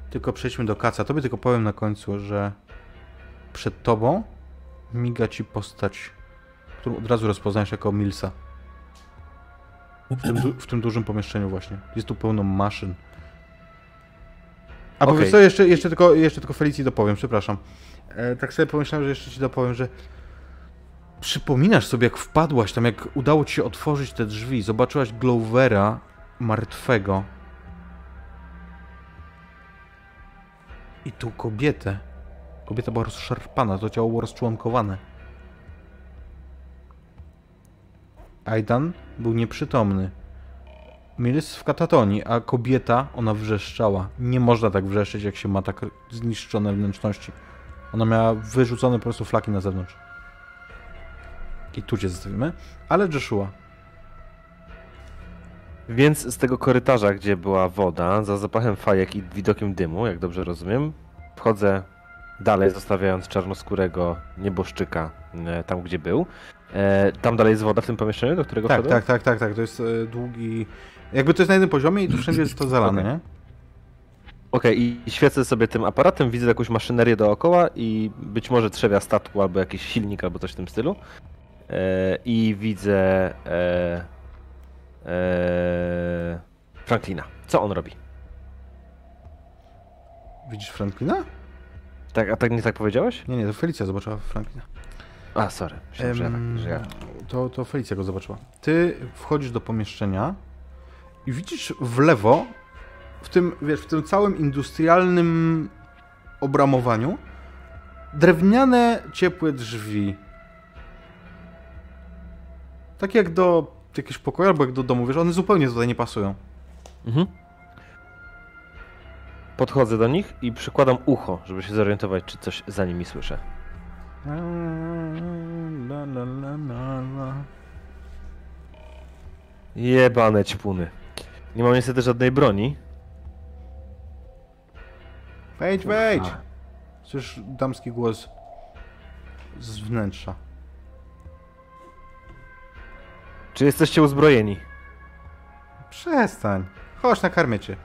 Tylko przejdźmy do kaca. Tobie tylko powiem na końcu, że przed tobą miga ci postać, którą od razu rozpoznajesz jako Milsa. W tym, w tym dużym pomieszczeniu właśnie. Jest tu pełno maszyn. A Okej. powiedz co, jeszcze, jeszcze, tylko, jeszcze tylko Felicji dopowiem, przepraszam. E, tak sobie pomyślałem, że jeszcze ci dopowiem, że przypominasz sobie, jak wpadłaś tam, jak udało ci się otworzyć te drzwi, zobaczyłaś Glovera martwego. I tu kobietę. Kobieta była rozszarpana, to ciało było rozczłonkowane. Aidan był nieprzytomny. Mills w katatonii, a kobieta, ona wrzeszczała. Nie można tak wrzeszczeć, jak się ma tak zniszczone wnętrzności. Ona miała wyrzucone po prostu flaki na zewnątrz. I tu cię zostawimy. Ale Joshua. Więc z tego korytarza, gdzie była woda, za zapachem fajek i widokiem dymu, jak dobrze rozumiem, wchodzę dalej, zostawiając czarnoskórego nieboszczyka e, tam, gdzie był. E, tam dalej jest woda w tym pomieszczeniu, do którego Tak, wszedłem? tak, tak, tak, tak. To jest e, długi. Jakby to jest na jednym poziomie i tu wszędzie jest to zalane, Okej. nie? Okej, i- i świecę sobie tym aparatem, widzę jakąś maszynerię dookoła i być może trzewia statku albo jakiś silnik albo coś w tym stylu. E, i widzę e, e, Franklina. Co on robi? Widzisz Franklina? Tak, a tak nie tak powiedziałeś? Nie, nie, to Felicja zobaczyła Franklina. A, sorry. Myślałem, że, tak, że ja... to, to Felicja go zobaczyła. Ty wchodzisz do pomieszczenia i widzisz w lewo, w tym, wiesz, w tym całym industrialnym obramowaniu, drewniane, ciepłe drzwi. Tak jak do jakiegoś pokoju albo jak do domu, wiesz, one zupełnie tutaj nie pasują. Mhm. Podchodzę do nich i przykładam ucho, żeby się zorientować, czy coś za nimi słyszę. La, la, la, la, la. Jebane ćpuny. Nie mam niestety żadnej broni. Wejdź, wejdź! Słyszysz damski głos z wnętrza. Czy jesteście uzbrojeni? Przestań. Chodź, nakarmię cię.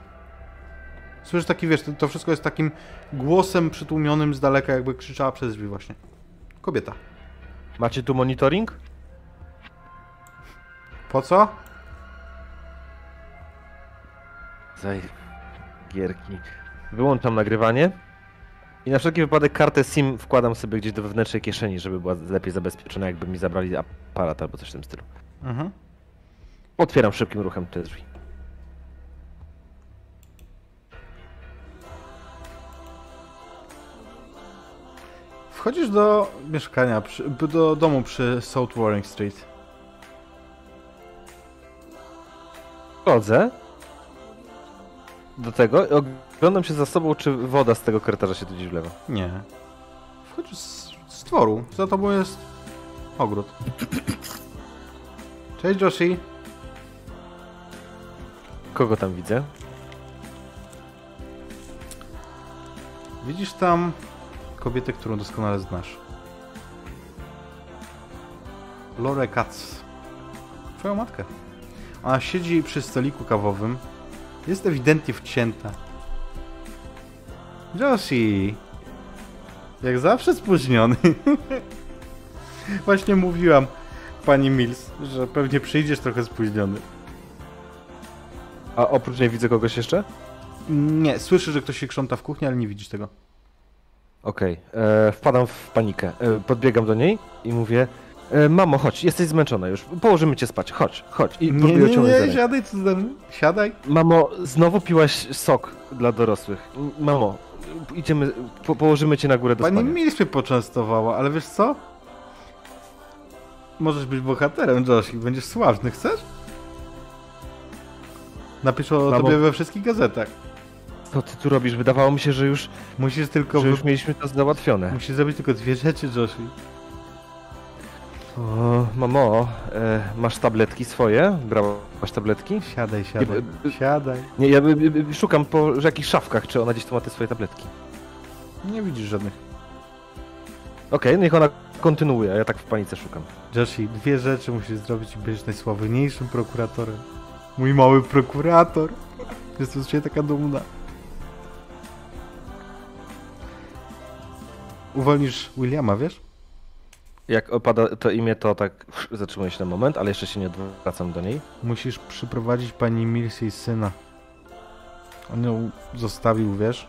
Słyszysz taki, wiesz, to, wszystko jest takim głosem przytłumionym z daleka, jakby krzyczała przez drzwi właśnie. Kobieta. Macie tu monitoring? Po co? Zaj... Gierki. Wyłączam nagrywanie. I na wszelki wypadek kartę SIM wkładam sobie gdzieś do wewnętrznej kieszeni, żeby była lepiej zabezpieczona, jakby mi zabrali aparat albo coś w tym stylu. Mhm. Otwieram szybkim ruchem te drzwi. Wchodzisz do mieszkania, przy, do domu przy South Warring Street. Wchodzę do tego i oglądam się za sobą, czy woda z tego korytarza się tu gdzieś wlewa. Nie. Wchodzisz z, z dworu. Za tobą jest ogród. Cześć, Joshi. Kogo tam widzę? Widzisz tam kobietę, którą doskonale znasz. Lore Katz. Twoją matkę. Ona siedzi przy stoliku kawowym. Jest ewidentnie wcięta. Joshi! Jak zawsze spóźniony. Właśnie mówiłam pani Mills, że pewnie przyjdziesz trochę spóźniony. A oprócz niej widzę kogoś jeszcze? Nie, słyszę, że ktoś się krząta w kuchni, ale nie widzisz tego. Okej, e, wpadam w panikę. E, podbiegam do niej i mówię: e, Mamo, chodź, jesteś zmęczona już. Położymy cię spać. Chodź, chodź. I Nie, nie, nie, rękę. siadaj, co tam? Siadaj. Mamo, znowu piłaś sok dla dorosłych. Mamo, idziemy, po, położymy cię na górę do Pani spania. Mills mnie poczęstowała, ale wiesz co? Możesz być bohaterem, Josh, i będziesz sławny, chcesz? Napiszą o Mamo. tobie we wszystkich gazetach. Co ty tu robisz? Wydawało mi się, że już, Musisz tylko... że już mieliśmy to załatwione. Musisz zrobić tylko dwie rzeczy, Joshi. O, mamo, e, masz tabletki swoje? Brałaś tabletki? Siadaj, siadaj, Nie, siadaj. Nie, ja y, y, y, szukam po jakichś szafkach, czy ona gdzieś tu ma te swoje tabletki. Nie widzisz żadnych. Okej, niech ona kontynuuje, a ja tak w panice szukam. Joshi, dwie rzeczy musisz zrobić i będziesz najsławniejszym prokuratorem. Mój mały prokurator. Jestem z ciebie taka dumna. Uwolnisz Williama, wiesz? Jak opada to imię, to tak zatrzymuję się na moment, ale jeszcze się nie odwracam do niej. Musisz przyprowadzić pani Mills jej syna. On ją zostawił, wiesz?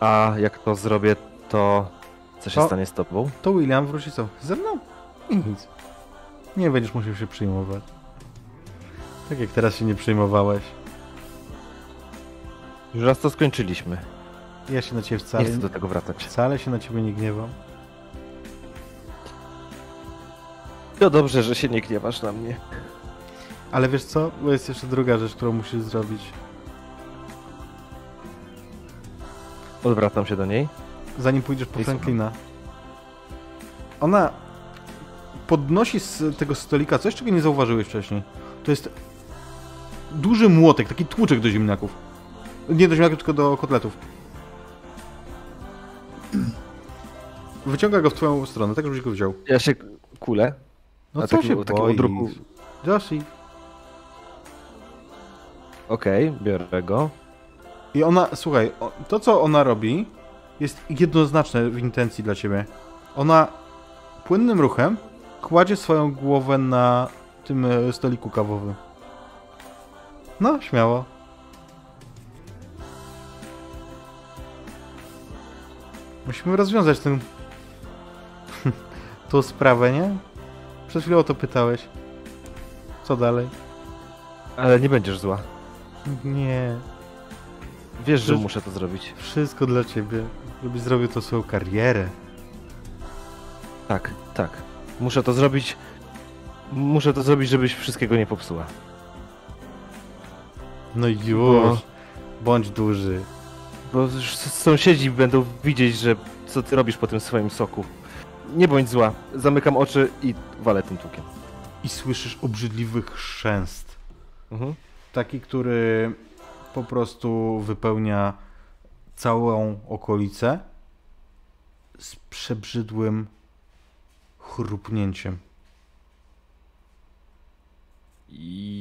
A jak to zrobię, to co się To- stanie z tobą? To William wróci co? Ze mną? Nic. Nie będziesz musiał się przyjmować. Tak jak teraz się nie przejmowałeś. Już raz to skończyliśmy. Ja się na ciebie Nie wcale, chcę do tego wracać. wcale się na ciebie nie gniewam. To dobrze, że się nie gniewasz na mnie. Ale wiesz co? Bo jest jeszcze druga rzecz, którą musisz zrobić. Odwracam się do niej. Zanim pójdziesz po. Franklina. Ona podnosi z tego stolika coś, czego nie zauważyłeś wcześniej. To jest duży młotek, taki tłuczek do ziemniaków. Nie do ziemniaków, tylko do kotletów. Wyciąga go w twoją stronę, tak żebyś go wziął. Ja się kulę. No A co takim- się takim odruchu- Joshi. Okej, biorę go. I ona, słuchaj, to co ona robi jest jednoznaczne w intencji dla ciebie. Ona płynnym ruchem kładzie swoją głowę na tym e, stoliku kawowym. No, śmiało. Musimy rozwiązać tę tą sprawę, nie? Przed chwilą o to pytałeś. Co dalej? Ale nie będziesz zła. Nie. Wiesz, że muszę to zrobić. Wszystko dla ciebie. Żebyś zrobił to swoją karierę. Tak, tak. Muszę to zrobić. Muszę to zrobić, żebyś wszystkiego nie popsuła. No i już. No. Bądź duży. Bo sąsiedzi będą widzieć, że co ty robisz po tym swoim soku. Nie bądź zła. Zamykam oczy i walę tym tłukiem. I słyszysz obrzydliwy chrzęst. Mhm. Taki, który po prostu wypełnia całą okolicę z przebrzydłym chrupnięciem.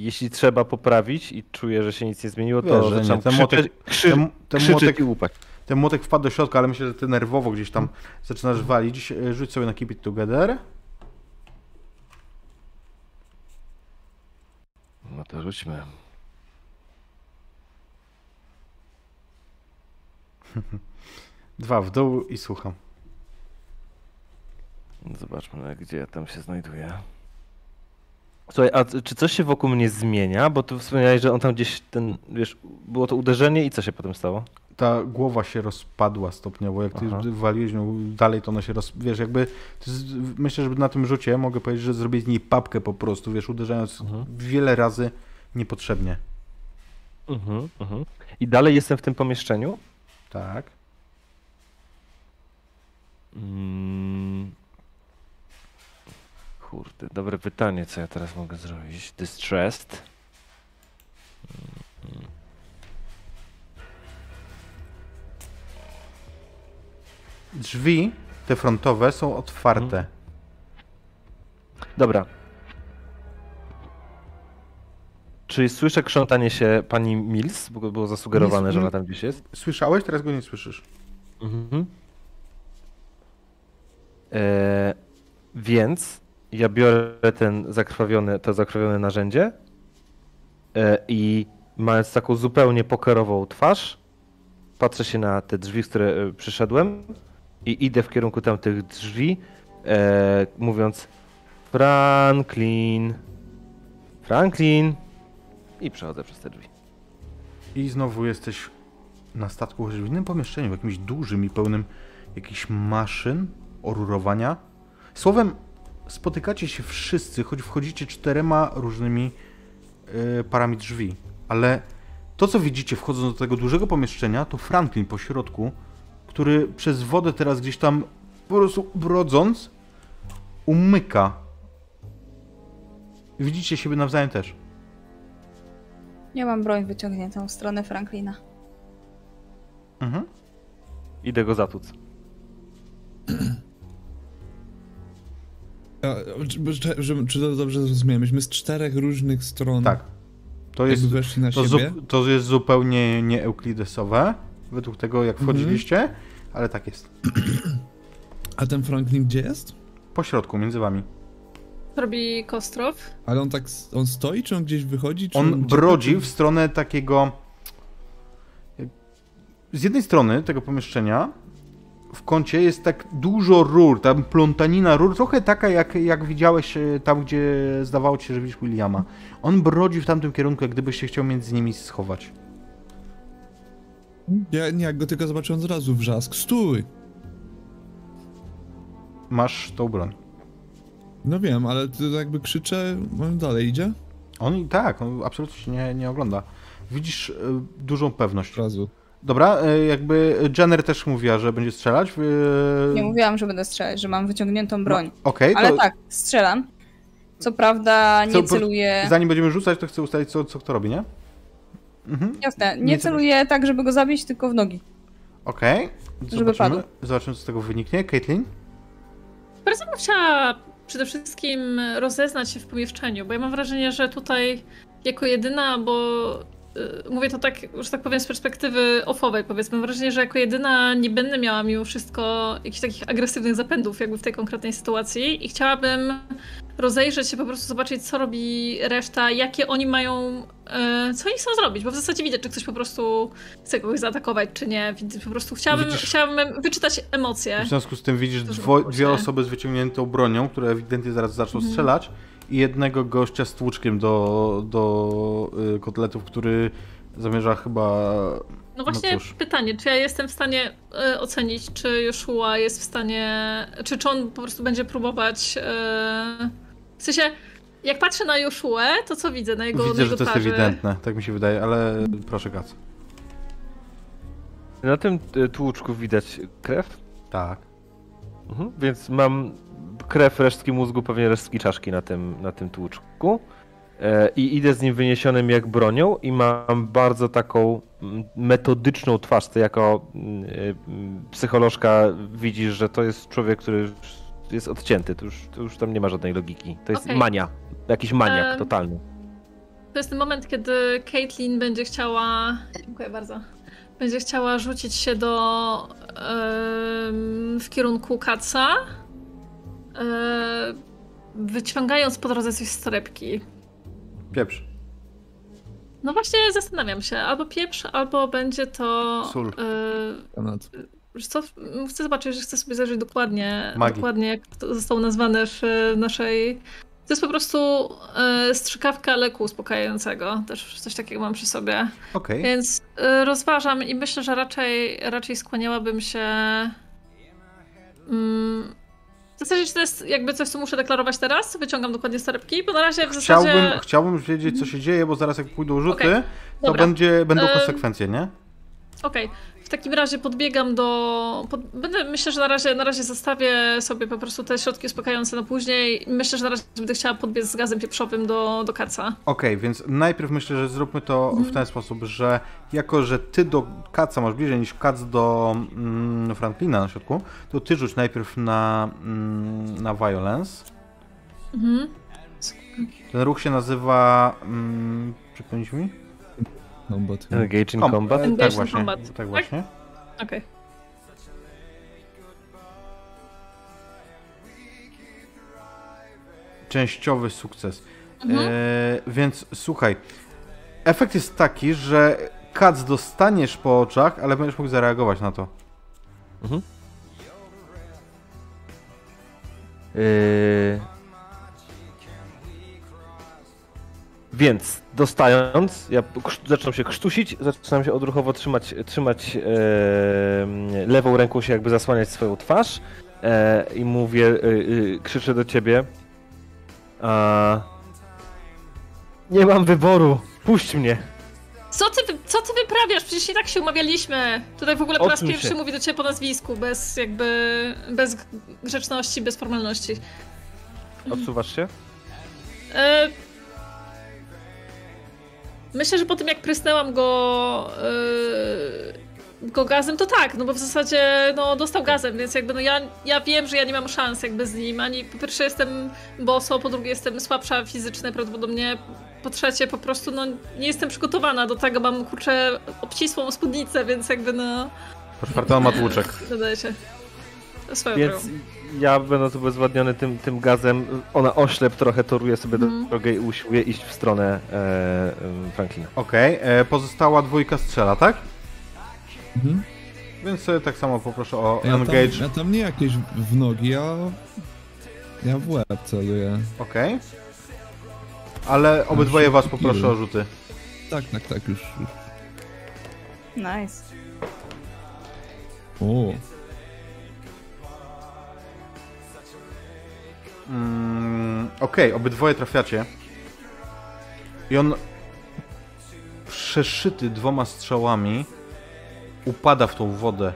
Jeśli trzeba poprawić i czuję, że się nic nie zmieniło, Wiesz, to że nie. zaczynam Ten krzyczeć, młotek- krzy, ten- ten młotek- i łupać. Ten młotek wpadł do środka, ale myślę, że ty nerwowo gdzieś tam zaczynasz walić. E, Rzuć sobie na Keep It Together. No to rzućmy. Dwa w dół i słucham. Zobaczmy, gdzie ja tam się znajduję. Słuchaj, a czy coś się wokół mnie zmienia? Bo tu wspomniałeś, że on tam gdzieś ten, wiesz, było to uderzenie i co się potem stało? ta głowa się rozpadła stopniowo. Jak ty Aha. waliłeś nią dalej, to ona się roz... Wiesz, jakby... Jest, myślę, że na tym rzucie mogę powiedzieć, że zrobię z niej papkę po prostu, wiesz, uderzając Mhm. wiele razy niepotrzebnie. Mhm, mhm. I dalej jestem w tym pomieszczeniu? Tak. Mm. Kurde, dobre pytanie, co ja teraz mogę zrobić. Distressed. Drzwi, te frontowe, są otwarte. Mhm. Dobra. Czy słyszę krzątanie się pani Mills? Bo było zasugerowane, Nie, że ona nie. tam gdzieś jest. Słyszałeś? Teraz go nie słyszysz. Mhm. E, więc ja biorę ten zakrwawiony, to zakrwawione narzędzie e, i mając taką zupełnie pokerową twarz, patrzę się na te drzwi, z które e, przyszedłem i idę w kierunku tamtych drzwi, e, mówiąc Franklin, Franklin i przechodzę przez te drzwi. I znowu jesteś na statku, chociaż w innym pomieszczeniu, w jakimś dużym i pełnym jakichś maszyn, orurowania. Słowem, spotykacie się wszyscy, choć wchodzicie czterema różnymi e, parami drzwi. Ale to, co widzicie wchodząc do tego dużego pomieszczenia, to Franklin po środku, który przez wodę teraz gdzieś tam po prostu brodząc umyka. Widzicie siebie nawzajem też. Ja mam broń wyciągniętą w stronę Franklina. Mhm. Idę go zatłuc. A, czy, czy, czy, czy to dobrze zrozumiałem? Myśmy z czterech różnych stron Tak. To jest To, siebie. zu, to jest zupełnie nieeuklidesowe, według tego jak Mhm. wchodziliście, ale tak jest. A ten Franklin gdzie jest? Po środku, między wami. Robi Kostrow. Ale on tak, on stoi, czy on gdzieś wychodzi? Czy On gdzie- brodzi w stronę takiego... Z jednej strony tego pomieszczenia w kącie jest tak dużo rur, tam plątanina rur, trochę taka jak, jak widziałeś e, tam, gdzie zdawało ci się, że widzisz Williama. On brodzi w tamtym kierunku, jak gdybyś się chciał między nimi schować. Ja nie, jak go tylko zobaczyłem od razu wrzask. Stój! Masz tą broń. No wiem, ale to jakby krzyczę, on dalej idzie? On i tak, on absolutnie się nie, nie ogląda. Widzisz e, dużą pewność. Od razu. Dobra, e, jakby Jenner też mówiła, że będzie strzelać. Nie mówiłam, że będę strzelać, że mam wyciągniętą broń. Okej, Ale to tak, strzelam. Co prawda nie Co, celuję... zanim będziemy rzucać, to chcę ustalić, co, co kto robi, nie? Mhm. Jasne, Nie nie celuję. tak, żeby go zabić, tylko w nogi. Okej. Żeby Zobaczymy. padł. Zobaczymy, co z tego wyniknie. Caitlin? Bardzo bym chciała przede wszystkim rozeznać się w pomieszczeniu, bo ja mam wrażenie, że tutaj jako jedyna, bo mówię to tak, że tak powiem, z perspektywy offowej, powiedzmy. Mam wrażenie, że jako jedyna nie będę miała mimo wszystko jakichś takich agresywnych zapędów, jakby w tej konkretnej sytuacji i chciałabym rozejrzeć się, po prostu zobaczyć, co robi reszta, jakie oni mają, e, co oni chcą zrobić, bo w zasadzie widzę, czy ktoś po prostu chce kogoś zaatakować, czy nie. Po prostu chciałabym, Widzisz- chciałabym wyczytać emocje. W związku z tym widzisz dwo, dwie osoby z wyciągniętą bronią, które ewidentnie zaraz zaczną Mhm. strzelać jednego gościa z tłuczkiem do, do y, kotletów, który zamierza chyba... No właśnie cóż. pytanie, czy ja jestem w stanie e, ocenić, czy Joshua jest w stanie, czy, czy on po prostu będzie próbować, e, w sensie, jak patrzę na Joshuę, to co widzę na jego, na Widzę, jego że to jest twarzy? ewidentne, tak mi się wydaje, ale proszę Kac. Na tym y, tłuczku widać krew, Tak. mhm. więc mam krew, resztki mózgu, pewnie resztki czaszki na tym, na tym tłuczku. E, I idę z nim wyniesionym jak bronią i mam bardzo taką mm, metodyczną twarz. Ty jako mm, y, psycholożka widzisz, że to jest człowiek, który jest odcięty. To już, to już tam nie ma żadnej logiki. To jest Okej. mania. Jakiś maniak Em, totalny. To jest ten moment, kiedy Caitlyn będzie chciała, dziękuję bardzo, będzie chciała rzucić się do, w kierunku Katsa, e, wyciągając po drodze coś z torebki. Pieprz. No właśnie zastanawiam się, albo pieprz, albo będzie to. Sól. e, wiesz co, chcę zobaczyć, że chcę sobie zajrzeć dokładnie, Magii. dokładnie jak to zostało nazwane w e, naszej. To jest po prostu e, strzykawka leku uspokajającego. Też coś takiego mam przy sobie. Okej. Więc e, rozważam i myślę, że raczej, raczej skłaniałabym się. Mm, w zasadzie, czy to jest jakby coś, co muszę deklarować teraz? Wyciągam dokładnie torebki, bo na razie w zasadzie. Chciałbym, chciałbym wiedzieć, co się dzieje, bo zaraz jak pójdą rzuty, Okej, to będzie, będą konsekwencje, nie? Okej, w takim razie podbiegam do. Pod... Będę, myślę, że na razie, na razie zostawię sobie po prostu te środki uspokajające na później. Myślę, że na razie będę chciała podbiec z gazem pieprzowym do, do kaca. Okej, więc najpierw myślę, że zróbmy to Mhm. w ten sposób, że jako, że ty do Kaca masz bliżej niż Kac do mm, Franklina na środku, to ty rzuć najpierw na, mm, na Violence. Mhm. Ten ruch się nazywa... Mm, przypomnieć mi? Combat. Engage in combat. e, Engage Tak in właśnie, combat. tak Tak? właśnie. Okej. Częściowy sukces. Mhm. E, więc słuchaj, efekt jest taki, że Kac dostaniesz po oczach, ale będziesz mógł zareagować na to. Mhm. Yy... Więc dostając, ja zaczynam się krztusić, zaczynam się odruchowo trzymać, trzymać e, lewą ręką się jakby zasłaniać swoją twarz e, i mówię, e, e, krzyczę do ciebie a, nie mam wyboru, puść mnie. Co ty, co ty wyprawiasz? Przecież i tak się umawialiśmy. Tutaj w ogóle po raz pierwszy się. mówi do ciebie po nazwisku, bez jakby, bez grzeczności, bez formalności. Odsuwasz się? E... Myślę, że po tym jak prysnęłam go, e... go gazem, to tak, no bo w zasadzie no, dostał gazem, więc jakby no ja, ja wiem, że ja nie mam szans jakby z nim, ani po pierwsze jestem boso, po drugie jestem słabsza fizycznie prawdopodobnie, po trzecie po prostu no nie jestem przygotowana do tego, mam kurczę obcisłą spódnicę, więc jakby no Po czwarte ma tłuczek. wydaje się swoją Więc drogą. Ja będąc ubezwładniony tym, tym gazem, ona oślep trochę toruje sobie Mhm. drogę i usiłuje iść w stronę e, em, Franklina. Okej, e, pozostała dwójka strzela, tak? Mhm. Więc sobie tak samo poproszę o Ja tam, engage. ja tam nie jakieś w nogi, ja... Ja w łeb celuję. Okej. Ale obydwoje was poproszę o rzuty. Tak, tak, tak, już. już. Nice. O, Mm, Okej, obydwoje trafiacie. I on przeszyty dwoma strzałami upada w tą wodę.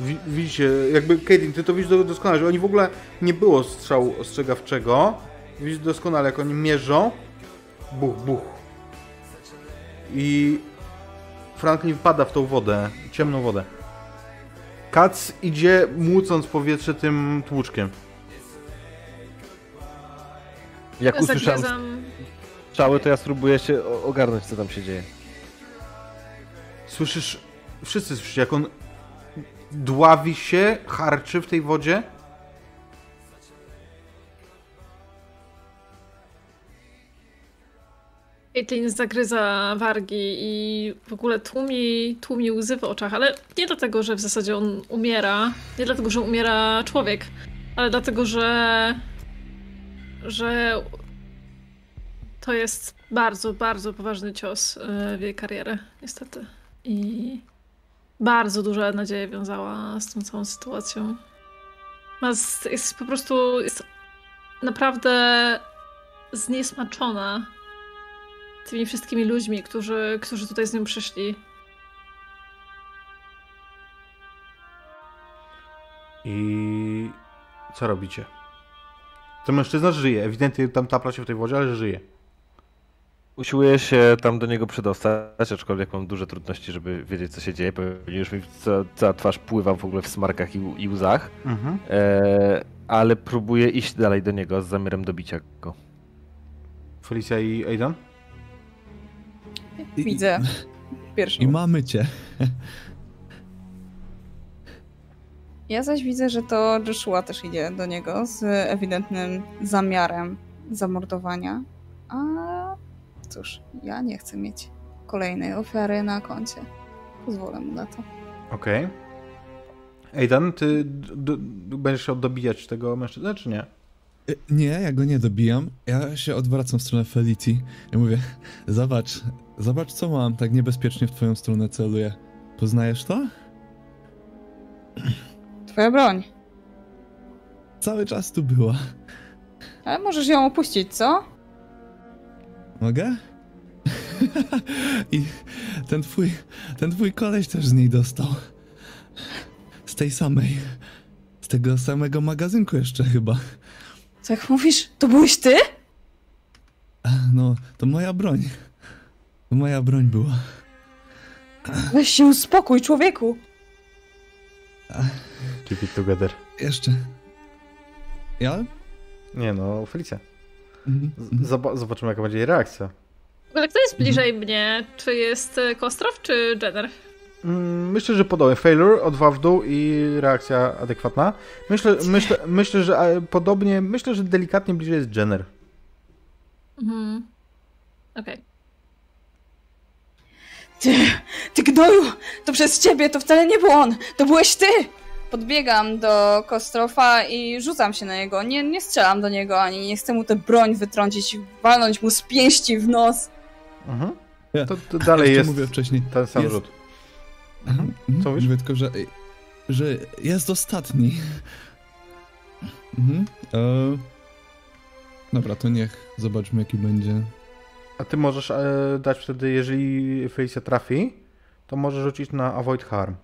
Wi- Widzicie, jakby Caitlyn, ty to widzisz do- doskonale, że oni w ogóle nie było strzału ostrzegawczego. Widzisz doskonale, jak oni mierzą. Buch, buch. I Franklin wpada w tą wodę, ciemną wodę. Kac idzie młócąc powietrze tym tłuczkiem. Jak usłyszałem, Zagryzam strzały, to ja spróbuję się ogarnąć, co tam się dzieje. Słyszysz, wszyscy słyszycie, jak on dławi się, harczy w tej wodzie. Caitlyn zagryza wargi i w ogóle tłumi, tłumi łzy w oczach, ale nie dlatego, że w zasadzie on umiera, nie dlatego, że umiera człowiek, ale dlatego, że że to jest bardzo, bardzo poważny cios e, w jej karierę, niestety. I bardzo duża nadzieja wiązała z tą całą sytuacją. Z, jest po prostu jest naprawdę zniesmaczona tymi wszystkimi ludźmi, którzy, którzy tutaj z nią przyszli. I co robicie? Ten mężczyzna żyje, ewidentnie tam tapla się w tej wodzie, ale żyje. Usiłuję się tam do niego przedostać, aczkolwiek mam duże trudności, żeby wiedzieć, co się dzieje. Pewnie już mi ca- cała twarz pływa w ogóle w smarkach i, i łzach, Mhm. e, ale próbuję iść dalej do niego z zamiarem dobicia go. Felicia i Aidan? I- Widzę. Pierwszą. I mamy cię. Ja zaś widzę, że to Joshua też idzie do niego z ewidentnym zamiarem zamordowania. A cóż, ja nie chcę mieć kolejnej ofiary na koncie. Pozwolę mu na to. Okej. Aidan, ty d- d- będziesz chciał dobijać tego mężczyznę, czy nie? Y, Nie, ja go nie dobijam. Ja się odwracam w stronę Felici. Ja mówię, zobacz, zobacz co mam, tak niebezpiecznie w twoją stronę celuję. Poznajesz to? Twoja broń. Cały czas tu była. Ale możesz ją opuścić, co? Mogę? I ten twój, ten twój koleś też z niej dostał. Z tej samej. Z tego samego magazynku jeszcze chyba. Co jak mówisz? To byłeś ty? No, to moja broń. Moja broń była. Weź się uspokój, człowieku. Keep it together. Jeszcze. Ja? Nie no, Felicia. Mhm. Z- Zob- zobaczymy, jaka będzie jej reakcja. W ogóle kto jest bliżej mnie? Czy jest e, Kostrow, czy Jenner? Mm, Myślę, że podobnie. Failure, o dwa w dół i reakcja adekwatna. Myślę, myślę, myślę że podobnie, myślę, że delikatnie bliżej jest Jenner. Mhm. Okej. Ty, ty gnoju! To przez ciebie, to wcale nie był on! To byłeś ty! Podbiegam do Kostrofa i rzucam się na niego. Nie, nie strzelam do niego, ani nie chcę mu tę broń wytrącić, walnąć mu z pięści w nos. Mhm. Ja- To, to dalej jest mówię wcześniej. ten sam jest- rzut. Mhm. Co mówisz? Mówię tylko, że, że jest ostatni. Mhm. E... Dobra, to niech zobaczmy jaki będzie. A ty możesz e, dać wtedy, jeżeli Felicia trafi, to możesz rzucić na Avoid Harm.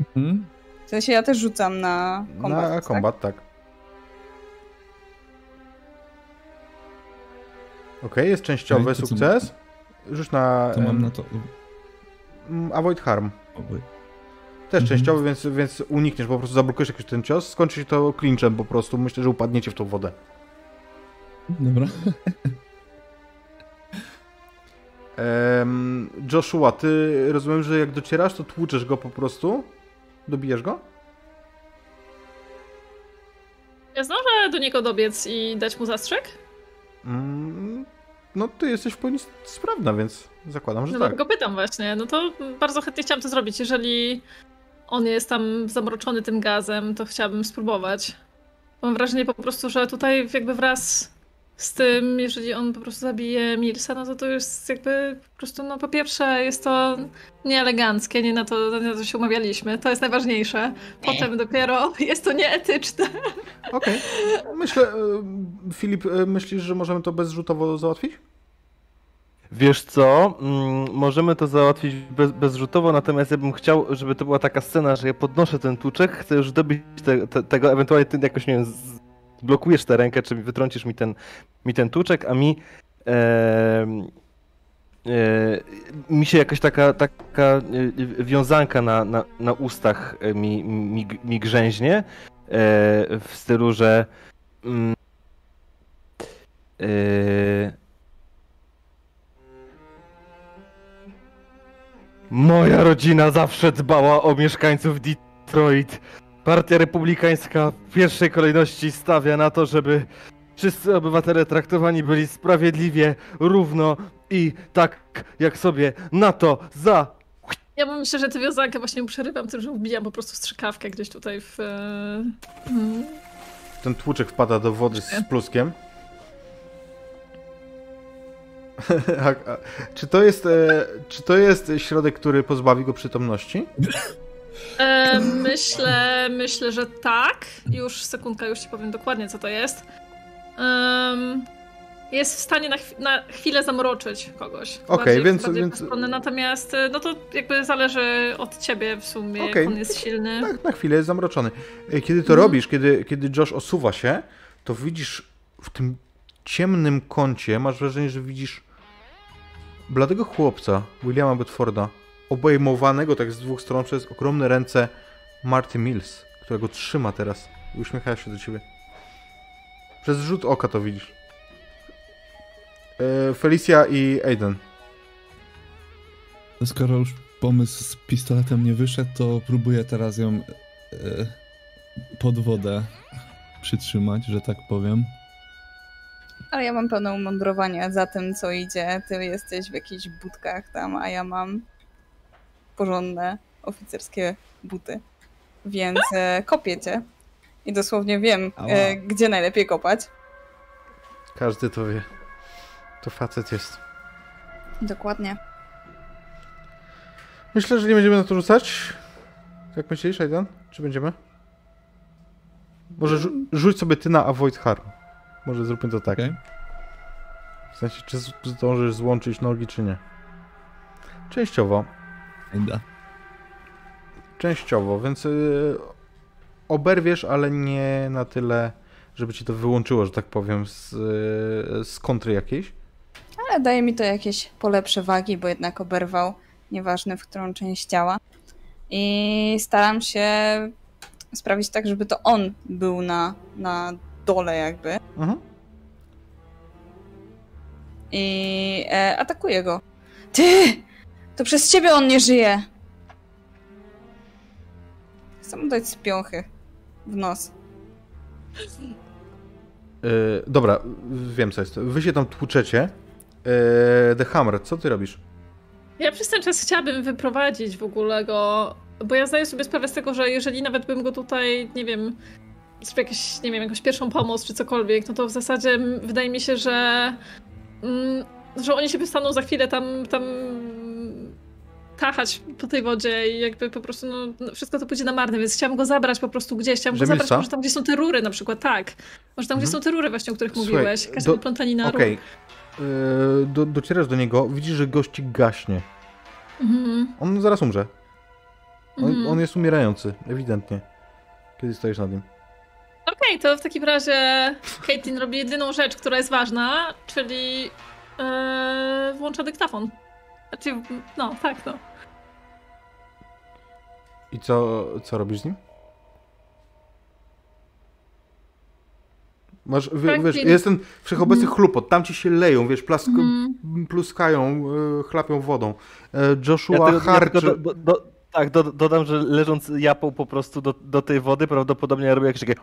Mhm. W sensie ja też rzucam na kombat. na tak? kombat, tak. Okej, jest częściowy to co- sukces. Rzuć na To mam na to. mm, Avoid Harm. Oj. Też Mhm. częściowy, więc, więc unikniesz, po prostu zablokujesz jakiś ten cios, skończy się to clinczem po prostu, myślę, że upadniecie w tą wodę. Dobra. Joshua, ty rozumiem, że jak docierasz, to tłuczesz go po prostu? Dobijasz go? Ja zdążę do niego dobiec i dać mu zastrzyk? Mm, no, ty jesteś w pełni sprawna, więc zakładam, że No tak. dlatego pytam właśnie. No to bardzo chętnie chciałam to zrobić. Jeżeli on jest tam zamroczony tym gazem, to chciałabym spróbować. Mam wrażenie po prostu, że tutaj jakby wraz z tym, jeżeli on po prostu zabije Milsa, no to to jest jakby po prostu, no po pierwsze jest to nieeleganckie, nie na to, na to się umawialiśmy. To jest najważniejsze. Potem dopiero jest to nieetyczne. Okej. Myślę, e, Filip, e, myślisz, że możemy to bezrzutowo załatwić? Wiesz co, mm, możemy to załatwić bez, bezrzutowo, natomiast ja bym chciał, żeby to była taka scena, że ja podnoszę ten tłuczek, chcę już dobić te, te, tego, ewentualnie ty jakoś, nie wiem, z- blokujesz tę rękę, czy wytrącisz mi ten, mi ten tuczek, a mi e, e, mi się jakaś taka, taka e, wiązanka na, na, na ustach e, mi, mi, mi grzęźnie e, w stylu, że mm, e, Moja rodzina zawsze dbała o mieszkańców Detroit. Partia Republikańska w pierwszej kolejności stawia na to, żeby wszyscy obywatele traktowani byli sprawiedliwie, równo i tak jak sobie na to za. Ja mam myślę, że tę wiązankę właśnie przerywam tym, że wbijam po prostu strzykawkę gdzieś tutaj w... e, mm, Ten tłuczek wpada do wody z pluskiem. A, a, czy, to jest, e, czy to jest środek, który pozbawi go przytomności? E, myślę, myślę, że tak. Już sekundka, już ci powiem dokładnie, co to jest. Em, jest w stanie na, chw- na chwilę zamroczyć kogoś. Okej, Bardziej- więc- bardziej więc- Natomiast, e, no to jakby zależy od ciebie w sumie, jak on jest silny. Tak, na chwilę jest zamroczony. E, Kiedy to Mhm. robisz, kiedy, kiedy Josh osuwa się, to widzisz w tym ciemnym kącie, masz wrażenie, że widzisz bladego chłopca, Williama Bedforda, obejmowanego tak z dwóch stron przez ogromne ręce Marty Mills, którego trzyma teraz i uśmiecha się do ciebie. Przez rzut oka to widzisz. E, Felicia i Aiden. Skoro już pomysł z pistoletem nie wyszedł, to próbuję teraz ją e, pod wodę przytrzymać, że tak powiem. Ale ja mam pełne umądrowanie za tym, co idzie. Ty jesteś w jakichś budkach tam, a ja mam porządne oficerskie buty. Więc e, kopię cię. I dosłownie wiem, e, gdzie najlepiej kopać. Każdy to wie. To facet jest. Dokładnie. Myślę, że nie będziemy na to rzucać. Jak myślisz, Aiden? Czy będziemy? Może rzu- rzuć sobie ty na Avoid Harm. Może zróbmy to tak. Okej. W sensie, czy zdążysz złączyć nogi, czy nie. Częściowo. Idę. Częściowo, więc yy, oberwiesz, ale nie na tyle, żeby ci to wyłączyło, że tak powiem, z, yy, z kontry jakiejś. Ale daje mi to jakieś pole przewagi, bo jednak oberwał, nieważne w którą część ciała. I staram się sprawić tak, żeby to on był na, na dole jakby. Mhm. I e, atakuję go. Ty! To przez ciebie on nie żyje! Chcę mu dać spiąchy w nos. Yy, dobra, wiem co jest. Wy się tam tłuczecie. Yy, The Hammer, co ty robisz? Ja przez ten czas chciałabym wyprowadzić w ogóle go, bo ja zdaję sobie sprawę z tego, że jeżeli nawet bym go tutaj, nie wiem, zrobił jakieś, nie wiem, jakąś pierwszą pomoc czy cokolwiek, no to w zasadzie wydaje mi się, że mm, że oni się wystaną za chwilę tam, tam tachać po tej wodzie i jakby po prostu, no, no, wszystko to pójdzie na marne, więc chciałam go zabrać po prostu gdzieś, chciałam go zabrać może tam, gdzie są te rury na przykład, tak. Może tam, gdzie Mhm. są te rury właśnie, o których Słuchaj, mówiłeś, jakaś do- plątanina rur. Okej. Yy, do, docierasz do niego, widzisz, że gości gaśnie. Mhm. On zaraz umrze. On, Mhm. on jest umierający, ewidentnie. Kiedy stoisz nad nim. Okej, to w takim razie Caitlin robi jedyną rzecz, która jest ważna, czyli e, włącza dyktafon. Znaczy, no, tak, no. I co, co robisz z nim? Masz, wie, Franklin. wiesz, jest ten wszechobecny Mhm. chlupot, tam ci się leją, wiesz, plask, Mhm. pluskają, e, chlapią wodą. E, Joshua Ja ja harczy... do, do, do, tak, do, dodam, że leżąc japą po prostu do, do tej wody, prawdopodobnie ja robię jakieś takie...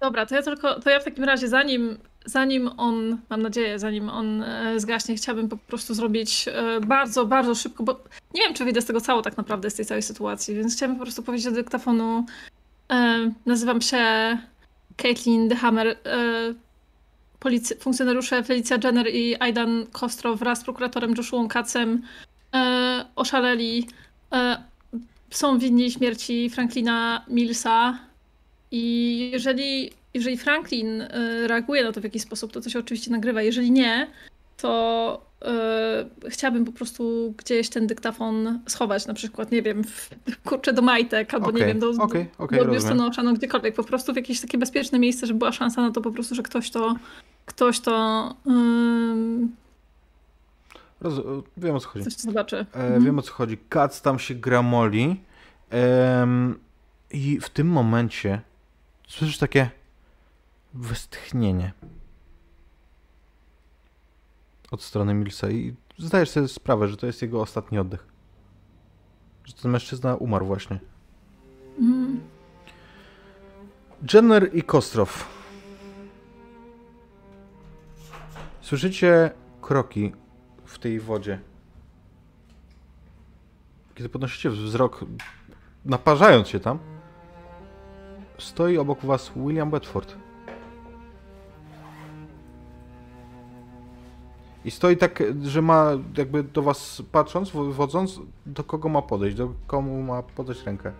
Dobra, to ja tylko, to ja w takim razie zanim, zanim on, mam nadzieję, zanim on e, zgaśnie, chciałabym po prostu zrobić e, bardzo, bardzo szybko, bo nie wiem, czy wyjdę z tego cało tak naprawdę, z tej całej sytuacji, więc chciałabym po prostu powiedzieć do dyktafonu, e, nazywam się Caitlin The Hammer, funkcjonariusze Felicia Jenner i Aidan Kostro wraz z prokuratorem Joshuą Kacem e, oszaleli, są winni śmierci Franklina Millsa, i jeżeli, jeżeli Franklin y, reaguje na to w jakiś sposób, to to się oczywiście nagrywa. Jeżeli nie, to y, chciałabym po prostu gdzieś ten dyktafon schować, na przykład, nie wiem, w, kurczę do majtek, albo nie Okej, wiem, do, rozumiem. biustonosza, no gdziekolwiek, po prostu w jakieś takie bezpieczne miejsce, żeby była szansa na to po prostu, że ktoś to, ktoś to, ym, Roz... Wiem o co chodzi. to zobaczy. E, Mhm. Wiem o co chodzi. Kac tam się gramoli. Em, I w tym momencie słyszysz takie westchnienie od strony Milsa i zdajesz sobie sprawę, że to jest jego ostatni oddech. Że ten mężczyzna umarł właśnie. Mhm. Jenner i Kostrow. Słyszycie kroki w tej wodzie. Kiedy podnosicie wzrok, naparzając się tam, stoi obok was William Bedford. I stoi tak, że ma jakby do was patrząc, wodząc, do kogo ma podejść, do komu ma podać rękę.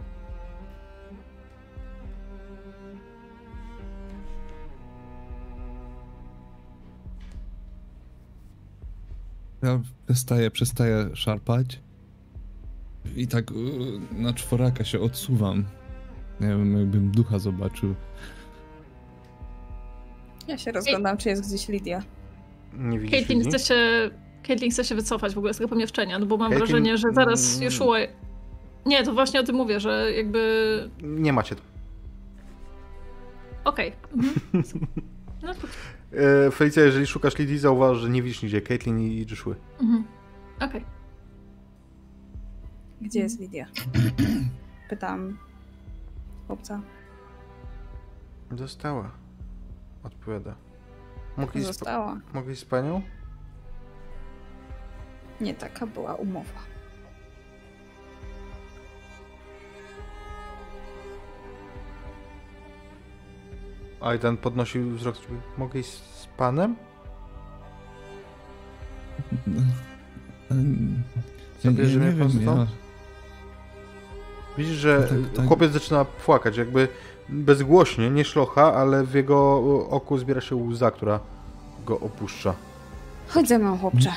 Ja przestaję, przestaję szarpać. I tak na czworaka się odsuwam. Nie wiem, jakbym ducha zobaczył. Ja się rozglądam, czy jest gdzieś Lidia. Nie widzisz Caitlin Lidii? chce się... Caitlin chce się wycofać w ogóle z tego pomieszczenia, no bo mam Caitlin- wrażenie, że zaraz mm. Joshua... Nie, to właśnie o tym mówię, że jakby... Nie macie. Okej. Mhm. No to... E, Felicia, jeżeli szukasz Lidii, zauważ, że nie widzisz nigdzie Caitlin i Joshua. Mhm. Okej. Gdzie jest Lidia? Pytam chłopca. Została. Odpowiada. Mogli z, Została. z panią? Nie taka była umowa. Aidan podnosił wzrok. żeby- Mogę iść z panem? Zabierze mnie pan stąd? Widzisz, że tak, tak. chłopiec zaczyna płakać, jakby bezgłośnie, nie szlocha, ale w jego oku zbiera się łza, która go opuszcza. Chodź ze mną, chłopcze.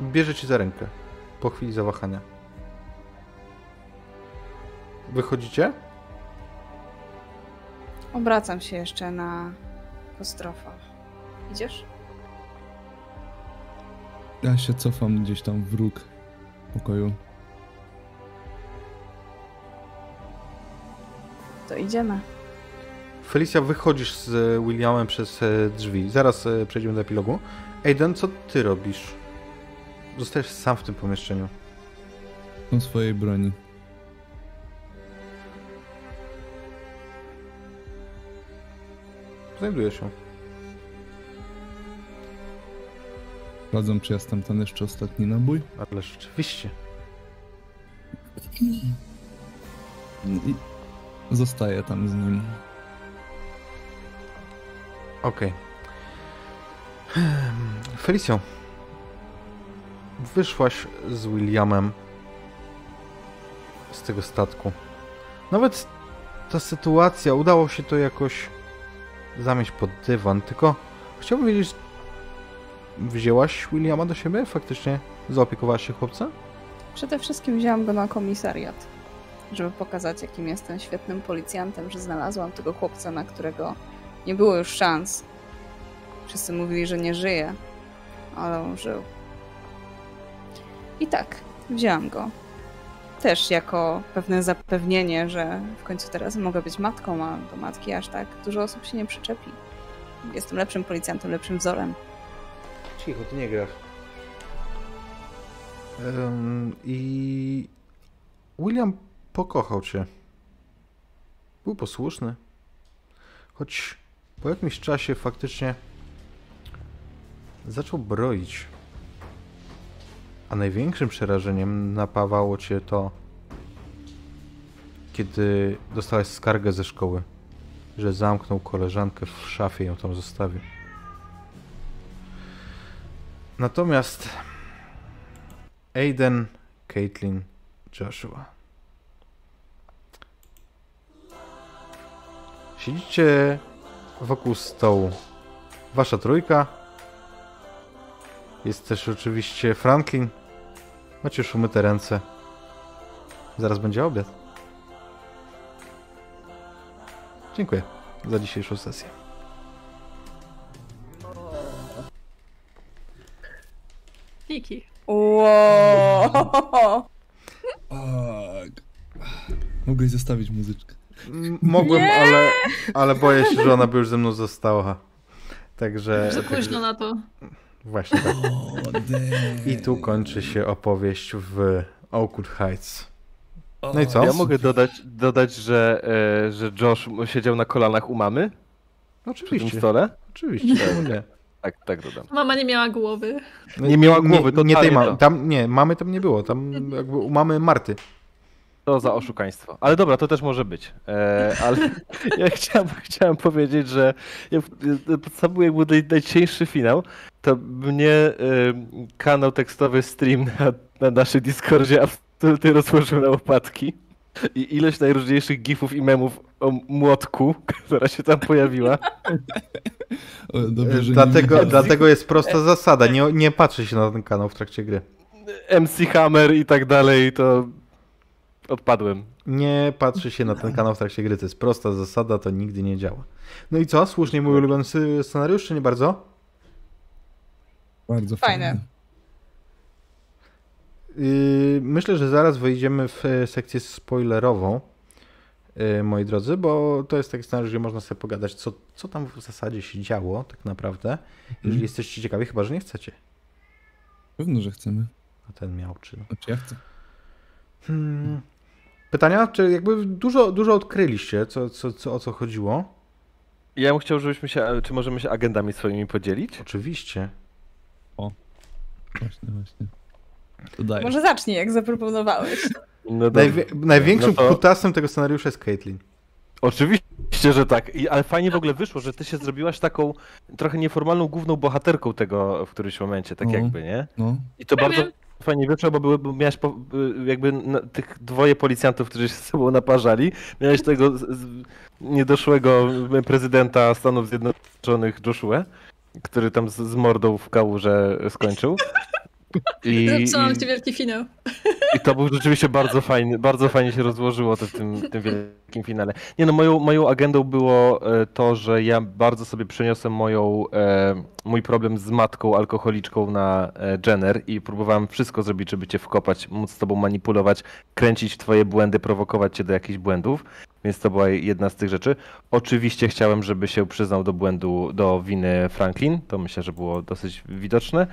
Bierze ci za rękę. Po chwili zawahania. Wychodzicie? Obracam się jeszcze na Kostrofa. Idziesz? Ja się cofam gdzieś tam w róg pokoju. To idziemy. Felicia, wychodzisz z Williamem przez e, drzwi. Zaraz e, przejdziemy do epilogu. Aiden, co ty robisz? Zostajesz sam w tym pomieszczeniu. Są swojej broni. Znajduje się. Sprawdzam, czy jest tam ten jeszcze ostatni nabój. Ale rzeczywiście. I zostaję tam z nim. Okej. Felicjo. Wyszłaś z Williamem z tego statku. Nawet ta sytuacja, udało się to jakoś zamieść pod dywan, tylko chciałbym wiedzieć, wzięłaś Williama do siebie? Faktycznie zaopiekowałaś się chłopcem? Przede wszystkim wzięłam go na komisariat, żeby pokazać, jakim jestem świetnym policjantem, że znalazłam tego chłopca, na którego nie było już szans. Wszyscy mówili, że nie żyje, ale on żył. I tak, wzięłam go. Też jako pewne zapewnienie, że w końcu teraz mogę być matką, a do matki aż tak dużo osób się nie przyczepi. Jestem lepszym policjantem, lepszym wzorem. Cicho, ty nie grasz. Ym, I William pokochał cię. Był posłuszny. Choć po jakimś czasie faktycznie zaczął broić. A największym przerażeniem napawało cię to, kiedy dostałeś skargę ze szkoły, że zamknął koleżankę w szafie i ją tam zostawił. Natomiast Aiden, Caitlin, Joshua. Siedzicie wokół stołu. Wasza trójka. Jest też oczywiście Franklin. Macie już umyte ręce. Zaraz będzie obiad. Dziękuję za dzisiejszą sesję. Niki. Wow. Tak. Mogłeś zostawić muzyczkę. Mogłem, ale, ale boję się, że ona by już ze mną została. Także, Za także późno na to. właśnie tak. I tu kończy się opowieść w Oakwood Heights. No i co? Ja mogę dodać, dodać że, e, że Josh siedział na kolanach u mamy przy tym Oczywiście, stole? oczywiście, czemu nie? Tak, tak dodam. Mama nie miała głowy. No, Nie miała głowy, nie, nie tej totalnie ma- to. tam Nie, mamy tam nie było, tam jakby u mamy Marty. To za oszukaństwo. Ale dobra, to też może być. E, ale ja chciałem, chciałem powiedzieć, że ja, sam był jakby naj, najcieńszy finał, to mnie e, kanał tekstowy stream na, na naszym Discordzie absolutnie rozłożył na łopatki. I ilość najróżniejszych gifów i memów o młotku, która się tam pojawiła. O, dobrze, że nie Dlatego, dlatego jest prosta zasada, nie, nie patrzy się na ten kanał w trakcie gry. MC Hammer i tak dalej, to odpadłem. Nie patrzy się na ten kanał w trakcie gry, to jest prosta zasada, to nigdy nie działa. No i co, słusznie mój ulubiony scenariusz, czy nie bardzo? Bardzo Fajne. fajne. Yy, myślę, że zaraz wejdziemy w e, sekcję spoilerową, yy, moi drodzy, bo to jest taki scenariusz, gdzie można sobie pogadać, co, co tam w zasadzie się działo, tak naprawdę. Jeżeli Mhm. jesteście ciekawi, chyba że nie chcecie. Pewno, że chcemy. A ten miał, czy. Znaczy ja chcę. Hmm. Pytania? Czy jakby dużo, dużo odkryliście, co, co, co, o co chodziło? Ja bym chciał, żebyśmy się, czy możemy się agendami swoimi podzielić? Oczywiście. Właśnie, właśnie. To dajesz. Może zacznij, jak zaproponowałeś. No. Najwie- największym No to- kutasem tego scenariusza jest Caitlyn. Oczywiście, że tak. I, ale fajnie w ogóle wyszło, że ty się zrobiłaś taką trochę nieformalną główną bohaterką tego w którymś momencie, tak No. jakby, nie? No, I to bardzo. Fajnie wyszło, bo, były, bo miałeś po, y, jakby na, tych dwoje policjantów, którzy się z sobą naparzali. Miałeś tego z, z, niedoszłego prezydenta Stanów Zjednoczonych Joshua, który tam z, z mordą w kałuże skończył. I, Zepsułam ci wielki finał. I to był rzeczywiście bardzo fajny, bardzo fajnie się rozłożyło to w tym, tym wielkim finale. Nie no, moją, moją agendą było e, to, że ja bardzo sobie przeniosłem moją, e, mój problem z matką alkoholiczką na e, Jenner i próbowałem wszystko zrobić, żeby cię wkopać, móc z tobą manipulować, kręcić w twoje błędy, prowokować cię do jakichś błędów, więc to była jedna z tych rzeczy. Oczywiście chciałem, żeby się przyznał do błędu, do winy Franklin, to myślę, że było dosyć widoczne.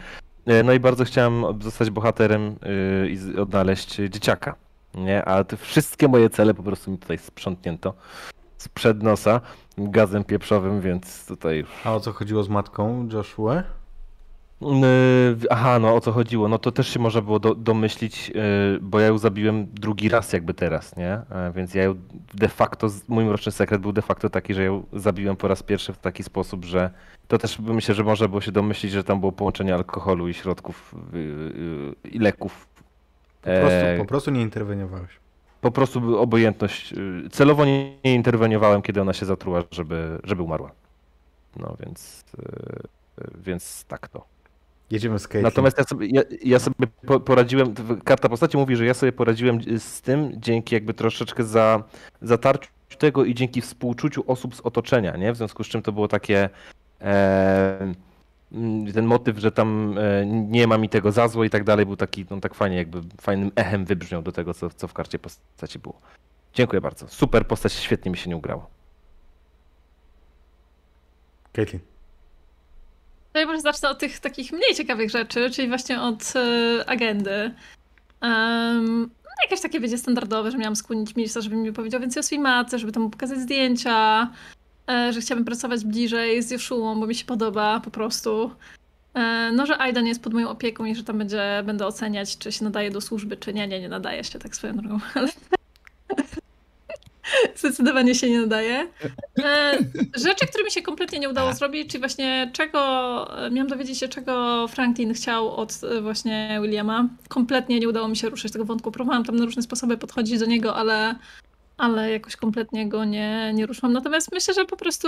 E, No i bardzo chciałem zostać bohaterem yy, i odnaleźć dzieciaka. Nie, a te wszystkie moje cele po prostu mi tutaj sprzątnięto sprzed nosa gazem pieprzowym, więc tutaj już. A o co chodziło z matką Joshua? Yy, aha, no o co chodziło? No to też się można było do, domyślić, yy, bo ja ją zabiłem drugi raz jakby teraz, nie? E, Więc ja ją de facto, mój mroczny sekret był de facto taki, że ją zabiłem po raz pierwszy w taki sposób, że to też myślę, że można było się domyślić, że tam było połączenie alkoholu i środków yy, i leków. Po prostu, E, po prostu nie interweniowałeś. po prostu obojętność. y, Celowo nie, nie interweniowałem, kiedy ona się zatruła, żeby, żeby umarła. No więc. y, y, Więc tak to. Jedziemy z Caitlyn. Natomiast ja sobie, ja, ja sobie po- poradziłem. Karta postaci mówi, że ja sobie poradziłem z tym dzięki jakby troszeczkę za, zatarciu tego i dzięki współczuciu osób z otoczenia, nie? W związku z czym to było takie. E, ten motyw, że tam e, nie ma mi tego za zło i tak dalej, był taki, no tak fajnie, jakby fajnym echem wybrzmiał do tego, co, co w karcie postaci było. Dziękuję bardzo. Super postać, świetnie mi się nie ugrało. Caitlyn. To ja może zacznę od tych takich mniej ciekawych rzeczy, czyli właśnie od e, agendy. Um, no jakieś takie, wiecie, standardowe, że miałam skłonić Milsa, żeby mi powiedział więcej o swojej matce, żeby tam mu pokazać zdjęcia, e, że chciałabym pracować bliżej z Joshuą, bo mi się podoba po prostu. E, no, że Aidan jest pod moją opieką i że tam będzie, będę oceniać, czy się nadaje do służby, czy nie. Nie, nie nadaje się tak swoją drogą, ale zdecydowanie się nie nadaje. E, rzeczy, które mi się kompletnie nie udało zrobić, czyli właśnie czego, e, miałam dowiedzieć się, czego Franklin chciał od e, właśnie Williama. Kompletnie nie udało mi się ruszyć tego wątku. Próbowałam tam na różne sposoby podchodzić do niego, ale, ale jakoś kompletnie go nie, nie ruszyłam. Natomiast myślę, że po prostu,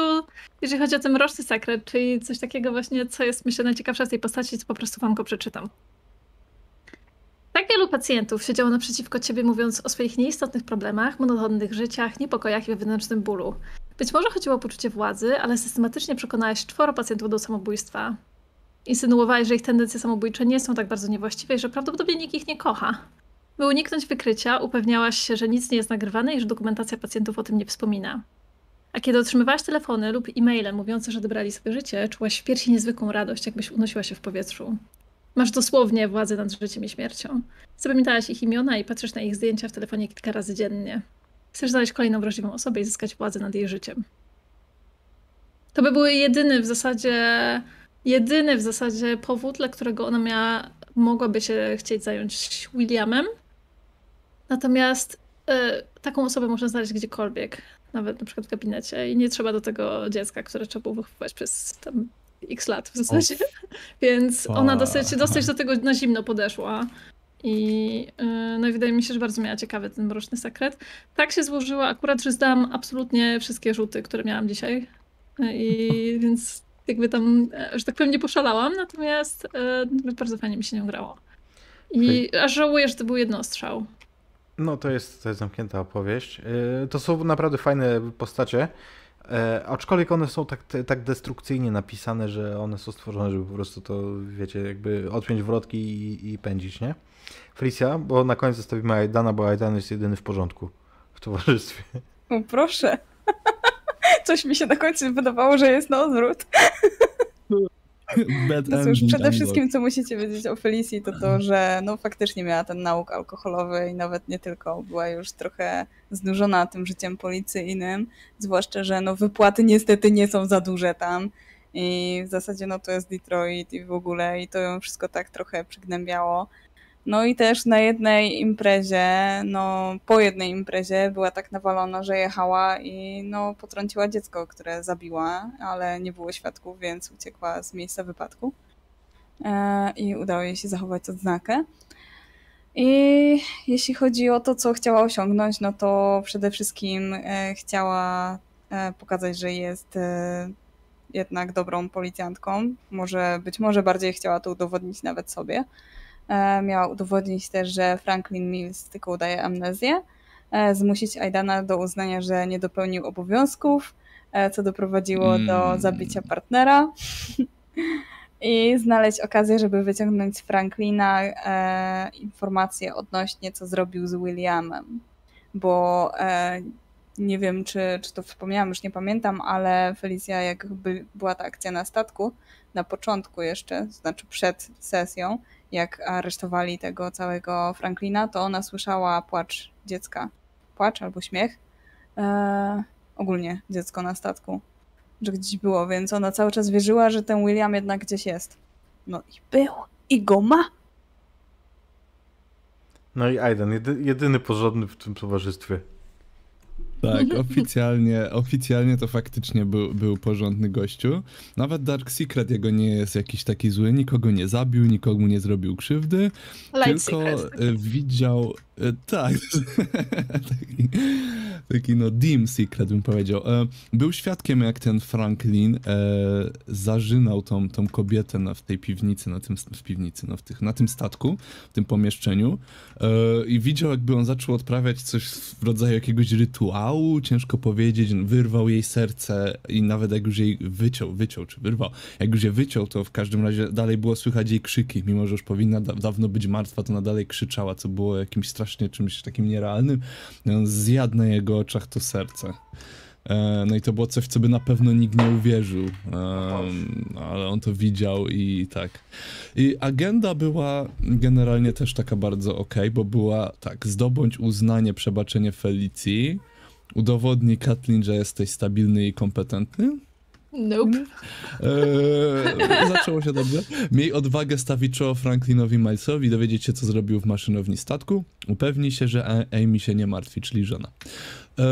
jeżeli chodzi o ten mroczny sekret, czyli coś takiego właśnie, co jest myślę najciekawsze z tej postaci, to po prostu wam go przeczytam. Tak wielu pacjentów siedziało naprzeciwko ciebie, mówiąc o swoich nieistotnych problemach, monotonnych życiach, niepokojach i wewnętrznym bólu. Być może chodziło o poczucie władzy, ale systematycznie przekonałeś czworo pacjentów do samobójstwa. Insynuowałeś, że ich tendencje samobójcze nie są tak bardzo niewłaściwe i że prawdopodobnie nikt ich nie kocha. By uniknąć wykrycia, upewniałaś się, że nic nie jest nagrywane i że dokumentacja pacjentów o tym nie wspomina. A kiedy otrzymywałaś telefony lub e-maile mówiące, że odebrali sobie życie, czułaś w piersi niezwykłą radość, jakbyś unosiła się w powietrzu. Masz dosłownie władzę nad życiem i śmiercią. Zapamiętałaś ich imiona i patrzysz na ich zdjęcia w telefonie kilka razy dziennie. Chcesz znaleźć kolejną wrażliwą osobę i zyskać władzę nad jej życiem. To by był jedyny w zasadzie, jedyny w zasadzie powód, dla którego ona miała, mogłaby się chcieć zająć Williamem. Natomiast y, taką osobę można znaleźć gdziekolwiek, nawet na przykład w gabinecie i nie trzeba do tego dziecka, które trzeba było wychowywać przez tam x lat w zasadzie. Więc ona dosyć, dosyć do tego na zimno podeszła. I, y, no i wydaje mi się, że bardzo miała ciekawy ten mroczny sekret. Tak się złożyło akurat, że zdałam absolutnie wszystkie rzuty, które miałam dzisiaj. I więc jakby tam, e, że tak powiem, nie poszalałam, natomiast e, bardzo fajnie mi się nią grało. I aż żałuję, że to był jednostrzał. No to jest, to jest zamknięta opowieść. Yy, To są naprawdę fajne postacie, e, aczkolwiek one są tak, te- tak destrukcyjnie napisane, że one są stworzone, żeby po prostu to, wiecie, jakby odpiąć wrotki i, i pędzić, nie? Felicia, bo na koniec zostawimy Aidana, bo Aidan jest jedyny w porządku w towarzystwie. O, proszę. Coś mi się na końcu wydawało, że jest na odwrót. Bad No cóż, przede wszystkim, co musicie wiedzieć o Felicji, to to, że no faktycznie miała ten nauk alkoholowy i nawet nie tylko, była już trochę znużona tym życiem policyjnym, zwłaszcza, że no wypłaty niestety nie są za duże tam i w zasadzie no to jest Detroit i w ogóle i to ją wszystko tak trochę przygnębiało. No i też na jednej imprezie, no po jednej imprezie była tak nawalona, że jechała i no potrąciła dziecko, które zabiła, ale nie było świadków, więc uciekła z miejsca wypadku. E, I udało jej się zachować odznakę. I jeśli chodzi o to, co chciała osiągnąć, no to przede wszystkim e, chciała e, pokazać, że jest e, jednak dobrą policjantką. Może, być może bardziej chciała to udowodnić nawet sobie. E, Miała udowodnić też, że Franklin Mills tylko udaje amnezję, e, zmusić Aidana do uznania, że nie dopełnił obowiązków, e, co doprowadziło do Mm. zabicia partnera. I znaleźć okazję, żeby wyciągnąć z Franklina e, informacje odnośnie, co zrobił z Williamem. Bo e, nie wiem, czy, czy to wspomniałam, już nie pamiętam, ale Felicia, jak by, była ta akcja na statku, na początku jeszcze, znaczy przed sesją, jak aresztowali tego całego Franklina, to ona słyszała płacz dziecka. Płacz albo śmiech. E, ogólnie dziecko na statku, że gdzieś było, więc ona cały czas wierzyła, że ten William jednak gdzieś jest. No i był. I go ma. No i Aidan, jedy, jedyny porządny w tym towarzystwie. Tak, oficjalnie, oficjalnie to faktycznie był, był porządny gościu. Nawet Dark Secret jego nie jest jakiś taki zły, nikogo nie zabił, nikomu nie zrobił krzywdy, Light tylko secret. e, widział, e, tak, taki, taki no dim secret bym powiedział. E, Był świadkiem jak ten Franklin e, zażynał tą, tą kobietę na, w tej piwnicy, na tym, w piwnicy, no w tych, na tym statku, w tym pomieszczeniu. E, i widział jakby on zaczął odprawiać coś w rodzaju jakiegoś rytuału, ciężko powiedzieć, wyrwał jej serce i nawet jak już jej wyciął, wyciął czy wyrwał, jak już je wyciął, to w każdym razie dalej było słychać jej krzyki, mimo że już powinna da dawno być martwa, to ona dalej krzyczała, co było jakimś strasznie czymś takim nierealnym. On zjadł na jego oczach to serce. E, No i to było coś, co by na pewno nikt nie uwierzył, ale on to widział i tak. I agenda była generalnie też taka bardzo okej, bo była tak, zdobądź uznanie, przebaczenie Felicji, udowodnij Kathleen, że jesteś stabilny i kompetentny. Nope. Eee, zaczęło się dobrze. Miej odwagę stawić czoło Franklinowi Milesowi, dowiedzieć się, co zrobił w maszynowni statku. Upewnij się, że Amy się nie martwi, czyli żona. Eee,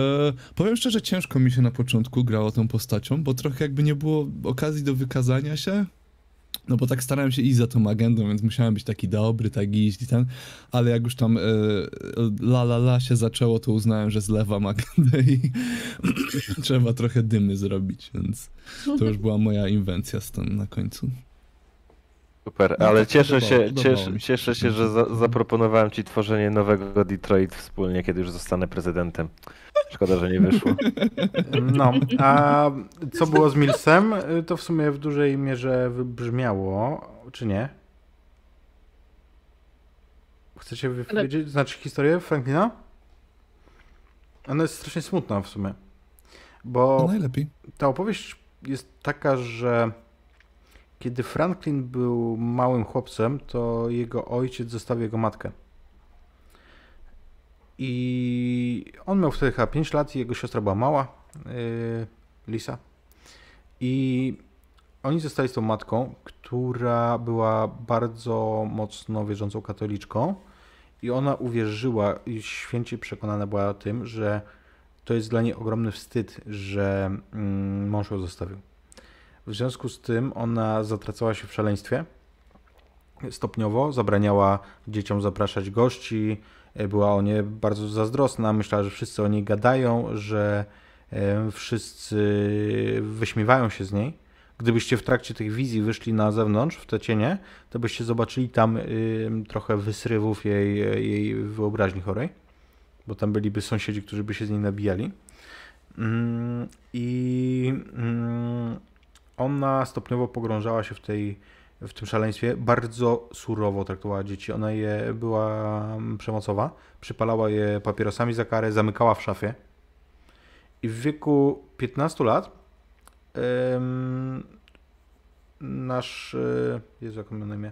powiem szczerze, ciężko mi się na początku grało tą postacią, bo trochę jakby nie było okazji do wykazania się. No bo tak starałem się iść za tą agendą, więc musiałem być taki dobry, tak iść i ten, ale jak już tam e, la la la się zaczęło, to uznałem, że zlewam agendę i trzeba trochę dymy zrobić, więc to już była moja inwencja stąd na końcu. Super, No, ale tak cieszę się, podobało cieszę, cieszę się, że za, zaproponowałem ci tworzenie nowego Detroit wspólnie, kiedy już zostanę prezydentem. Szkoda, że nie wyszło. No, a co było z Millsem, to w sumie w dużej mierze wybrzmiało, czy nie? Chcecie wypowiedzieć, znaczy historię Franklina? Ona jest strasznie smutna w sumie. Bo No najlepiej. ta opowieść jest taka, że kiedy Franklin był małym chłopcem, to jego ojciec zostawił jego matkę. I on miał wtedy chyba 5 lat i jego siostra była mała, yy, Lisa. I oni zostali z tą matką, która była bardzo mocno wierzącą katoliczką i ona uwierzyła i święcie przekonana była tym, że to jest dla niej ogromny wstyd, że mm, mąż ją zostawił. W związku z tym ona zatracała się w szaleństwie stopniowo, zabraniała dzieciom zapraszać gości, e, była o nie bardzo zazdrosna, myślała, że wszyscy o niej gadają, że e, wszyscy wyśmiewają się z niej. Gdybyście w trakcie tych wizji wyszli na zewnątrz, w te cienie, to byście zobaczyli tam trochę wysrywów jej, jej wyobraźni chorej, bo tam byliby sąsiedzi, którzy by się z niej nabijali. Mm, I mm, ona stopniowo pogrążała się w, tej, w tym szaleństwie. Bardzo surowo traktowała dzieci. Ona je była mm, przemocowa, przypalała je papierosami za karę, zamykała w szafie. I w wieku 15 lat em, nasz. e, Jezu, jak on imię?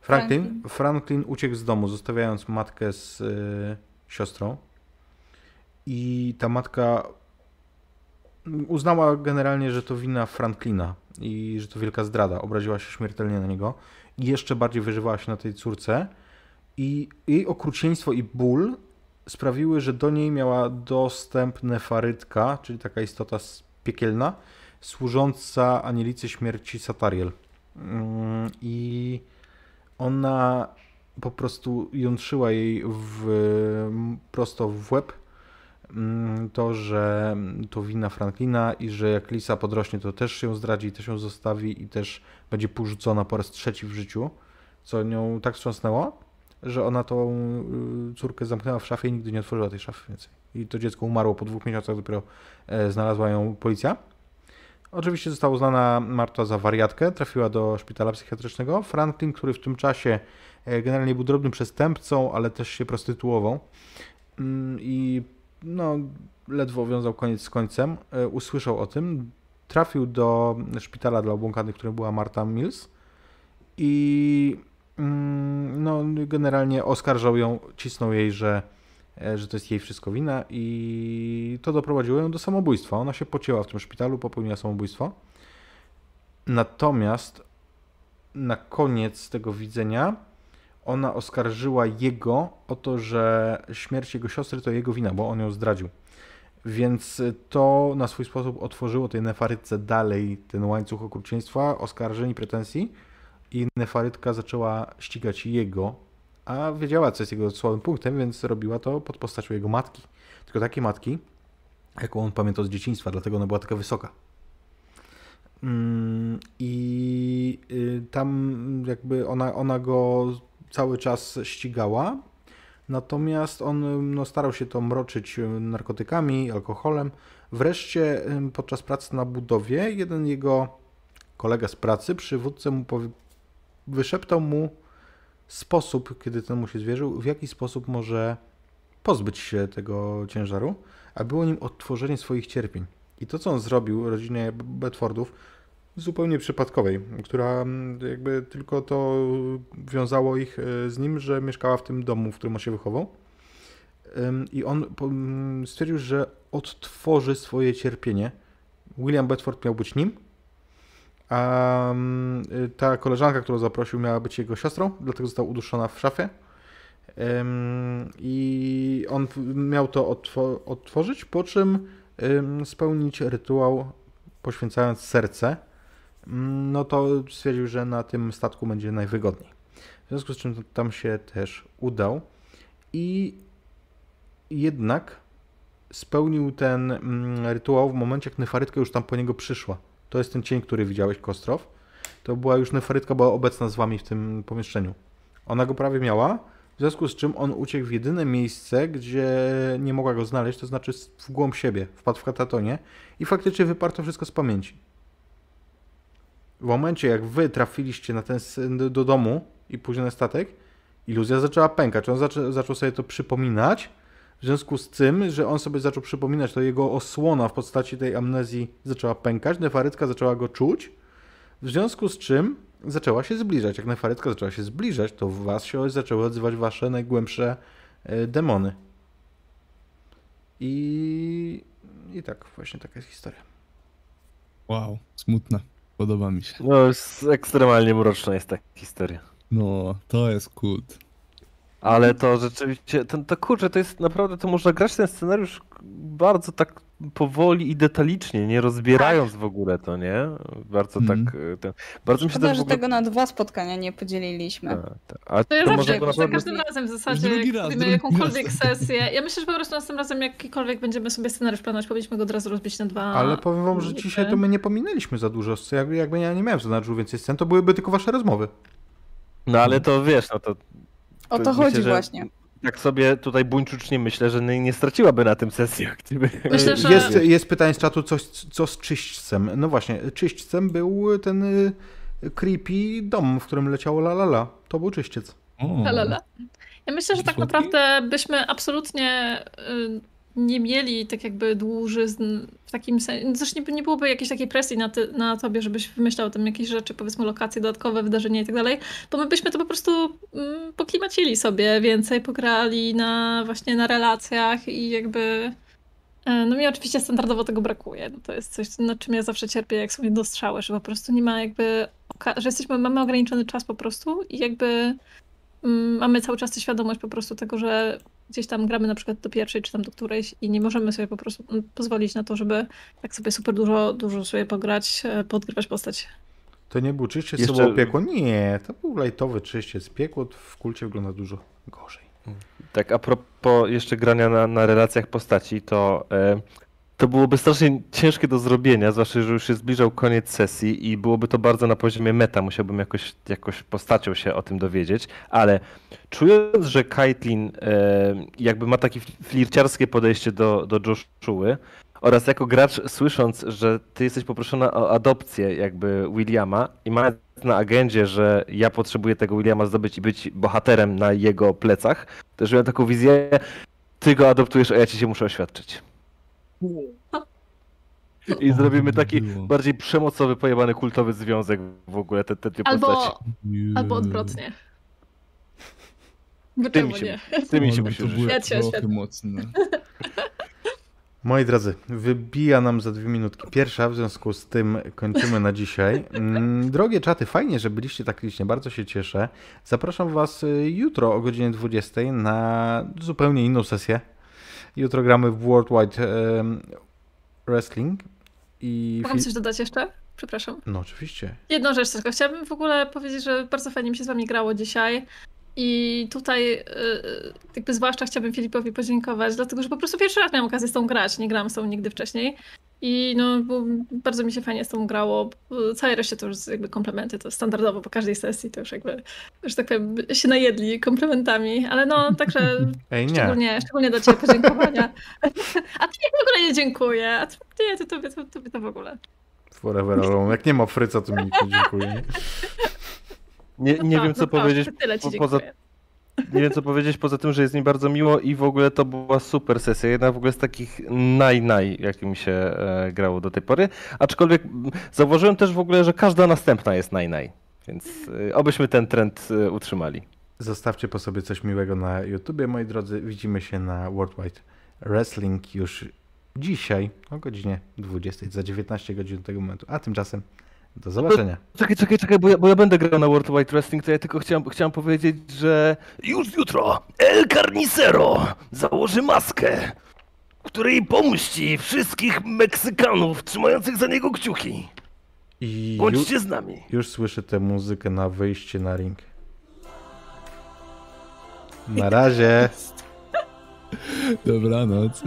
Franklin, Franklin. Franklin uciekł z domu, zostawiając matkę z e, siostrą. I ta matka uznała generalnie, że to wina Franklina i że to wielka zdrada. Obraziła się śmiertelnie na niego i jeszcze bardziej wyżywała się na tej córce. I jej okrucieństwo i ból sprawiły, że do niej miała dostęp nefarytka, czyli taka istota piekielna, służąca anielicy śmierci Satariel. Mm, I ona po prostu jątrzyła jej w, prosto w łeb to, że to wina Franklina i że jak Lisa podrośnie, to też ją zdradzi, też ją zostawi i też będzie porzucona po raz trzeci w życiu, co nią tak wstrząsnęło, że ona tą y, córkę zamknęła w szafie i nigdy nie otworzyła tej szafy więcej. I to dziecko umarło po dwóch miesiącach, dopiero e, znalazła ją policja. Oczywiście została uznana Marta za wariatkę, trafiła do szpitala psychiatrycznego. Franklin, który w tym czasie e, generalnie był drobnym przestępcą, ale też się prostytuował Mm, i no, ledwo wiązał koniec z końcem, e, usłyszał o tym, trafił do szpitala dla obłąkanych, którym była Marta Mills i mm, no, generalnie oskarżał ją, cisnął jej, że, e, że to jest jej wszystko wina i to doprowadziło ją do samobójstwa. Ona się pocięła w tym szpitalu, popełniła samobójstwo. Natomiast na koniec tego widzenia ona oskarżyła jego o to, że śmierć jego siostry to jego wina, bo on ją zdradził. Więc to na swój sposób otworzyło tej nefarytce dalej ten łańcuch okrucieństwa, oskarżeń i pretensji i nefarytka zaczęła ścigać jego, a wiedziała, co jest jego słabym punktem, więc robiła to pod postacią jego matki. Tylko takiej matki, jaką on pamiętał z dzieciństwa, dlatego ona była taka wysoka. Mm, I y, tam jakby ona, ona go cały czas ścigała, natomiast on no, starał się to mroczyć y, narkotykami, alkoholem. Wreszcie podczas pracy na budowie jeden jego kolega z pracy, przywódca mu powie, wyszeptał mu sposób, kiedy ten mu się zwierzył, w jaki sposób może pozbyć się tego ciężaru, a było nim odtworzenie swoich cierpień. I to, co on zrobił rodzinie Bedfordów, zupełnie przypadkowej, która mm, jakby tylko to wiązało ich e, z nim, że mieszkała w tym domu, w którym on się wychował. I on mm, stwierdził, że odtworzy swoje cierpienie. William Bedford miał być nim, a mm, ta koleżanka, którą zaprosił, miała być jego siostrą, dlatego została uduszona w szafie. I on miał to odtwo- odtworzyć, po czym ym, spełnić rytuał poświęcając serce. Ym, No to stwierdził, że na tym statku będzie najwygodniej. W związku z czym tam się też udał. I jednak spełnił ten mm, rytuał w momencie, jak nefarytka już tam po niego przyszła. To jest ten cień, który widziałeś, Kostrow. To była już nefarytka, była obecna z wami w tym pomieszczeniu. Ona go prawie miała, w związku z czym on uciekł w jedyne miejsce, gdzie nie mogła go znaleźć, to znaczy w głąb siebie, wpadł w katatonie i faktycznie wyparł to wszystko z pamięci. W momencie, jak wy trafiliście na ten, do domu i później na statek, iluzja zaczęła pękać. On zaczą, zaczął sobie to przypominać, W związku z tym, że on sobie zaczął przypominać, to jego osłona w postaci tej amnezji zaczęła pękać, nefarytka zaczęła go czuć, w związku z czym zaczęła się zbliżać. Jak nefarytka zaczęła się zbliżać, to w was się zaczęły odzywać wasze najgłębsze e, demony. I, I tak, właśnie taka jest historia. Wow, smutna. Podoba mi się. No, jest ekstremalnie mroczna jest ta historia. No, to jest kult. Ale to rzeczywiście, to, to kurczę, to jest naprawdę, to można grać ten scenariusz bardzo tak powoli i detalicznie, nie rozbierając w ogóle to, nie? Bardzo Mhm. tak, y, ten, bardzo mi się Szkoda, też w że ogóle... tego na dwa spotkania nie podzieliliśmy. Tak, tak. A To ja to zawsze, może jak, go za naprawdę... każdym razem w zasadzie, jak raz, robimy jakąkolwiek raz. sesję. Ja myślę, że po prostu następnym razem jakikolwiek będziemy sobie scenariusz planować, powinniśmy go od razu rozbić na dwa. Ale powiem wam, że dzisiaj to my nie pominęliśmy za dużo scen. Jakby, jakby ja nie miałem scenariuszu więcej scen, to byłyby tylko wasze rozmowy. No ale to wiesz, no to O to myślę, chodzi że- właśnie. Tak sobie tutaj buńczucznie myślę, że nie, straciłaby na tym sesji. gdyby- Myślę, że- Jest, jest pytanie z czatu, coś, co z czyśćcem. No właśnie, czyśćcem był ten y, creepy dom, w którym leciało la la la. To był czyściec. Lalala. Ja myślę, że tak naprawdę byśmy absolutnie y, nie mieli tak jakby dłużyzn w takim sensie. Zresztą nie, nie byłoby jakiejś takiej presji na, ty, na tobie, żebyś wymyślał tam jakieś rzeczy, powiedzmy lokacje dodatkowe, wydarzenia i tak dalej, bo my byśmy to po prostu mm, poklimacili sobie więcej, pograli na właśnie na relacjach i jakby e, no mi oczywiście standardowo tego brakuje. No to jest coś, nad czym ja zawsze cierpię, jak są jedno strzały, że po prostu nie ma jakby, że jesteśmy, mamy ograniczony czas po prostu i jakby mm, mamy cały czas tę świadomość po prostu tego, że gdzieś tam gramy na przykład do pierwszej czy tam do którejś i nie możemy sobie po prostu mm, pozwolić na to, żeby tak sobie super dużo, dużo sobie pograć, e, podgrywać postać. To nie był czyściec, Jeszcze- było piekło? Nie, to był lajtowy czyściec. Piekło w kulcie wygląda dużo gorzej. Tak, a propos jeszcze grania na, na relacjach postaci, to e, to byłoby strasznie ciężkie do zrobienia, zwłaszcza, że już się zbliżał koniec sesji i byłoby to bardzo na poziomie meta, musiałbym jakoś, jakoś postacią się o tym dowiedzieć, ale czując, że Kaitlin e, jakby ma takie flirciarskie podejście do, do Joshuły oraz jako gracz słysząc, że ty jesteś poproszona o adopcję jakby Williama i mając na agendzie, że ja potrzebuję tego Williama zdobyć i być bohaterem na jego plecach, też miałem taką wizję, ty go adoptujesz, a ja ci się muszę oświadczyć. I zrobimy taki bardziej przemocowy, pojebany kultowy związek w ogóle, te, te dwie Albo, postaci. albo odwrotnie. Bo Ty mi czemu się- nie? Ty mi się musisz cię trochę. Moi drodzy, wybija nam za dwie minutki pierwsza, w związku z tym kończymy na dzisiaj. Mm, Drogie czaty, fajnie, że byliście tak licznie, bardzo się cieszę. Zapraszam Was y, jutro o godzinie 20 na zupełnie inną sesję. Jutro gramy w Worldwide Wrestling i... Fi- coś dodać jeszcze? Przepraszam. No oczywiście. Jedną rzecz tylko. Chciałabym w ogóle powiedzieć, że bardzo fajnie mi się z wami grało dzisiaj. I tutaj yy, jakby zwłaszcza chciałabym Filipowi podziękować, dlatego że po prostu pierwszy raz miałam okazję z tą grać, nie grałam z tą nigdy wcześniej. I no, bo bardzo mi się fajnie z tą grało. Całej reszcie to już jakby komplementy, to standardowo po każdej sesji to już jakby, że tak powiem, się najedli komplementami, ale no, także Ej, nie. szczególnie, szczególnie do ciebie podziękowania. A ty w ogóle nie dziękuję, a ty, nie, to tobie to, tobie to w ogóle. Forever Alone. Jak nie ma fryca, to mi nikt nie dziękuję. nie? Nie, nie wiem, co Naprawdę, powiedzieć Tyle ci po- poza- dziękuję. Nie wiem co powiedzieć, poza tym, że jest mi bardzo miło i w ogóle to była super sesja. Jedna w ogóle z takich naj-naj, jakie mi się e, grało do tej pory. Aczkolwiek zauważyłem też w ogóle, że każda następna jest naj-naj. Więc e, obyśmy ten trend e, utrzymali. Zostawcie po sobie coś miłego na YouTubie, moi drodzy. Widzimy się na Worldwide Wrestling już dzisiaj o godzinie 20, za 19 godzin do tego momentu. A tymczasem do zobaczenia. Czekaj, czekaj, czekaj, bo ja, bo ja będę grał na World Wide Wrestling, to ja tylko chciałem, chciałem powiedzieć, że już jutro El Carnicero założy maskę, której pomści wszystkich Meksykanów trzymających za niego kciuki. I ju, Bądźcie z nami. już słyszę tę muzykę na wyjście na ring. Na razie. Dobranoc.